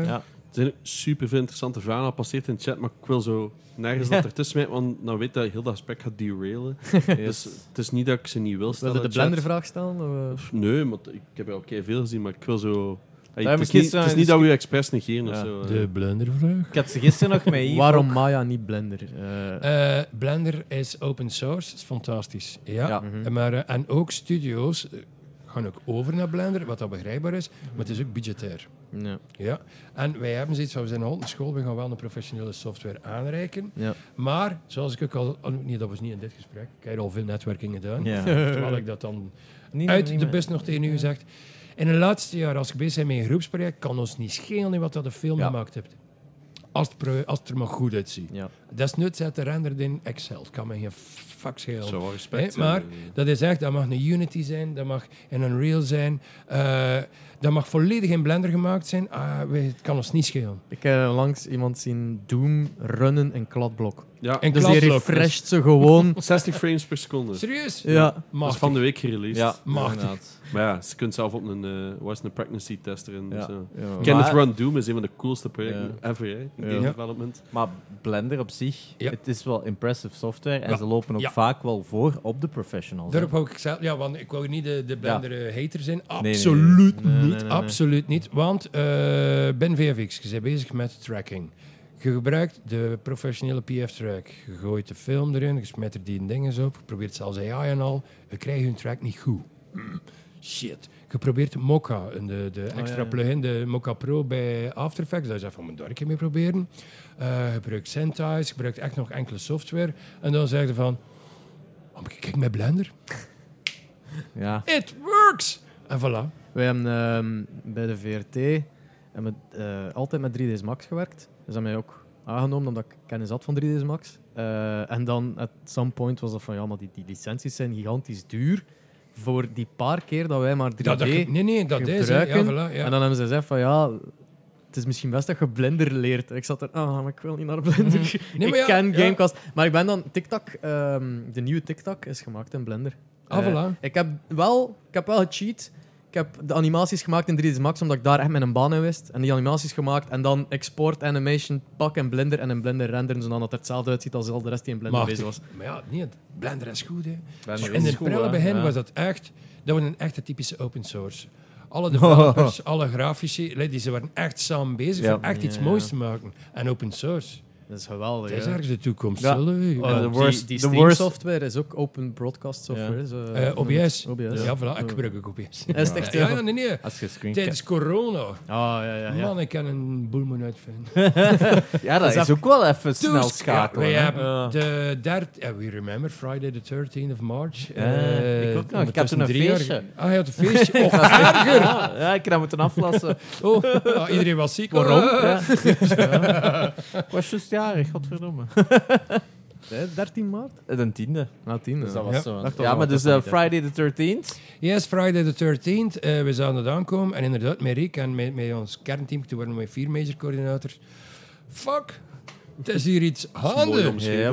Ja. Er zijn super veel interessante vragen al passeerd in de chat, maar ik wil zo nergens dat ertussen mee, want dan weet dat heel dat gesprek gaat derailen. Dus het is niet dat ik ze niet wil Wil stellen. je de blendervraag stellen? Of, eh? Nee, maar ik heb er al veel gezien, maar ik wil zo... Hey, het, is ik niet, het is niet dat we je expres negeren of zo. eh. De blendervraag. Ik had ze gisteren nog met Yves Waarom ook. Maya niet Blender? Eh, Eh, Blender is open source, is fantastisch. Ja. Ja. mhm. Maar, en ook studio's, gaan ook over naar Blender, wat dat begrijpbaar is, maar het is ook budgetair. Ja. Ja. En wij hebben zoiets van, we zijn al een school, we gaan wel een professionele software aanreiken. Ja. Maar, zoals ik ook al... oh, Nee, dat was niet in dit gesprek. Ik heb al veel netwerking gedaan. Ja. Terwijl ik dat dan Niet- uit niet de bus nog tegen u gezegd. In het laatste jaar, als ik bezig ben met een groepsproject, kan ons niet schelen wat dat de film Ja. gemaakt hebt. Als het, als het er maar goed uitziet. Ja. Desnoods zet de render in Excel. Het kan me geen fuck schelen. Zo respect. Hè, maar dat is echt, dat mag een Unity zijn, dat mag in Unreal zijn, eh, dat mag volledig in Blender gemaakt zijn. Ah, we- het kan ons niet schelen. Ik heb langs iemand zien Doom runnen in kladblok. Ja, En Dus die kladblok. refresht ze gewoon. 60 frames per seconde. Serieus? Ja. Dat is Machtig. van de week gereleased. Ja, Machtig. Maar ja, ze kunt zelf op een, eh was het, een pregnancy tester in. Ja. Eh, Ja. Kenneth Maar- Run Doom is een van de coolste projecten Ja. ever hè, in Ja. game Ja. development. Maar Blender op zich, Ja. het is wel impressive software en Ja. ze lopen ook Ja. vaak wel voor op de professionals. Daarop hou ik zelf, ja, want ik wou niet de, de Blender eh, hater zijn. nee. Absoluut Nee, nee, niet. nee, nee. Absoluut niet. Want eh Ben VFX, je bent bezig met tracking. Je gebruikt de professionele PF-track. Je gooit de film erin, je smijt er die dingen op. Je probeert zelfs AI en al. We krijgen hun track niet goed. Shit. Je probeert Mocha, de, de extra ja, ja. plugin, de Mocha Pro bij After Effects. Daar is even mijn dorpje mee proberen. Je gebruikt Sentize, je gebruikt echt nog enkele software. En dan zeg je van... Oh, kijk met Blender. Ja. It works! En voilà. Wij hebben ehm, bij de VRT eh, altijd met 3ds Max gewerkt. Dus dat mij ook aangenomen omdat ik kennis had van 3ds Max. Eh, en dan, at some point, was dat van ja, maar die, die licenties zijn gigantisch duur. Voor die paar keer dat wij maar 3D Dat, dat, nee, nee, dat is. gebruiken. Ja, voilà, ja. En dan hebben ze gezegd van ja, het is misschien best dat je Blender leert. Ik zat er, ah, maar ik wil niet naar Blender. Mhm. Nee, maar ik ken. Gamecast. Maar ik ben dan TikTok, ehm, de nieuwe TikTok is gemaakt in Blender. Ah, Eh, voilà. ik heb wel, ik heb wel gecheat. Ik heb de animaties gemaakt in 3ds Max, omdat ik daar echt mijn baan in wist. En die animaties gemaakt en dan export animation pak in Blender en in Blender renderen, zodat het er hetzelfde uitziet als al de rest die in Blender Machtig. bezig was. Maar ja, nee, het- Blender is goed. Hè. Blender In het begin Ja. was dat echt... Dat was een echte typische open source. Alle developers, alle grafici, die ze waren echt samen bezig Ja. om echt iets Ja. moois te maken. En open source, Dat is geweldig. dat is ergens de toekomst. Ja. zullen we? Oh, En de die- worst- die worst- software is ook open broadcast software. Ja. Zo, Eh, OBS. OBS. Ja, voilà, ik gebruik ook OBS. Is het echt Ja, ja, nee, nee. Als je screen Tijdens corona. Ah, ja, ja, ja. Man, ik kan een boel moeten uitvinden. Ja, dat is ook wel even snel Dus, schakelen. Ja, wij hè. hebben Ja. de derde... Ja, we remember Friday the 13th of March. Eh, ik ook nog. Ik had toen een feestje. Ah, je had een feestje. Och, erger. Ja, ik heb dat moeten aflassen. Oh, ja, iedereen was ziek. Waarom? Ah. Ja. Ik was juist jarig, godverdomme. Eh, 13 maart? De tiende. Nou, 10. Dus dat Ja. was zo. Dacht al Ja, maar dus eh, hè. Friday the 13th. Yes, Friday the 13th. eh, we zouden het aankomen. En inderdaad, met Rick en met, met ons kernteam, toen waren we vier major coördinators. Fuck, het is hier iets gaande.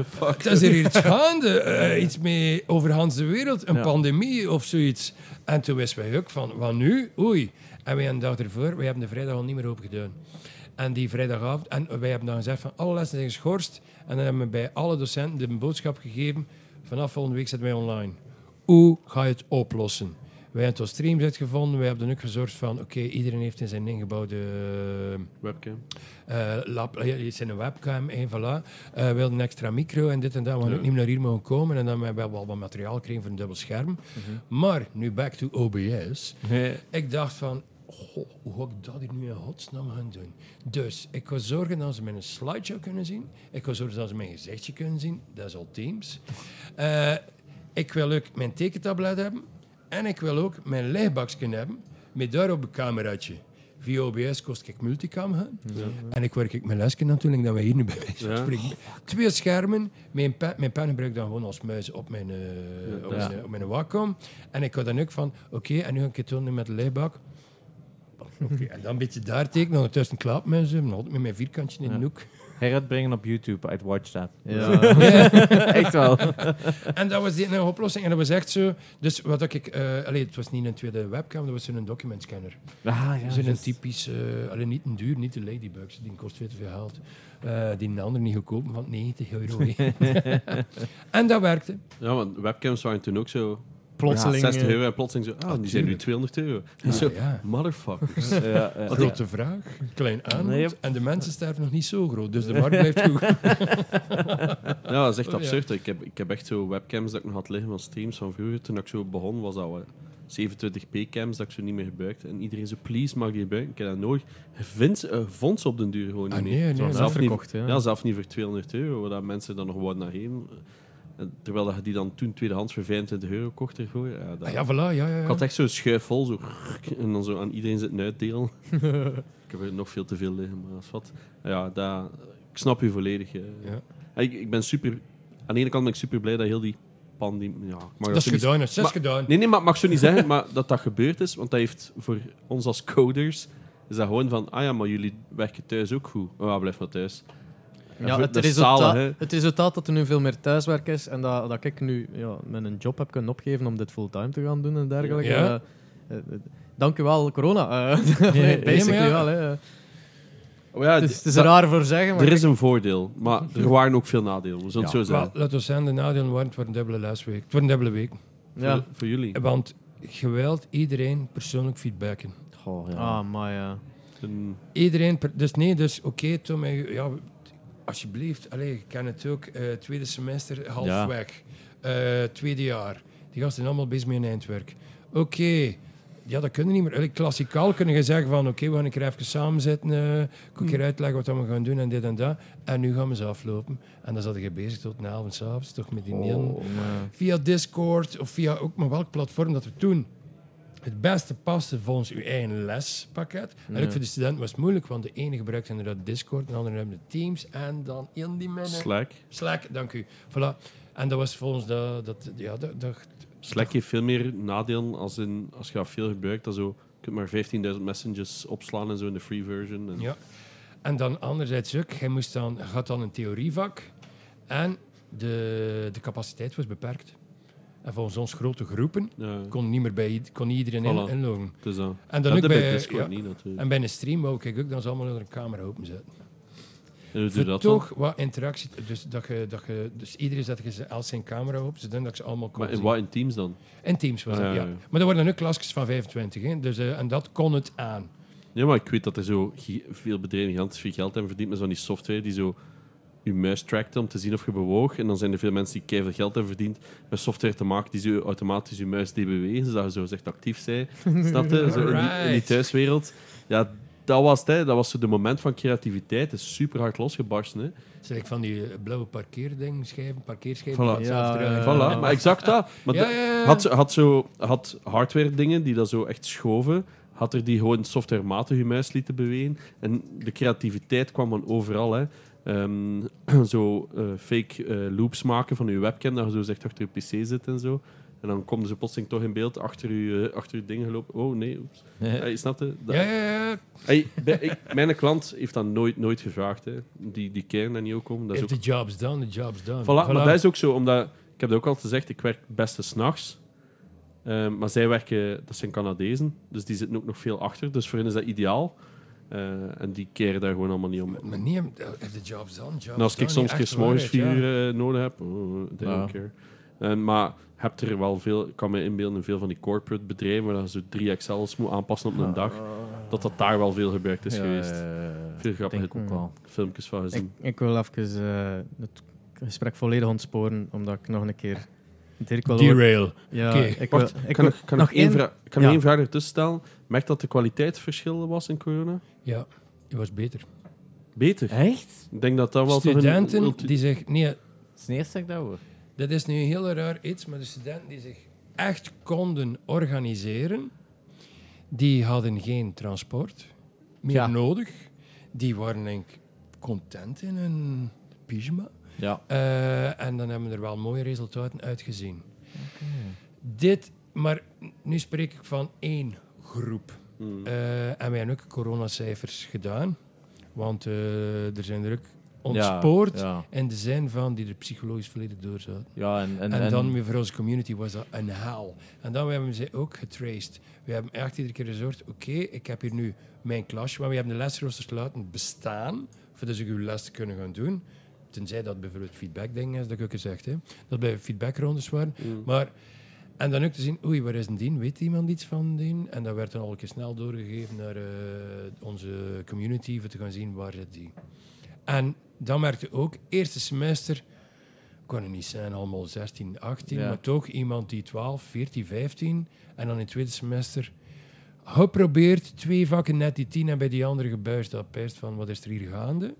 Fuck. Het is hier iets gaande. eh, iets mee over de wereld, een Ja. pandemie of zoiets. En toen wisten wij ook van, wat nu? Oei. En wij een dag ervoor, wij hebben de vrijdag al niet meer open gedaan. En die vrijdagavond, en wij hebben dan gezegd van alle lessen zijn geschorst. En dan hebben we bij alle docenten de boodschap gegeven, vanaf volgende week zetten wij online. Hoe ga je het oplossen? Wij hebben tot streams uitgevonden. Wij hebben ook gezorgd van, oké, iedereen heeft in zijn ingebouwde Webcam. eh lab, eh, het is een webcam, en voilà. Eh, we wilden een extra micro en dit en dat. We hadden ook niet meer naar hier mogen komen. En dan hebben we wel wat materiaal gekregen voor een dubbel scherm. Maar, nu back to OBS. Ik dacht van, goh, hoe ga ik dat hier nu in godsnaam gaan doen? Dus, ik ga zorgen dat ze mijn slideshow kunnen zien. Ik ga zorgen dat ze mijn gezichtje kunnen zien. Dat is al Teams. Eh, ik wil ook mijn tekentablet hebben. En ik wil ook mijn lichtbakje hebben. Met daarop een cameraatje. Via OBS kost ik multicam gaan. En ik werk ik mijn lesje natuurlijk, dat we hier nu bij wijze van Ja. spreken. Twee schermen. Mijn pen, mijn pen gebruik ik dan gewoon als muis op mijn, op mijn, op mijn Wacom. En ik ga dan ook van, oké, en nu ga ik het doen met de lichtbak. Oké, en dan een beetje daar tekenen, ondertussen klaapmuis hebben, altijd met mijn vierkantje in de Ja. hoek. Heruitbrengen op YouTube, I'd watch that. Ja. Echt wel. En dat was die oplossing. En dat was echt zo. Dus wat ik. eh allee, het was niet een tweede webcam, dat was zo'n document scanner. Ah, ja, een typisch. alleen niet een duur, niet de Ladybugs, die kost veel te veel geld. Eh, die een ander niet goedkoop, van 90 euro. en dat werkte. Ja, want webcams waren toen ook zo Plotseling. 60 eh, euro en plotseling zo, ah, die zijn nu 200 euro. En zo, ja. motherfuckers. Ja, ja. Grote vraag, klein aanbod. Yep. En de mensen sterven nog niet zo groot, dus de markt blijft goed. Ja, dat is echt Oh, ja. absurd. Ik, heb, ik heb echt zo webcams dat ik nog had liggen van streams van vroeger. Toen ik zo begon, was dat wel 27p cams dat ik zo niet meer gebruikte. En iedereen zo, please, mag die gebruiken? Ik heb dat nooit. Je vindt, eh, vond ze op den duur gewoon niet Ah, meer. nee, nee, Zelf zelf niet, verkocht, ja. ja, zelf niet voor 200 euro, waar dat mensen dan nog wat naar heen. Terwijl dat je die dan toen tweedehands voor 25 euro kocht ervoor. Ja, dat, Ah, ja, voilà, ja, ja. ja. Ik had echt zo'n schuif vol, zo, en dan zo aan iedereen zitten uitdelen. ik heb er nog veel te veel liggen, maar dat is wat. Ja, dat, ik snap u volledig. eh. Ja. Ik, ik ben super... Aan de ene kant ben ik super blij dat heel die pandemie... Ja, mag Dat is gedaan, dat is gedaan. Nee, nee, maar mag zo niet zeggen maar dat dat gebeurd is. Want dat heeft voor ons als coders... Is dat gewoon van... Ah ja, maar jullie werken thuis ook goed. Oh, ja, blijf maar thuis. Ja, voor- het, resultaat, het resultaat dat er nu veel meer thuiswerk is en dat, dat ik nu ja, mijn job heb kunnen opgeven om dit fulltime te gaan doen en dergelijke. Ja. Eh, eh, dank u wel, corona. Eh, nee, basically ja. wel. Hè. Oh, ja, Het is, het is dat- raar voor zeggen, maar er is een voordeel. Maar er waren ook veel nadelen. We zullen het zo zeggen. laten we zeggen, de nadelen waren, wordt een dubbele lesweek. Het wordt een dubbele week. ja. Voor, voor jullie. Want geweld, iedereen persoonlijk feedbacken. Goh, ja. Ah, maar ja. Een- Iedereen, dus nee, dus oké, Tom, en- ja, alsjeblieft, allez, je kan het ook, eh, tweede semester halfweg, Eh, tweede jaar. Die gasten zijn allemaal bezig met hun eindwerk. Oké, ja, dat kunnen niet meer. Allee, Klassikaal kunnen je zeggen van, oké, we gaan een keer even samen zitten, eh, ik kan een keer uitleggen wat we gaan doen en dit en dat. En nu gaan we ze aflopen. En dan zat je bezig tot de avond, s'avonds, toch met die mail. Via Discord of via ook maar welk platform dat we toen het beste paste volgens uw eigen lespakket. En ook voor de studenten was het moeilijk, want de ene gebruikt inderdaad Discord, de andere hebben de Teams en dan in die mensen... Slack. Slack, dank u. Voilà. En dat was volgens dat... dat ja, dat, dat, Slack heeft veel meer nadelen als, in, als je dat veel gebruikt. Dan zo, je kunt maar 15.000 messages opslaan en zo in de free version. En, ja. En dan anderzijds ook, hij moest dan, had dan een theorievak en de, de capaciteit was beperkt. En volgens ons grote groepen Ja, kon, niet meer bij, kon niet iedereen in, Voilà. inloggen. dat. En dan ook bij, Discord niet natuurlijk. en bij een stream wou ik ook dat ze allemaal onder een camera open zetten. En dat dan? toch wat interactie. Dus, dat je, dat je, dus iedereen zet je als zijn camera op, zodat dat ze allemaal kon Maar in wat in Teams dan? En Teams was Ah, ja. Maar er worden nu klasjes van 25, hè. Dus, eh, en dat kon het aan. Ja, maar ik weet dat er zo veel bedrijven gigantisch veel geld hebben verdiend met zo'n die software die zo je muis trackt om te zien of je bewoog. En dan zijn er veel mensen die keihard geld hebben verdiend met software te maken die zo automatisch je muis deed bewegen, zodat je zo echt actief bent. Snap je? Zo in, die, in die Alright. thuiswereld. Ja, dat was het. Hè. Dat was zo de moment van creativiteit. Het is super hard losgebarsten. Hè. Zeg ik van die eh, blauwe parkeerding, schijven, parkeerschijven. Voilà. Ja, Voilà, maar exact dat. Maar Ja, de- ja, ja. Had, had, zo, had hardware dingen die dat zo echt schoven. Had er die gewoon softwarematig je muis lieten bewegen. En de creativiteit kwam van overal. Hè. Ehm, zo eh, fake eh, loops maken van je webcam, dat je zo zegt achter je pc zit en zo. En dan komen ze plotseling toch in beeld achter je, eh, achter je ding gelopen. Oh nee, oeps. Ja, je snapt het? Dat- Ja, ja, ja. Hey, bij- ik- mijn klant heeft dat nooit, nooit gevraagd. Hè. Die, die keren dat niet ook om. Dat is If ook the job's done, the job's done. Voilà, maar dat is ook zo, omdat ik heb dat ook al gezegd, ik werk het beste s'nachts. Um, maar zij werken, dat zijn Canadezen, dus die zitten ook nog veel achter. Dus voor hen is dat ideaal. Uh, en die keren daar gewoon allemaal niet om. Maar if the job's done, job's en als ik soms s'morgens vier uur uh, nodig heb, oh, they Ja. don't care. Maar heb er wel veel, ik kan me inbeelden in veel van die corporate bedrijven, waar je zo drie Excels moet aanpassen op een dag, dat dat daar wel veel gebruikt is Ja, geweest. ja, ja, ja. Veel grappige ook wel. filmpjes van Ik, gezien. ik wil even eh, het gesprek volledig ontsporen, omdat ik nog een keer... Dirk wil Derail. Ja, Oké. ik wil, Wacht, ik kan wil ik, kan nog ik één vraag, kan ja. ik één vraag ertussen stellen? Merk dat de kwaliteitsverschil was in corona? Ja, die was beter. Beter. Echt? Ik denk dat dat wel een Studenten ulti- die zich... Nee, Dat is het eerste dat ik dat hoor. dat is nu een heel raar iets, maar de studenten die zich echt konden organiseren, die hadden geen transport meer Ja. nodig. Die waren denk ik content in hun pyjama. Ja. Eh, en dan hebben we er wel mooie resultaten uitgezien. Dit, maar nu spreek ik van één groep. Hmm. Eh, en wij hebben ook coronacijfers gedaan. Want eh, er zijn er ook ontspoord. Ja, In de zin van die er psychologisch volledig door zaten. ja en, en, En, en- dan weer voor onze community was dat een haal. En dan hebben we ze ook getraced. We hebben echt iedere keer gezorgd, oké, ik heb hier nu mijn klasje, maar we hebben de lesroosters laten bestaan, zodat ze uw les te kunnen gaan doen. Tenzij dat bijvoorbeeld feedback ding is, dat ik ook gezegd heb. Dat bij feedbackrondes waren. Mm. Maar, en dan ook te zien, oei, waar is een dien? Weet iemand iets van dien? En dat werd dan al een keer snel doorgegeven naar eh, onze community, voor te gaan zien waar zit die. En dan merkte ook, eerste semester kon het niet zijn, allemaal 16, 18, Ja. maar toch iemand die 12, 14, 15 en dan in het tweede semester geprobeerd, twee vakken net die 10 en bij die andere gebuist dat pijst van wat is er hier gaande.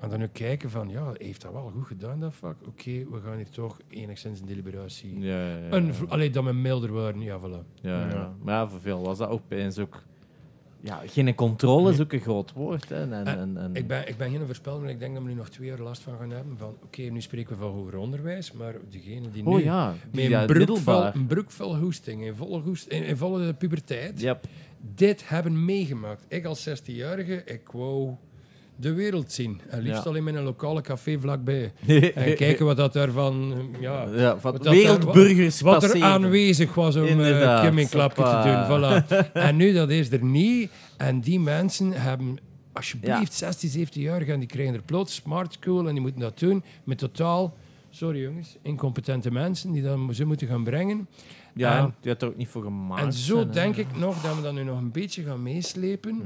En dan ook kijken van, ja, heeft dat wel goed gedaan, dat vak? Oké, we gaan hier toch enigszins een deliberatie. Ja, ja, ja. Een, v- allee, dat we milder waren, ja, voilà. Ja, ja. Maar ja, voor veel was dat ook opeens ook... Ja, geen controle is ook een groot woord. Hè. En, en, en, en- Ik ben, ik ben geen voorspeller, maar ik denk dat we nu nog twee jaar last van gaan hebben. Van, oké, nu spreken we van hoger onderwijs, maar degene die nu Oh ja, die met ja, een broek, vol, middelbaar. een broek vol hoesting, in volle, hoest, in, in volle puberteit, Yep. dit hebben meegemaakt. Ik als 16-jarige, ik wou de wereld zien. En liefst Ja. alleen in een lokale café vlakbij. En kijken wat dat daarvan... Ja, Ja, van wat wereldburgers wat er passeren. aanwezig was om uh, Inderdaad, Kim een klapje te doen. Voilà. en nu, dat is er niet. En die mensen hebben, alsjeblieft, 16, 17 jaar gaan, die krijgen er plots smart school en die moeten dat doen met totaal, sorry jongens, incompetente mensen die dat ze moeten gaan brengen. Ja, En- die had er ook niet voor gemaakt. en zo zijn, hè. denk ik nog dat we dat nu nog een beetje gaan meeslepen.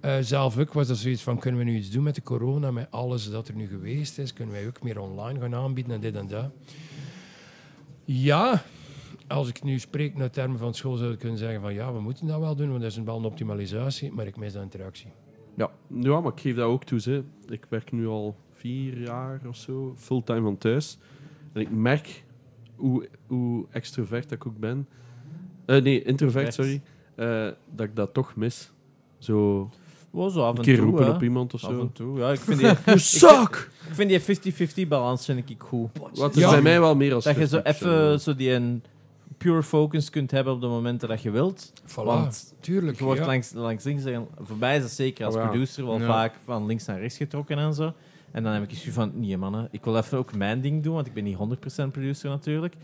Eh, zelf ook was dat zoiets van, kunnen we nu iets doen met de corona, met alles dat er nu geweest is? Kunnen wij ook meer online gaan aanbieden en dit en dat? Ja, als ik nu spreek naar termen van school, zou ik kunnen zeggen van ja, we moeten dat wel doen, want dat is wel een optimalisatie, maar ik mis de interactie. Ja, ja, maar ik geef dat ook toe. Hè. Ik werk nu al vier jaar of zo fulltime van thuis. En ik merk hoe, hoe extrovert dat ik ook ben. Eh, nee, introvert, sorry. Eh, dat ik dat toch mis. Zo zo af een en keer toe, roepen hè. op iemand of Af zo. en toe, ja. Ik vind die, You suck! ik vind die 50-50 balans vind ik goed. Wat is Ja. bij mij wel meer als Dat je zo 50, even zo die een pure focus kunt hebben op de momenten dat je wilt. Voilà, Want tuurlijk. je wordt ja. langs, langs links en voor mij is dat zeker als Oh ja. producer wel Ja. vaak van links naar rechts getrokken en zo. En dan heb ik iets van, nee mannen, ik wil even ook mijn ding doen, want ik ben niet 100% producer natuurlijk.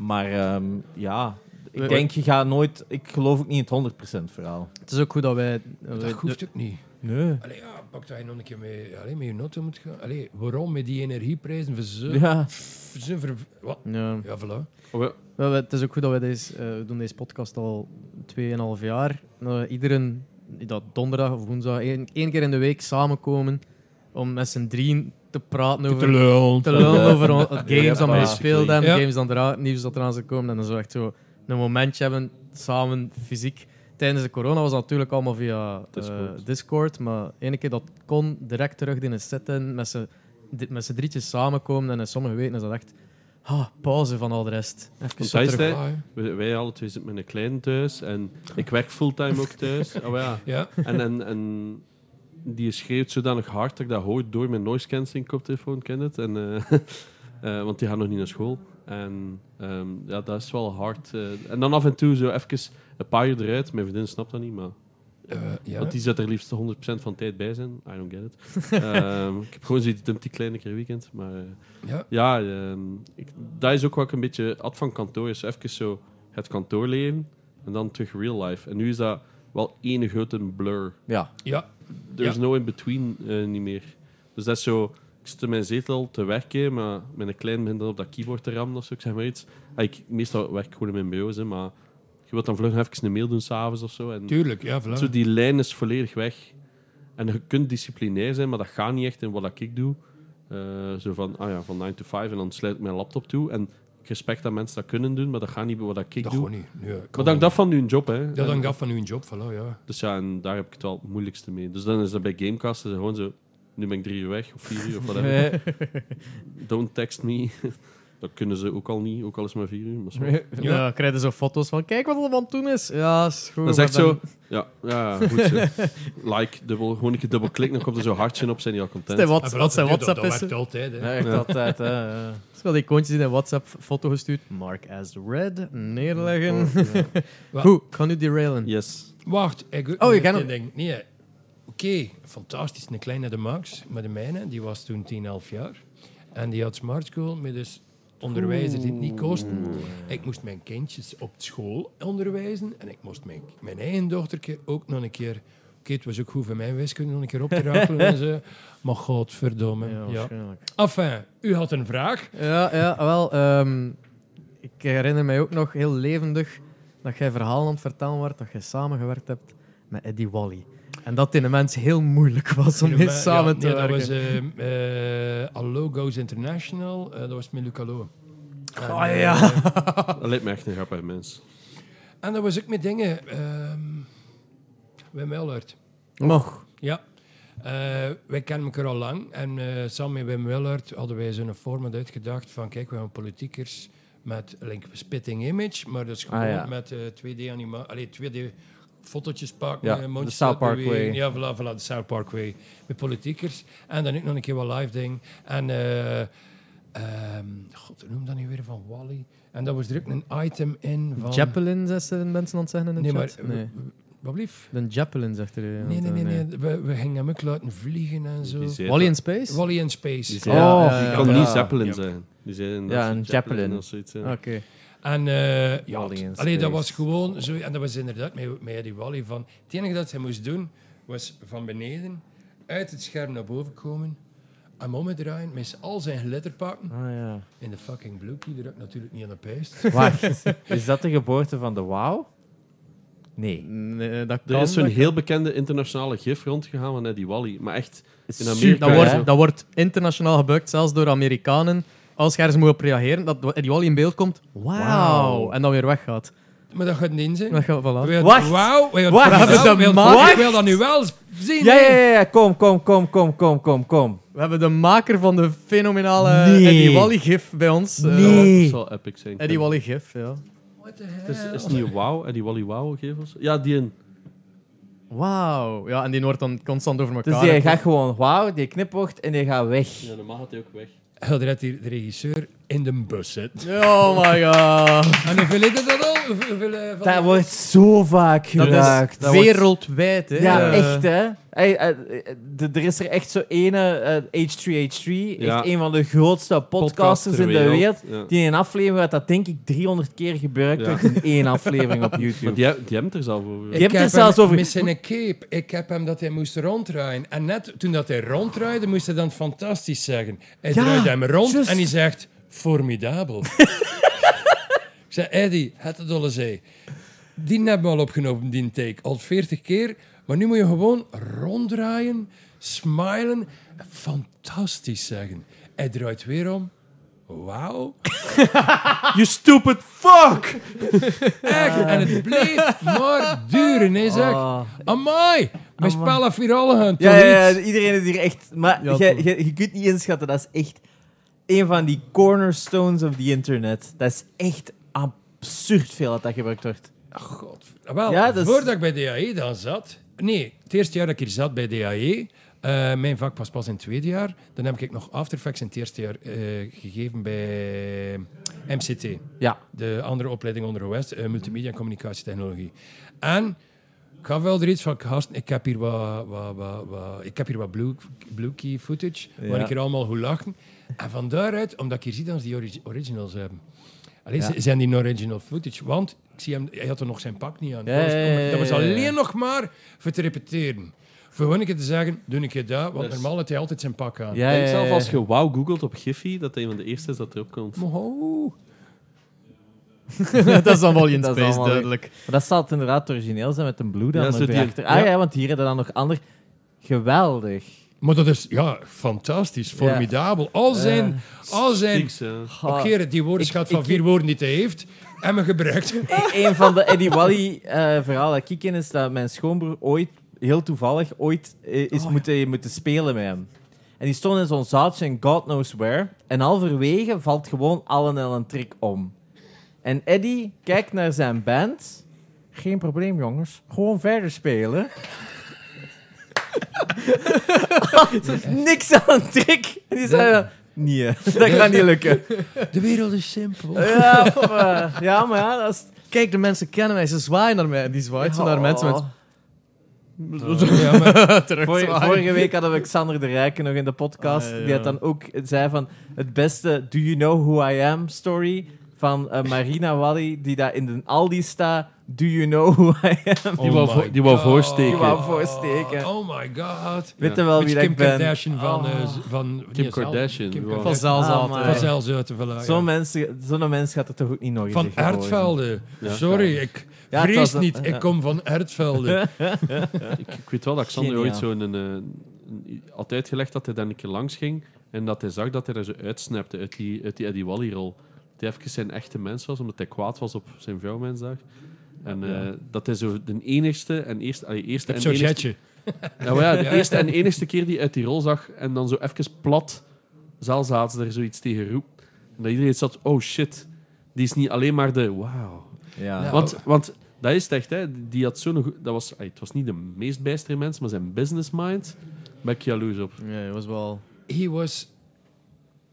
Maar ehm, ja, ik denk, je gaat nooit... Ik geloof ook niet in het 100% verhaal. Het is ook goed dat wij... Dat wij- hoeft ook niet. Nee. Allee, ja, pak dat je nog een keer mee, allee, met je auto moet gaan. Allee, waarom met die energieprijzen? Voor zo, Ja, voor zo ver, wat? ja. Ja, voilà. Oh, ja. Wel, Het is ook goed dat wij deze, eh, we doen deze podcast al 2,5 jaar. Dat we iedere dat donderdag of woensdag één, één keer in de week samenkomen om met z'n drieën te praten over, Te lul. te lullen over games Ja, dat we gespeeld hebben, Ja. games dat eraan, nieuws dat eraan zou komen. En dan zo echt zo een momentje hebben samen fysiek. Tijdens de corona was dat natuurlijk allemaal via eh, Discord. Discord. Maar ene keer dat kon, direct terug in een zitten, met z'n met z'n drietjes samenkomen. En in sommige weken is dat echt ah, pauze van al de rest. Even hij. Wij, wij alle twee zitten met een kleine thuis. En ik werk fulltime ook thuis. Oh, ja. Ja. En, en, en die schreeuwt zodanig hard dat ik dat hoor door mijn noise cancelling koptelefoon, ken het. En, eh, eh, want die gaat nog niet naar school. En ehm, ja, dat is wel hard. eh. en dan af en toe zo even een paar uur eruit. Mijn vriendin snapt dat niet, maar... Eh, ja. Want die zet er liefst 100% van de tijd bij zijn. I don't get it. Ehm, ik heb gewoon zoiets die kleine keer weekend. Maar eh, ja. ja, ehm, ik, dat is ook wat ik een beetje ad van kantoor is. Even zo het kantoorleven en dan terug real life. En nu is dat wel één grote blur. ja. Ja. There's Ja. no in between eh, niet meer. Dus dat is zo. Ik zit in mijn zetel te werken, maar met een klein begint dan op dat keyboard te rammen of zo. Ik zeg maar iets. Ah, ik, meestal werk ik gewoon in mijn bureau, hè, maar je wilt dan vlug even een mail doen s'avonds of zo. En Tuurlijk, ja, voilà. zo die lijn is volledig weg. En je kunt disciplinair zijn, maar dat gaat niet echt in wat ik doe. Eh, zo van, ah ja, van 9 to 5 en dan sluit ik mijn laptop toe. En respect dat mensen dat kunnen doen, maar dat gaat niet bij wat ik dat doe. gewoon niet. Ja, Maar dank dat van nu een job, hè. Dat En- hangt af van uw job, voilà, ja. Dus ja, en daar heb ik het wel het moeilijkste mee. Dus dan is dat bij Gamecast is het gewoon zo, nu ben ik drie uur weg, of vier uur, of whatever. Eh, Don't text me. dat kunnen ze ook al niet, ook al is het maar vier uur. Maar Ja, krijgen zo foto's van, kijk wat er aan het doen is. Ja, is goed. Dat is echt dan- zo, ja, ja goed zo. Like, dubbel, gewoon een keer dubbel klikken, dan komt er zo'n hartje op, zijn die al content. Wat, wat zijn dat- WhatsApp dat, is. dat werkt altijd, hè. ja, echt altijd. hè, wel die icoontjes in een WhatsApp-foto gestuurd. Mark as red, neerleggen. Goed, ik ga nu derailen. Yes. Wacht, ik Oh, je ik gaat nog- denk, nee, oké, fantastisch, een kleine de Max, maar de mijne, die was toen 10, 11 jaar. En die had smart school, met dus onderwijzer die het niet kosten. Ik moest mijn kindjes op school onderwijzen en ik moest mijn, mijn eigen dochterke ook nog een keer... Het was ook goed voor mijn wiskunde nog een keer op te rakelen en zo. Maar godverdomme. Ja, Ja, waarschijnlijk. Enfin, u had een vraag. Ja, ja wel. ehm, ik herinner mij ook nog heel levendig dat jij verhalen aan het vertellen werd dat jij samengewerkt hebt met Eddie Wally. En dat in de mens heel moeilijk was om mee Ja, samen te nee, dat was eh eh Allo Goes International. eh, dat was met Luc Allo. En, Oh eh, ja. Dat lijkt me echt een grappig mens. en dat was ook met dingen. ehm Wim Willard. Nog. Ja. Eh, wij kennen elkaar al lang. En eh, samen met Wim Willard hadden wij zo'n format uitgedacht van... Kijk, we hebben politiekers met like, spitting image. Maar dat is gewoon Ah, ja. met eh 2D-animatie... Allee, 2D fotootjes pakken. Ja, eh, de South laten Park bewegen. way. Ja, voilà, voilà, de South Park way. Met politiekers. En dan ook nog een keer wat live ding. En... eh ehm, God, hoe noem dat nu weer van Wally? En dat was er ook een item in van... Jappelin, zijn mensen aan het zeggen in de Nee, maar... chat? Nee. Wat blief? De Jappelin, zegt er. iemand. Nee, nee, nee. nee. We, we gingen hem ook laten vliegen en zo. Die zei Wally in Space? Wally in Space. Die zei, Oh, ja, ja, kon ja. niet Zeppelin Ja. zeggen. Die zeiden Ja, een ze Zeppelin. of zoiets. ja. Oké. En eh, ja, Wally in het- allee, dat was gewoon zo. En dat was inderdaad met, met die Wally van. Het enige dat hij moest doen was van beneden uit het scherm naar boven komen. Hem omdraaien met al zijn glitterpakken. Ah, ja. In de fucking blue heb ik natuurlijk niet aan de pijst. Wacht, is dat de geboorte van de WoW? Nee. Nee, dat kan. Er is zo'n heel bekende internationale gif rondgegaan van Eddie Wally. Maar echt, in Amerika... dat, wordt, dat wordt internationaal gebruikt, zelfs door Amerikanen. Als je ergens moet op reageren, dat Eddie Wally in beeld komt. Wauw. En dan weer weggaat. Maar dat gaat niet zijn. Dat gaat, voilà. Wacht. Wauw, We hebben dat nu wel zien. Ja, ja, ja, kom, kom, kom, kom, kom, kom, kom. We hebben de maker van de fenomenale Nee. Eddie Wally gif bij ons. Eh, Nee. Dat zal epic zijn. Eddie Wally gif, ja. What the Het is, het niet Wow, Eddie Wally Wow zo? Ja, die een... Wauw. Ja, en die wordt dan constant over elkaar. Dus die gaat gewoon wauw, die knipocht en die gaat weg. Ja, normaal gaat hij ook weg. Hij had hier de regisseur in de bus zitten. Oh my god. En hoeveel is dat al? Hoeveel, eh, van Dat die- wordt zo vaak Dat gebruikt. is wereldwijd, hè. Ja, Eh, echt hè. Hey, eh, eh, de- er is er echt zo ene, eh, H3H3, Ja. echt een van de grootste podcasters in de wereld, Ja. die in een aflevering, wat dat denk ik 300 keer gebruikt Ja. in één aflevering op Maar YouTube. die, die hebben het er zelf over. Je Ik hebt heb het zelfs hem over- Met zijn cape. Ik heb hem dat hij moest ronddraaien. En net toen dat hij ronddraaide, moest hij dan fantastisch zeggen. Hij Ja, draait hem rond juist. en hij zegt, formidabel. ik zei, Eddie, het het dolle zee. Die hebben we al opgenomen, die take. Al 40 keer. Maar nu moet je gewoon ronddraaien, smilen, en fantastisch zeggen. Hij draait weer om. Wauw. You stupid fuck! Echt. En het bleef maar duren, hè, zeg. Oh. Amai. Mijn spel hier alle gaan. Ja, ja, ja, iedereen is hier echt... Maar Ja, je, je kunt niet inschatten, dat is echt een van die cornerstones of the internet. Dat is echt absurd veel dat dat gebruikt wordt. God. Wel, Ja, dat is- voordat ik bij DAE dan zat... Nee, het eerste jaar dat ik hier zat bij DAE... eh, mijn vak was pas in het tweede jaar. Dan heb ik nog After Effects in het eerste jaar eh, gegeven bij MCT. Ja. De andere opleiding onder OS, eh, Multimedia en Communicatietechnologie. En ik gaf wel er iets van, gasten, ik heb hier wat, wat, wat, wat, ik heb hier wat blue, blue key footage, waar Ja. ik hier allemaal goed lachen. En van daaruit, omdat ik hier zie dat ze die origi- originals hebben. Alleen Ja. zijn die original footage, want ik zie hem, hij had er nog zijn pak niet aan. Ja, dat, was, ja, ja, ja, dat was ja, ja. alleen nog maar voor te repeteren. Voor keer te zeggen, doe een keer dat, want Dus- normaal had hij altijd zijn pak aan. Ja, Ik denk ja, zelf als je Wow googelt op Giphy, dat hij een van de eerste is dat erop komt. Oh. dat is dan wel in Dat space, allemaal- duidelijk. Maar dat zal het inderdaad origineel zijn met een Ja, zo die- erachter. Ah ja. ja, want hier hebben we dan nog ander... Geweldig. Maar dat is ja, fantastisch, formidabel. Al zijn, al zijn Niks, ja. Goh. Op Gerrit, die woordenschat van ik- vier woorden die hij heeft, en me gebruikt. E- een van de Eddie Wally eh verhalen dat ik ken is dat mijn schoonbroer ooit, heel toevallig, ooit eh, is moeten, moeten spelen met hem. En die stond in zo'n zaaltje in God knows where. En halverwege valt gewoon allen en een trick om. En Eddie kijkt naar zijn band. Geen probleem, jongens. Gewoon verder spelen. Niks aan een trick. En die zei dan, nee, dat gaat niet lukken. De wereld is simpel. Ja, of, eh, ja maar ja, dat is... Kijk, de mensen kennen mij. Ze zwaaien naar mij. Die zwaait zo naar mensen met... Ja, maar terug Vor- zwaaien. vorige week hadden we Xander de Rijken nog in de podcast. Ah, ja, ja. Die had dan ook zei van het beste Do You Know Who I Am story van eh, Marina Wally, die daar in de Aldi staat Do you know who I am? Die wou die wou voorsteken. Die wou voorsteken. Oh my god. Weet je wel wie Met dat Kim ik ben? Kardashian van... Oh. eh, van Kim Kardashian, Kim wow. Van. Zelzaten. Ah, Van Zelzaten, voilà. Zo'n ja. mensen, zo'n mens gaat er toch ook niet nog eens Van. Ertvelde. Ja. Sorry, ik Ja, het vrees een- niet. ja. Ik kom van Ertvelde. Ik, ik weet wel dat Xander ooit zo een, een, had uitgelegd dat hij dan een keer langs ging en dat hij zag dat hij er zo uitsnapte uit die, uit die Eddie Wally-rol. Dat hij even zijn echte mens was, omdat hij kwaad was op zijn vrouwmensdag. En eh, dat hij zo de enigste en eerste, allee, en enigste, jetje. ja, de eerste en enigste keer die hij uit die rol zag en dan zo even plat zaal zaten ze er zoiets tegen roep. En dat iedereen zat, oh shit, die is niet alleen maar de wauw. Ja. Nou, Want, want dat is het echt, hè. Die had zo'n... Dat was, ay, het was niet de meest bijstere mens, maar zijn business mind ben ik jaloers op. Ja, dat was wel... He was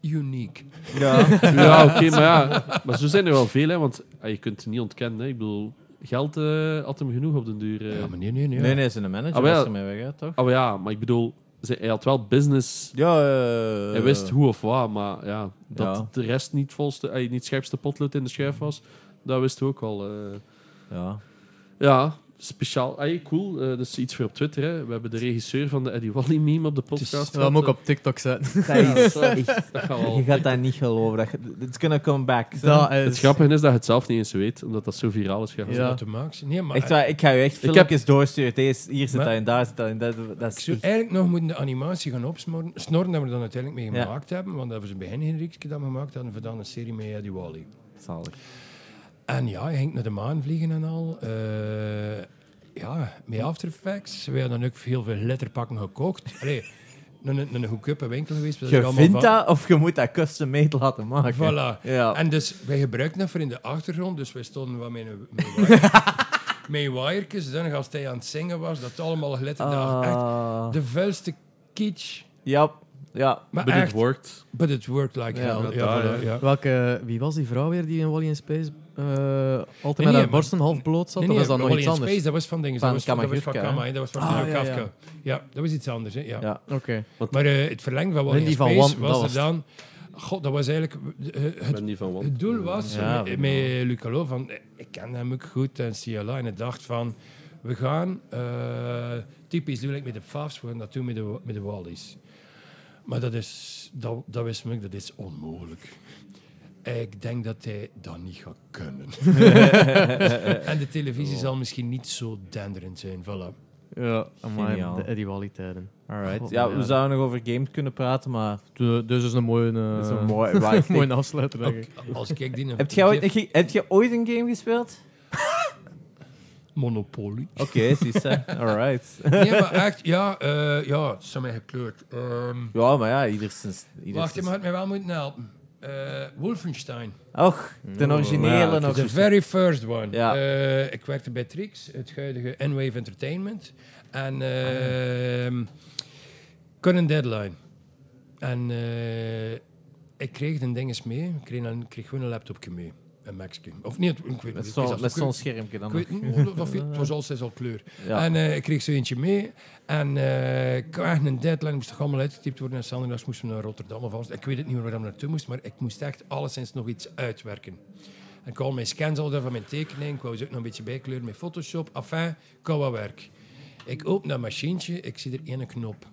unique. Ja. Ja, oké, maar ja. Maar zo zijn er wel veel, hè. Want ay, je kunt het niet ontkennen, hè. Ik bedoel, geld eh, had hem genoeg op den duur. eh. Ja, maar nee, nee, nee. Nee, nee, zijn manager Ah, wel. was ermee weg, hè, toch? Oh ja, maar ik bedoel, ze- hij had wel business... Ja, eh, Hij wist hoe of wat, maar ja, dat Ja. de rest niet, volste, niet scherpste potlood in de schuif was, dat wist hij ook al. eh. Ja. Ja, speciaal. Ay, cool. eh, dat is iets voor op Twitter. Hè. We hebben de regisseur van de Eddie Wally meme op de podcast. We gehad, gaan hem ook eh. op TikTok zetten. Dat is echt... Dat gaat wel. Je gaat dat niet geloven. Dat, it's gonna come back. Dat is... Het grappige is dat je het zelf niet eens weet, omdat dat zo viraal is gegaan. Ja. Dat te maken. Nee, maar Echt waar, ik ga je echt heb- filmpjes doorsturen. Deze, hier zit Maar- dat en daar zit dat en dat. Dat ik is zou echt- eigenlijk nog moeten de animatie gaan opsnorren. Snorren dat we er dan uiteindelijk mee Ja. gemaakt hebben. Want dat was een begin Henrikske dat we gemaakt hadden. voor dan een serie met Eddie Wally. Zalig. En ja, je ging naar de maan vliegen en al. Eh, ja, met After Effects. We hadden ook heel veel letterpakken gekocht. Allee, een, een goedkope winkel geweest. Je vindt van- dat of je moet dat custom made laten maken. Voilà. Ja. En dus wij gebruikten dat voor in de achtergrond. Dus wij stonden wat met een met een wire- met wirekes. Dan als hij aan het zingen was, dat allemaal glitterde. Echt Ah. de vuilste kitsch. Ja. Ja. Maar But echt, it worked. but it worked like Ja, hell. Ja, ja. ja. Welke, wie was die vrouw weer die in Wally in Space uh, altijd nee, met haar borsten half bloot zat? Nee, of nee, is dat nog iets in anders? Space, dat was van dingen. Van dat was van, dat was van Kamagurka, Kama, hè. dat was van Ah, ja, ja. Kafka. Ja, dat was iets anders. Hè. Ja. Ja. Oké. Maar eh, het verlengen van Wally in Lindy van Space was was er dan... God, dat was eigenlijk... eh, Ik het van wat. Het doel was Ja, met, met Luc Allo van, eh, ik ken hem ook goed en CLA en ik dacht van, we gaan eh, typisch doen like met de Fafs, we gaan dat doen met de, met de Wallis. Maar dat is, dat, dat wist me, ook, dat is onmogelijk. Ik denk dat hij dat niet gaat kunnen. en de televisie zal misschien niet zo denderend zijn, voilà. Ja, amai, Geniaal. de Eddie Wally tijden. Alright. Ja, we zouden nog over games kunnen praten, maar Dus dus is een mooie, uh, dat is een mooi. mooie afsluiter, denk ik. Als ik die Heb jij ooit, heb, je ooit een game gespeeld? Monopoly. Oké, zie je. Alright. Nee, maar echt, ja, eh, ja, het is aan mij gekleurd. Ehm, Ja, maar ja, ieder zijn... ieder wacht, je mag mij wel moeten helpen. Eh, Wolfenstein. Och, de originele nog. The very first one. Ja. Eh, ik werkte bij Trix, het huidige N-Wave Entertainment. En ehm Current Deadline. En eh, ik kreeg een ding eens mee. Ik kreeg, een, ik kreeg gewoon een laptopje mee. Een Maxje. Of niet, ik weet Met niet. ik zo'n ik schermpje dan. weet niet, of- Het was al zes al kleur. Ja. En eh, ik kreeg zo eentje mee. En eh, ik kreeg een deadline, moest toch allemaal uitgetypt worden. En zondags moesten we naar Rotterdam of. Ik weet het niet meer waar we naartoe moesten, maar ik moest echt alleszins nog iets uitwerken. En ik had mijn scans al van mijn tekening. Ik wou ze ook nog een beetje bijkleuren met Photoshop. Enfin, ik had wat werk. Ik open dat machientje, ik zie er één knop.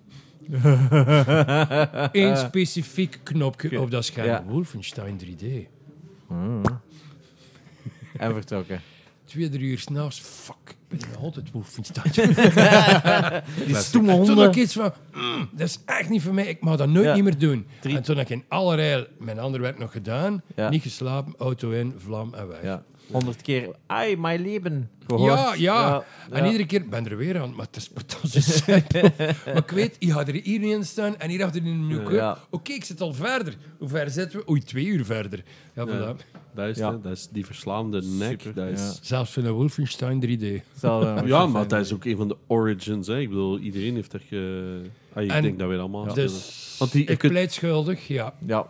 Eén specifiek knopje op dat scherm. Ja. Wolfenstein 3D. En vertrokken. Twee, drie uur s'nachts, fuck, ik ben nog altijd Wolfenstein. Die stoeme En toen honden. had ik iets van, mm, dat is echt niet voor mij, ik mag dat nooit Ja. niet meer doen. Drie- En toen heb ik in alle rijl mijn ander werk nog gedaan, Ja. niet geslapen, auto in, vlam en weg. Honderd keer. Ai, mijn leven. gehoord. Ja, ja. En ja. iedere keer ben er weer aan, maar het is, het is zo simpel. maar ik weet, je gaat er hier in staan en hier achter in een hoek. Ja. Oké, ik zit al verder. Hoe ver zitten we? Oei, twee uur verder. Ja, Ja. voilà. Dat is, Ja. dat is die verslaande nek. Super, Dat is, ja. Zelfs van een Wolfenstein 3D. Zal, eh, Ja, maar dat is ook een van de origins. Hè. Ik bedoel, iedereen heeft er... Ge... Ah, ik En- denk dat we het allemaal. Dus Want die- je ik kunt- pleit schuldig, ja. Ja.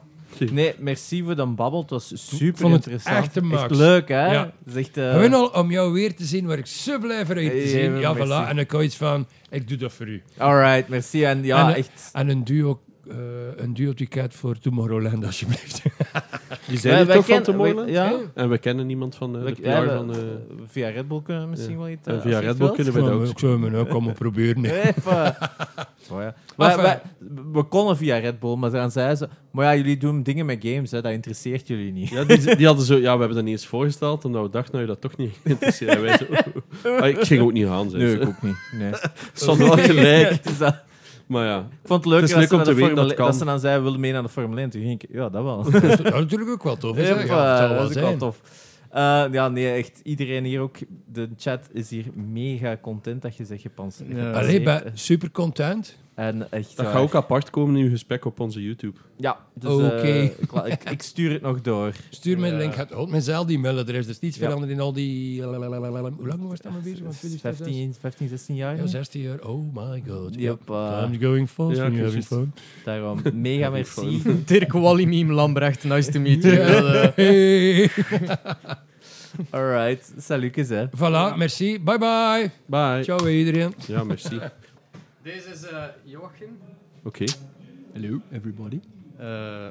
Nee, merci voor dan babbel. Het was super vond het interessant. echt max. leuk, hè? Ja. Het is echt, eh, al om jou weer te zien, waar ik zo blij voor uit te zien. Ja, voilà. En kan je iets van, ik doe dat voor u. Alright, merci. En ja, En, eh, echt. En een duo, eh een duo ticket voor Tomorrowland, alsjeblieft. Die zijn Wij- toch van Tomorrowland? wij- Ja. En we kennen niemand van eh, We- de ja, PR we- van... eh, via Red Bull kunnen we misschien Ja. wel iets... En via Red Bull kunnen we dat ook. Ik zou me nou komen proberen. Even. Ja. Maar, Enfin. wij- we konden via Red Bull, maar dan zeiden ze... Maar ja, jullie doen dingen met games, hè, dat interesseert jullie niet. Ja, die, die hadden zo... Ja, we hebben dat niet eens voorgesteld, omdat we dachten dat je dat toch niet interesseert. En wij zo... Ah, ik ging ook niet zei Nee, ik ook niet. Nee. Ze hadden wel gelijk. Maar ja. Ik vond het leuk, Het is dat, leuk om te weten dat ze dan zeiden, we willen mee naar de Formule 1. Toen ging ik, ja, dat wel. Dat is natuurlijk ook wel tof. hè, Ja, dat is ook wel tof. Eh, ja, nee, echt. Iedereen hier ook, de chat is hier mega content dat je zegt gepans. Ja. Allee, ben super content. En echt Dat waar. gaat ook apart komen in uw gesprek op onze YouTube. Ja, dus, Oké. eh, ik, ik, ik stuur het nog door. Stuur mij de link. Gaat ook mijzelf e-mailadres. Dus niets Ja. veranderd in al die... Hoe lang was dat maar bezig? Want 15, 15 16 jaar. Ja, 16 jaar. Oh my god. Yep, eh, I'm going fast Ja, when having fun. Daarom, mega merci. Dirk Wallimiem Lambrecht, nice to meet you. Eh, Hey. Alright, salutjes hè. Voilà, merci. Bye bye. Bye. Ciao iedereen. Ja, merci. Deze is eh, Joachim. Oké. Hello everybody. Eh,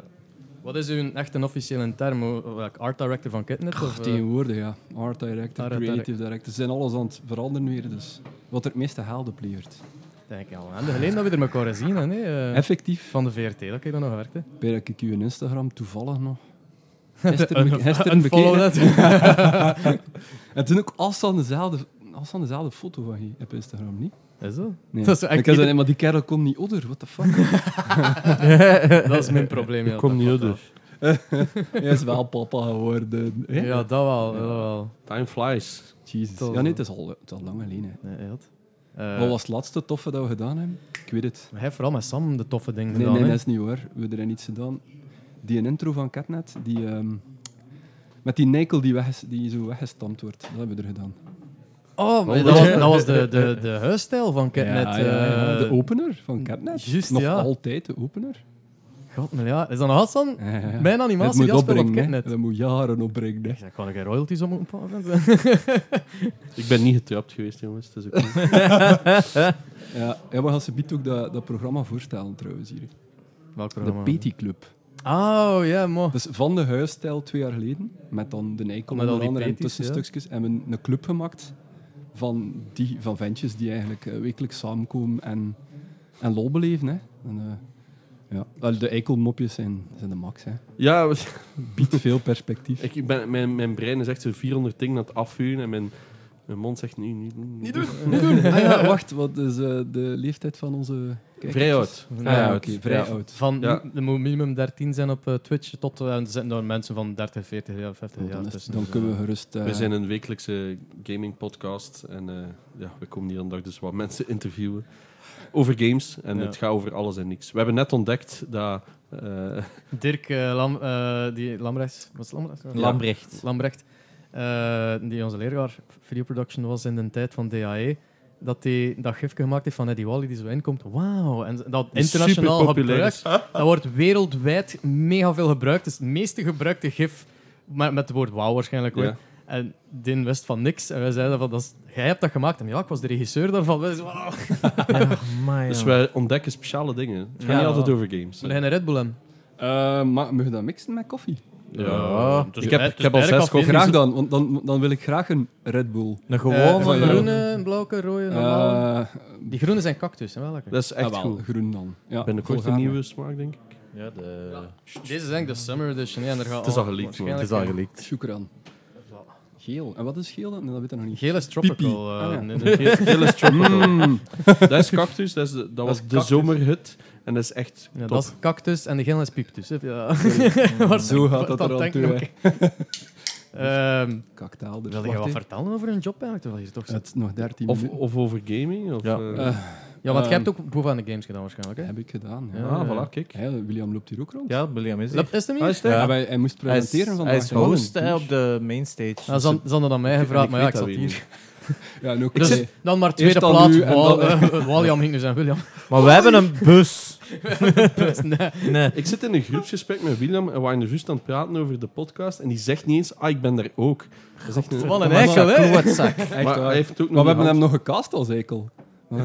wat is uw echte officiële term? Hoe- welk Art director van Kitnet? Of, eh, Tegenwoordig, ja. Art director, Art creative director. Ze zijn alles aan het veranderen weer, dus wat er het meeste geld oplevert. denk ik al. En geleden dat we er elkaar zien, hè, nee? eh, Effectief, van de VRT, dat ik dan nog bij dat ik uw Instagram toevallig nog... Unfollow bekeken. En toen ook als dezelfde, als aan dezelfde foto van je op Instagram, niet? Is dat? Nee. Dat is echt ik had gezegd, maar die kerel komt niet onder, what the fuck? dat is mijn probleem. Ja, Ik kom dat niet onder. Hij is wel papa geworden. hè? Ja, dat wel. Dat wel. Time flies. Jesus. Toch Ja, nee, het is al, het is al lang geleden. hè. Nee, het. Eh, Wat was het laatste toffe dat we gedaan hebben? Ik weet het. Hij heeft vooral met Sam de toffe dingen Nee, gedaan. nee, hè. dat is niet waar. We hebben er iets gedaan. Die een intro van Catnet, die, ehm, met die nekel die, wegges- die zo weggestampt wordt, dat hebben we er gedaan. Oh, maar dat was, dat was de, de, de huisstijl van Kitnet. Ja, ja, ja. eh, De opener van Catnet. juist, Nog ja. altijd de opener. God, maar ja. Is dat nog dan? Ja, ja. Mijn Dat animatie moet op opbrengen. Kitnet. Dat moet jaren opbrengen. hè. Ik ik er royalties om moeten Ik ben niet getrapt geweest, jongens. Het is ook niet. Ja, ja, we gaan ze biedt ook dat, dat programma voorstellen trouwens hier. Welk De programma? Petey Club. Oh, ja, mo. Dus van de huisstijl twee jaar geleden, met dan de Nijkel Met al onder die andere en tussenstukjes, hebben we een club gemaakt van, die, van ventjes die eigenlijk eh, wekelijks samenkomen en, en lol beleven. Hè. En, eh, ja. De eikelmopjes zijn, zijn de max. Hè. Ja, Biedt veel perspectief. ik ben, mijn, mijn brein is echt zo 400 dingen aan het afvuren en mijn, mijn mond zegt niet, niet, niet doen. Niet doen! Ah ja, wacht, wat is eh, de leeftijd van onze? Vrij oud. Vrij oud. Van, Ja. Er moet minimum 13 zijn op eh, Twitch tot eh, en er zitten daar mensen van 30, 40 jaar, 50 Oh, jaar dan, is- tussen. dan Dus, kunnen we eh, gerust... eh, We zijn een wekelijkse gaming podcast en eh, ja, we komen hier een dag dus wat mensen interviewen over games en Ja. het gaat over alles en niks. We hebben net ontdekt dat eh, Dirk uh, Lam, eh, die Lambrecht, was Lambrecht? Ja. Lambrecht. Lambrecht, eh, die onze leraar videoproduction was in de tijd van DAE, dat hij dat gifje gemaakt heeft van Eddie Wally die zo inkomt. Wauw! En dat internationaal gebruikt. Dat wordt wereldwijd mega veel gebruikt. Het is het meeste gebruikte gif, maar met het woord wauw waarschijnlijk ooit. Ja. En Din wist van niks. En wij zeiden van, dat is, jij hebt dat gemaakt. En ja, ik was de regisseur daarvan. Wij zeiden, wauw. Amai, Dus wij ontdekken speciale dingen. Het gaat Ja. niet altijd over games. We gaan een Red Bull hebben. eh, maar mogen we dat mixen met koffie? Ja. dus Ik heb, ik is heb al zes koffie. Graag dan, want dan, dan wil ik graag een Red Bull. Een Eh, gewone... van ja. groene, een blauwe, rode, normaal. Eh, Die groene zijn cactus, hè, wel lekker. Dat is echt ah, wel, goed. groen dan. Ja, Binnenkort een volgaarne. nieuwe smaak, denk ik. Ja, de... Deze is eigenlijk de summer edition. hè, en er gaat Het is al geleakt, man. Het is al geleakt. Shukran. Geel. En wat is geel dan? Nee, dat weet ik nog niet. Geel is tropical. Eh, Ah, ja. nee, nee. Geel geel is tropical. Mm. Dat is cactus, dat, is de- dat was de cactus. En dat is echt Ja, top. dat is cactus en de geel is pieptus. hè. Ja. Zo gaat dat er aan denk toe. Ehm, Kaktaal. Dus Wil je wat vertellen over een job eigenlijk? Terwijl je toch zit? Het nog 13 Of, minuten. of over gaming. Of, Ja. eh, Eh, Ja, want jij ehm, hebt ook bovenaan de games gedaan waarschijnlijk. Hè? heb ik gedaan. Ja. Ja. ah, voilà, kijk. Ja, William loopt hier ook rond. Ja, William is hier. Is hem Ah, hier? het Ja, Ja. maar hij moest Hij is, presenteren vandaag. hij is host op de mainstage. Ze hadden- ze hadden aan mij gevraagd, ik maar ja, ik dat zat hier. Ja, Dus hij- dan maar tweede Eerst dan plaats. u en Wal, dan- eh, Waliam ging nu zijn William. Maar we hebben een bus. nee. Nee. Ik zit in een groepsgesprek met William en we waren er juist aan het praten over de podcast. En die zegt niet eens, ah, ik ben daar ook. Dat is echt een... Wat een Maar- eikel, hè? Maar hij heeft ook Maar we hebben hem nog gecast als eikel.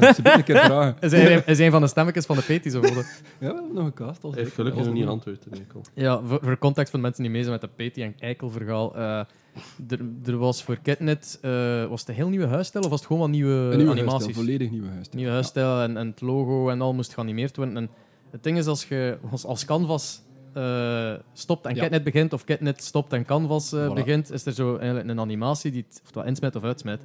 Ze een keer vragen. Is hij, is hij een van de stemmetjes van de of wat? Ja, we hebben nog een cast. Al Hij heeft gelukkig Dat nog niet een- antwoord. Ja, voor, voor context van mensen die mee zijn met de Peti en Eikel-verhaal. eh, er, er was voor Kitnet, eh was het een heel nieuwe huisstijl of was het gewoon wat nieuwe, Een nieuwe animaties? huisstijl, volledig nieuwe huisstijl. nieuwe huisstijl en, en het logo en al moest geanimeerd worden. En het ding is, als je als, als Canvas eh, stopt en Ja. Kitnet begint, of Kitnet stopt en Canvas eh, Voilà. begint, is er zo eigenlijk een animatie die het oftewel insmet of uitsmet.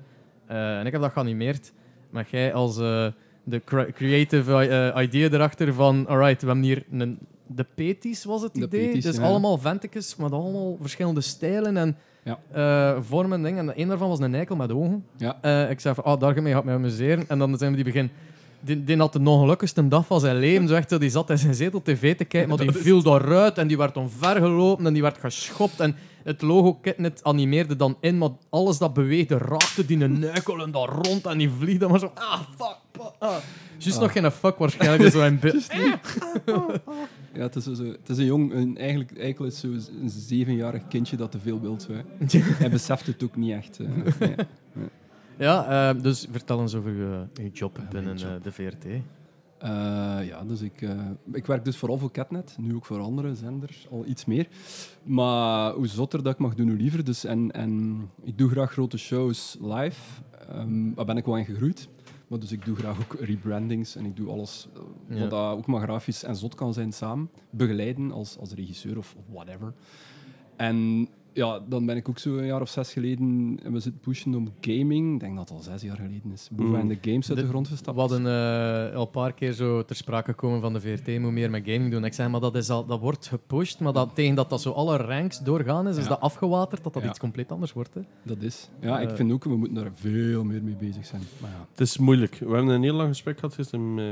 En ik heb dat geanimeerd. Maar jij als de cre- creative idea erachter van, alright, we hebben hier een, de Petis was het De idee. Petis, dus ja. allemaal ventekes met allemaal verschillende stijlen en Ja. eh, vormen en dingen. En een daarvan was een eikel met ogen. Ja. Eh, ik zei van, oh, daarmee gaat mij amuseren. En dan zijn we die begin... Die, die had de ongelukkigste dag van zijn leven. Zo echt, die zat in zijn zetel tv te kijken, maar die viel daaruit en die werd omvergelopen en die werd geschopt. En het logo Kitnet animeerde dan in, maar alles dat beweegde raakte die een nuikel en dat rond en die vliegde maar zo... Ah, fuck, ah. Juist Ah. nog geen fuck waarschijnlijk. Zo in beeld. Ja, het is, zo, het is een jong, een, eigenlijk, eigenlijk is zo een zevenjarig kindje dat te veel wil. Zo, hè. Hij beseft het ook niet echt. Nee. Ja, eh, dus vertel eens over je, je job binnen job. eh, de VRT. Eh, ja, dus ik, eh, ik werk dus vooral voor Catnet, nu ook voor andere zenders, al iets meer. Maar hoe zotter dat ik mag doen, hoe liever. Dus en, en ik doe graag grote shows live. Ehm, daar ben ik wel in gegroeid. Maar dus ik doe graag ook rebrandings en ik doe alles eh, Ja. wat dat ook maar grafisch en zot kan zijn samen. Begeleiden als, als regisseur of, of whatever. En ja, dan ben ik ook zo een jaar of zes geleden en we zitten pushen om gaming. Ik denk dat het al zes jaar geleden is. Boven Mm. de games uit de, De- grond gestapt. We hadden eh, al een paar keer zo ter sprake gekomen van de VRT moet meer met gaming doen. Ik zei, maar dat, is al, dat wordt gepusht, maar dat, tegen dat dat zo alle ranks doorgaan is, is dat afgewaterd, dat dat Ja. iets compleet anders wordt. Hè. Dat is. Ja, ik Eh, vind ook, we moeten daar veel meer mee bezig zijn. Maar ja. Het is moeilijk. We hebben een heel lang gesprek gehad gisteren met...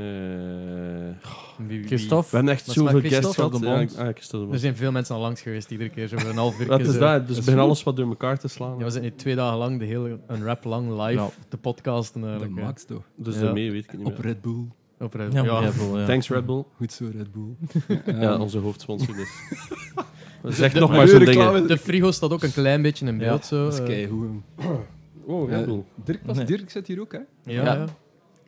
Wie- wie- Christophe? We hebben echt zoveel guests gehad. Ja, ah, Er zijn veel mensen al langs geweest, iedere keer zo voor een half uur. Wat is dat? Dus is begin alles wat door elkaar te slaan. Ja, we zijn nu twee dagen lang de hele, een rap lang live Ja. te podcasten. De Eigenlijk, max toch. Dus Ja. daarmee weet ik het niet Op meer. Red Bull. Op Red- Ja, ja. Red Bull, ja. Thanks Red Bull. Goed zo, Red Bull. Ja, Ehm, onze hoofdsponsor dus. Zeg de- nog de- maar zo'n de dingen. reclame- De frigo staat ook een klein beetje in beeld. zo, Dat is eh. keigoed. Oh, Red Bull. Dirk, was, Nee. Dirk zit hier ook, hè?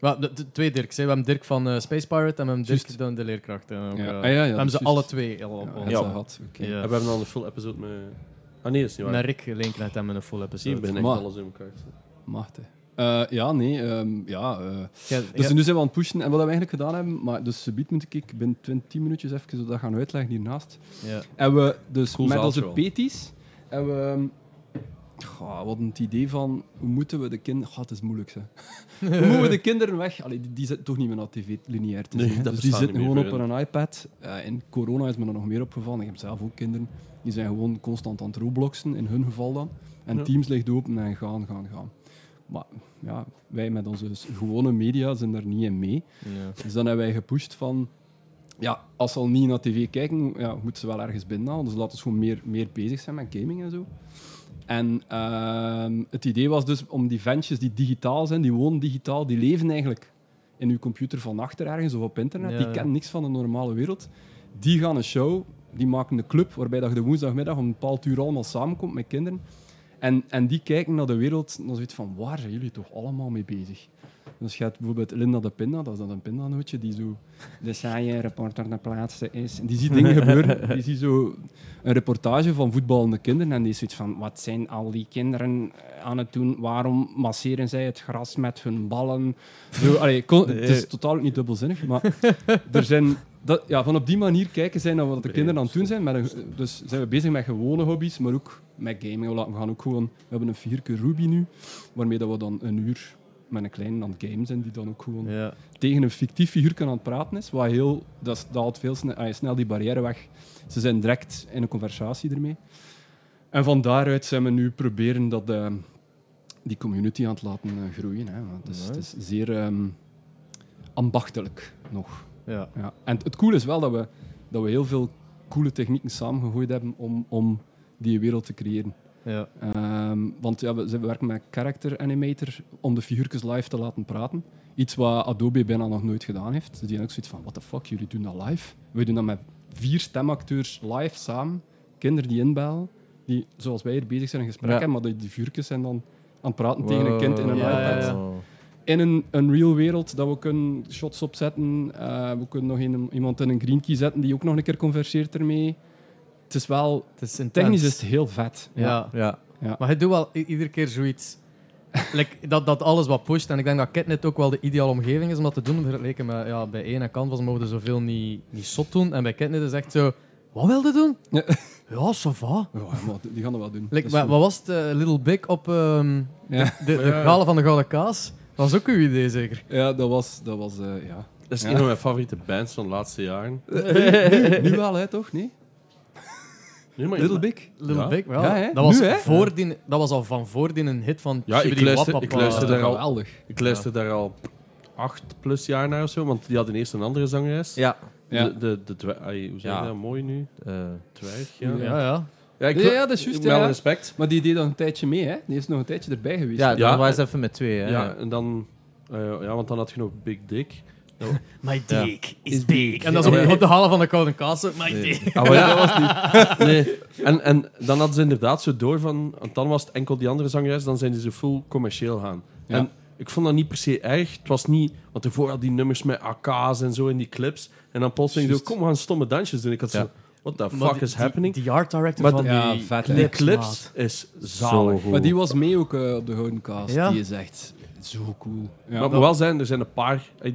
Ja, de, de twee Dirks. Hè. We hebben Dirk van eh, Space Pirate en we hebben Dirk dan de leerkracht. hè. Ook, Ja. eh, Ah, ja, ja, we hebben ze alle twee al op Ja, ons. Ja. En we hebben dan een full episode met... Ah nee, dat is niet waar. Met Rick Leenknecht hebben we een full episode. ik ben echt Maar- alles in elkaar. Macht, hè. Eh, ja, nee. ehm, ja, eh, Ja, dus ja. nu zijn we aan het pushen. En wat we eigenlijk gedaan hebben... Maar dus subiet moet ik binnen 20 10 minuutjes even dat gaan uitleggen hiernaast. Ja. En we dus Cool met zaaltje onze wel. peties... En we... ehm, goh, hadden het idee van... Hoe moeten we de kinderen... God, het is moeilijk, hè. hoe moeten we de kinderen weg... Allee, die, die zitten toch niet meer naar tv lineair te Nee, zien. hè. dat dus die bestaat zitten niet gewoon op voor een iPad. Eh, in corona is me er nog meer opgevallen. Ik heb zelf ook kinderen. Die zijn gewoon constant aan het robloxen, in hun geval dan. En Ja. Teams ligt open en gaan, gaan, gaan. Maar ja, wij met onze gewone media zijn daar niet in mee. Ja. Dus dan hebben wij gepusht van... Ja, als ze al niet naar tv kijken, ja, moeten ze wel ergens binnenhalen. Dus laten we gewoon meer, meer bezig zijn met gaming en zo. En ehm, het idee was dus om die ventjes die digitaal zijn, die wonen digitaal, die leven eigenlijk in uw computer van achter ergens of op internet. Ja, die kennen niks van de normale wereld. Die gaan een show, die maken een club waarbij dat je de woensdagmiddag om een bepaald uur allemaal samenkomt met kinderen. En, en die kijken naar de wereld en dan zoiets van, waar zijn jullie toch allemaal mee bezig? Dus je hebt bijvoorbeeld Linda de Pinda, dat is dan een pindanootje, die zo de saaie reporter naar plaatsen is. En die ziet dingen gebeuren. Die ziet zo een reportage van voetballende kinderen en die is zoiets van, wat zijn al die kinderen aan het doen? Waarom masseren zij het gras met hun ballen? Zo, allee, kon- Het is totaal niet dubbelzinnig, maar er zijn... Dat, ja, van op die manier kijken zijn naar wat de kinderen aan het doen zijn. Met een, dus zijn we bezig met gewone hobby's, maar ook met gaming. We gaan ook gewoon... We hebben een figuurke Ruby nu, waarmee dat we dan een uur met een kleine aan het game zijn, die dan ook gewoon Ja. tegen een fictief figuur aan het praten is. Wat heel, dat haalt veel snel, snel die barrière weg. Ze zijn direct in een conversatie ermee. En van daaruit zijn we nu proberen dat, eh, die community aan het laten eh, groeien. Hè. Is, het is zeer ehm, ambachtelijk nog. Ja. Ja. En het, coole is wel dat we, dat we heel veel coole technieken samengegooid hebben om, om die wereld te creëren. Ja. Ehm, want ja, we, we werken met Character Animator om de figuurtjes live te laten praten. Iets wat Adobe bijna nog nooit gedaan heeft. Dus die hebben ook zoiets van, what the fuck, jullie doen dat live? We doen dat met vier stemacteurs live samen. Kinderen die inbellen, die zoals wij hier bezig zijn een gesprek Ja. hebben, maar die, die figuurtjes zijn dan aan het praten tegen een kind in een iPad. In een Unreal wereld dat we kunnen shots opzetten. Eh, we kunnen nog een, iemand in een green key zetten die ook nog een keer converseert ermee. Het is wel... Het is. Technisch is het heel vet. Ja. Ja. Ja. Maar hij doet wel iedere keer zoiets. like, dat, dat alles wat pusht. En ik denk dat Catnet ook wel de ideale omgeving is om dat te doen. Vergeleken met ja, bij één en Canvas mogen we zoveel niet, niet zot doen. En bij Catnet is echt zo... Wat wilde doen? Ja. Ja, ça va. Ja, maar die gaan dat wel doen. Like, wat was het? eh, Little Big op ehm, Ja. de, de, van de Gouden Kaas? Dat was ook uw idee, zeker? Ja, dat was... Dat was eh, ja. Dat is Ja. een van mijn favoriete bands van de laatste jaren. nu wel, hè, toch? Nee? Nee, maar Little Big? Little Ja. Big, wel. Ja, dat, was Nu, dat was al van voordien een hit van Ja, ik luister- Wapapa. ik luister daar al- Geweldig. Ik luister daar al acht plus jaar naar of zo, want die hadden eerst een andere zangeres. Ja. Ja. De, de, de hoe zeg je Ja. dat mooi nu? Eh, Dwerg, ja. Ja, ja. Ja, ik, Ja, ja, dat is juist, Met ja. respect. Maar die deed nog een tijdje mee, hè? Die is nog een tijdje erbij geweest. ja, Ja. dan was even met twee. Hè. Ja, en dan... eh, ja, want dan had je nog Big Dick. My Ja. dick is big. En dat is Ja, op, maar- op de halen van de Gouden Kaas. My dick. Ah, maar ja, dat was niet. Nee. En, en dan hadden ze inderdaad zo door van... Want dan was het enkel die andere zangeres, dan zijn die zo full commercieel gaan. Ja. En ik vond dat niet per se erg. Het was niet... Want ervoor had die nummers met AK's en zo in die clips. En dan plotseling zo, kom, we gaan stomme dansjes doen. Ik had Ja. zo... What the Maar fuck die- is happening? Die, die art director Maar van de- Ja, die vet. Die clips, is zalig. Maar die was mee ook eh, op de Gouden Cast. Ja. Die is echt zo cool. Ja. maar wel zijn, er zijn een paar... Het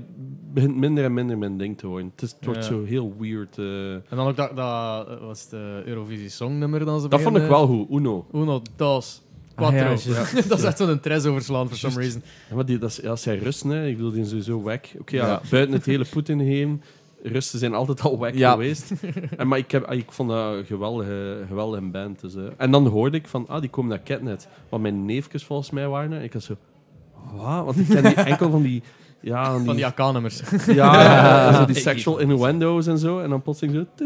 begint minder en minder mijn ding te worden. Het, is, het wordt Ja. zo heel weird. eh. En dan ook dat, dat eh, was de Eurovisie Songnummer dan ze Dat vond ik wel goed. Uno. Uno, dos, quattro. Ah, ja, dat is echt zo'n tres overslaan, for some reason. Ja, maar die, dat is, ja, als zij rusten, hè, ik bedoel, die zijn sowieso wack. Oké, ja, Ja. buiten het hele Poetin heen, rusten zijn altijd al wack Ja. geweest. En, maar ik, heb, ik vond dat een geweldige, geweldige band. Dus, eh. En dan hoorde ik van, ah, die komen naar Catnet. Wat mijn neefjes volgens mij waren. En ik had zo, wat? Want ik ken die enkel van die... Ja, van die, Van die AK-nummers. ja, zo die sexual innuendo's en zo. En dan plotseling zo...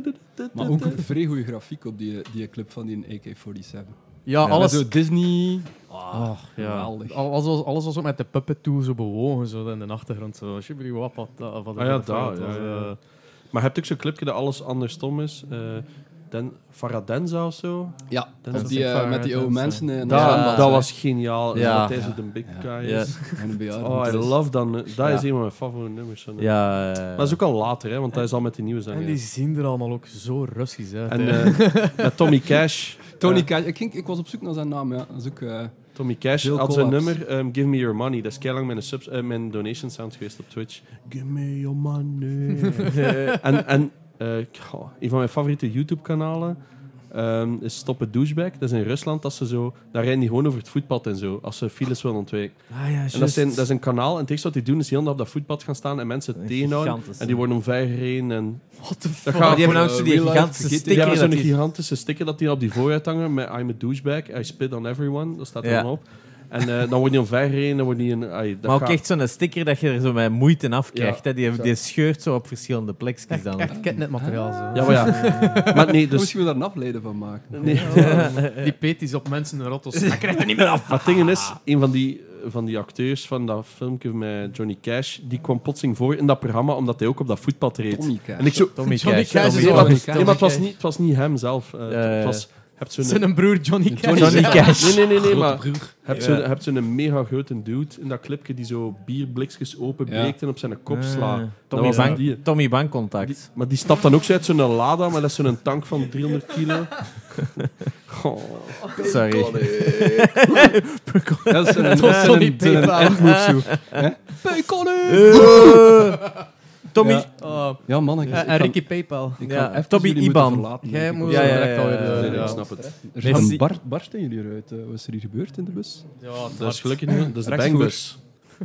Maar ook een vrij goede grafiek op die, die clip van die AK-47. Ja, alles, Zo Disney. Ah, ja. geweldig. Alles, was, alles was ook met de puppet toe zo bewogen, zo in de achtergrond. Zo, uh, van de Ah ja, daar, ja. eh, Maar heb je ook zo'n clipje dat alles andersom is? Eh Den, Faradenza of zo? Ja, die, eh, met die oude mensen. eh, in Dat, Ja. was geniaal. Ja. Dat hij zo de big guy Ja. is. En een bejaarde. Oh, I is- love dat. Dat Ja. is een van mijn favoriete nummers. van. Ja, Maar dat is ook al later, hè, want dat is al met die nieuwe En zanger. die zien er allemaal ook zo Russisch uit. En eh, met Tommy Cash. Tony Cash. Ik, ging, ik was op zoek naar zijn naam, ja. Dat is ook... eh, Tommy Cash Veel had zijn nummer ehm, Give Me Your Money. Dat is keilang mijn, subs, mijn donation sound geweest op Twitch. Give me your money. en en goh, een van mijn favoriete YouTube-kanalen ehm, is Stop het Douchebag. Dat is in Rusland. Dat ze zo, daar rijden die gewoon over het voetpad en zo. Als ze files willen ontwijken. Ah, ja, En dat, zijn, dat is een kanaal. En het eerste wat die doen is heel op dat voetpad gaan staan en mensen tegenhouden. En die worden omvergereden. En What the fuck? die hebben ook eh, zo die real life gigantische vergeet- die sticker. hebben zo'n gigantische sticker dat die op die vooruit hangen met I'm a douchebag, I spit on everyone. Dat staat er dan op. En eh, dan wordt die omvergereden, dan wordt die een... ai, dat Maar ook gaat- echt zo'n sticker dat je er zo met moeite af krijgt. Ja. hè. Die, die scheurt zo op verschillende plekjes dan. echt catnet-materiaal. Zo. Ja, maar ja. maar nee, dus... Misschien daar een afleiden van maken. Nee. Die peet is op mensen en rottos. Hij krijgt er niet meer af. Maar het ding is, een van die, van die acteurs van dat filmpje met Johnny Cash, die kwam plotseling voor in dat programma, omdat hij ook op dat voetpad reed. Tommy Cash. En ik zo... Tommy Johnny Cash. Cash is Tommy Nee, wel maar, een nee, maar het, was niet, het was niet hem zelf. Eh, het was... Hebt zo'n... Zijn broer Johnny Cash. Johnny Cash. Nee, nee, nee, nee, maar broer. hebt zo'n hebt zo'n mega grote dude in dat clipje die zo bierblikjes openbreekt en op zijn kop slaat. Tommy, was Bank, die. Tommy Bankcontact. Die- maar die stapt dan ook zo uit zo'n Lada, maar dat is zo'n tank van 300 kilo. Oh. Sorry. Dat is een, een, een Hè? Tommy. Ja. Oh, Ja, man. Ik, en en Ricky Paypal. ik Ja, Tommy Iban. Jij moet Ja, ja, direct ja, alweer... ja. ik snap het. Er bar, barsten jullie eruit. Eh, wat is er hier gebeurd in de bus? Ja, Dat is gelukkig niet. Dat is de bangbus.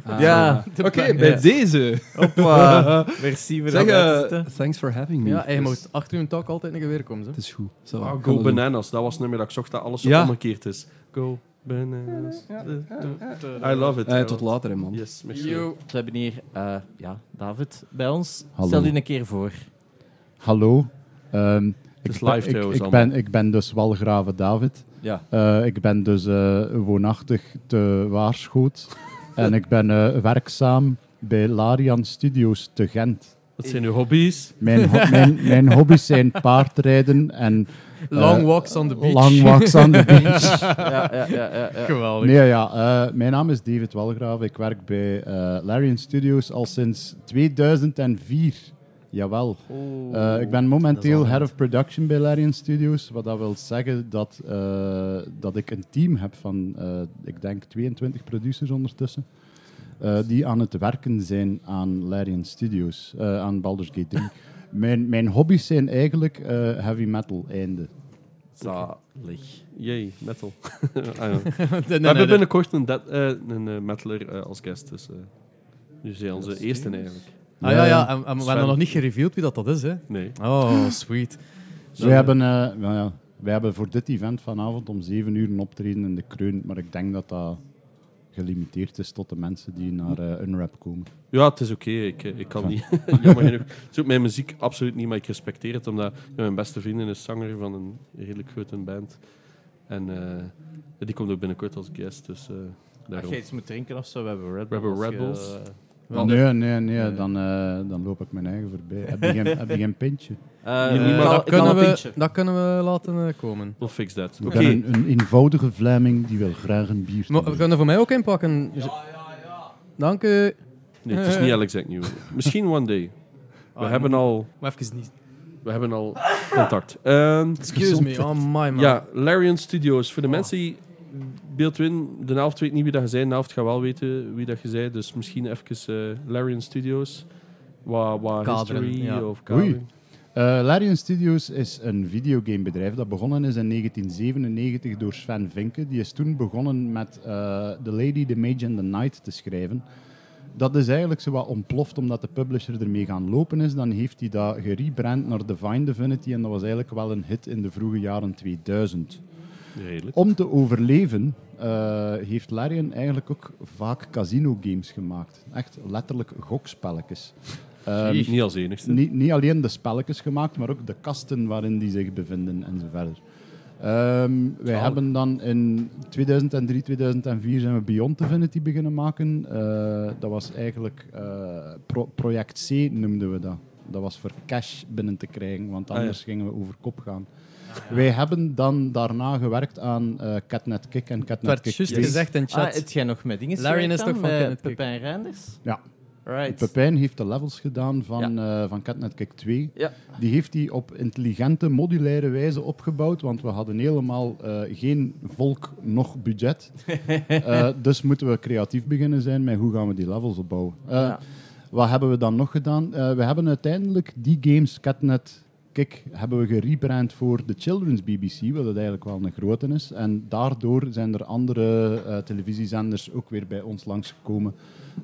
Ah, Ja. Oké, bij Ja. deze. Hoppa. Merci voor Zeg, dat eh, thanks for having me. Ja, je Dus moet achter je talk altijd een geweer komen. Zo. Het is goed. Zo, Ah, Go. Bananas, dat was het nummer dat ik zocht dat alles zo Ja. omgekeerd is. Go Bananas. I love it. Eh, tot later, hè, man. Yes. We hebben hier eh, ja, David bij ons. Hallo. Stel je een keer voor. Hallo. Ehm, is ik, ben- live ik, trouwens ik, ben, allemaal. ik ben dus Walgrave David. Ja. Eh, ik ben dus eh, woonachtig te Waarschoot. en ik ben eh, werkzaam bij Larian Studios te Gent. Wat zijn uw hobby's? Mijn, ho- mijn, mijn hobby's zijn paardrijden en Long Eh, walks on the beach. Long walks on the beach. ja, ja, ja, ja, ja. Geweldig. Nee, ja. eh, mijn naam is David Walgraaf. Ik werk bij eh Larian Studios al sinds 2004. Jawel. Eh, ik ben momenteel head of production bij Larian Studios. Wat dat wil zeggen dat, eh, dat ik een team heb van, eh, ik denk, 22 producers ondertussen. eh, die aan het werken zijn aan Larian Studios, eh, aan Baldur's Gate 3. Mijn, mijn hobby's zijn eigenlijk eh, heavy metal einde. Zalig. Yay, metal. ah, ja. Nee, We hebben nee. binnenkort een, dead- eh, een eh, metaler eh, als guest. Dus, eh dus hij onze eerste eigenlijk. Ah ja, ja. En, en we hebben nog niet gereveeld wie dat, dat is, hè? Nee. Oh, sweet. Wij hebben, eh, nou ja, wij hebben voor dit event vanavond om 7 uur een optreden in de Kreun, maar ik denk dat dat gelimiteerd is tot de mensen die naar eh Unwrap komen. Ja, het is oké. Ik, eh, ik kan niet. Jammer genoeg. Het is ook mijn muziek absoluut niet, maar ik respecteer het omdat ja, mijn beste vriendin is zanger van een redelijk grote band. En eh, die komt ook binnenkort als guest. Dus, eh, Als je iets moet drinken of zo, we hebben Red We hebben Bulls. Red Bulls. Oh, nee, nee, nee, dan, eh, dan loop ik mijn eigen voorbij. Heb je geen, heb je geen pintje? eh, Nee, maar dat, kunnen een we, pintje. dat kunnen we laten eh, komen. We'll fix that. Ik Oké. ben een, een eenvoudige Vlaming die wil graag een bier Maar we kunnen voor mij ook inpakken. Ja, ja, ja. Dank u. Nee, het is niet Alex Agnew. Misschien one day. We Ah, hebben al, Maar even niet. we hebben al contact. Ehm, Excuse me, oh my man. ja, Larian Studios. Voor de mensen die Beeldwin, de helft weet niet wie dat je zei, de helft gaat wel weten wie dat je zei. Dus misschien even eh Larian Studios. Wat, wat Kaderen, history ja. of kadering. Eh, Larian Studios is een videogamebedrijf dat begonnen is in 1997 door Sven Vinke. Die is toen begonnen met eh The Lady, The Mage and the Knight te schrijven. Dat is eigenlijk zo wat ontploft omdat de publisher ermee gaan lopen is. Dan heeft hij dat gerebrand naar Divine Divinity en dat was eigenlijk wel een hit in de vroege jaren 2000. Redelijk. Om te overleven eh, heeft Larian eigenlijk ook vaak casino games gemaakt. Echt letterlijk gokspelletjes. Ehm, niet als enigste. niet, niet alleen de spelletjes gemaakt, maar ook de kasten waarin die zich bevinden en zo verder. Ehm, wij hebben dan in 2003, 2004 zijn we Beyond Divinity beginnen maken. Eh, dat was eigenlijk eh, pro- Project C noemden we dat. Dat was voor cash binnen te krijgen, want Ah, ja. anders gingen we over kop gaan. Wij hebben dan daarna gewerkt aan eh Catnet Kick en Het Catnet werd Kick juist 2. gezegd in Ah, chat. het jij nog met dingen Larian gewerkt is toch van? Pepijn Reinders? Ja. Right. Pepijn heeft de levels gedaan van, eh van Catnet Kick 2. Ja. Die heeft hij op intelligente, modulaire wijze opgebouwd, want we hadden helemaal eh, geen volk nog budget. Eh, dus moeten we creatief beginnen zijn met hoe gaan we die levels opbouwen. Eh, Ja. Wat hebben we dan nog gedaan? Eh, we hebben uiteindelijk die games, Catnet Kick, hebben we gerebrand voor de Children's BBC, wat het eigenlijk wel een grote is. En daardoor zijn er andere eh, televisiezenders ook weer bij ons langsgekomen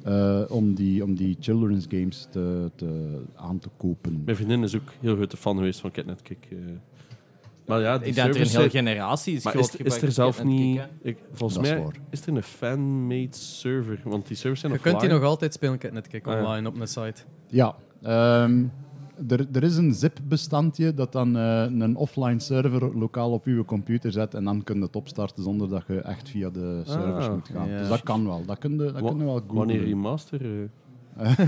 eh, om, die, om die children's games te, te, aan te kopen. Mijn vriendin is ook heel grote fan geweest van Catnet Kick. eh. maar ja, die Ik denk dat er een hele generatie is Maar is, is er zelf niet... Ik, volgens Dat is mij is er een fan-made server. Want die servers zijn Je nog kunt die nog altijd spelen, Catnet Kick, Ah, online op een site. Ja, ehm, er, er is een zip-bestandje dat dan eh, een offline server lokaal op uw computer zet en dan kun je het opstarten zonder dat je echt via de servers Ah, moet gaan. ja. Dus dat kan wel. Dat kun je, dat Wa- kun je wel googlen. Wanneer remaster? eh?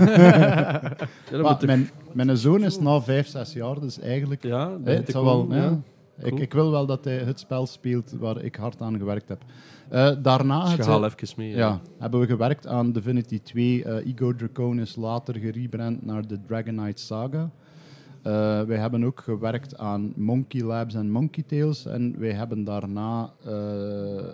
ja, Maar mijn, mijn zoon is nu vijf, zes jaar, dus eigenlijk... ja, dat het wel, wel, ja. ja. Ik, ik wil wel dat hij het spel speelt waar ik hard aan gewerkt heb. Eh, daarna Dus het, even mee. ja, hebben we gewerkt aan Divinity 2. eh Ego Draconis, later gerebrand naar de Dragonite Saga. Eh, wij hebben ook gewerkt aan Monkey Labs en Monkey Tales. En wij hebben daarna eh,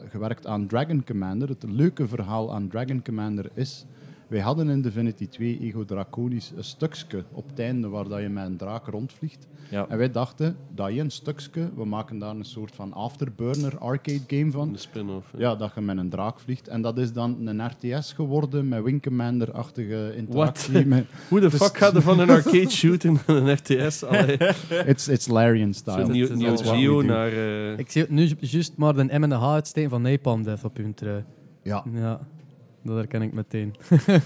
gewerkt aan Dragon Commander. Het leuke verhaal aan Dragon Commander is... Wij hadden in Divinity 2 Ego Draconis een stukje op het einde waar dat je met een draak rondvliegt. Ja. En wij dachten, dat je een stukje, we maken daar een soort van afterburner arcade game van. De spin-off. Ja, dat je met een draak vliegt. En dat is dan een RTS geworden met Wing Commander-achtige interactie. Met, Hoe de Dus- fuck gaat er van een arcade shooter naar een RTS? It's, it's Larian style. Zo Neo, is Neo Geo naar... eh, Ik zie nu ju- juist maar de M en de H uitsteken van Napalm Death op hun trui. Ja. Ja, dat herken ik meteen.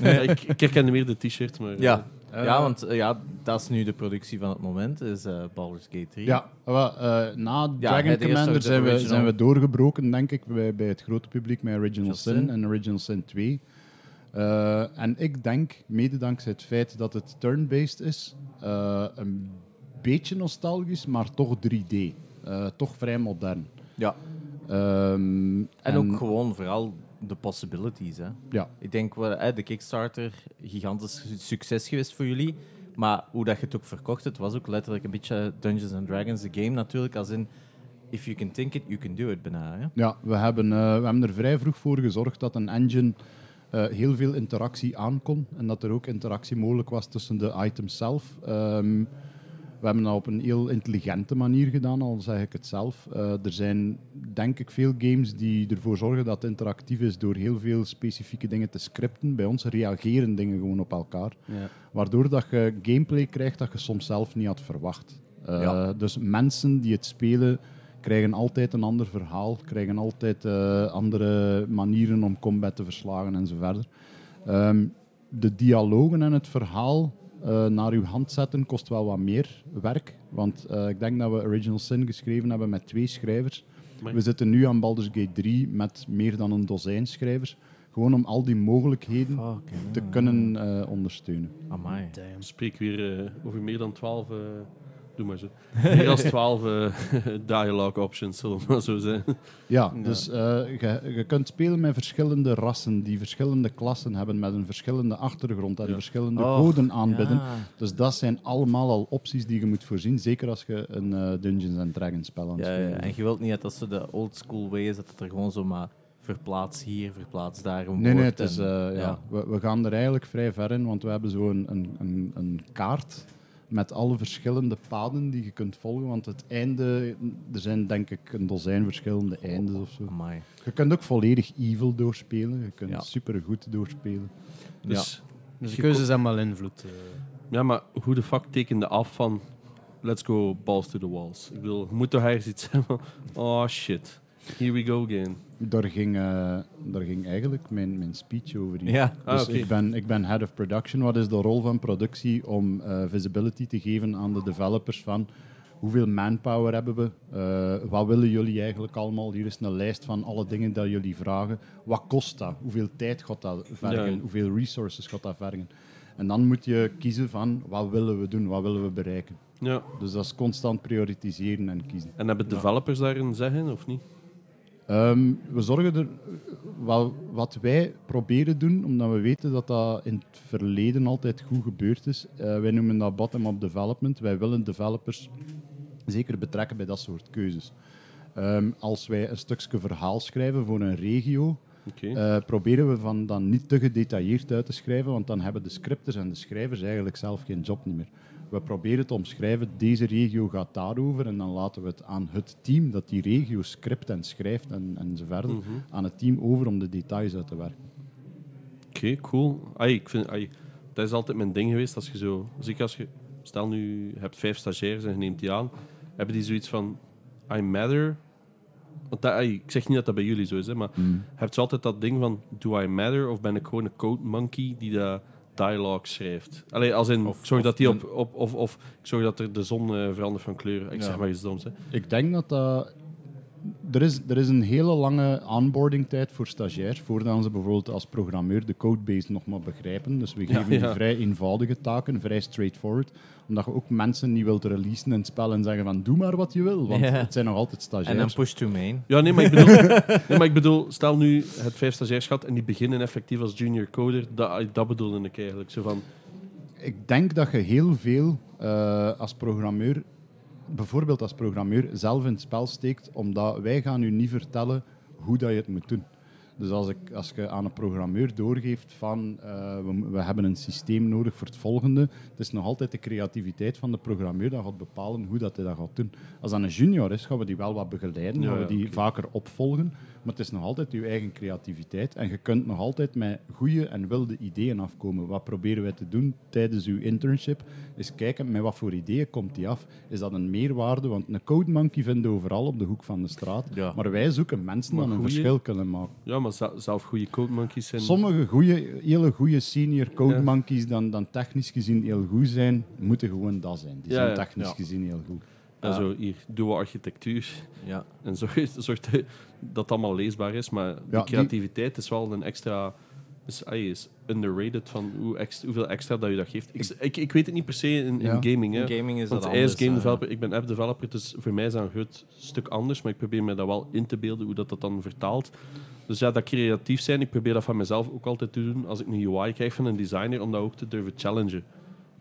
ja, ik, ik herkende meer de t-shirt, maar... Ja. Eh, ja, want eh, ja, dat is nu de productie van het moment, is eh Baldur's Gate 3. Ja, wel, eh, na Ja, Dragon eerste Commander de zijn we, original. zijn we doorgebroken, denk ik, bij, bij het grote publiek met Original Sin en Original Sin 2. Eh, en ik denk, mede dankzij het feit dat het turn-based is, eh, een beetje nostalgisch, maar toch 3D. eh, toch vrij modern. Ja. Ehm, En ook gewoon vooral de possibilities. Hè. Ja. Ik denk, wel, hè, de Kickstarter, gigantisch succes geweest voor jullie. Maar hoe dat je het ook verkocht, het was ook letterlijk een beetje Dungeons and Dragons, de game natuurlijk. Als in, if you can think it, you can do it bijna. Hè? Ja, we hebben, eh, we hebben er vrij vroeg voor gezorgd dat een engine eh, heel veel interactie aankon. En dat er ook interactie mogelijk was tussen de items zelf. Ehm, we hebben dat op een heel intelligente manier gedaan, al zeg ik het zelf. Eh, er zijn denk ik veel games die ervoor zorgen dat het interactief is door heel veel specifieke dingen te scripten. Bij ons reageren dingen gewoon op elkaar. Ja. Waardoor dat je gameplay krijgt dat je soms zelf niet had verwacht. Eh, Ja. Dus mensen die het spelen krijgen altijd een ander verhaal, krijgen altijd eh, andere manieren om combat te verslagen en zo verder. Ehm, de dialogen en het verhaal eh, naar uw hand zetten kost wel wat meer werk. Want eh, ik denk dat we Original Sin geschreven hebben met twee schrijvers. We zitten nu aan Baldur's Gate 3 met meer dan een dozijn schrijvers. Gewoon om al die mogelijkheden te kunnen eh, ondersteunen. Amai. Spreek weer over meer dan 12. Doe maar zo. Meer dan 12 eh, dialogue options, zullen we maar zo zijn. Ja, Ja. dus eh, je, je kunt spelen met verschillende rassen die verschillende klassen hebben met een verschillende achtergrond en Ja. verschillende Oh, goden aanbidden. Ja. Dus dat zijn allemaal al opties die je moet voorzien, zeker als je een eh, Dungeons and Dragons spel aan het Ja, spelen ja, bent. en je wilt niet dat zo de old school way is, dat het er gewoon zo maar verplaats hier, verplaats daar een Nee, nee, het is, eh, ja. We, we gaan er eigenlijk vrij ver in, want we hebben zo een, een, een, een kaart met alle verschillende paden die je kunt volgen. Want het einde, er zijn denk ik een dozijn verschillende eindes of zo. Amai. Je kunt ook volledig evil doorspelen, je kunt Ja. supergoed doorspelen. Dus, Dus de Je keuzes hebben wel invloed. eh. ja, maar hoe de fuck tekende af van let's go balls to the walls? Ik bedoel, je moet toch ergens iets hebben oh shit, here we go again. Daar ging, eh, daar ging eigenlijk mijn, mijn speech over. hier. Ja. Ah, Dus oké. ik, ben, ik ben head of production. Wat is de rol van productie om eh, visibility te geven aan de developers van hoeveel manpower hebben we? Eh, wat willen jullie eigenlijk allemaal? Hier is een lijst van alle dingen dat jullie vragen. Wat kost dat? Hoeveel tijd gaat dat vergen? Ja. Hoeveel resources gaat dat vergen? En dan moet je kiezen van wat willen we doen? Wat willen we bereiken? Ja. Dus dat is constant prioritiseren en kiezen. En hebben developers daarin zeggen of niet? Ehm, we zorgen er wel wat wij proberen doen, omdat we weten dat dat in het verleden altijd goed gebeurd is. Eh, wij noemen dat bottom-up development. Wij willen developers zeker betrekken bij dat soort keuzes. Ehm, als wij een stukje verhaal schrijven voor een regio, eh, proberen we van dan niet te gedetailleerd uit te schrijven, want dan hebben de scripters en de schrijvers eigenlijk zelf geen job niet meer. We proberen te omschrijven, deze regio gaat daarover en dan laten we het aan het team dat die regio script en schrijft en, en zo verder, Mhm. aan het team over om de details uit te werken. Oké, cool. Ai, ik vind, ai, dat is altijd mijn ding geweest. Als je zo, zeker als je, stel nu, je hebt vijf stagiairs en je neemt die aan, hebben die zoiets van, I matter. Want dat, ai, ik zeg niet dat dat bij jullie zo is, hè, maar je hebt zo altijd dat ding van, do I matter? Of ben ik gewoon een code monkey die dat dialogue schrijft? Allee, als in, Of- zorg of dat die op, op of, of ik zorg dat er de zon eh, verandert van kleur. Ik Ja. zeg maar iets doms, hè. Ik denk dat dat... Er is, er is een hele lange onboarding tijd voor stagiairs, voordat ze bijvoorbeeld als programmeur de codebase nog maar begrijpen. Dus we geven ja. die vrij eenvoudige taken, vrij straightforward. Omdat je ook mensen niet wilt releasen in het spel en zeggen van doe maar wat je wil, want Ja. het zijn nog altijd En dan stagiairs. push to main. Ja, nee, maar ik bedoel, nee, maar ik bedoel stel nu het vijf stagiairs gaat en die beginnen effectief als junior coder. Dat, dat bedoelde ik eigenlijk. Zo van, Ik denk dat je heel veel eh, als programmeur, bijvoorbeeld als programmeur, zelf in het spel steekt, omdat wij gaan u niet vertellen hoe dat je het moet doen. Dus als, ik, als je aan een programmeur doorgeeft van eh, we, hebben een systeem nodig voor het volgende, het is nog altijd de creativiteit van de programmeur dat gaat bepalen hoe dat hij dat gaat doen. Als dat een junior is, gaan we die wel wat begeleiden, gaan we ja, die vaker opvolgen, maar het is nog altijd je eigen creativiteit en je kunt nog altijd met goede en wilde ideeën afkomen. Wat proberen wij te doen tijdens uw internship? Is kijken met wat voor ideeën komt die af. Is dat een meerwaarde? Want een code monkey vinden we overal op de hoek van de straat. Ja. Maar wij zoeken mensen die een verschil kunnen maken. ja, maar zelf goede code monkeys zijn. Sommige goeie, hele goede senior code Ja. monkeys, dan, dan technisch gezien heel goed zijn, moeten gewoon dat zijn. Die Ja, zijn technisch Ja. gezien heel goed. En zo, hier, doe wat architectuur. Ja. En zorg, zorg dat het allemaal leesbaar is. Maar Ja, die- creativiteit is wel een extra is, underrated van hoe hoeveel extra dat je dat geeft. Ik, ik, ik weet het niet per se in, in Ja. gaming. Hè. In gaming is Want dat is game developer, ik ben app developer, dus voor mij is dat een groot stuk anders, maar ik probeer me dat wel in te beelden hoe dat, dat dan vertaalt. Dus ja, dat creatief zijn, ik probeer dat van mezelf ook altijd te doen als ik een UI krijg van een designer, om dat ook te durven challengen.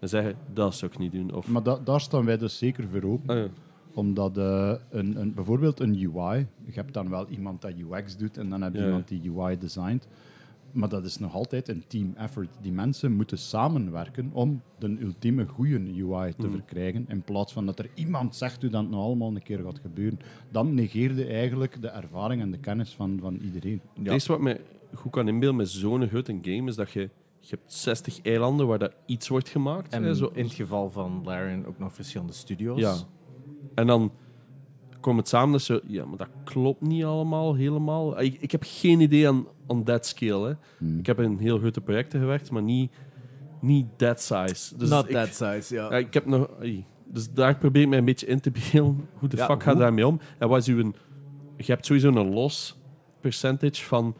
En zeggen, dat zou ik niet doen. Of, Maar da- daar staan wij dus zeker voor open. ah, ja. Omdat eh, een, een, bijvoorbeeld een UI, je hebt dan wel iemand dat UX doet en dan heb je Ja. iemand die UI designt. Maar dat is nog altijd een team effort. Die mensen moeten samenwerken om de ultieme goede UI te Mhm. verkrijgen. In plaats van dat er iemand zegt hoe dat nou allemaal een keer gaat gebeuren. Dan negeerde eigenlijk de ervaring en de kennis van, van iedereen. Het eerste wat mij goed kan inbeelden met zo'n grote game is dat je, je hebt 60 eilanden waar dat iets wordt gemaakt. En hè, zo, in het geval van Larian ook nog verschillende studio's. Ja. En dan komt het samen dat ze... Ja, maar dat klopt niet allemaal helemaal. Ik, ik heb geen idee aan on that scale. Hè. Hmm. Ik heb in heel grote projecten gewerkt, maar niet, niet that size. Dus Not ik, that size, ja. ja, ik heb nog... Dus daar probeer ik mij een beetje in te beelden. Hoe de Ja, fuck gaat daarmee om? En wat is uw... Je hebt sowieso een los percentage van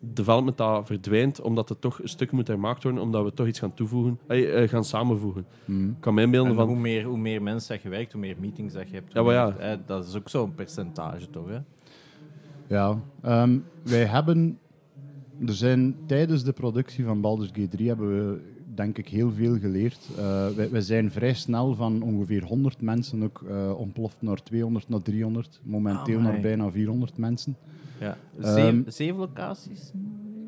development dat verdwijnt, omdat het toch een stuk moet hermaakt worden, omdat we toch iets gaan toevoegen, eh, gaan samenvoegen. Ik kan mij inbeelden En van... hoe, meer, hoe meer mensen dat je werkt, hoe meer meetings dat je hebt. Ja, meer- eh, dat is ook zo'n percentage, toch? Hè? Ja, ehm, wij hebben... Er zijn tijdens de productie van Baldur's Gate 3 hebben we denk ik heel veel geleerd. Eh, wij, wij zijn vrij snel van ongeveer 100 mensen ook eh, ontploft naar 200, naar 300. Momenteel naar bijna 400 mensen. Ja. Ehm, Zeven, zeven locaties?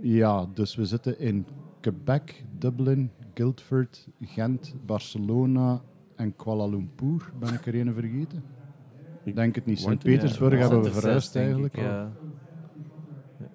Ja, dus we zitten in Quebec, Dublin, Guildford, Gent, Barcelona en Kuala Lumpur. Ben ik er een vergeten? Ik denk het niet. Sint-Petersburg Ja, hebben we er verhuisd eigenlijk. ik, ja.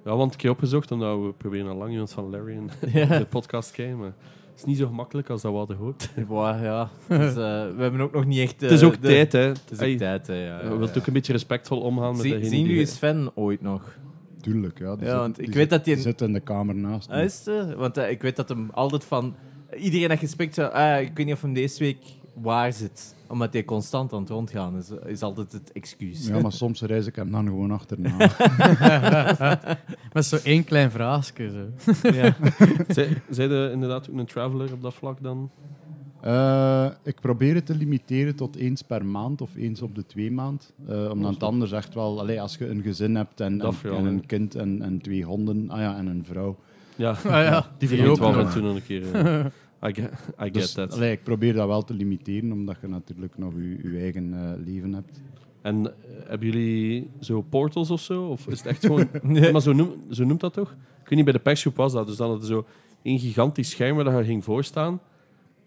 Ja, want ik heb opgezocht, omdat we proberen al lang iemand van Larry in Ja. de podcast te krijgen, maar het is niet zo gemakkelijk als dat we hadden gehoopt. Ja, ja. Dus, eh, we hebben ook nog niet echt... het is eh, ook de- tijd, hè. Het is ook tijd, hè. Ja, we ja, ja. ook een beetje respectvol omgaan met Zie- degene Zien die... jullie Sven ooit nog? Tuurlijk, ja. Die Ja, zit- want ik die weet zit- dat die zit in de kamer naast. me. Ah, is het? Want eh, ik weet dat hem altijd van... Iedereen dat je spreekt, zo, ah, ik weet niet of hem deze week waar zit. Omdat hij constant aan het rondgaan is. Is altijd het excuus. Ja, maar soms reis ik hem dan gewoon achterna. Met zo'n één klein vraagje. Zo. ja. Zij, de inderdaad ook een traveler op dat vlak dan? Eh, ik probeer het te limiteren tot eens per maand of eens op de twee maand. Eh, omdat het anders echt wel... Allee, als je een gezin hebt en, een kind en, en twee honden ah ja, en een vrouw. Ja, Ah ja, die ook wel van toen nog een keer. I get, I get Dus, that. allee, ik probeer dat wel te limiteren, omdat je natuurlijk nog je, je eigen eh, leven hebt. En eh, hebben jullie zo portals of zo? Of is het echt gewoon... Nee, maar zo, noem, zo noemt dat toch? Ik weet niet, bij de persgroep was dat. Dus dan had zo één gigantisch scherm waar je ging voorstaan.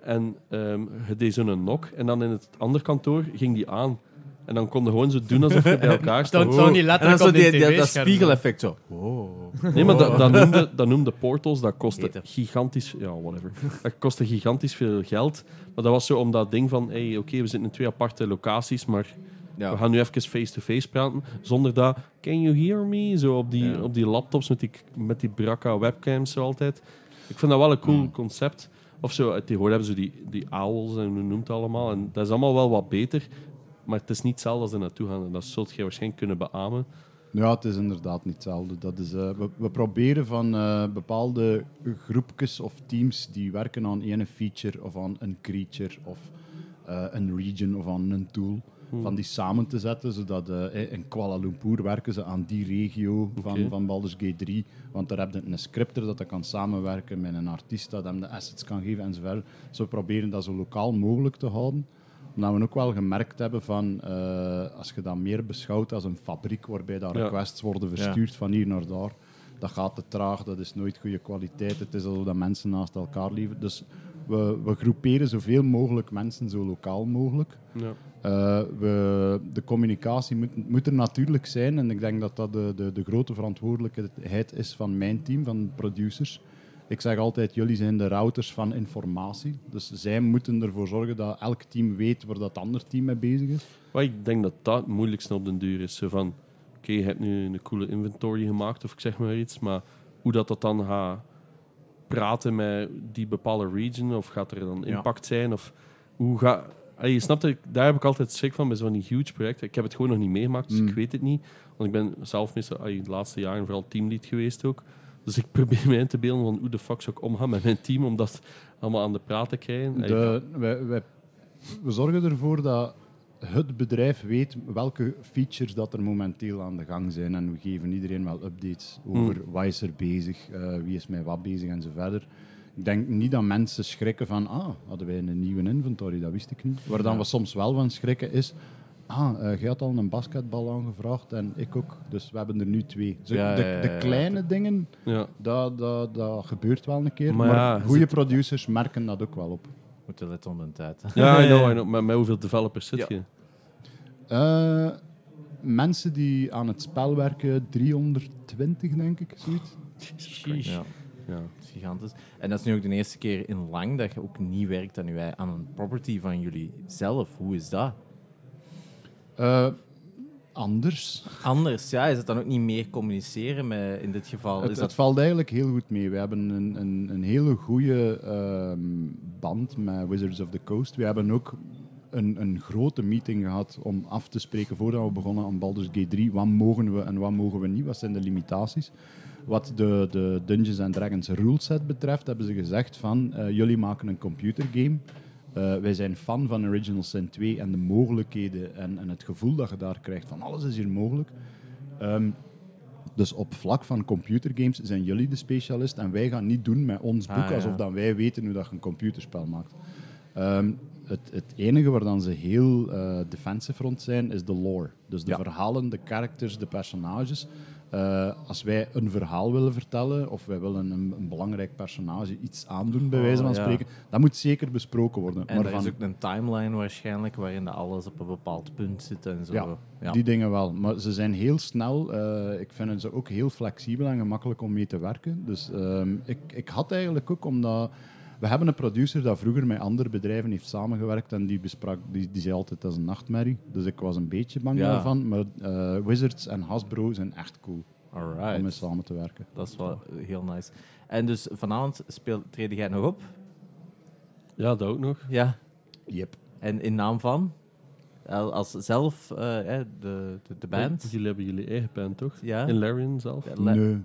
En ehm je deed zo'n nok. En dan in het andere kantoor ging die aan. En dan konden gewoon zo doen alsof je bij elkaar Dat stond. zou niet En dan letterlijk zo op die, die die- dat tv-scherm. spiegeleffect zo. Wow. Nee, maar dat, dat, noemde, dat noemde portals, dat kostte Beter. gigantisch... Ja, whatever. Dat kostte gigantisch veel geld. Maar dat was zo om dat ding van... Hey, oké, we zitten in twee aparte locaties, maar Ja. we gaan nu even face-to-face praten. Zonder dat... Can you hear me? Zo op die, Ja. op die laptops met die, met die brakka webcams zo altijd. Ik vind dat wel een cool Hmm. concept. Of zo, eh, tegenwoordig hebben ze die, die owls en hoe noemt het allemaal. En dat is allemaal wel wat beter. Maar het is niet hetzelfde als er naartoe gaan. Dat zult je waarschijnlijk kunnen beamen. Ja, het is inderdaad niet hetzelfde. Dat is, eh, we, we proberen van eh, bepaalde groepjes of teams die werken aan een feature of aan een creature of eh, een region of aan een tool, Hmm. van die samen te zetten, zodat in Kuala Lumpur werken ze aan die regio van, van Baldur's Gate 3, want daar heb je een scripter dat dat kan samenwerken met een artiest dat hem de assets kan geven enzovoort. Dus we proberen dat zo lokaal mogelijk te houden omdat we ook wel gemerkt hebben van, eh, als je dat meer beschouwt als een fabriek waarbij daar Ja. requests worden verstuurd van hier naar daar, dat gaat te traag, dat is nooit goede kwaliteit. Het is alsof dat mensen naast elkaar leven. Dus we, we groeperen zoveel mogelijk mensen zo lokaal mogelijk. Ja. Eh, we, de communicatie moet, moet er natuurlijk zijn en ik denk dat dat de, de, de grote verantwoordelijkheid is van mijn team, van producers. Ik zeg altijd, jullie zijn de routers van informatie. Dus zij moeten ervoor zorgen dat elk team weet waar dat ander team mee bezig is. Maar ik denk dat dat het moeilijkste op den duur is. Van, oké, je hebt nu een coole inventory gemaakt, of ik zeg maar iets, maar hoe dat, dat dan gaat praten met die bepaalde region, of gaat er dan Ja. impact zijn, of hoe gaat... Allee, je snapt, dat ik- daar heb ik altijd schrik van bij zo'n huge projecten. Ik heb het gewoon nog niet meegemaakt, dus Mm. ik weet het niet. Want ik ben zelf meestal de laatste jaren vooral teamlead geweest ook. Dus ik probeer mij in te beelden van hoe de fuck zou ik omgaan met mijn team om dat allemaal aan de praat te krijgen. De, wij, wij, we zorgen ervoor dat het bedrijf weet welke features dat er momenteel aan de gang zijn. En we geven iedereen wel updates over Hmm. wat is er bezig, eh, wie is met wat bezig en zo verder. Ik denk niet dat mensen schrikken van, ah, hadden wij een nieuwe inventory, dat wist ik niet. Waar dan we soms wel van schrikken is, ah, eh, jij had al een basketbal aangevraagd en ik ook, dus we hebben er nu twee. Zo, Ja, de, ja, ja, de kleine dingen, Ja. dat, dat, dat gebeurt wel een keer, Maar maar, ja, goede zit- producers merken dat ook wel op. Moeten letten op de tijd. Ja, I know, I know. Maar met hoeveel developers zit Ja. je? Eh, mensen die aan het spel werken, 320 denk ik, zoiets. Ja, Ja. dat is gigantisch. En dat is nu ook de eerste keer in lang dat je ook niet werkt aan, je, aan een property van jullie zelf. Hoe is dat? Eh, anders. Anders, ja. Is het dan ook niet meer communiceren met, in dit geval? Het, is het dat... valt eigenlijk heel goed mee. We hebben een, een, een hele goede ehm, band met Wizards of the Coast. We hebben ook een, een grote meeting gehad om af te spreken voordat we begonnen aan Baldur's Gate 3. Wat mogen we en wat mogen we niet? Wat zijn de limitaties? Wat de, de Dungeons and Dragons ruleset betreft, hebben ze gezegd van eh, jullie maken een computergame. Eh, wij zijn fan van Original Sin 2 en de mogelijkheden en, en het gevoel dat je daar krijgt van alles is hier mogelijk. Ehm, dus op vlak van computergames zijn jullie de specialist en wij gaan niet doen met ons boek Ah, ja. alsof dat wij weten hoe dat je een computerspel maakt. Ehm, het, het enige waar dan ze heel eh defensive rond zijn, is de lore. Dus de Ja. verhalen, de characters, de personages. Eh, als wij een verhaal willen vertellen, of wij willen een, een belangrijk personage iets aandoen, bij wijze van Oh, ja. spreken, dat moet zeker besproken worden. En maar er van, is ook een timeline waarschijnlijk waarin dat alles op een bepaald punt zit en zo. Ja, Ja. Die dingen wel. Maar ze zijn heel snel. eh, ik vind ze ook heel flexibel en gemakkelijk om mee te werken. Dus ehm, ik, ik had eigenlijk ook omdat. We hebben een producer dat vroeger met andere bedrijven heeft samengewerkt en die, besprak, die, die zei altijd dat is een nachtmerrie. Dus ik was een beetje bang Ja. daarvan. Maar eh, Wizards en Hasbro zijn echt cool om mee samen te werken. Dat is wel heel nice. En dus vanavond speel, treed jij nog op? ja, dat ook nog. Ja. Yep. En in naam van? Al- Als zelf, eh, hè, de, de, de band? Jullie hebben jullie eigen band, toch? Ja. In Larian zelf? Ja, Nee,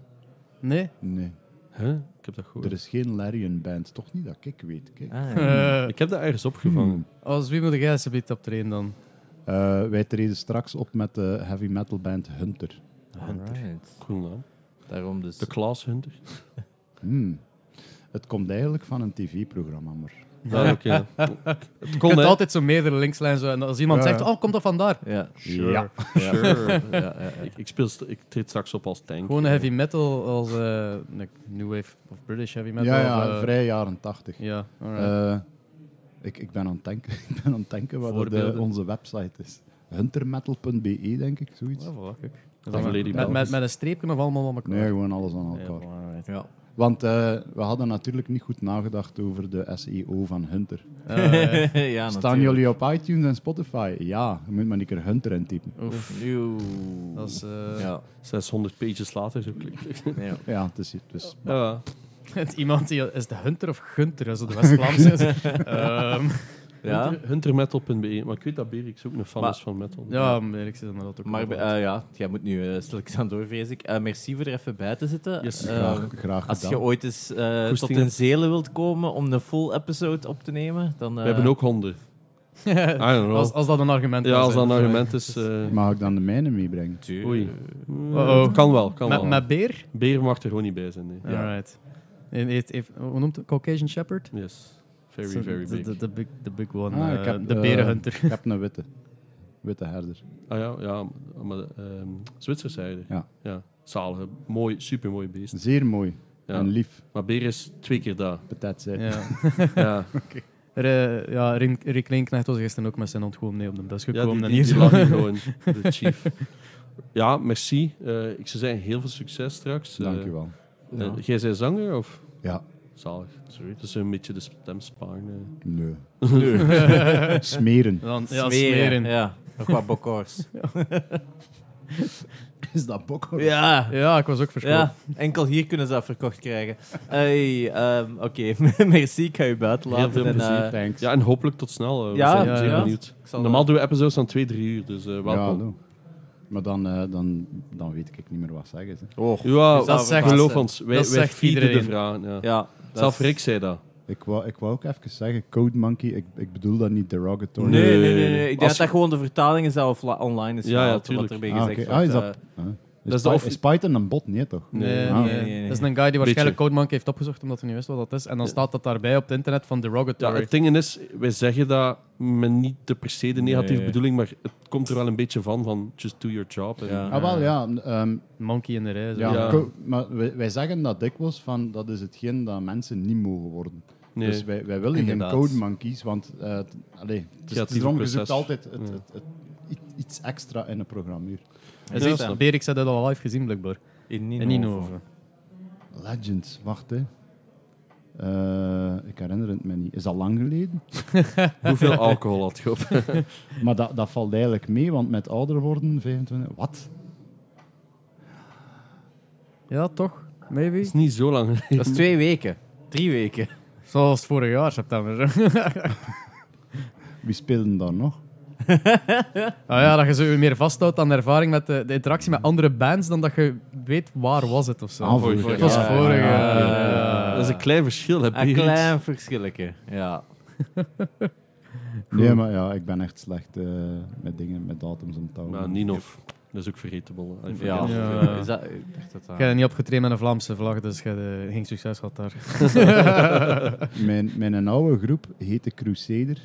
Nee? nee. Huh? Ik heb dat gehoord. Er is geen Larian band. Toch niet dat ik weet. Kijk. Ah, ja. Eh, Ik heb dat ergens opgevangen. als wie moet jij beetje optreden dan? Eh, wij treden straks op met de heavy metal band Hunter. Alright. Cool naam. Daarom dus. De Class Hunter. Hmm. Het komt eigenlijk van een tv-programma, maar... Ja, oké. Het Je kon, kunt hè? altijd zo meerdere linkslijnen zo. En als iemand Ja, zegt, ja. oh, komt dat vandaar? Ja. Sure. Ja. Sure. Ja, ja, ja. ik, ik, speel st- ik treed straks op als tank. Gewoon een heavy metal als eh, New Wave of British heavy metal. Ja, ja, of, eh, vrij jaren tachtig. Ja, alright. Eh, ik, ik ben aan het denken, ik ben aan het denken wat dat, eh, Voorbeelden. onze website is. Huntermetal.be, denk ik, zoiets. Ja, voilà, kijk. Van met, Lady met, met, met een streepje of allemaal aan elkaar? Nee, gewoon alles aan Ja, elkaar. alright. Ja. Want eh, we hadden natuurlijk niet goed nagedacht over de SEO van Hunter. Eh, ja, Staan jullie op iTunes en Spotify? Ja, je moet maar een keer Hunter intypen. oef, Oeh. dat is... eh, Ja. 600 pages later zo klik. ja. Ja, het is... Het is Ja. Iemand die... Is de Hunter of Gunter? Dat is de West-Vlaamse. Ehm, Ja. Hunter- Huntermetal.be. Maar ik weet dat Berix ook een fan Maar- is van metal. ja, zit maar dat ook Maar wel. eh, ja, jij moet nu uh, stilletjes aan door, vrees ik. Eh, merci voor er even bij te zitten. Yes. Eh, graag, graag als je gedaan. ooit eens eh, tot Goesting in hebt. Zelen wilt komen om een full episode op te nemen, dan... We eh, hebben ook honden. I don't know. als, als dat een argument ja, kan als dat zijn. een argument is... eh, Mag ik dan de mijne meebrengen? Oei. Uh-oh. Kan wel, kan Met, wel. met beer? Beer mag er gewoon niet bij zijn. Nee. Alright. En heeft- heeft- hoe noemt het? Caucasian Shepherd? Yes. Very, So, very the- big. The, the big, the big one. Ah, eh, ik heb, de eh, berenhunter. Ik heb een witte. Witte herder. Ah ja, ja maar ehm Zwitserse herder. Ja. ja. Zalige, mooi, super mooi beest. Zeer mooi. Ja. En lief. Maar beer is twee keer daar. Patat zei. Ja. Ja, Er, eh, ja, Rick Rick Lincknecht was gisteren ook met zijn hond gewoon mee op de bus ja gekomen. die, en die, hier die zo. lag hier gewoon, de chief. Ja, merci. Eh, ik zou zeggen, heel veel succes straks. Eh, Dank u wel. eh, jij zei zanger of? Ja. Zalig. Sorry. Dus een beetje de stem sparen. eh. Nee. Smeren. Dan, ja, smeren. smeren. Ja, nog wat bokkoors. Is dat bokko? ja. Ja, ik was ook verschoten. Ja, enkel hier kunnen ze dat verkocht krijgen. Hey, ehm, Oké, merci. Ik ga je buiten Heel laten. veel en, plezier. eh, Thanks. Ja, en hopelijk tot snel. eh, we Ja, zijn ja, zeer ja. benieuwd. Normaal doen we episodes van twee, drie uur, dus eh, Ja, welkom. Maar dan, eh, dan, dan weet ik niet meer wat zeggen. Ze. Oh, Ja, Dus dat zegt- geloof ons. Wij, dat wij zegt feeden de iedereen. vragen. Ja. Zelf Rick zei dat. Ik wou, ik wou ook even zeggen, Code Monkey, ik, ik bedoel dat niet derogatory. Nee, nee, nee. Nee. Ik denk dat dat gewoon de vertaling is zelf online is Ja, ja, gehaald, wat erbij Ah, gezegd. Ah, is dat- eh. Ah. Dat Is, is de Py- offi- is Python een bot? Nee, toch? Nee, Ah, nee, nee, nee. Dat is een guy die waarschijnlijk Beetje. CodeMonkey heeft opgezocht omdat hij niet wist wat dat is. En dan Ja. staat dat daarbij op het internet van Ja, derogatory. het ding is, wij zeggen dat met niet de per se de negatieve Nee. bedoeling, maar het komt er wel een beetje van, van just do your job. En- Ja. Ah, wel, ja. ehm, Monkey in de rij. ja, Ja. maar wij, wij zeggen dat dikwijls van dat is hetgeen dat mensen niet mogen worden. Nee. Dus wij, wij willen Inderdaad. geen code monkeys, want eh, allee, het is, het is altijd het, Ja. het, het- i- iets extra in een programmeur. En Ja. Berik zei dat al live gezien, blijkbaar. In In Ninove. Legends, wacht hè. Eh, ik herinner het me niet. Is dat lang geleden? Hoeveel alcohol had je op? Maar dat, dat valt eigenlijk mee, want met ouder worden, 25... Wat? Ja, toch? Maybe. Dat is niet zo lang. Dat is twee weken. Drie weken. Zoals vorig jaar, september. Wie speelden daar nog? Ah ja, dat je zo meer vasthoudt aan de ervaring met de, de interactie met andere bands dan dat je weet waar was het of zo. Ah, Het was jaar. vorig Ja, jaar. ja, ja, ja. Dat is een klein verschil. Hè, Een Berit? klein verschilletje. Ja. Nee, maar ja, ik ben echt slecht eh, met dingen, met datums en touw. Maar Ninov, dat is ook vergetable. Ja. Ja. Is dat, ik dacht dat dat- Jij hebt niet opgetraind met een Vlaamse vlag, dus je hebt geen succes gehad daar. Mijn, mijn oude groep heette Crusader.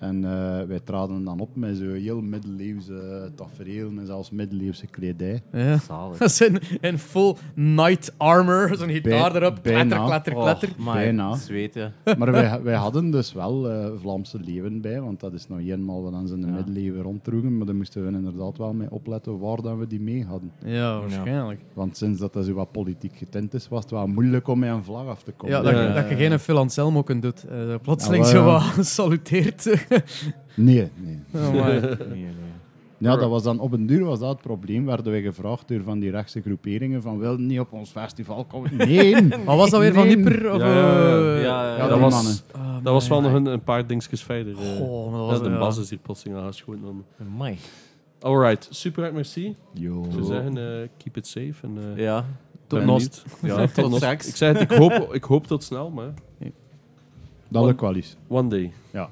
En eh, wij traden dan op met zo'n heel middeleeuwse tafereel en zelfs middeleeuwse kledij. Ja. Zalig. Dat is in, full knight armor, zo'n gitaar erop, bijna. kletter, kletter, Oh, kletter. maar Bijna. Zweten. Maar wij, wij hadden dus wel eh, Vlaamse leeuwen bij, want dat is nog eenmaal wat ze in de Ja. middeleeuwen ronddroegen. Maar daar moesten we inderdaad wel mee opletten waar dat we die mee hadden. Ja, waarschijnlijk. Want sinds dat dat zo wat politiek getint is, was het wel moeilijk om met een vlag af te komen. Ja, dat, Ja, je- dat je geen Phil Anselmo kunt doen. Eh, plotseling Ja, zo wel, wat saluteert. Nee, nee. Oh, my. Nee, nee. Ja, dat was dan op een duur was dat het probleem. Werden wij gevraagd door van die rechtse groeperingen van wil niet op ons festival komen. Nee. Maar was dat weer van Nee. Nieper? Of, Ja, ja, ja. eh, Ja, ja, Ja, dat was- mannen. ah, Dat was wel nog een, een paar dingetjes verder. eh. Goh, dat Ja, was de bas is hier plotseling aangeschoten. dan. Amai. Alright, super hard, merci. Yo. Ik zou zeggen, eh, keep it safe. En, eh, Ja. Tot nost. Ja, tot straks. Ik zei het, ik hoop, ik hoop tot snel, maar Dat lukt wel eens. one day. Ja.